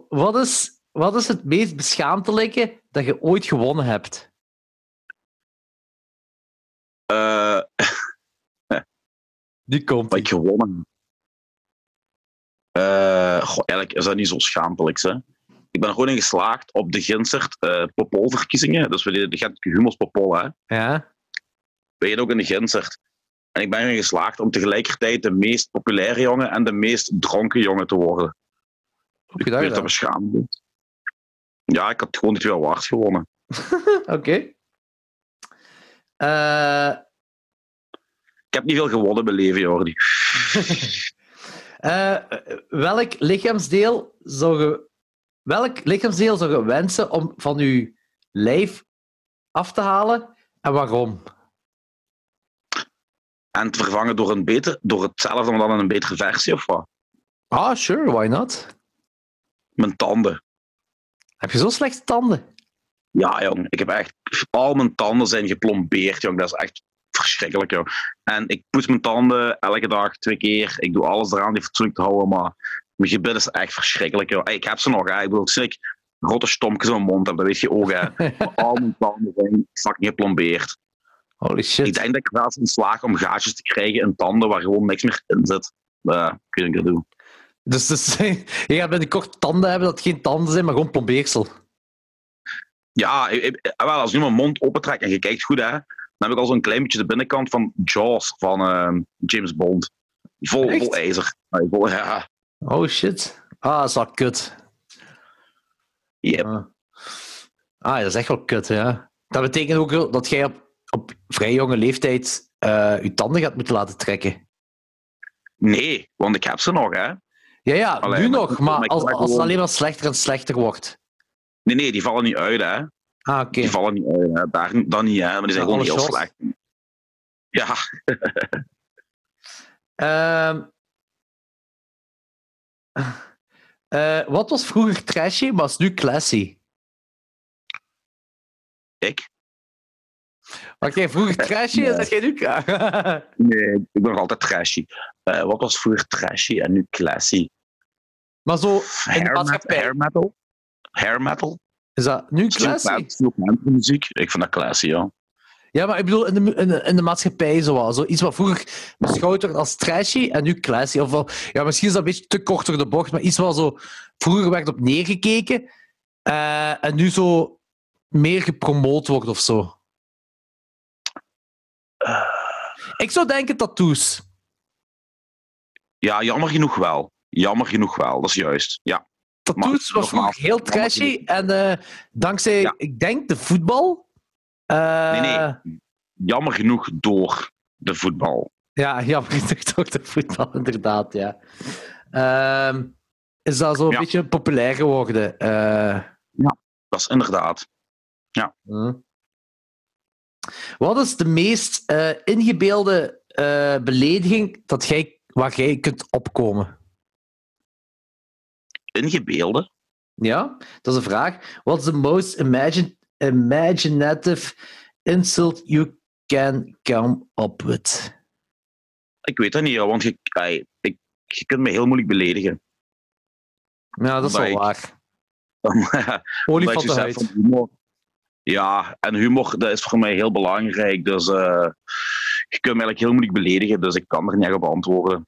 wat, is, wat is het meest beschaamdelijke dat je ooit gewonnen hebt? Eh, Nu komt wat ik gewonnen goh, eigenlijk is dat niet zo schaamtelijk. Hè? Ik ben er gewoon in geslaagd op de Ginsert eh Popolverkiezingen. Dus we deden de Gent Humos Popol. Hè? Ja? We deden ook in de Ginsert. En ik ben erin geslaagd om tegelijkertijd de meest populaire jongen en de meest dronken jongen te worden. Hoe heb je dat schaamde. Ja, ik had gewoon die twee awards gewonnen. gedaan? Oké. Eh, Ik heb niet veel gewonnen mijn leven, Jordi. eh, welk lichaamsdeel zou je... Welk lichaamsdeel zou je wensen om van je lijf af te halen en waarom? En te vervangen door, een beter, door hetzelfde, maar dan in een betere versie of wat? Ah, sure, why not? Mijn tanden. Heb je zo slechte tanden? Ja, jong. Ik heb echt... Al mijn tanden zijn geplombeerd, jong. Dat is echt verschrikkelijk, jong. En ik poets mijn tanden elke dag twee keer. Ik doe alles eraan die fatsoenlijk te houden, maar gebit is echt verschrikkelijk, joh. Ik heb ze nog, hè. Ik bedoel, ik grote stompjes in mijn mond heb, dat weet je ook, hè. Maar al mijn tanden zijn fucking geplombeerd. Holy shit. Ik denk dat ik wel eens in slaag om gaatjes te krijgen in tanden waar gewoon niks meer in zit. Uh, kun je dat doen. Dus, dus je gaat binnenkort tanden hebben dat geen tanden zijn, maar gewoon plombeersel. Ja, ik- ik- wel, als ik nu mijn mond opentrek en je kijkt goed, hè, dan heb ik al zo'n klein beetje de binnenkant van Jaws van ehm, James Bond. Vol, Echt? vol ijzer. Vol- ja, Oh shit. Ah, dat is wel kut. yep. Ah. ah, dat is echt wel kut, ja. Dat betekent ook dat jij op, op vrij jonge leeftijd eh, je tanden gaat moeten laten trekken. Nee, want ik heb ze nog, hè. Ja, ja, Allee, nu nog, maar als, als het alleen maar slechter en slechter wordt. Nee, nee, die vallen niet uit, hè. Ah, oké. Die vallen niet uit, hè. Daar, dan niet, hè. Maar die zijn Ja, gewoon heel slecht. Ja, Ehm. Eh, wat was vroeger trashy, maar is nu classy? ik? Wacht, jij vroeger trashy en Nee. zeg jij nu... Nee, ik ben nog altijd trashy. Eh, wat was vroeger trashy en nu classy? maar zo, in de Hair, metal, maatschappij, hair metal? Hair metal? is dat nu classy? Muziek? Ik vind dat classy, ja. Ja, maar ik bedoel, in de, in de, in de maatschappij zo, zo iets wat vroeger beschouwd werd als trashy en nu classy. Of wel, ja, misschien is dat een beetje te kort door de bocht, maar iets wat zo vroeger werd op neergekeken eh, en nu zo meer gepromoot wordt of zo. Ik zou denken tattoos. Ja, jammer genoeg wel. Jammer genoeg wel, dat is juist. Ja. Tattoos Maar was vroeger heel trashy en eh, dankzij, Ja. ik denk, de voetbal. Eh, Nee, nee. Jammer genoeg door de voetbal. Ja, jammer genoeg door de voetbal, inderdaad, ja. Ehm, is dat zo een Ja. beetje populair geworden? eh? Dat is inderdaad. hm. Wat is de meest eh, ingebeelde eh, belediging dat jij, waar jij kunt opkomen? Ingebeelden. Ja, dat is een vraag. What's the most imagine, imaginative insult you can come up with? Ik weet dat niet, want je, ai, ik, je kunt me heel moeilijk beledigen. Ja, dat is wel waar. Olifantenhuid. humor. Ja, en humor dat is voor mij heel belangrijk. Dus eh, je kunt me eigenlijk heel moeilijk beledigen, dus ik kan er niet op antwoorden.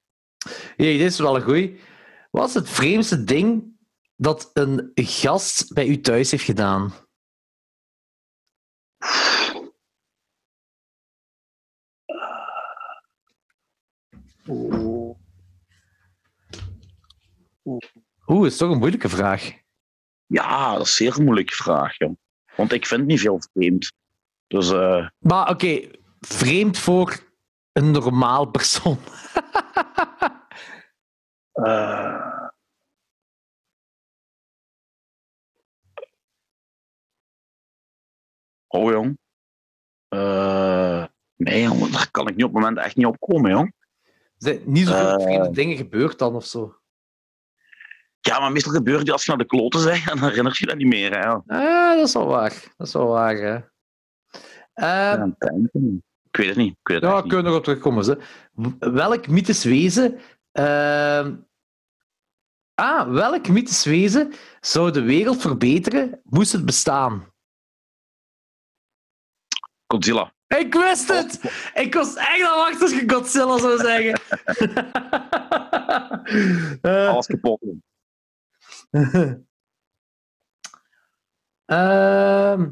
Hey, dit is wel een goeie. Wat is het vreemdste ding dat een gast bij u thuis heeft gedaan? Oeh, is toch een moeilijke vraag. Ja, dat is een zeer moeilijke vraag, joh. Want ik vind niet veel vreemd. Dus eh, Maar oké, vreemd voor een normaal persoon. eh, Oh, jong. Eh, nee, jong, daar kan ik niet op het moment echt niet op komen, jong. Er zijn niet zoveel Eh. vreemde dingen gebeurd dan of zo. Ja, maar meestal gebeurt die als je naar de kloten bent, dan herinnert je dat niet meer. Hè. Ah, dat is wel waar. Dat is wel waar, hè. Eh, Ja, Ik weet het niet. Ik weet het Ja, we kunnen erop terugkomen. Ze. Welk mythisch wezen... ehm, Ah, welk mythisch wezen zou de wereld verbeteren, moest het bestaan? Godzilla. Ik wist het! Ik was echt aan wachten als je Godzilla zou zeggen. Eh, Alles kapot. ehm,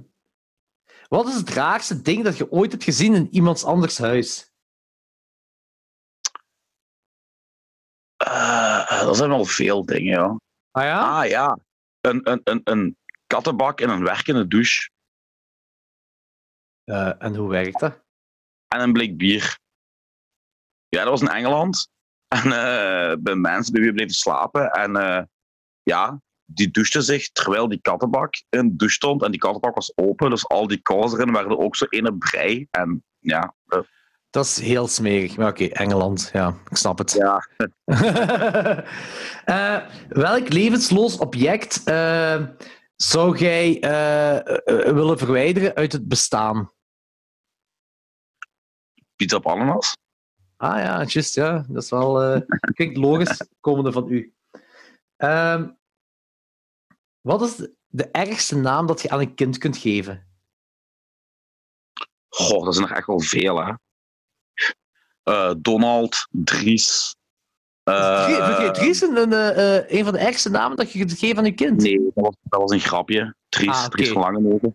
wat is het raarste ding dat je ooit hebt gezien in iemands anders huis? Eh, dat zijn wel veel dingen, ja. Ah ja? Ah ja, een, een, een, een kattenbak en een werkende douche. Eh, en hoe werkt dat? en een blik bier. Ja, dat was in Engeland. En eh, bij mensen bij wie we bleven slapen. En eh, ja, die douchte zich terwijl die kattenbak in de douche stond. En die kattenbak was open, dus al die kous erin werden ook zo in een brei. En ja, Dat is heel smerig. Maar oké, Engeland, ja, ik snap het. ja welk levensloos object zou jij willen verwijderen uit het bestaan? Pizza op ananas. Ah ja, juist, ja. Dat is wel... eh klinkt logisch, komende van u. Ehm, wat is de, ergste naam dat je aan een kind kunt geven? Goh, dat zijn er echt wel veel, hè. Eh, Donald, Dries. Vind jij Dries een, een, een van de ergste namen dat je kunt geven aan je kind? Nee, dat was, dat was een grapje. Dries, Ah, oké. Dries.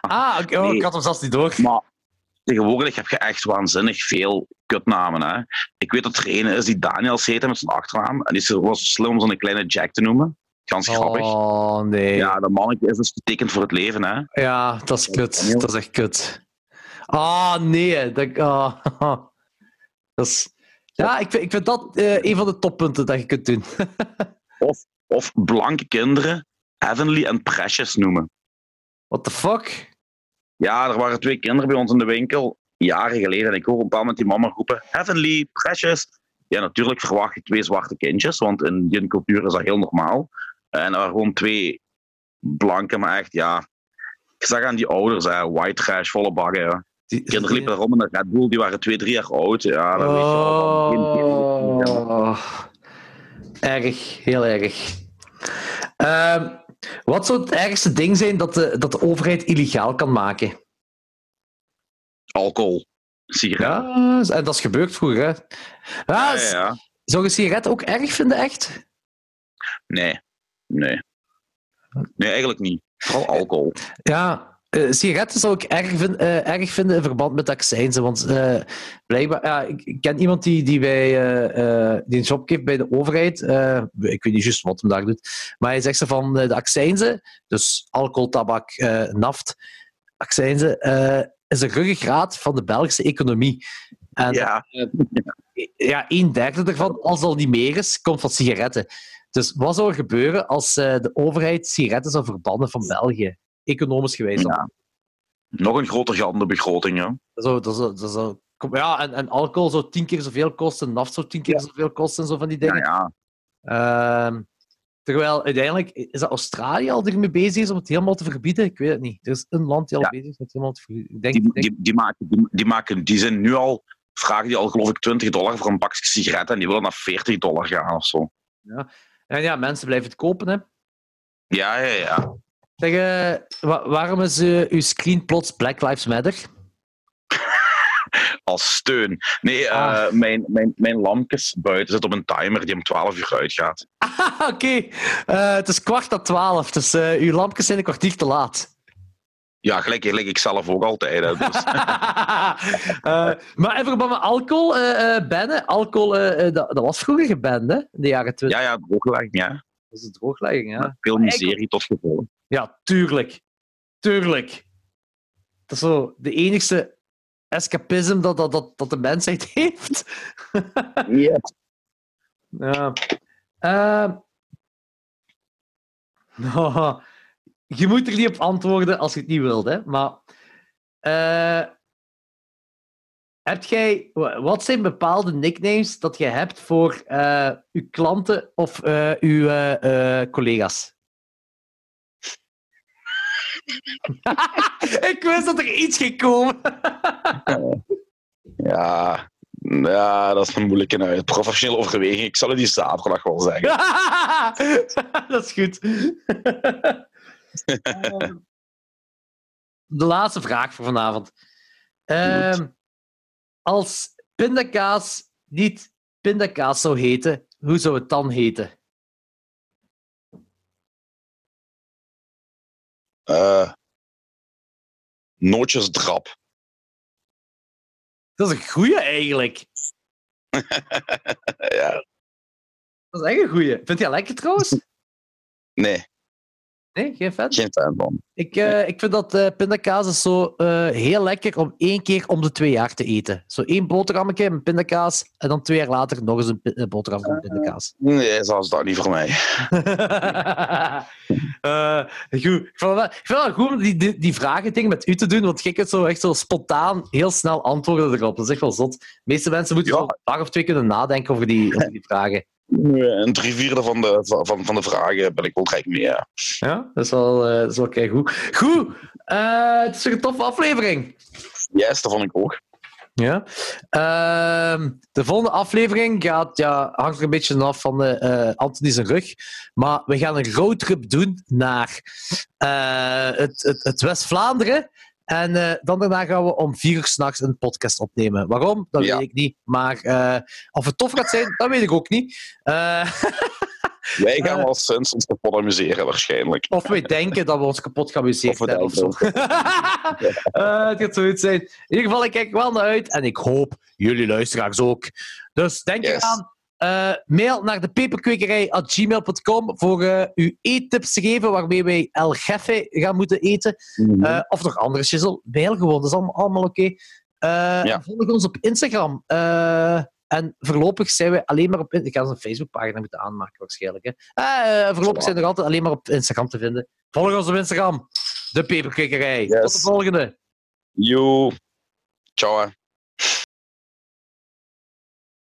Ah, oké. Oh, Nee. ik had hem zelfs niet door. Maar tegenwoordig heb je echt waanzinnig veel kutnamen. Hè? Ik weet dat er een is die Daniels heette met zijn achternaam. En die was zo slim om zo'n kleine Jack te noemen. Gans grappig. Oh, nee. Ja, dat mannetje is dus getekend voor het leven. Hè? Ja, dat is kut. Dat is echt kut. Ah, nee. Dat, ah, dat is... Ja, ik vind, ik vind dat eh, een van de toppunten dat je kunt doen. Of blanke kinderen Heavenly en Precious noemen. What the fuck? Ja, er waren twee kinderen bij ons in de winkel, jaren geleden. En ik hoor een bepaald moment die mama roepen, Heavenly, Precious. Ja, natuurlijk verwacht je twee zwarte kindjes, want in die cultuur is dat heel normaal. En er waren gewoon twee blanke, maar echt, ja... Ik zag aan die ouders, hè, white trash, volle baggen. ja. Die, Kinderen liepen rond in een Red Bull, die waren twee, drie jaar oud. Ja, dat weet je wel. Oh, erg, heel erg. Ehm, wat zou het ergste ding zijn dat de, dat de overheid illegaal kan maken? Alcohol, sigaretten. Ja, en dat is gebeurd vroeger. Hè? Ja, Ja. Zou je sigaretten ook erg vinden, echt? Nee, nee. Nee, eigenlijk niet. Vooral alcohol. Ja, eh, sigaretten zou ik erg, vin- eh, erg vinden in verband met accijnzen. Want eh, blijkbaar, ja, ik, ken iemand die, die, bij, die een job heeft bij de overheid. Ik weet niet juist wat hem daar doet. Maar hij zegt ze van de accijnzen, dus alcohol, tabak, naft, accijnzen, is een ruggengraat van de Belgische economie. En Ja, ja, een derde ervan, als het al niet meer is, komt van sigaretten. Dus wat zou er gebeuren als de overheid sigaretten zou verbannen van België? Economisch gewijs. Ja. nog een groter gat in de begroting. Ja. Dat zou, dat zou, dat zou, kom- ja, en, en alcohol zou tien keer zoveel kosten, naft zou tien keer zoveel kosten en zo van die Ja, dingen. ja. Ehm, terwijl uiteindelijk is dat Australië al ermee bezig is om het helemaal te verbieden. Ik weet het niet. Er is een land die al Ja. bezig is met het helemaal te verbieden. Ik denk, Die, denk- die, die, maken, die, die maken, die zijn nu al, vragen die al geloof ik 20 dollar voor een pakje sigaretten en die willen naar 40 dollar gaan of zo. en ja, mensen blijven het kopen. Hè. Ja, ja, ja. Zeg, eh, wa- waarom is eh, uw screen plots Black Lives Matter? Als steun. Nee, eh, Ah. mijn, mijn, mijn lampjes buiten zitten op een timer die om 12 uur uitgaat. Ah, Oké, het is kwart na twaalf, dus uw lampjes zijn een kwartier te laat. Ja, gelijk, gelijk ik zelf ook altijd. Hè, dus. Eh, maar verband met alcohol bannen, alcohol, dat, dat was vroeger geband, hè? In de jaren 20. ja, ja, drooglegging, ja. Dat is een drooglegging, ja. Veel miserie tot gevolg. Ja, tuurlijk. Tuurlijk. Dat is zo de enigste escapisme dat, dat, dat, dat de mensheid heeft. Ja. Ja. Nou, je moet er niet op antwoorden als je het niet wilt, hè. Maar... eh, heb jij, wa- wat zijn bepaalde nicknames dat je hebt voor eh, uw klanten of eh, uw eh, collega's? ik wist dat er iets ging komen. Ja, ja, dat is een moeilijke uit. Professionele overweging. Ik zal het die zaterdag wel zeggen. dat is goed. De laatste vraag voor vanavond. Ehm, als pindakaas niet pindakaas zou heten, hoe zou het dan heten? Eh nootjesdrap. Dat is een goeie eigenlijk. ja, Dat is echt een goeie. Vind je dat lekker trouwens? nee, Nee, geen fan? geen fan van. Ik, eh, ik vind dat eh pindakaas is zo eh, heel lekker om één keer om de twee jaar te eten. Zo één boterhammetje met pindakaas en dan twee jaar later nog eens een boterham met pindakaas. Nee, zelfs dat niet voor mij. Goed. Ik vind, het wel, ik vind het wel goed om die, die, die vragen dingen met u te doen, want jij kunt zo echt zo spontaan heel snel antwoorden erop. Dat is echt wel zot. De meeste mensen moeten Ja. zo een dag of twee kunnen nadenken over die, over die vragen. Een drie vierde van de, van, van de vragen ben ik wel gelijk mee. Ja. Ja, dat is wel, eh dat is wel kei goed. Goed, eh, het is een toffe aflevering. Yes, dat vond ik ook. Ja. Ehm, de volgende aflevering gaat, ja, hangt er een beetje af van de, eh Anthony zijn rug. Maar we gaan een roadtrip doen naar eh, het, het, het West-Vlaanderen. En eh, dan daarna gaan we om vier uur s'nachts een podcast opnemen. Waarom? Dat Ja. weet ik niet. Maar eh, of het tof gaat zijn, dat weet ik ook niet. Eh, Wij gaan wel sinds ons kapot amuseren, waarschijnlijk. of wij denken dat we ons kapot gaan amuseren Of hebben of zo. Het gaat zoiets zijn. In ieder geval, ik kijk wel naar uit. En ik hoop jullie luisteraars ook. Dus denk Yes. eraan. Eh, mail naar de peperkwekerij.gmail.com voor eh, uw eettips te geven waarmee wij El Gefe gaan moeten eten. Eh, of nog andere shizzle. Mail gewoon, dat is allemaal, allemaal oké. Ja. Volg ons op Instagram. En voorlopig zijn we alleen maar op... Ik ga een Facebookpagina moeten aanmaken waarschijnlijk. Hè. Voorlopig zijn we nog altijd alleen maar op Instagram te vinden. Volg ons op Instagram. De Peperkwekerij. Yes. Tot de volgende. Yo. Ciao.